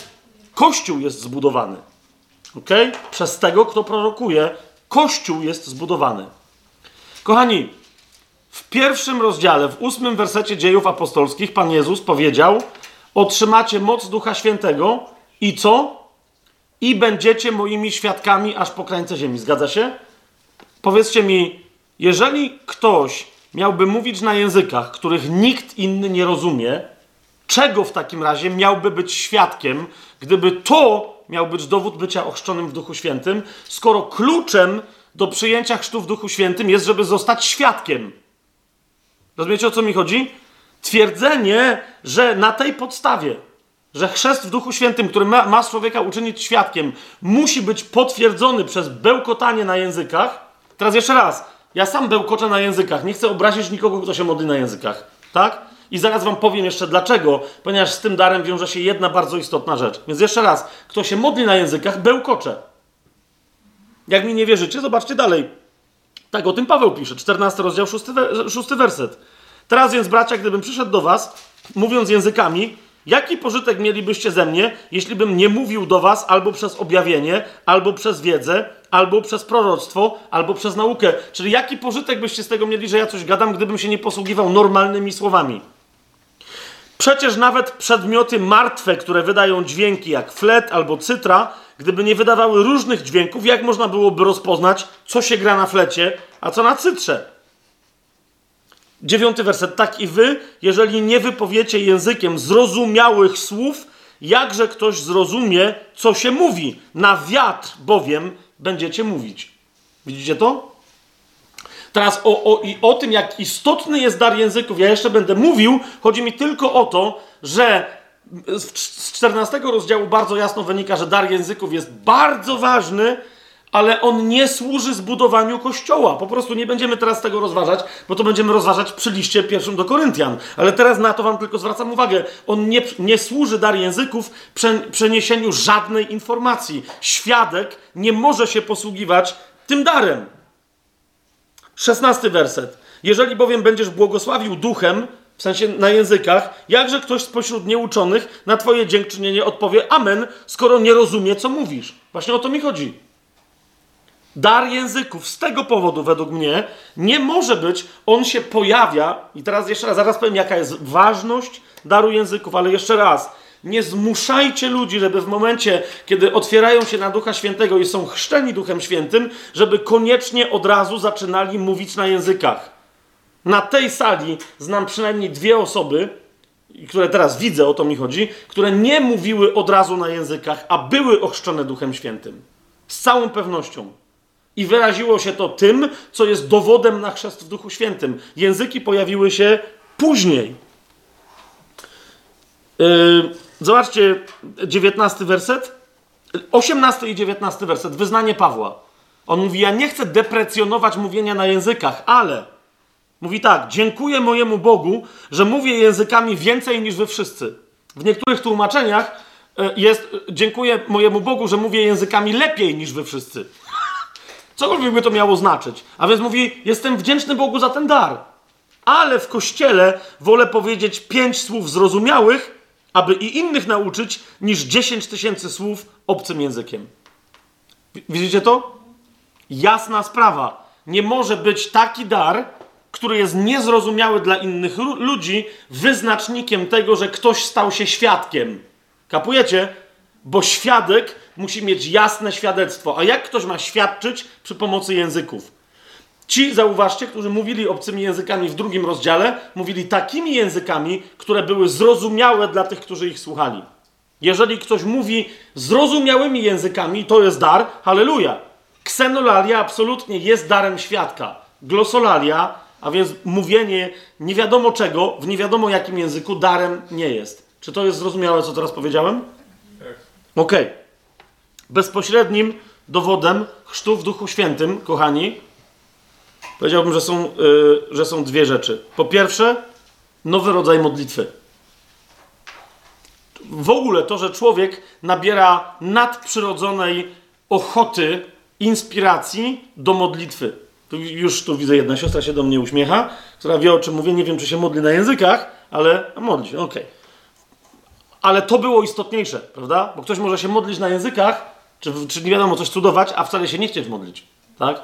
Kościół jest zbudowany. Ok? Przez tego, kto prorokuje, Kościół jest zbudowany. Kochani, w pierwszym rozdziale, w ósmym wersecie dziejów apostolskich, Pan Jezus powiedział: Otrzymacie moc Ducha Świętego i co? I będziecie moimi świadkami aż po krańce ziemi. Zgadza się? Powiedzcie mi, jeżeli ktoś miałby mówić na językach, których nikt inny nie rozumie, czego w takim razie miałby być świadkiem, gdyby to miał być dowód bycia ochrzczonym w Duchu Świętym, skoro kluczem do przyjęcia chrztu w Duchu Świętym jest, żeby zostać świadkiem. Rozumiecie o co mi chodzi? Twierdzenie, że na tej podstawie, że chrzest w Duchu Świętym, który ma, ma człowieka uczynić świadkiem, musi być potwierdzony przez bełkotanie na językach. Teraz jeszcze raz, ja sam bełkoczę na językach, nie chcę obrazić nikogo, kto się modli na językach, tak? I zaraz wam powiem jeszcze dlaczego, ponieważ z tym darem wiąże się jedna bardzo istotna rzecz. Więc jeszcze raz, kto się modli na językach, bełkocze. Jak mi nie wierzycie, zobaczcie dalej. Tak o tym Paweł pisze, 14 rozdział, 6, 6 werset. Teraz więc, bracia, gdybym przyszedł do was, mówiąc językami, jaki pożytek mielibyście ze mnie, jeśli bym nie mówił do was albo przez objawienie, albo przez wiedzę, albo przez proroctwo, albo przez naukę? Czyli jaki pożytek byście z tego mieli, że ja coś gadam, gdybym się nie posługiwał normalnymi słowami? Przecież nawet przedmioty martwe, które wydają dźwięki jak flet albo cytra, gdyby nie wydawały różnych dźwięków, jak można byłoby rozpoznać, co się gra na flecie, a co na cytrze? Dziewiąty werset. Tak i wy, jeżeli nie wypowiecie językiem zrozumiałych słów, jakże ktoś zrozumie, co się mówi. Na wiatr bowiem będziecie mówić. Widzicie to? Teraz o, o, i o tym, jak istotny jest dar języków, ja jeszcze będę mówił. Chodzi mi tylko o to, że z 14 rozdziału bardzo jasno wynika, że dar języków jest bardzo ważny, ale on nie służy zbudowaniu kościoła. Po prostu nie będziemy teraz tego rozważać, bo to będziemy rozważać przy liście pierwszym do Koryntian. Ale teraz na to wam tylko zwracam uwagę. On nie, nie służy dar języków przeniesieniu żadnej informacji. Świadek nie może się posługiwać tym darem. Szesnasty werset. Jeżeli bowiem będziesz błogosławił duchem, w sensie na językach, jakże ktoś spośród nieuczonych na twoje dziękczynienie odpowie amen, skoro nie rozumie, co mówisz. Właśnie o to mi chodzi. Dar języków z tego powodu, według mnie, nie może być, on się pojawia, i teraz jeszcze raz, zaraz powiem, jaka jest ważność daru języków, ale jeszcze raz, nie zmuszajcie ludzi, żeby w momencie, kiedy otwierają się na Ducha Świętego i są chrzczeni Duchem Świętym, żeby koniecznie od razu zaczynali mówić na językach. Na tej sali znam przynajmniej dwie osoby, które teraz widzę, o to mi chodzi, które nie mówiły od razu na językach, a były ochrzczone Duchem Świętym. Z całą pewnością. I wyraziło się to tym, co jest dowodem na chrzest w Duchu Świętym. Języki pojawiły się później. Yy, zobaczcie, 19 werset, 18 i 19 werset, wyznanie Pawła. On mówi: Ja nie chcę deprecjonować mówienia na językach, ale mówi tak: Dziękuję mojemu Bogu, że mówię językami więcej niż wy wszyscy. W niektórych tłumaczeniach yy, jest: Dziękuję mojemu Bogu, że mówię językami lepiej niż wy wszyscy. Cokolwiek by to miało znaczyć. A więc mówi: Jestem wdzięczny Bogu za ten dar. Ale w kościele wolę powiedzieć pięć słów zrozumiałych, aby i innych nauczyć, niż 10 tysięcy słów obcym językiem. Widzicie to? Jasna sprawa. Nie może być taki dar, który jest niezrozumiały dla innych ludzi, wyznacznikiem tego, że ktoś stał się świadkiem. Kapujecie? Bo świadek musi mieć jasne świadectwo. A jak ktoś ma świadczyć przy pomocy języków? Ci, zauważcie, którzy mówili obcymi językami w drugim rozdziale, mówili takimi językami, które były zrozumiałe dla tych, którzy ich słuchali. Jeżeli ktoś mówi zrozumiałymi językami, to jest dar, halleluja. Ksenolalia absolutnie jest darem świadka. Glosolalia, a więc mówienie nie wiadomo czego, w nie wiadomo jakim języku, darem nie jest. Czy to jest zrozumiałe, co teraz powiedziałem? Okej. Bezpośrednim dowodem chrztu w Duchu Świętym, kochani, powiedziałbym, że są, yy, że są dwie rzeczy. Po pierwsze, nowy rodzaj modlitwy. W ogóle to, że człowiek nabiera nadprzyrodzonej ochoty, inspiracji do modlitwy. Tu już tu widzę, jedna siostra się do mnie uśmiecha, która wie o czym mówię. Nie wiem, czy się modli na językach, ale modli się, okej. Ale to było istotniejsze, prawda? Bo ktoś może się modlić na językach, czy, czy nie wiadomo, coś cudować, a wcale się nie chcieć modlić, tak?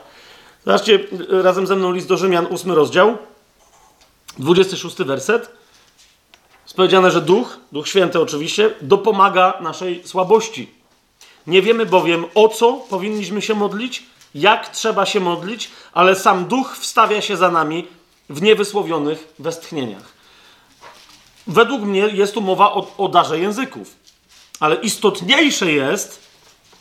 Zobaczcie razem ze mną list do Rzymian, 8 rozdział, 26 werset. Jest powiedziane, że Duch, Duch Święty oczywiście, dopomaga naszej słabości. Nie wiemy bowiem, o co powinniśmy się modlić, jak trzeba się modlić, ale sam Duch wstawia się za nami w niewysłowionych westchnieniach. Według mnie jest tu mowa o, o darze języków. Ale istotniejsze jest,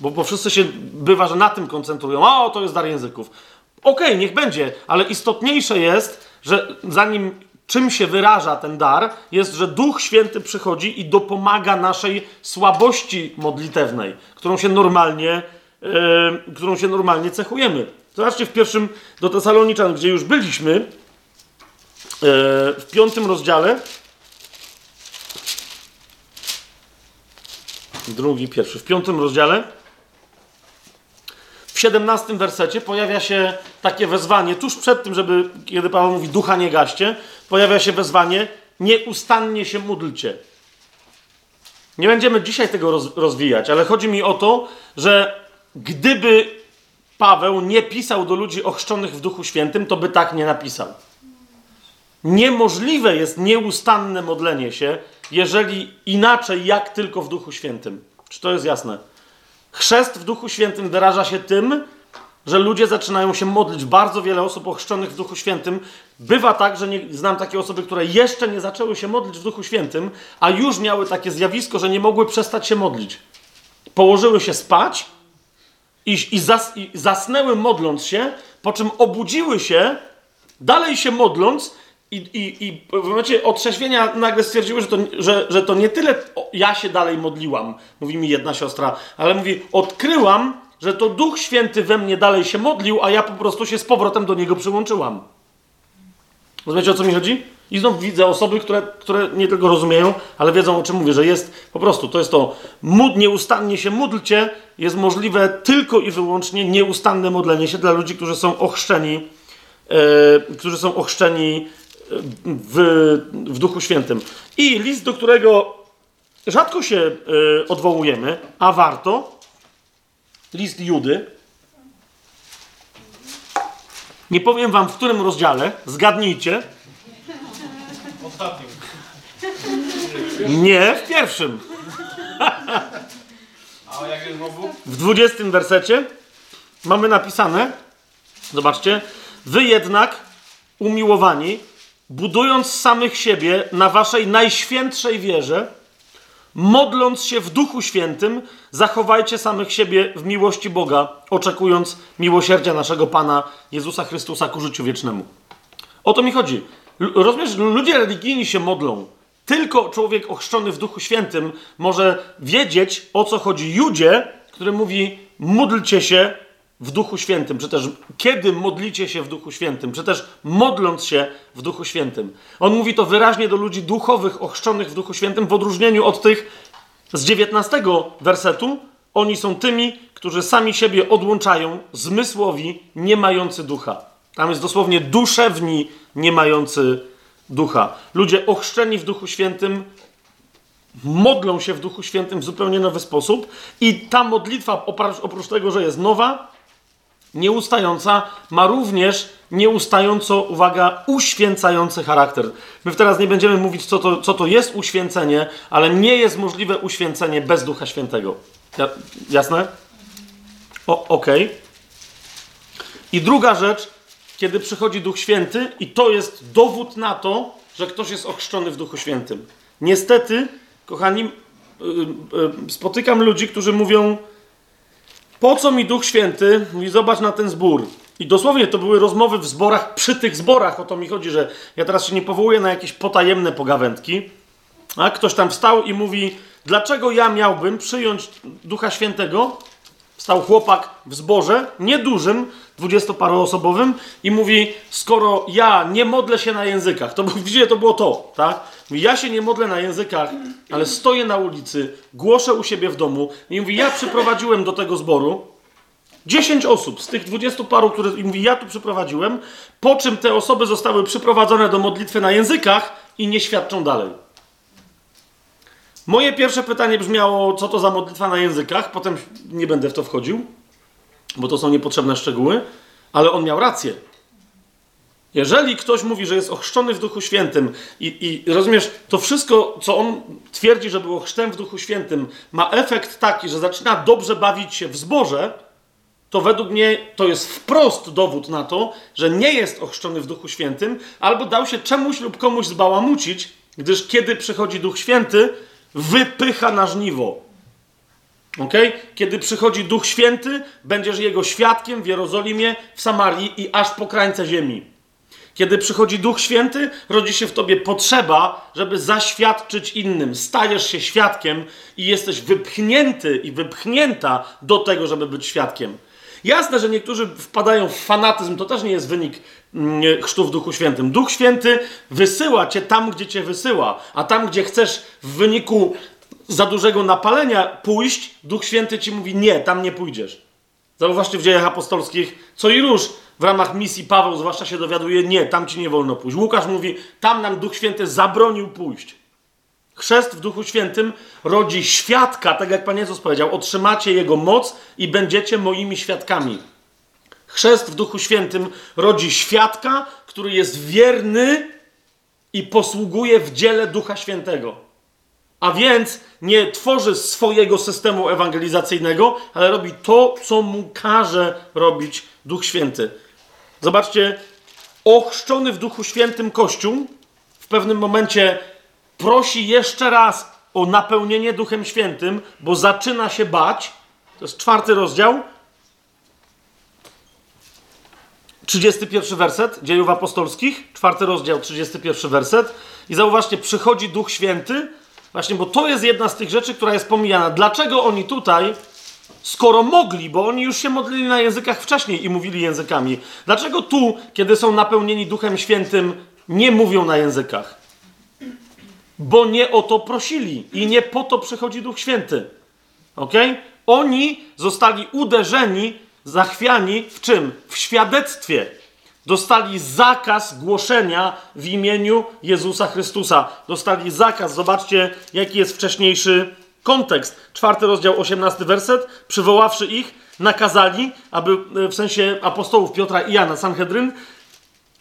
bo, bo wszyscy się bywa, że na tym koncentrują, o, to jest dar języków. Okej, okay, niech będzie, ale istotniejsze jest, że zanim czym się wyraża ten dar, jest, że Duch Święty przychodzi i dopomaga naszej słabości modlitewnej, którą się normalnie, yy, którą się normalnie cechujemy. Zobaczcie w pierwszym do Tesaloniczan, gdzie już byliśmy, yy, w piątym rozdziale, drugi, pierwszy, w piątym rozdziale, w 17 wersecie pojawia się takie wezwanie, tuż przed tym, żeby, kiedy Paweł mówi ducha nie gaście, pojawia się wezwanie nieustannie się módlcie. Nie będziemy dzisiaj tego roz, rozwijać, ale chodzi mi o to, że gdyby Paweł nie pisał do ludzi ochrzczonych w Duchu Świętym, to by tak nie napisał. Niemożliwe jest nieustanne modlenie się, jeżeli inaczej, jak tylko w Duchu Świętym. Czy to jest jasne? Chrzest w Duchu Świętym wyraża się tym, że ludzie zaczynają się modlić. Bardzo wiele osób ochrzczonych w Duchu Świętym. Bywa tak, że nie, znam takie osoby, które jeszcze nie zaczęły się modlić w Duchu Świętym, a już miały takie zjawisko, że nie mogły przestać się modlić. Położyły się spać i, i, zas, i zasnęły modląc się, po czym obudziły się, dalej się modląc, i, i, I w momencie otrzeźwienia nagle stwierdziły, że to, że, że to nie tyle ja się dalej modliłam, mówi mi jedna siostra, ale mówi, odkryłam, że to Duch Święty we mnie dalej się modlił, a ja po prostu się z powrotem do Niego przyłączyłam. Rozumiecie, o co mi chodzi? I znów widzę osoby, które, które nie tylko rozumieją, ale wiedzą, o czym mówię, że jest po prostu, to jest to, mód, nieustannie się módlcie, jest możliwe tylko i wyłącznie nieustanne modlenie się dla ludzi, którzy są ochrzczeni, yy, którzy są ochrzczeni w, w Duchu Świętym. I list, do którego rzadko się y, odwołujemy, a warto, list Judy. Nie powiem wam w którym rozdziale, zgadnijcie. Ostatnim. Nie, w pierwszym. A jak jest? W dwudziestym wersecie mamy napisane, zobaczcie, wy jednak, umiłowani, budując samych siebie na waszej najświętszej wierze, modląc się w Duchu Świętym, zachowajcie samych siebie w miłości Boga, oczekując miłosierdzia naszego Pana Jezusa Chrystusa ku życiu wiecznemu. O to mi chodzi. Rozumiesz, ludzie religijni się modlą. Tylko człowiek ochrzczony w Duchu Świętym może wiedzieć, o co chodzi Judzie, który mówi: módlcie się w Duchu Świętym, czy też kiedy modlicie się w Duchu Świętym, czy też modląc się w Duchu Świętym. On mówi to wyraźnie do ludzi duchowych, ochrzczonych w Duchu Świętym, w odróżnieniu od tych z 19 wersetu. Oni są tymi, którzy sami siebie odłączają, zmysłowi, nie mający ducha. Tam jest dosłownie duszewni, nie mający ducha. Ludzie ochrzczeni w Duchu Świętym modlą się w Duchu Świętym w zupełnie nowy sposób i ta modlitwa, oprócz tego, że jest nowa, Nieustająca ma również nieustająco, uwaga, uświęcający charakter. My teraz nie będziemy mówić, co to, co to jest uświęcenie, ale nie jest możliwe uświęcenie bez Ducha Świętego. Jasne? Okej. Okay. I druga rzecz, kiedy przychodzi Duch Święty, i to jest dowód na to, że ktoś jest ochrzczony w Duchu Świętym. Niestety, kochani, yy, yy, spotykam ludzi, którzy mówią: Po co mi Duch Święty? Mówi, zobacz na ten zbór. I dosłownie to były rozmowy w zborach, przy tych zborach, o to mi chodzi, że ja teraz się nie powołuję na jakieś potajemne pogawędki. A ktoś tam wstał i mówi: Dlaczego ja miałbym przyjąć Ducha Świętego? Wstał chłopak w zborze, niedużym, dwudziestoparoosobowym i mówi, skoro ja nie modlę się na językach, to widzicie, to było to, tak? Ja się nie modlę na językach, ale stoję na ulicy, głoszę u siebie w domu i mówi, ja przyprowadziłem do tego zboru dziesięć osób z tych dwudziestu paru, które i mówi, ja tu przyprowadziłem, po czym te osoby zostały przyprowadzone do modlitwy na językach i nie świadczą dalej. Moje pierwsze pytanie brzmiało, co to za modlitwa na językach, potem nie będę w to wchodził, bo to są niepotrzebne szczegóły, ale on miał rację. Jeżeli ktoś mówi, że jest ochrzczony w Duchu Świętym i, i rozumiesz, to wszystko, co on twierdzi, że było chrztem w Duchu Świętym, ma efekt taki, że zaczyna dobrze bawić się w zborze, to według mnie to jest wprost dowód na to, że nie jest ochrzczony w Duchu Świętym, albo dał się czemuś lub komuś zbałamucić, gdyż kiedy przychodzi Duch Święty, wypycha na żniwo. ok? Kiedy przychodzi Duch Święty, będziesz Jego świadkiem w Jerozolimie, w Samarii i aż po krańce ziemi. Kiedy przychodzi Duch Święty, rodzi się w tobie potrzeba, żeby zaświadczyć innym. Stajesz się świadkiem i jesteś wypchnięty i wypchnięta do tego, żeby być świadkiem. Jasne, że niektórzy wpadają w fanatyzm, to też nie jest wynik chrztu w Duchu Świętym. Duch Święty wysyła cię tam, gdzie cię wysyła, a tam, gdzie chcesz w wyniku za dużego napalenia pójść, Duch Święty ci mówi: Nie, tam nie pójdziesz. Zauważcie w dziejach apostolskich, co i róż w ramach misji Paweł zwłaszcza się dowiaduje: Nie, tam ci nie wolno pójść. Łukasz mówi: Tam nam Duch Święty zabronił pójść. Chrzest w Duchu Świętym rodzi świadka, tak jak Pan Jezus powiedział, otrzymacie Jego moc i będziecie moimi świadkami. Chrzest w Duchu Świętym rodzi świadka, który jest wierny i posługuje w dziele Ducha Świętego. A więc nie tworzy swojego systemu ewangelizacyjnego, ale robi to, co mu każe robić Duch Święty. Zobaczcie, ochrzczony w Duchu Świętym Kościół w pewnym momencie prosi jeszcze raz o napełnienie Duchem Świętym, bo zaczyna się bać. To jest czwarty rozdział. 31 werset dziejów apostolskich, czwarty rozdział, 31 werset. I zauważcie, przychodzi Duch Święty, właśnie, bo to jest jedna z tych rzeczy, która jest pomijana. Dlaczego oni tutaj, skoro mogli, bo oni już się modlili na językach wcześniej i mówili językami, dlaczego tu, kiedy są napełnieni Duchem Świętym, nie mówią na językach? bo nie o to prosili i nie po to przychodzi Duch Święty. Ok? Oni zostali uderzeni, zachwiani w czym? W świadectwie. Dostali zakaz głoszenia w imieniu Jezusa Chrystusa. Dostali zakaz. Zobaczcie, jaki jest wcześniejszy kontekst. Czwarty rozdział, osiemnasty werset. Przywoławszy ich, nakazali, aby w sensie apostołów Piotra i Jana, Sanhedryn,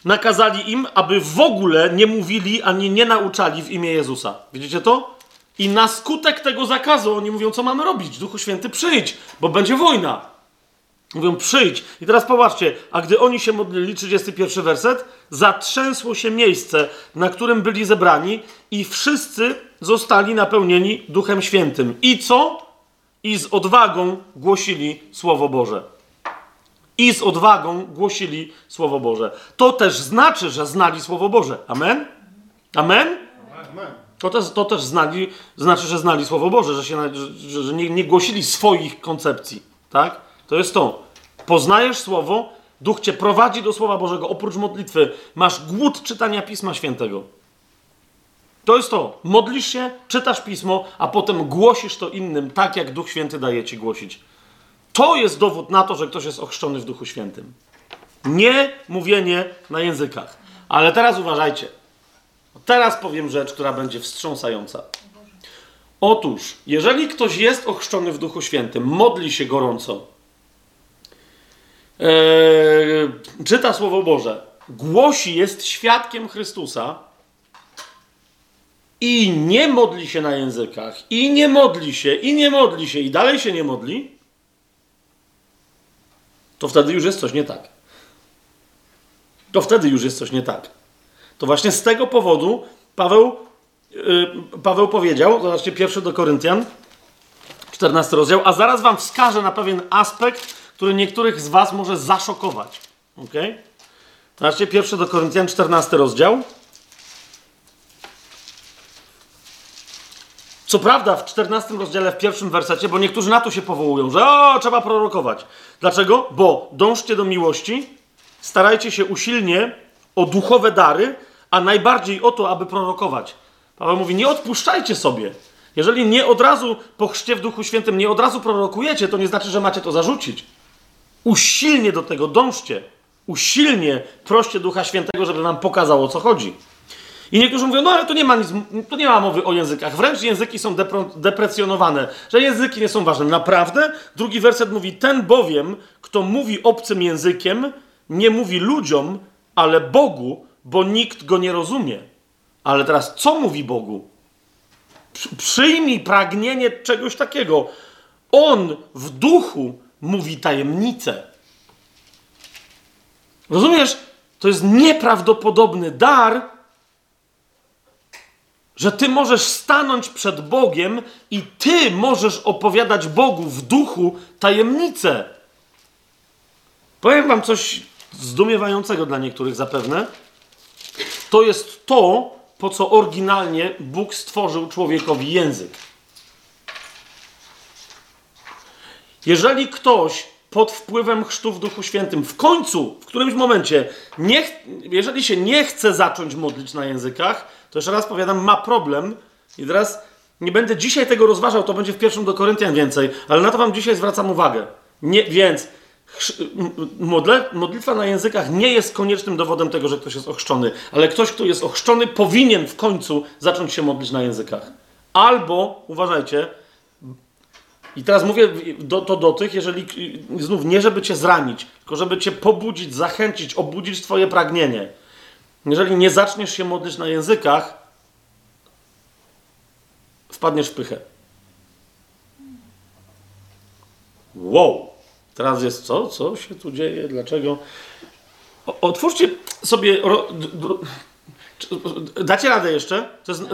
nakazali im, aby w ogóle nie mówili ani nie nauczali w imię Jezusa. Widzicie to? I na skutek tego zakazu oni mówią, co mamy robić? Duchu Święty, przyjdź, bo będzie wojna. Mówią, przyjdź. I teraz popatrzcie, a gdy oni się modlili, 31 werset, zatrzęsło się miejsce, na którym byli zebrani i wszyscy zostali napełnieni Duchem Świętym. I co? I z odwagą głosili Słowo Boże i z odwagą głosili Słowo Boże. To też znaczy, że znali Słowo Boże. Amen? Amen? To też, to też znali, znaczy, że znali Słowo Boże, że, się, że, że nie, nie głosili swoich koncepcji. Tak? To jest to. Poznajesz Słowo, Duch cię prowadzi do Słowa Bożego. Oprócz modlitwy masz głód czytania Pisma Świętego. To jest to. Modlisz się, czytasz Pismo, a potem głosisz to innym, tak jak Duch Święty daje ci głosić. To jest dowód na to, że ktoś jest ochrzczony w Duchu Świętym. Nie mówienie na językach. Ale teraz uważajcie. Teraz powiem rzecz, która będzie wstrząsająca. Otóż, jeżeli ktoś jest ochrzczony w Duchu Świętym, modli się gorąco, ee, czyta Słowo Boże, głosi, jest świadkiem Chrystusa i nie modli się na językach, i nie modli się, i nie modli się, i dalej się nie modli, to wtedy już jest coś nie tak. to wtedy już jest coś nie tak. To właśnie z tego powodu Paweł, yy, Paweł powiedział, zobaczcie, pierwszy do Koryntian, 14 rozdział, a zaraz wam wskażę na pewien aspekt, który niektórych z was może zaszokować. Ok? Zobaczcie, pierwszy do Koryntian, 14 rozdział. Co prawda w 14 rozdziale, w pierwszym wersecie, bo niektórzy na to się powołują, że o, trzeba prorokować. Dlaczego? Bo dążcie do miłości, starajcie się usilnie o duchowe dary, a najbardziej o to, aby prorokować. Paweł mówi, nie odpuszczajcie sobie. Jeżeli nie od razu po chrzcie w Duchu Świętym nie od razu prorokujecie, to nie znaczy, że macie to zarzucić. Usilnie do tego dążcie. Usilnie proście Ducha Świętego, żeby wam pokazał, o co chodzi. I niektórzy mówią, no ale tu nie ma nic, tu nie ma mowy o językach. Wręcz języki są deprecjonowane, że języki nie są ważne. Naprawdę? Drugi werset mówi, ten bowiem, kto mówi obcym językiem, nie mówi ludziom, ale Bogu, bo nikt go nie rozumie. Ale teraz, co mówi Bogu? Przyjmij pragnienie czegoś takiego. On w duchu mówi tajemnicę. Rozumiesz? To jest nieprawdopodobny dar, że ty możesz stanąć przed Bogiem i ty możesz opowiadać Bogu w duchu tajemnicę. Powiem wam coś zdumiewającego dla niektórych zapewne. To jest to, po co oryginalnie Bóg stworzył człowiekowi język. Jeżeli ktoś pod wpływem chrztu w Duchu Świętym w końcu, w którymś momencie, nie, jeżeli się nie chce zacząć modlić na językach, to jeszcze raz powiadam, ma problem. I teraz nie będę dzisiaj tego rozważał, to będzie w pierwszym do Koryntian więcej, ale na to wam dzisiaj zwracam uwagę. Nie, więc modlitwa na językach nie jest koniecznym dowodem tego, że ktoś jest ochrzczony, ale ktoś, kto jest ochrzczony, powinien w końcu zacząć się modlić na językach. Albo, uważajcie, i teraz mówię do, to do tych, jeżeli znów nie żeby cię zranić, tylko żeby cię pobudzić, zachęcić, obudzić twoje pragnienie. Jeżeli nie zaczniesz się modlić na językach, wpadniesz w pychę. Wow! Teraz jest co? Co się tu dzieje? Dlaczego? O, otwórzcie sobie. Ro, dacie radę jeszcze? To jest,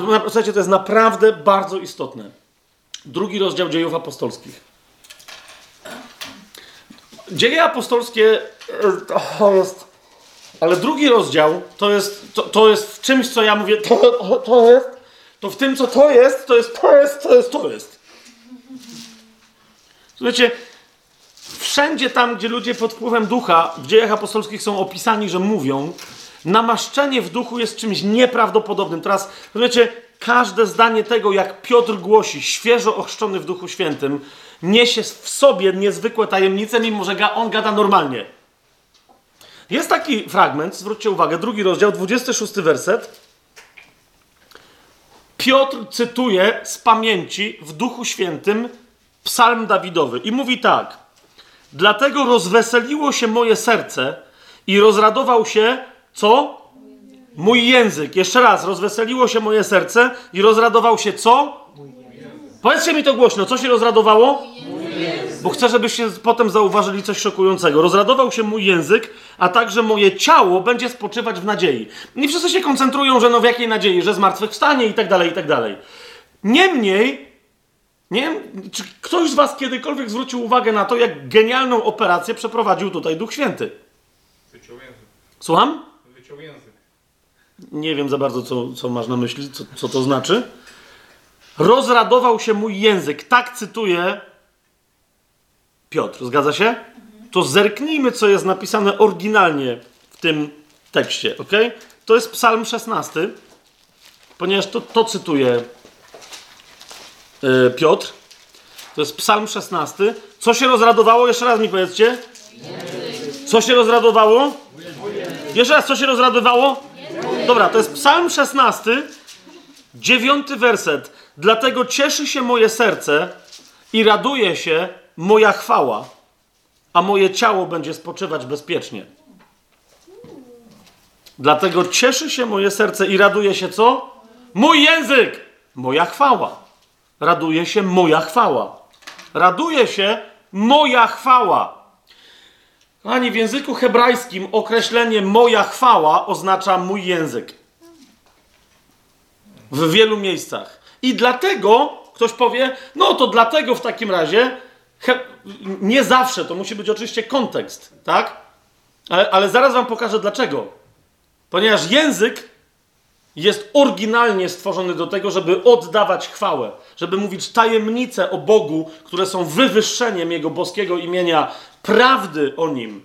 to jest naprawdę bardzo istotne. Drugi rozdział dziejów apostolskich. Dzieje apostolskie e, to jest. Ale drugi rozdział to jest, to, to jest w czymś, co ja mówię, to, to, to jest, to w tym, co to jest, to jest, to jest, to jest, to jest. Słuchajcie, wszędzie tam, gdzie ludzie pod wpływem ducha w dziejach apostolskich są opisani, że mówią, namaszczenie w duchu jest czymś nieprawdopodobnym. Teraz, rozumiecie, każde zdanie tego, jak Piotr głosi, świeżo ochrzczony w Duchu Świętym, niesie w sobie niezwykłe tajemnice, mimo że on gada normalnie. Jest taki fragment, zwróćcie uwagę, drugi rozdział, 26 werset. Piotr cytuje z pamięci w Duchu Świętym psalm Dawidowy i mówi tak. Dlatego rozweseliło się moje serce i rozradował się, co? Mój język. Jeszcze raz, rozweseliło się moje serce i rozradował się co? Powiedzcie mi to głośno, co się rozradowało? Bo chcę, żebyście potem zauważyli coś szokującego. Rozradował się mój język, a także moje ciało będzie spoczywać w nadziei. Nie wszyscy się koncentrują, że no w jakiej nadziei, że zmartwychwstanie i tak dalej, i tak dalej. Niemniej, nie wiem, czy ktoś z was kiedykolwiek zwrócił uwagę na to, jak genialną operację przeprowadził tutaj Duch Święty. Wyciął język. Słucham? Wyciął język. Nie wiem za bardzo, co, co masz na myśli, co, co to znaczy. Rozradował się mój język. Tak cytuję Piotr. Zgadza się? To zerknijmy, co jest napisane oryginalnie w tym tekście. ok? To jest Psalm 16, ponieważ to, to cytuje yy, Piotr. To jest Psalm 16. Co się rozradowało? Jeszcze raz mi powiedzcie. Co się rozradowało? Jeszcze raz, co się rozradowało? Dobra, to jest Psalm 16, dziewiąty werset. Dlatego cieszy się moje serce i raduje się moja chwała, a moje ciało będzie spoczywać bezpiecznie. Dlatego cieszy się moje serce i raduje się co? Mój język! Moja chwała. Raduje się moja chwała. Raduje się moja chwała. Kochani, w języku hebrajskim określenie moja chwała oznacza mój język. W wielu miejscach. I dlatego ktoś powie, no to dlatego w takim razie, he, nie zawsze, to musi być oczywiście kontekst, tak? Ale, ale zaraz wam pokażę dlaczego. Ponieważ język jest oryginalnie stworzony do tego, żeby oddawać chwałę, żeby mówić tajemnice o Bogu, które są wywyższeniem Jego boskiego imienia, prawdy o Nim.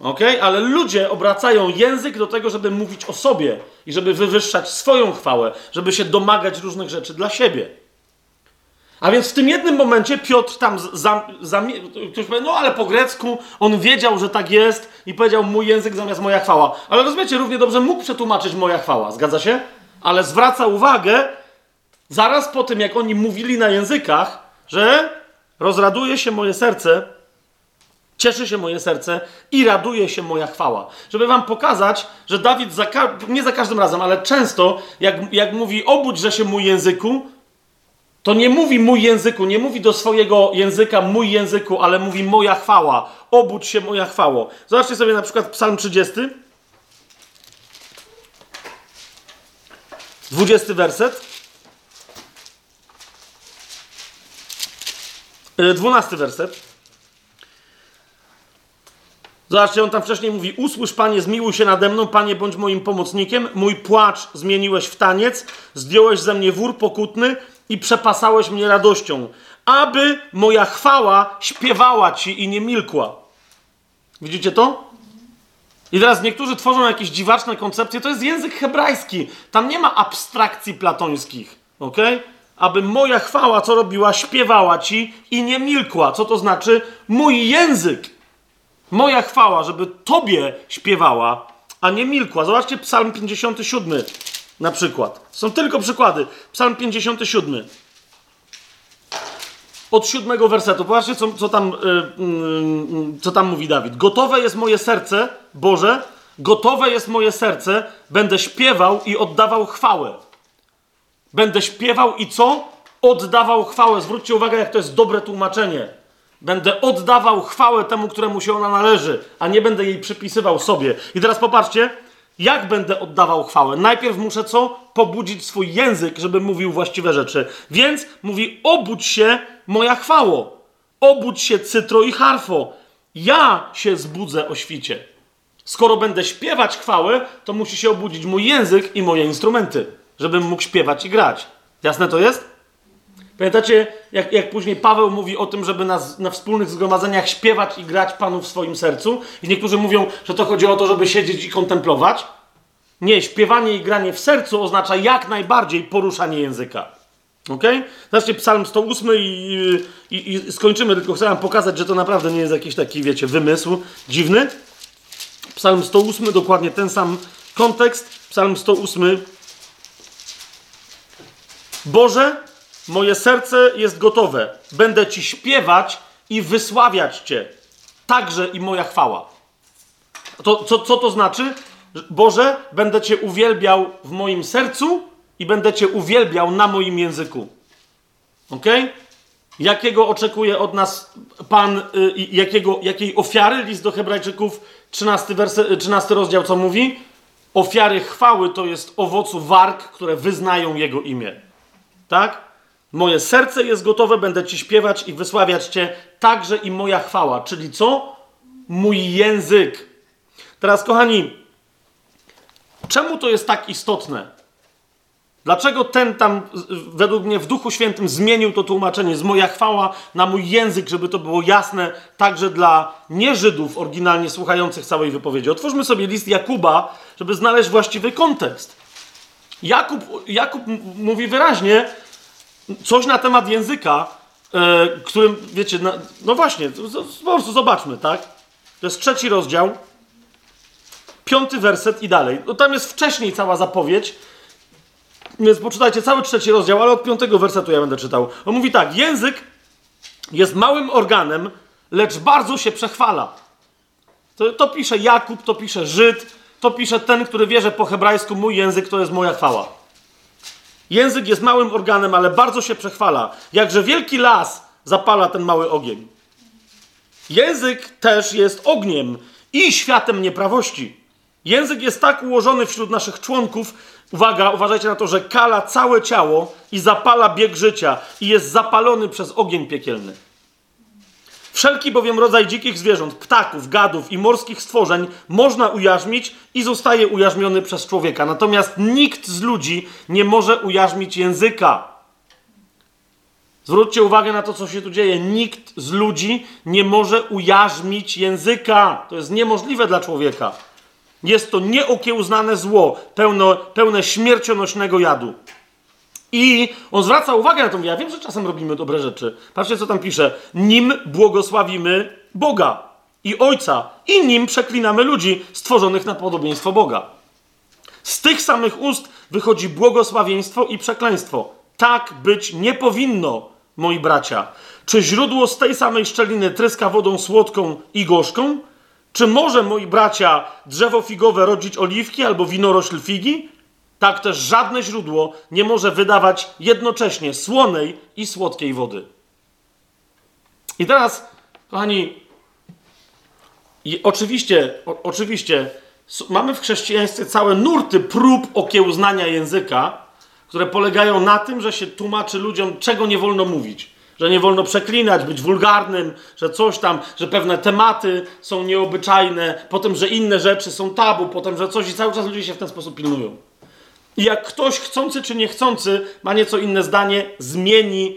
Ok? Ale ludzie obracają język do tego, żeby mówić o sobie i żeby wywyższać swoją chwałę, żeby się domagać różnych rzeczy dla siebie. A więc w tym jednym momencie Piotr tam za, za, ktoś powie, no ale po grecku on wiedział, że tak jest i powiedział mój język zamiast moja chwała. Ale rozumiecie, równie dobrze mógł przetłumaczyć moja chwała, zgadza się? Ale zwraca uwagę, zaraz po tym jak oni mówili na językach, że rozraduje się moje serce, cieszy się moje serce i raduje się moja chwała. Żeby wam pokazać, że Dawid za nie za każdym razem, ale często jak, jak mówi obudź, się mój języku, to nie mówi mój języku, nie mówi do swojego języka mój języku, ale mówi moja chwała. Obudź się moja chwało. Zobaczcie sobie na przykład Psalm 30. 20 werset. 12 werset. Zobaczcie, on tam wcześniej mówi: Usłysz, panie, zmiłuj się nade mną, panie, bądź moim pomocnikiem. Mój płacz zmieniłeś w taniec, zdjąłeś ze mnie wór pokutny, i przepasałeś mnie radością, aby moja chwała śpiewała ci i nie milkła. Widzicie to? I teraz niektórzy tworzą jakieś dziwaczne koncepcje. To jest język hebrajski. Tam nie ma abstrakcji platońskich. Ok? Aby moja chwała, co robiła, śpiewała ci i nie milkła. Co to znaczy? Mój język, moja chwała, żeby tobie śpiewała, a nie milkła. Zobaczcie Psalm 57 na przykład. Są tylko przykłady. Psalm 57. Od siódmego wersetu. Popatrzcie, co, co, tam, yy, yy, co tam mówi Dawid. Gotowe jest moje serce, Boże, gotowe jest moje serce, będę śpiewał i oddawał chwałę. Będę śpiewał i co? Oddawał chwałę. Zwróćcie uwagę, jak to jest dobre tłumaczenie. Będę oddawał chwałę temu, któremu się ona należy, a nie będę jej przypisywał sobie. I teraz popatrzcie, jak będę oddawał chwałę? Najpierw muszę co? Pobudzić swój język, żeby mówił właściwe rzeczy. Więc mówi: obudź się, moja chwało. Obudź się, cytro i harfo. Ja się zbudzę o świcie. Skoro będę śpiewać chwałę, to musi się obudzić mój język i moje instrumenty, żebym mógł śpiewać i grać. Jasne to jest? Pamiętacie, jak, jak później Paweł mówi o tym, żeby na, na wspólnych zgromadzeniach śpiewać i grać Panu w swoim sercu? I niektórzy mówią, że to chodzi o to, żeby siedzieć i kontemplować. Nie, śpiewanie i granie w sercu oznacza jak najbardziej poruszanie języka. Ok? Zobaczcie Psalm 108 i, i, i skończymy, tylko chcę wam pokazać, że to naprawdę nie jest jakiś taki, wiecie, wymysł dziwny. Psalm 108, dokładnie ten sam kontekst. Psalm 108. Boże, Moje serce jest gotowe. Będę ci śpiewać i wysławiać cię. Także i moja chwała. To, co, co to znaczy? Boże, będę cię uwielbiał w moim sercu i będę cię uwielbiał na moim języku. Ok? Jakiego oczekuje od nas Pan, y, jakiego, jakiej ofiary? List do Hebrajczyków, 13, werse, 13 rozdział, co mówi? Ofiary chwały to jest owocu warg, które wyznają Jego imię. Tak? Moje serce jest gotowe, będę Ci śpiewać i wysławiać Cię, także i moja chwała. Czyli co? Mój język. Teraz, kochani, czemu to jest tak istotne? Dlaczego ten tam, według mnie, w Duchu Świętym zmienił to tłumaczenie z moja chwała na mój język, żeby to było jasne także dla nieżydów oryginalnie słuchających całej wypowiedzi? Otwórzmy sobie list Jakuba, żeby znaleźć właściwy kontekst. Jakub, Jakub mówi wyraźnie, coś na temat języka, e, którym, wiecie, na, no właśnie, po prostu zobaczmy, tak? To jest trzeci rozdział, piąty werset i dalej. No tam jest wcześniej cała zapowiedź, więc poczytajcie cały trzeci rozdział, ale od piątego wersetu ja będę czytał. On mówi tak, język jest małym organem, lecz bardzo się przechwala. To, to pisze Jakub, to pisze Żyd, to pisze ten, który wie, że po hebrajsku mój język to jest moja chwała. Język jest małym organem, ale bardzo się przechwala. Jakże wielki las zapala ten mały ogień. Język też jest ogniem i światem nieprawości. Język jest tak ułożony wśród naszych członków, uwaga, uważajcie na to, że kala całe ciało i zapala bieg życia i jest zapalony przez ogień piekielny. Wszelki bowiem rodzaj dzikich zwierząt, ptaków, gadów i morskich stworzeń można ujarzmić i zostaje ujarzmiony przez człowieka. Natomiast nikt z ludzi nie może ujarzmić języka. Zwróćcie uwagę na to, co się tu dzieje. Nikt z ludzi nie może ujarzmić języka. To jest niemożliwe dla człowieka. Jest to nieokiełznane zło, pełno, pełne śmiercionośnego jadu. I on zwraca uwagę na to. Ja wiem, że czasem robimy dobre rzeczy. Patrzcie, co tam pisze. Nim błogosławimy Boga i Ojca, i nim przeklinamy ludzi stworzonych na podobieństwo Boga. Z tych samych ust wychodzi błogosławieństwo i przekleństwo. Tak być nie powinno, moi bracia. Czy źródło z tej samej szczeliny tryska wodą słodką i gorzką? Czy może, moi bracia, drzewo figowe rodzić oliwki albo winorośl figi? Tak też żadne źródło nie może wydawać jednocześnie słonej i słodkiej wody. I teraz, kochani, i oczywiście, o, oczywiście mamy w chrześcijaństwie całe nurty prób okiełznania języka, które polegają na tym, że się tłumaczy ludziom, czego nie wolno mówić. Że nie wolno przeklinać, być wulgarnym, że coś tam, że pewne tematy są nieobyczajne, potem, że inne rzeczy są tabu, potem, że coś i cały czas ludzie się w ten sposób pilnują. I jak ktoś chcący czy niechcący ma nieco inne zdanie, zmieni,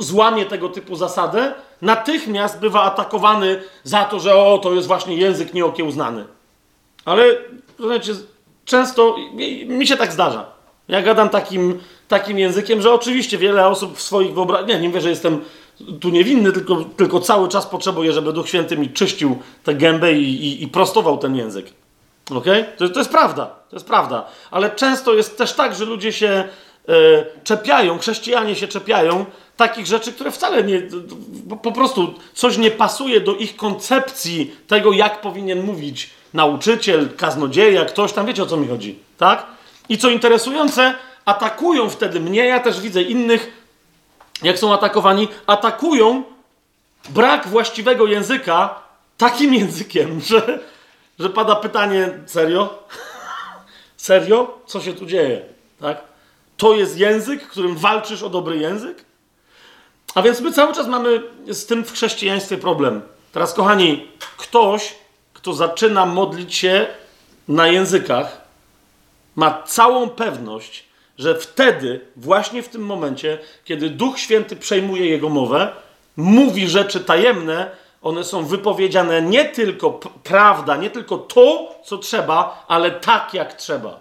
złamie tego typu zasadę, natychmiast bywa atakowany za to, że o, to jest właśnie język nieokiełznany. Ale rozumiecie, często mi- się tak zdarza. Ja gadam takim, takim językiem, że oczywiście wiele osób w swoich wyobrażeniach, nie, nie że jestem tu niewinny, tylko, tylko cały czas potrzebuję, żeby Duch Święty mi czyścił tę gębę i, i, i prostował ten język. Okej? To, to jest prawda, to jest prawda. Ale często jest też tak, że ludzie się e, czepiają, chrześcijanie się czepiają takich rzeczy, które wcale nie. Po prostu coś nie pasuje do ich koncepcji tego, jak powinien mówić nauczyciel, kaznodzieja, ktoś tam, wiecie o co mi chodzi, tak? I co interesujące, atakują wtedy mnie, ja też widzę innych, jak są atakowani, atakują brak właściwego języka takim językiem, że, że pada pytanie: serio? serio? Co się tu dzieje? Tak? To jest język, którym walczysz o dobry język? A więc my cały czas mamy z tym w chrześcijaństwie problem. Teraz, kochani, ktoś, kto zaczyna modlić się na językach, ma całą pewność, że wtedy, właśnie w tym momencie, kiedy Duch Święty przejmuje jego mowę, mówi rzeczy tajemne, one są wypowiedziane nie tylko prawda, nie tylko to, co trzeba, ale tak, jak trzeba.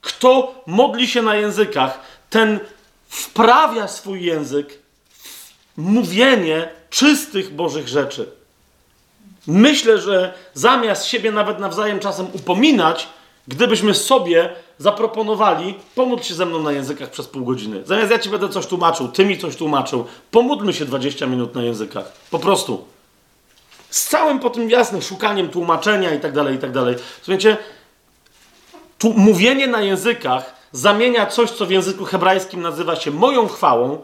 Kto modli się na językach, ten wprawia swój język w mówienie czystych Bożych rzeczy. Myślę, że zamiast siebie nawet nawzajem czasem upominać, gdybyśmy sobie zaproponowali, pomódl się ze mną na językach przez pół godziny. Zamiast ja ci będę coś tłumaczył, ty mi coś tłumaczył, pomódlmy się 20 minut na językach. Po prostu. Z całym po tym jasnym szukaniem tłumaczenia i tak dalej, i tak dalej. Słuchajcie, tu mówienie na językach zamienia coś, co w języku hebrajskim nazywa się moją chwałą,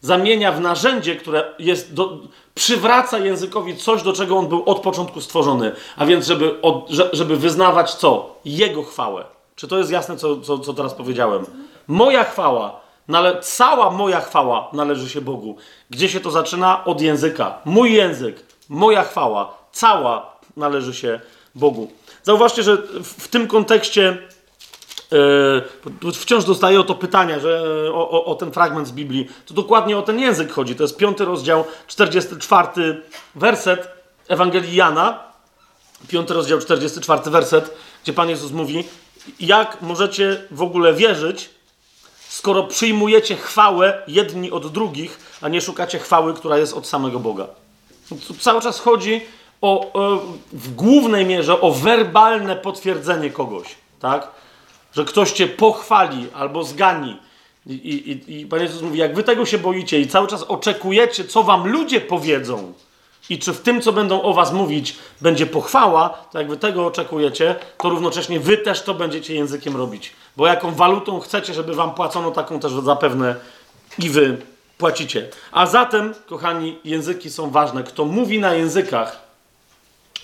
zamienia w narzędzie, które jest do, przywraca językowi coś, do czego on był od początku stworzony. A więc, żeby, od, że- żeby wyznawać co? Jego chwałę. Czy to jest jasne, co, co, co teraz powiedziałem? Moja chwała, nale, cała moja chwała należy się Bogu. Gdzie się to zaczyna? Od języka. Mój język, moja chwała, cała należy się Bogu. Zauważcie, że w, w tym kontekście Yy, wciąż dostaję o to pytania, że o, o, o ten fragment z Biblii. To dokładnie o ten język chodzi. To jest piąty rozdział, 44 werset Ewangelii Jana. Piąty rozdział, 44 werset, gdzie Pan Jezus mówi: Jak możecie w ogóle wierzyć, skoro przyjmujecie chwałę jedni od drugich, a nie szukacie chwały, która jest od samego Boga? Tu cały czas chodzi o, o, w głównej mierze o werbalne potwierdzenie kogoś, tak? Że ktoś cię pochwali albo zgani. I, i, i- I Pan Jezus mówi, jak wy tego się boicie i cały czas oczekujecie, co wam ludzie powiedzą i czy w tym, co będą o was mówić, będzie pochwała, to jak wy tego oczekujecie, to równocześnie wy też to będziecie językiem robić. Bo jaką walutą chcecie, żeby wam płacono, taką też zapewne i wy płacicie. A zatem, kochani, języki są ważne. Kto mówi na językach,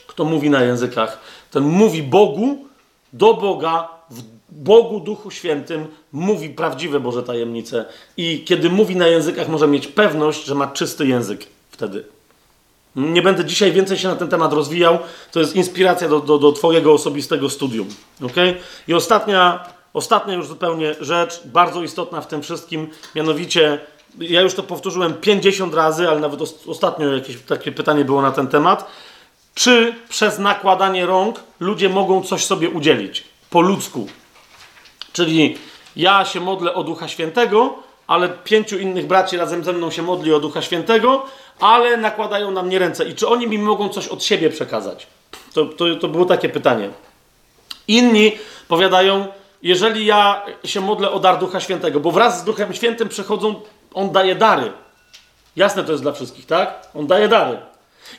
kto mówi na językach, ten mówi Bogu, do Boga, w Bogu Duchu Świętym, mówi prawdziwe Boże tajemnice. I kiedy mówi na językach, może mieć pewność, że ma czysty język wtedy. Nie będę dzisiaj więcej się na ten temat rozwijał. To jest inspiracja do, do, do Twojego osobistego studium. Okay? I ostatnia, ostatnia już zupełnie rzecz, bardzo istotna w tym wszystkim, mianowicie, ja już to powtórzyłem 50 razy, ale nawet os- ostatnio jakieś takie pytanie było na ten temat. Czy przez nakładanie rąk ludzie mogą coś sobie udzielić? Po ludzku. Czyli ja się modlę o Ducha Świętego, ale pięciu innych braci razem ze mną się modli o Ducha Świętego, ale nakładają na mnie ręce. I czy oni mi mogą coś od siebie przekazać? To, to, to było takie pytanie. Inni powiadają, jeżeli ja się modlę o dar Ducha Świętego, bo wraz z Duchem Świętym przychodzą, On daje dary. Jasne to jest dla wszystkich, tak? On daje dary.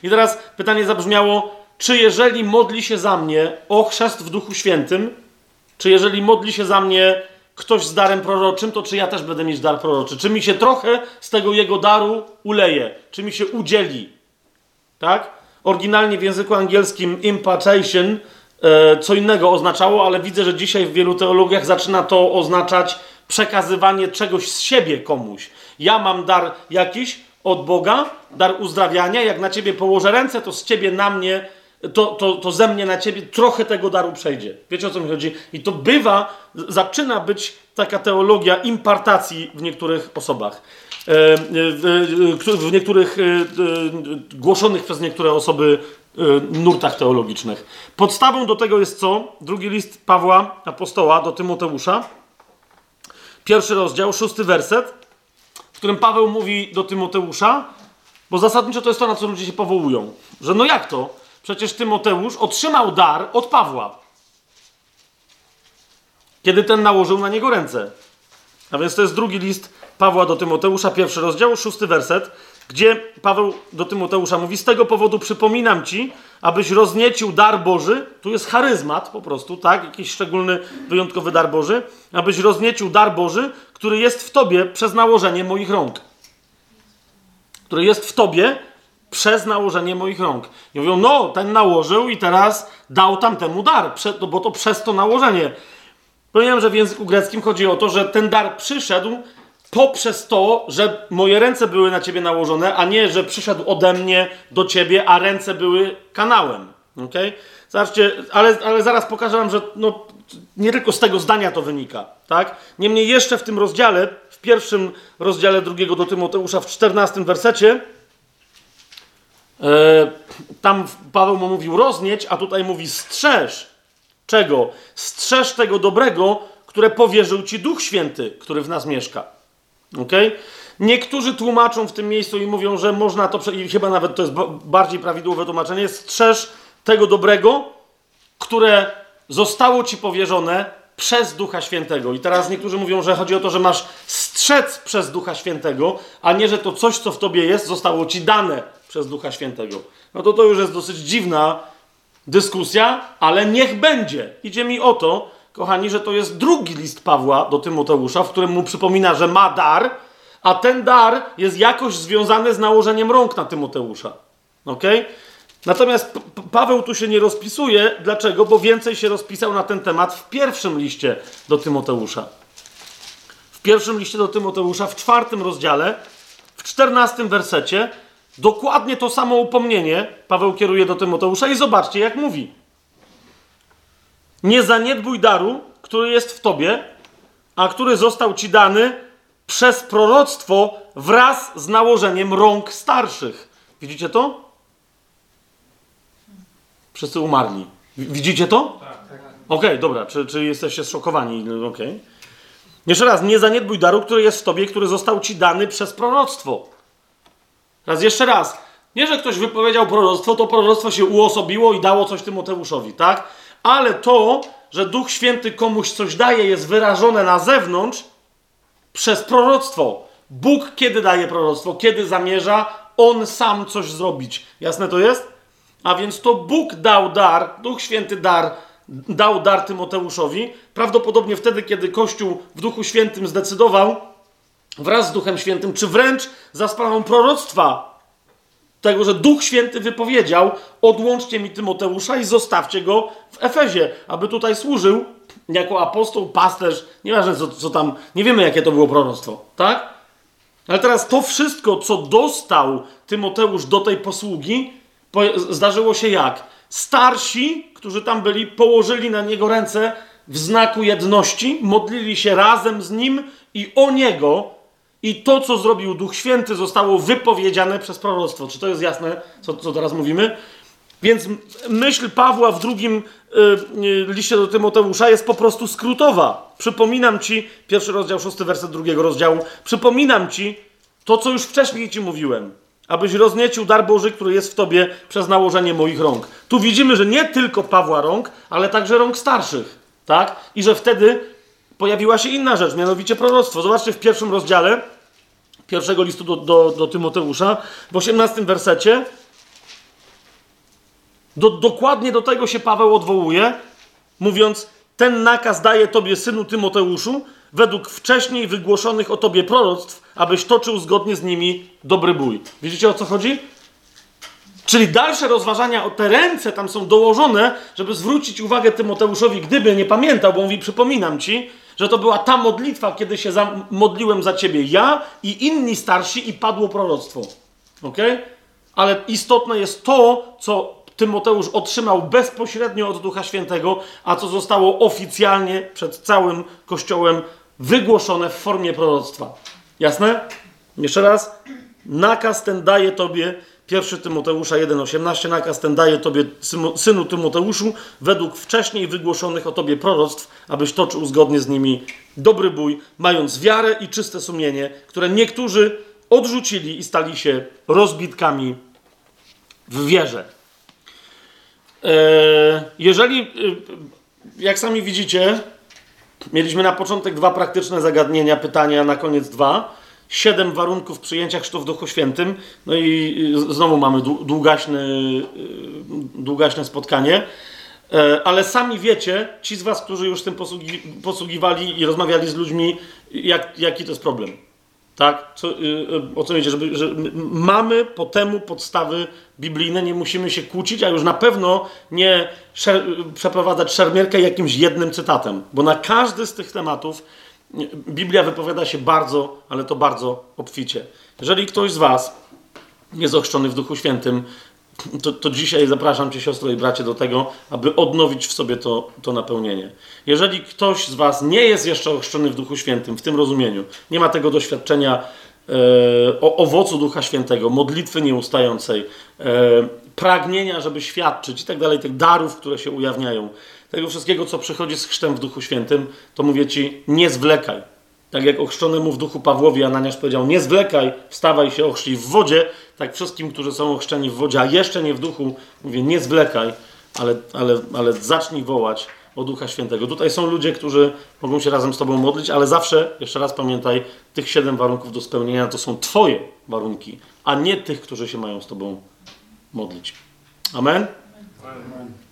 I teraz pytanie zabrzmiało, czy jeżeli modli się za mnie o chrzest w Duchu Świętym, czy jeżeli modli się za mnie ktoś z darem proroczym, to czy ja też będę mieć dar proroczy? Czy mi się trochę z tego jego daru uleje? Czy mi się udzieli? Tak? Oryginalnie w języku angielskim impartation e, co innego oznaczało, ale widzę, że dzisiaj w wielu teologiach zaczyna to oznaczać przekazywanie czegoś z siebie komuś. Ja mam dar jakiś od Boga, dar uzdrawiania. Jak na ciebie położę ręce, to z ciebie na mnie, to, to, to ze mnie na ciebie trochę tego daru przejdzie. Wiecie o co mi chodzi? I to bywa, zaczyna być taka teologia impartacji w niektórych osobach. E, w, w, niektórych e, e, głoszonych przez niektóre osoby e, nurtach teologicznych. Podstawą do tego jest co? Drugi list Pawła, apostoła do Tymoteusza. Pierwszy rozdział, szósty werset, w którym Paweł mówi do Tymoteusza, bo zasadniczo to jest to, na co ludzie się powołują. Że no jak to? Przecież Tymoteusz otrzymał dar od Pawła. Kiedy ten nałożył na niego ręce. A więc to jest drugi list Pawła do Tymoteusza, pierwszy rozdział, szósty werset, gdzie Paweł do Tymoteusza mówi: Z tego powodu przypominam ci, abyś rozniecił dar Boży. Tu jest charyzmat po prostu, tak? Jakiś szczególny, wyjątkowy dar Boży. Abyś rozniecił dar Boży, który jest w tobie przez nałożenie moich rąk. Który jest w tobie przez nałożenie moich rąk. I mówią: No, ten nałożył i teraz dał tamtemu dar, no bo to przez to nałożenie. Powiedziałem, że w języku greckim chodzi o to, że ten dar przyszedł poprzez to, że moje ręce były na ciebie nałożone, a nie, że przyszedł ode mnie do ciebie, a ręce były kanałem. Okay? Zobaczcie, ale, ale zaraz pokażę wam, że no, nie tylko z tego zdania to wynika. Tak? Niemniej jeszcze w tym rozdziale, w pierwszym rozdziale drugiego do Tymoteusza, w czternastym wersecie, tam Paweł mu mówił roznieć, a tutaj mówi strzeż. Czego? Strzeż tego dobrego, które powierzył ci Duch Święty, który w nas mieszka. Okay? Niektórzy tłumaczą w tym miejscu i mówią, że można to, i chyba nawet to jest ba- bardziej prawidłowe tłumaczenie, strzeż tego dobrego, które zostało ci powierzone przez Ducha Świętego. I teraz niektórzy mówią, że chodzi o to, że masz strzec przez Ducha Świętego, a nie, że to coś, co w tobie jest, zostało ci dane przez Ducha Świętego. No to to już jest dosyć dziwna dyskusja, ale niech będzie. Idzie mi o to, kochani, że to jest drugi list Pawła do Tymoteusza, w którym mu przypomina, że ma dar, a ten dar jest jakoś związany z nałożeniem rąk na Tymoteusza. Ok? Natomiast Paweł tu się nie rozpisuje. Dlaczego? Bo więcej się rozpisał na ten temat w pierwszym liście do Tymoteusza. W pierwszym liście do Tymoteusza, w czwartym rozdziale, w czternastym wersecie, dokładnie to samo upomnienie Paweł kieruje do Tymoteusza i zobaczcie, jak mówi. Nie zaniedbuj daru, który jest w tobie, a który został ci dany przez proroctwo wraz z nałożeniem rąk starszych. Widzicie to? Wszyscy umarli. Widzicie to? Okej, dobra, czy, czy jesteście zszokowani? Okej. Jeszcze raz, nie zaniedbuj daru, który jest w tobie, który został ci dany przez proroctwo. Raz jeszcze raz. Nie, że ktoś wypowiedział proroctwo, to proroctwo się uosobiło i dało coś Tymoteuszowi, tak? Ale to, że Duch Święty komuś coś daje, jest wyrażone na zewnątrz przez proroctwo. Bóg kiedy daje proroctwo? Kiedy zamierza On sam coś zrobić. Jasne to jest? A więc to Bóg dał dar, Duch Święty dar, dał dar Tymoteuszowi. Prawdopodobnie wtedy, kiedy Kościół w Duchu Świętym zdecydował, wraz z Duchem Świętym, czy wręcz za sprawą proroctwa tego, że Duch Święty wypowiedział: odłączcie mi Tymoteusza i zostawcie go w Efezie, aby tutaj służył jako apostoł, pasterz, nieważne co, co tam, nie wiemy jakie to było proroctwo, tak? Ale teraz to wszystko, co dostał Tymoteusz do tej posługi, po, zdarzyło się jak? Starsi, którzy tam byli, położyli na niego ręce w znaku jedności, modlili się razem z nim i o niego, i to, co zrobił Duch Święty, zostało wypowiedziane przez proroctwo. Czy to jest jasne, co, co teraz mówimy? Więc myśl Pawła w drugim y, y, liście do Tymoteusza jest po prostu skrótowa. Przypominam ci, pierwszy rozdział, szósty werset drugiego rozdziału, przypominam ci to, co już wcześniej ci mówiłem, abyś rozniecił dar Boży, który jest w tobie przez nałożenie moich rąk. Tu widzimy, że nie tylko Pawła rąk, ale także rąk starszych, tak? I że wtedy pojawiła się inna rzecz, mianowicie proroctwo. Zobaczcie w pierwszym rozdziale pierwszego listu do, do, do Tymoteusza, w 18 wersecie, do, dokładnie do tego się Paweł odwołuje, mówiąc: Ten nakaz daje tobie, synu Tymoteuszu, według wcześniej wygłoszonych o tobie proroctw, abyś toczył zgodnie z nimi dobry bój. Widzicie o co chodzi? Czyli dalsze rozważania o te ręce tam są dołożone, żeby zwrócić uwagę Tymoteuszowi, gdyby nie pamiętał, bo mówi: Przypominam ci, że to była ta modlitwa, kiedy się za, modliłem za ciebie ja i inni starsi, i padło proroctwo. Ok? Ale istotne jest to, co Tymoteusz otrzymał bezpośrednio od Ducha Świętego, a co zostało oficjalnie przed całym Kościołem wygłoszone w formie proroctwa. Jasne? Jeszcze raz. Nakaz ten daje tobie, 1 Tymoteusza 1,18, nakaz ten daje tobie, synu Tymoteuszu, według wcześniej wygłoszonych o tobie proroctw, abyś toczył zgodnie z nimi dobry bój, mając wiarę i czyste sumienie, które niektórzy odrzucili i stali się rozbitkami w wierze. Eee, jeżeli, y, jak sami widzicie, mieliśmy na początek dwa praktyczne zagadnienia, pytania, na koniec dwa. Siedem warunków przyjęcia chrztu w Duchu Świętym. No i znowu mamy dłu- długaśne, y, długaśne spotkanie. E, Ale sami wiecie, ci z Was, którzy już tym posługi, posługiwali i rozmawiali z ludźmi, jak, jaki to jest problem. Tak? Co, y, y, o co idzie? Żeby, że mamy po temu podstawy biblijne, nie musimy się kłócić, a już na pewno nie szer, przeprowadzać szermierkę jakimś jednym cytatem, bo na każdy z tych tematów Biblia wypowiada się bardzo, ale to bardzo obficie. Jeżeli ktoś z Was jest ochrzczony w Duchu Świętym, to, to dzisiaj zapraszam Cię, siostro i bracie, do tego, aby odnowić w sobie to, to napełnienie. Jeżeli ktoś z Was nie jest jeszcze ochrzczony w Duchu Świętym, w tym rozumieniu, nie ma tego doświadczenia e, o owocu Ducha Świętego, modlitwy nieustającej, e, pragnienia, żeby świadczyć i tak dalej, tych darów, które się ujawniają, tego wszystkiego, co przychodzi z chrztem w Duchu Świętym, to mówię Ci, nie zwlekaj. Tak jak ochrzczonemu w duchu Pawłowi Ananiasz powiedział, nie zwlekaj, wstawaj się ochrzcij w wodzie, tak wszystkim, którzy są ochrzczeni w wodzie, a jeszcze nie w duchu, mówię, nie zwlekaj, ale, ale, ale zacznij wołać o Ducha Świętego. Tutaj są ludzie, którzy mogą się razem z Tobą modlić, ale zawsze, jeszcze raz pamiętaj, tych siedem warunków do spełnienia to są Twoje warunki, a nie tych, którzy się mają z Tobą modlić. Amen? Amen.